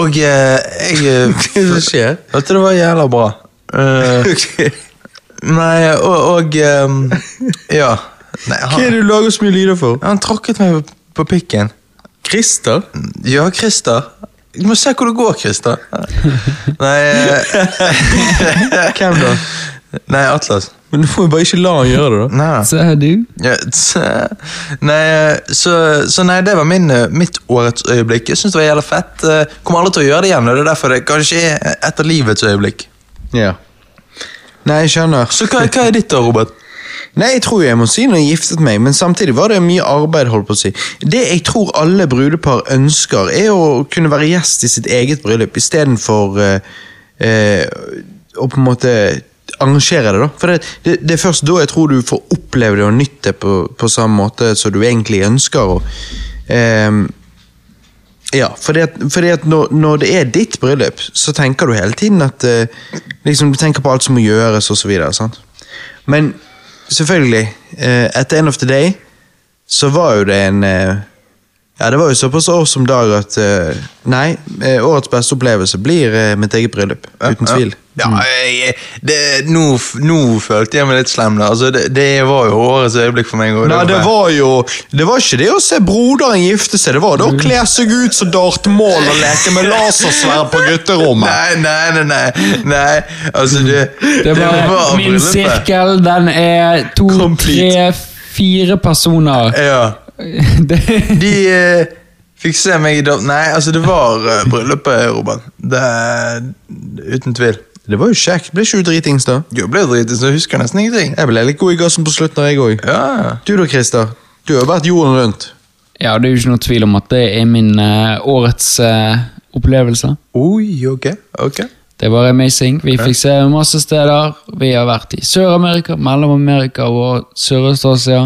Og uh, jeg eh, Hva er skjer? Vet du, det var jævla bra. Eh, nei, og, og um, Ja. Nei, Hva er det du lager så mye lyder for? han tråkket meg på, på pikken. Christer? Ja, Christer. Du må se hvor det går, Christer. Nei eh, Hvem da? Nei, Atlas. Men du får jo bare ikke la han gjøre det, da. Nei. Så er du? Ja, tse. nei, eh, så, så nei, det var min, eh, mitt årets øyeblikk. Jeg synes det var jævla fett. Kommer alle til å gjøre det igjen, og det er derfor det kanskje er et av livets øyeblikk. Ja. Nei, jeg skjønner. Så hva, hva er ditt da, Robert? Nei, jeg tror jeg må si når jeg giftet meg, men samtidig var det mye arbeid. holdt på å si. Det jeg tror alle brudepar ønsker, er å kunne være gjest i sitt eget bryllup, istedenfor uh, å på en måte arrangere det. da. For det, det, det er først da jeg tror du får oppleve det og nytte det på, på samme måte som du egentlig ønsker. Og, ehm, ja, fordi at, fordi at når, når det er ditt bryllup, så tenker du hele tiden at eh, liksom, Du tenker på alt som må gjøres, og så videre, sant? Men selvfølgelig, eh, at the end of the day, så var jo det en eh, Ja, det var jo såpass år som dag at eh, Nei, eh, årets beste opplevelse blir eh, mitt eget bryllup. Uten tvil. Ja, jeg, det, nå, nå følte jeg meg litt slem. da. Altså, det, det var jo årets øyeblikk for meg. og Nei, det var jo Det var ikke det å se broderen gifte seg, det var det å kle seg ut som Darth Maul og leke med lasersverd på gutterommet. Nei, nei, nei, nei, nei. Altså, det, Det var min sirkel. Den er to, Complete. tre, fire personer. Ja. De uh, fikk se meg i Nei, altså, det var uh, bryllupet, Robert. Det, uten tvil. Det var jo kjekt. Ble ikke du dritings da? Du ble dritings, så jeg husker nesten ingenting. Jeg ble litt god i gassen på slutten, jeg òg. Ja, Du da, Christer? Du har vært jorden rundt. ja, det er jo ikke noe tvil om at det er min uh, årets uh, opplevelse. Oi, ok. ok. Det var amazing. Vi fikk se masse steder. Vi har vært i Sør-Amerika, Mellom-Amerika og Sørøst-Asia.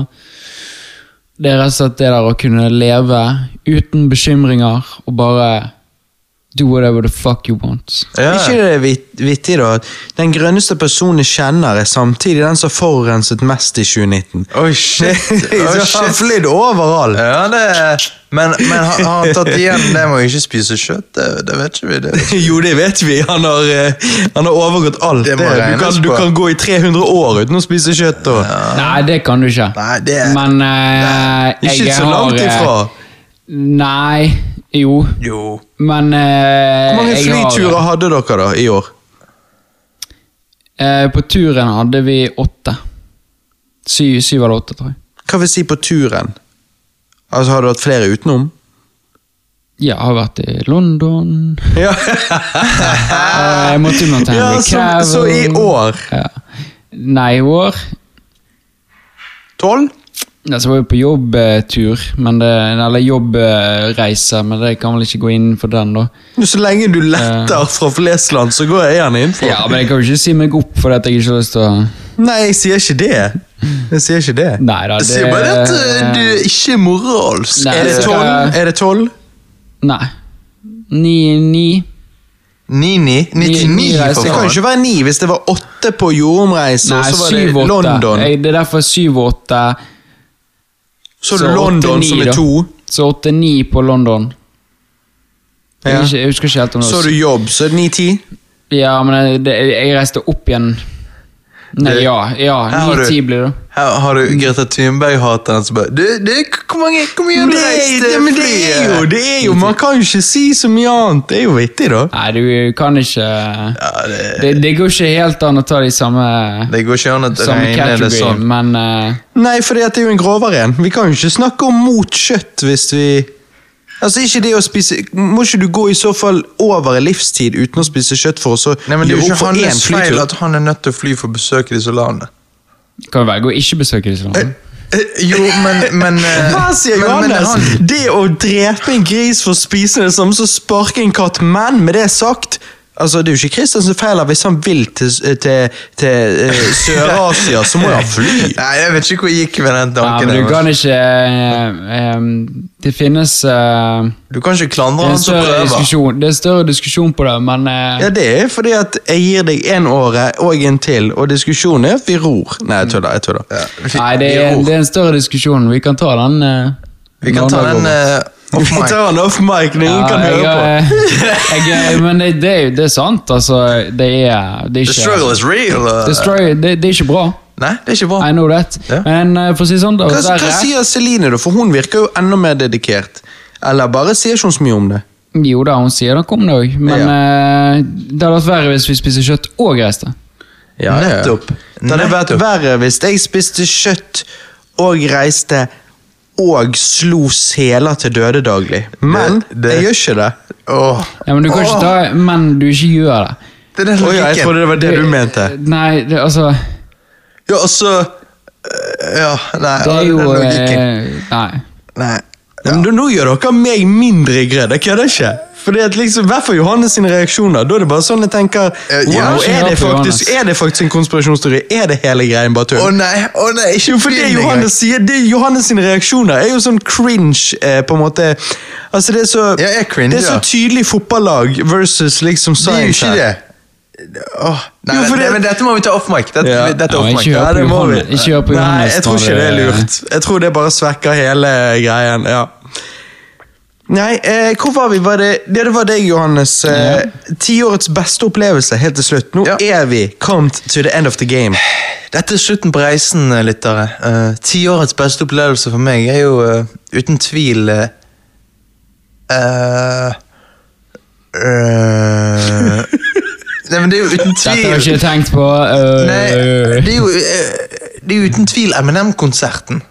Det er rett og slett det der å kunne leve uten bekymringer og bare do whatever the fuck you want. Ja. Ikke det er vit- vittig, da? Den grønneste personen jeg kjenner, er samtidig den som forurenset mest i 2019. Oi, shit. Oh, shit. han flydd overalt! Ja, det Men, men har han tatt igjen det med å ikke spise kjøtt? Det, det vet ikke vi. Det. Jo, det vet vi. Han har, eh, han har overgått alt. Det må det. Du, kan, du kan gå i 300 år uten å spise kjøtt. Og. Nei, det kan du ikke. Nei, det Men eh, Ikke jeg så langt har, eh, ifra. Nei, jo. Jo. Men eh, Hvor mange flyturer hadde dere da i år? Eh, på turen hadde vi åtte. Syv, syv eller åtte, tror jeg. Hva vil si på turen? Altså, Har du hatt flere utenom? Ja, jeg har vært i London Ja, eh, Jeg måtte jo til ja så, så i år? Ja. Nei, i år Tolv? Ja, så var jo på jobbtur, eller jobbreise, men det kan vel ikke gå inn for den, da. Så lenge du eh. letter fra Flesland, så går jeg gjerne inn for Ja, men jeg kan jo ikke si meg opp for at jeg ikke har lyst til å Nei, jeg sier ikke det. Jeg sier ikke det. Nei, da, det... Jeg sier bare at eh, du er ikke er moralsk. Nei, er det tolv? Er det tolv? Nei. Ni, ni. 99? 99 for faen. Det kan jo ikke være ni hvis det var åtte på jordomreise, og så var det London. Jeg, det er derfor 7-8. Så, så London 8, som er to. Da. Så 8-9 på London. Ja. Jeg, husker ikke helt om det Så har du jobb, så er det 9-10. Ja, men jeg, jeg reiste opp igjen Nei, ja. ja Her har du- Ni-ti blir det. Her har du Greta Thunberg-hateren som bare du, du, hvor, mange, hvor mye har du det, reist det, men det er jo, det er jo Man kan jo ikke si så mye annet. Det er jo vittig, da. Nei, du kan ikke Ja, det, det, det går ikke helt an å ta de samme, det går ikke an å regne det sånn. men uh, Nei, for det er jo en grovere en. Vi kan jo ikke snakke om mot kjøtt hvis vi Altså, ikke det å spise Må ikke du gå i så fall over en livstid uten å spise kjøtt for å så Nei, men Det er jo ikke hans feil at han er nødt til å fly for å besøke disse landene. kan velge å ikke besøke disse landene. Eh, Jo, men, men eh, Hva sier men- men Johannes? han- Det å drepe en gris for å spise det samme som å sparke en katt. Men med det sagt Altså, Det er jo ikke Kristiansen feil. Hvis han vil til, til, til eh, Sør-Asia, så må han fly. Nei, Jeg vet ikke hvor jeg gikk med den tanken. tanken. men du kan ikke em, Det finnes uh, Du kan ikke klandre han som prøver. det er en større diskusjon på det, men uh, Ja, Det er fordi at jeg gir deg en året og en til, og diskusjonen er at vi ror. Nei, jeg tuller. jeg tuller. Ja, vi- Nei, det er, det er en større diskusjon. Vi kan ta den Vi kan ta den Vi mic. tar den off mic, når ingen Ja, kan høre på. jeg, men det, det, det er sant, altså. Det er, det er The ikke struggle is real. uh, struggle- det, det er ikke bra. Nei, det er ikke bra. I know that. Ja. Men uh, for å si sånn, da, Hva, hva sier Celine, da? For hun virker jo enda mer dedikert. Eller bare sier ikke hun så mye om det. Jo da, hun sier det kom det òg, men eh, det hadde vært verre hvis vi spiser kjøtt og reiste. Nettopp. Det hadde vært verre hvis jeg spiste kjøtt og reiste og slo seler til døde daglig. Men Det- det- jeg gjør ikke det. Åh. Ja, Men du kan ikke ta Men du ikke gjør det. Det er den Å ja, jeg trodde det var det du mente. Nei, det, altså Ja, altså Ja, nei. Det er den jo logikken. eh, Nei. Nei. Ja. Men nå gjør dere meg mindre grønn. Jeg kødder ikke. Fordi at liksom, hvert fall Johannes sine reaksjoner. Da er det bare sånn jeg tenker Eh, wow, ja, er, det faktisk, er det faktisk en konspirasjonsteori? Er det hele greien bare tull? Å nei, å nei, ikke Jo, for det. Johannes sier, det Johannes sine reaksjoner er jo sånn cringe, eh, på en måte. Altså, det er så, Ja, jeg er cringe, det er så tydelig fotballag versus liksom science. Det er jo ikke det. Oh, nei, Jo, nei, det- men dette må vi ta off mic. Dette, Ja. dette er off mic. ikke hør Ja, på Johannes. Ikke hør på Nei, Johannes jeg tror ikke det er lurt. Jeg tror det bare svekker hele greien. ja. Nei, eh, hvor var vi? Var det, det, det var deg, Johannes. Eh, Tiårets beste opplevelse helt til slutt. Nå Ja. er vi come to the end of the game. Dette er slutten på reisen, eh, lyttere. Uh, Tiårets beste opplevelse for meg er jo uh, uten tvil uh, eh, eh, Nei, men det er jo uten Dette har jeg ikke tenkt på. Nei, det er jo, det er uten tvil Eminem-konserten.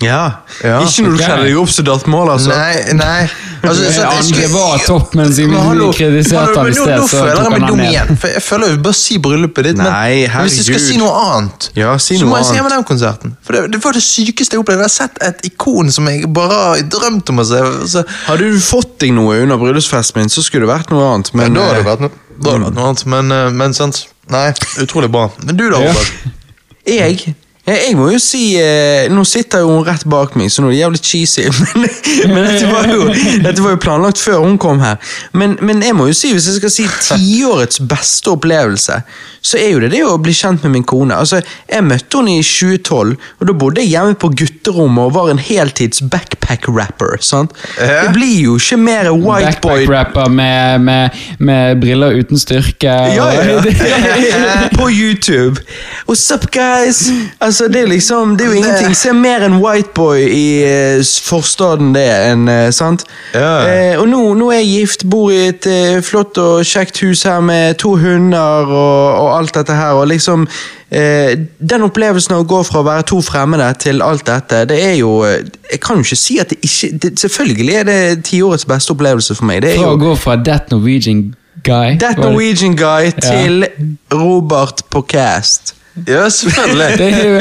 Ja. Ja. Ikke når du kjenner deg opp som dartmål, altså. Nei, nei altså, så- jeg skulle- det var topp, men siden vi hallo, kritiserte ham i nå- sted, Nå så føler tok jeg meg han dum ned. igjen. For jeg føler jo bare si bryllupet ditt. Nei, men hvis jeg skal si noe annet, Ja, si så noe må jeg si annet. Eminem-konserten. For det, det var det sykeste jeg opplevde. Jeg har sett et ikon som jeg bare har drømt om å se. Så, Hadde du fått deg noe under bryllupsfesten min, så skulle det vært noe annet. Men, da hadde det eh, vært noe, det vært noe annet. Men, eh, men sant. Nei, utrolig bra. Men du da, Ja. Robert? Jeg? Ja, Jeg må jo si eh, Nå sitter jo hun rett bak meg, så nå er det jævlig cheesy. Men, men dette, var jo, dette var jo planlagt før hun kom her. Men, men jeg må jo si, hvis jeg skal si tiårets beste opplevelse, så er jo det det å bli kjent med min kone. Altså, Jeg møtte henne i 2012, og da bodde jeg hjemme på gutterommet og var en heltids backpack-rapper. sant? Ja. Det blir jo ikke mer white boy Backpack-rapper med, med, med briller uten styrke. Ja, og- ja. På YouTube. What's up, guys? Altså, det er liksom Det er jo ingenting. Se mer en whiteboy i eh, forstaden det enn eh, sant? Ja. Eh, og nå, nå er jeg gift, bor i et eh, flott og kjekt hus her med to hunder og, og alt dette her, og liksom eh, Den opplevelsen av å gå fra å være to fremmede til alt dette, det er jo Jeg kan jo ikke si at det ikke det, Selvfølgelig er det tiårets beste opplevelse for meg. Det er Fra å gå fra That Norwegian Guy That Norwegian Guy til Robert på cast. Ja, selvfølgelig. Det er jo,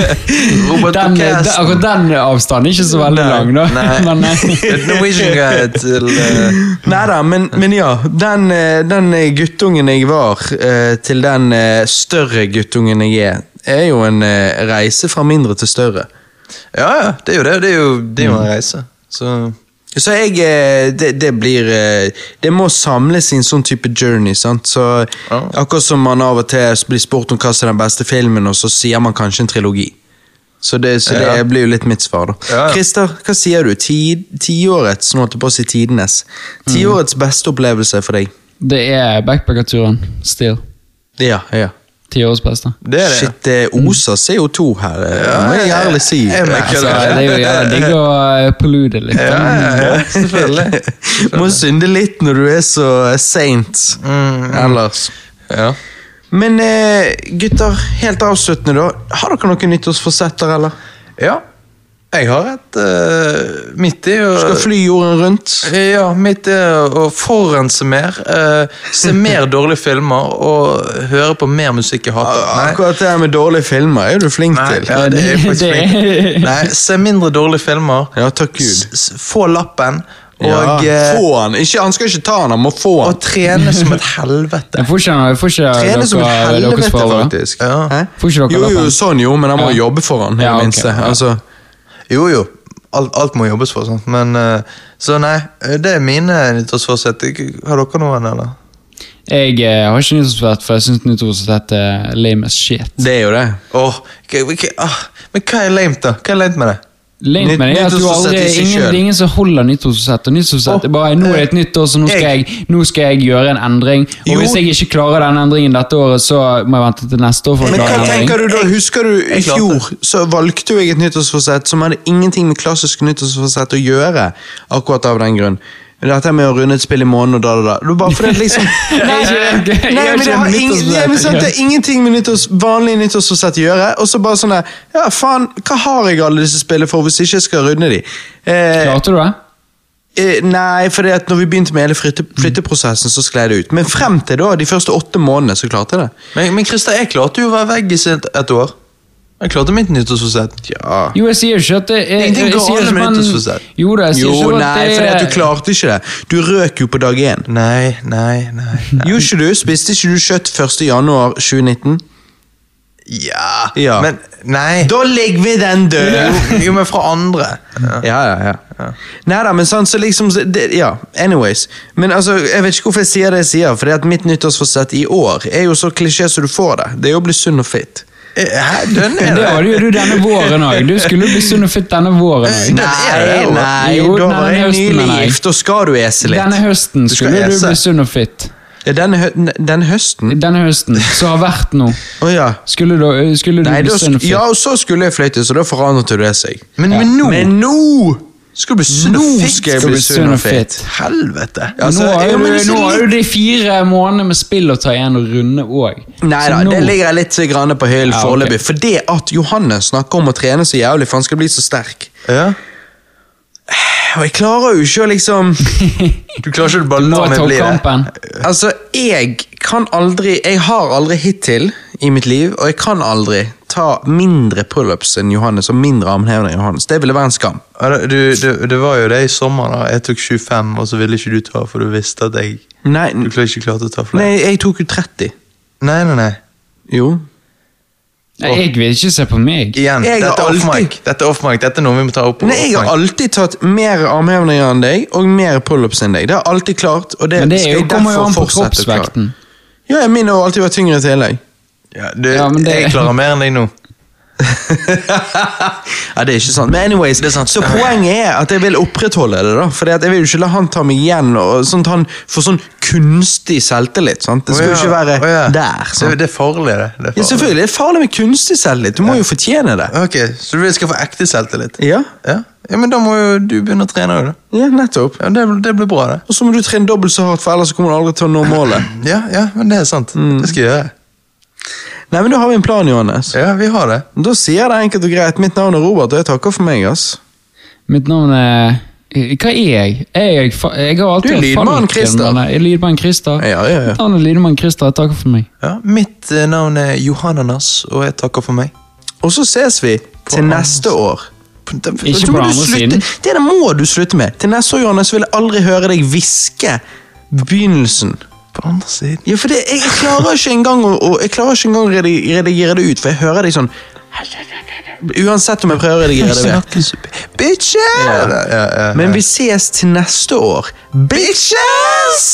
Robert den, på cast. den, akkurat den avstanden er ikke så veldig Nei, lang, da. nei. Men, eh, Norwegian guy til Nei da, men, men ja. Den, eh, den eh, guttungen jeg var, eh, til den eh, større guttungen jeg er, er jo en eh, reise fra mindre til større. Ja, ja, det er jo det. Det er jo, det er jo en reise. Så Så jeg eh, det, det blir eh, Det må samles i en sånn type journey. sant? Så Ja. Akkurat som man av og til blir spurt om hva som er den beste filmen, og så sier man kanskje en trilogi. Så det, så det Ja. blir jo litt mitt svar, da. Ja. Christer, hva sier du? Ti- Tiårets nå holdt jeg på å si tidenes. Tiårets beste opplevelse for deg? det er backpackerturen. Still. Ja, ja. Tiårets beste. det er det. Shit, det oser CO2 her, ja, må jeg ærlig si. jeg Altså, det er jo jævla digg å pollute litt. Ja, ja, ja, selvfølgelig. Må synde litt når du er så saint ellers. Ja. Men eh, gutter, helt avsluttende da. Har dere noen nyttårsforsetter, eller? ja. Jeg har et uh, Mitt i å Skal fly jorden rundt? Ja, mitt er å forurense mer, Uh, se mer dårlige filmer og høre på mer musikk jeg hater. Nei, Akkurat det her med dårlige filmer er du flink nei, til. ja, det er faktisk flink. Nei, se mindre dårlige filmer. Ja, takk Gud. S- Få lappen. Og, ja, eh, få han. Ikke, han skal ikke ta han, han må få han. og trene som et helvete. Jeg får ikke, jeg får ikke Trene som et helvete, faktisk. Ja. Får ikke dere Jo, jo, sånn jo, men han må Ja. jobbe for han, i Ja, det ok, minste. ja. Altså, Jo, jo. Alt, alt må jobbes for. Sant? Men, eh, så nei, det er mine nyttårsforsett. Har dere noen, eller? Jeg eh, har ikke nyttårsforsett, for jeg syns nyttårsforsett er lame as shit. det er jo det. Åh, okay, okay, ah, men hva er lame, da? Hva er lame med det? Lame Nytt- med du nyttårsforsett aldri, ingen, det er ingen som holder nyttårsforsett. Og nyttårsforsett er bare nå er det et nytt år, så nå skal Jeg- nå skal jeg gjøre en endring. Og Jo. hvis jeg ikke klarer den endringen dette året, så må jeg vente til neste år for å Men klare hva en endring. tenker du da? Husker du i fjor så valgte jeg et nyttårsforsett som hadde ingenting med klassisk nyttårsforsett å gjøre, akkurat av den grunn. Dette med å runde et spill i måneden og da, da, da. Bare fordi det liksom er er Nei, men det har en ingen, men sant, det er ingenting med nyttårs, vanlig nyttårsforsett å gjøre. Og så bare sånn der, Ja, faen, hva har jeg alle disse spillene for hvis jeg ikke skal runde de? Eh, Klarte du det? eh, nei, for det at når vi begynte med hele flytte, flytteprosessen, så sklei det ut. Men frem til da, de første åtte månedene, så klarte jeg det. Men, men Christer, jeg klarte jo å være veggis et, et år. Jeg klarte mitt nyttårsforsett. Ja. Jo, jeg sier ikke at det er Ingenting galt med at nyttårsforsett. Jo da, jeg sier Jo, ikke at nei, det for er du klarte ikke det. Du røk jo på dag én. Nei, nei, nei. nei. Gjorde ikke du? Spiste ikke du kjøtt 1. januar 2019? Ja, Ja. men Nei. Da legger vi den død! Jo, jo, men fra andre. Ja. Ja, ja, ja. Nei da, men sant, så liksom det, Ja, anyways. Men altså, jeg vet ikke hvorfor jeg sier det jeg sier, for at mitt nyttårsforsett i år er jo så klisjé som du får det. Det er jo å bli sunn og fit. Eh, Hæ, den er det Det var du denne våren òg. Du skulle bli sunn og fitt denne våren òg. Nei, nei, Jo, da var jeg nylig gift, og skal du ese litt. Denne høsten Du skulle du ese. bli sunn og fitt. Ja, denne, hø denne høsten? Denne høsten, som har vært nå, Å ja. skulle du, skulle du Nei, bli sunn og fitt? ja, og så skulle jeg fløyte, så da forandret det seg. Men, men nå Men nå skal du bli sunn og fit. Helvete. Altså, nå har jo ikke nå har litt- du de fire månedene med spill å ta igjen og runde òg. Nei da, det ligger jeg litt grann på hyllen Ja, foreløpig. Okay. For det at Johannes snakker om å trene så jævlig for han skal bli så sterk. Ja. Og jeg klarer jo ikke å liksom Du klarer ikke å bare Nå la meg bli det. Altså, jeg kan aldri Jeg har aldri hittil i mitt liv, og jeg kan aldri ta mindre pullups enn Johannes og mindre armhevinger enn Johannes. Det ville være en skam. Ja, det- du, det, det var jo det i sommer. da Jeg tok 25, og så ville ikke du ta, for du visste at jeg Nei, Du ikke klarte å ta flere. nei jeg tok jo 30. Nei, nei, nei. Jo. Nei, jeg vil ikke se på meg. Igjen, Jeg dette er alltid- Dette er off mic. Dette er noe vi må ta opp. Nei, jeg har alltid tatt mer armhevinger enn deg, og mer pullups enn deg. Det har alltid klart, og det, Men det er skal jo, jeg kommer jo an på kroppsvekten. Ja, min har alltid vært tyngre i tillegg. Ja, du, Ja, det- Jeg klarer mer enn deg nå. ja, det er ikke sant. Men anyways, sant. så poenget er at jeg vil opprettholde det. da Fordi at jeg vil jo ikke la han ta meg igjen, og sånn at han får sånn kunstig selvtillit. sant? Det skal jo ikke være oh, ja. der. Det, sant? det er farlig, det. det er Ja, selvfølgelig. Det er farlig med kunstig selvtillit. Du må jo fortjene det. Ok, Så du vil jeg skal få ekte selvtillit? Ja, Ja. ja, men da må jo du begynne å trene da. ja nettopp. Ja, det, det blir bra, det. Og så må du trene dobbelt så hardt, for ellers kommer du aldri til å nå målet. Ja, ja, men det er sant. Mm. Det skal jeg gjøre. Nei, men Da har vi en plan, Johannes. Ja, vi har det. Da sier det enkelt og greit. Mitt navn er Robert, og jeg takker for meg. ass. Mitt navn er Hva er jeg? Jeg, jeg, jeg har alltid Du er lydmann Christer. Er lydmann Christer. Ja, ja, ja. Mitt navn er lydmann Christer. Jeg takker for meg. Ja, Mitt eh, navn er Johananas, og jeg takker for meg. Og så ses vi til andre neste år. Ikke Så på andre siden. Det der må du slutte med. Til neste år Johannes, vil jeg aldri høre deg hviske begynnelsen. På andre siden. Ja, for det, jeg, jeg klarer ikke engang å, å, jeg klarer ikke engang å redi- redigere det ut, for jeg hører deg sånn Uansett om jeg prøver å redigere det ut Bitches! Ja, ja, ja. Men vi ses til neste år. Bitches!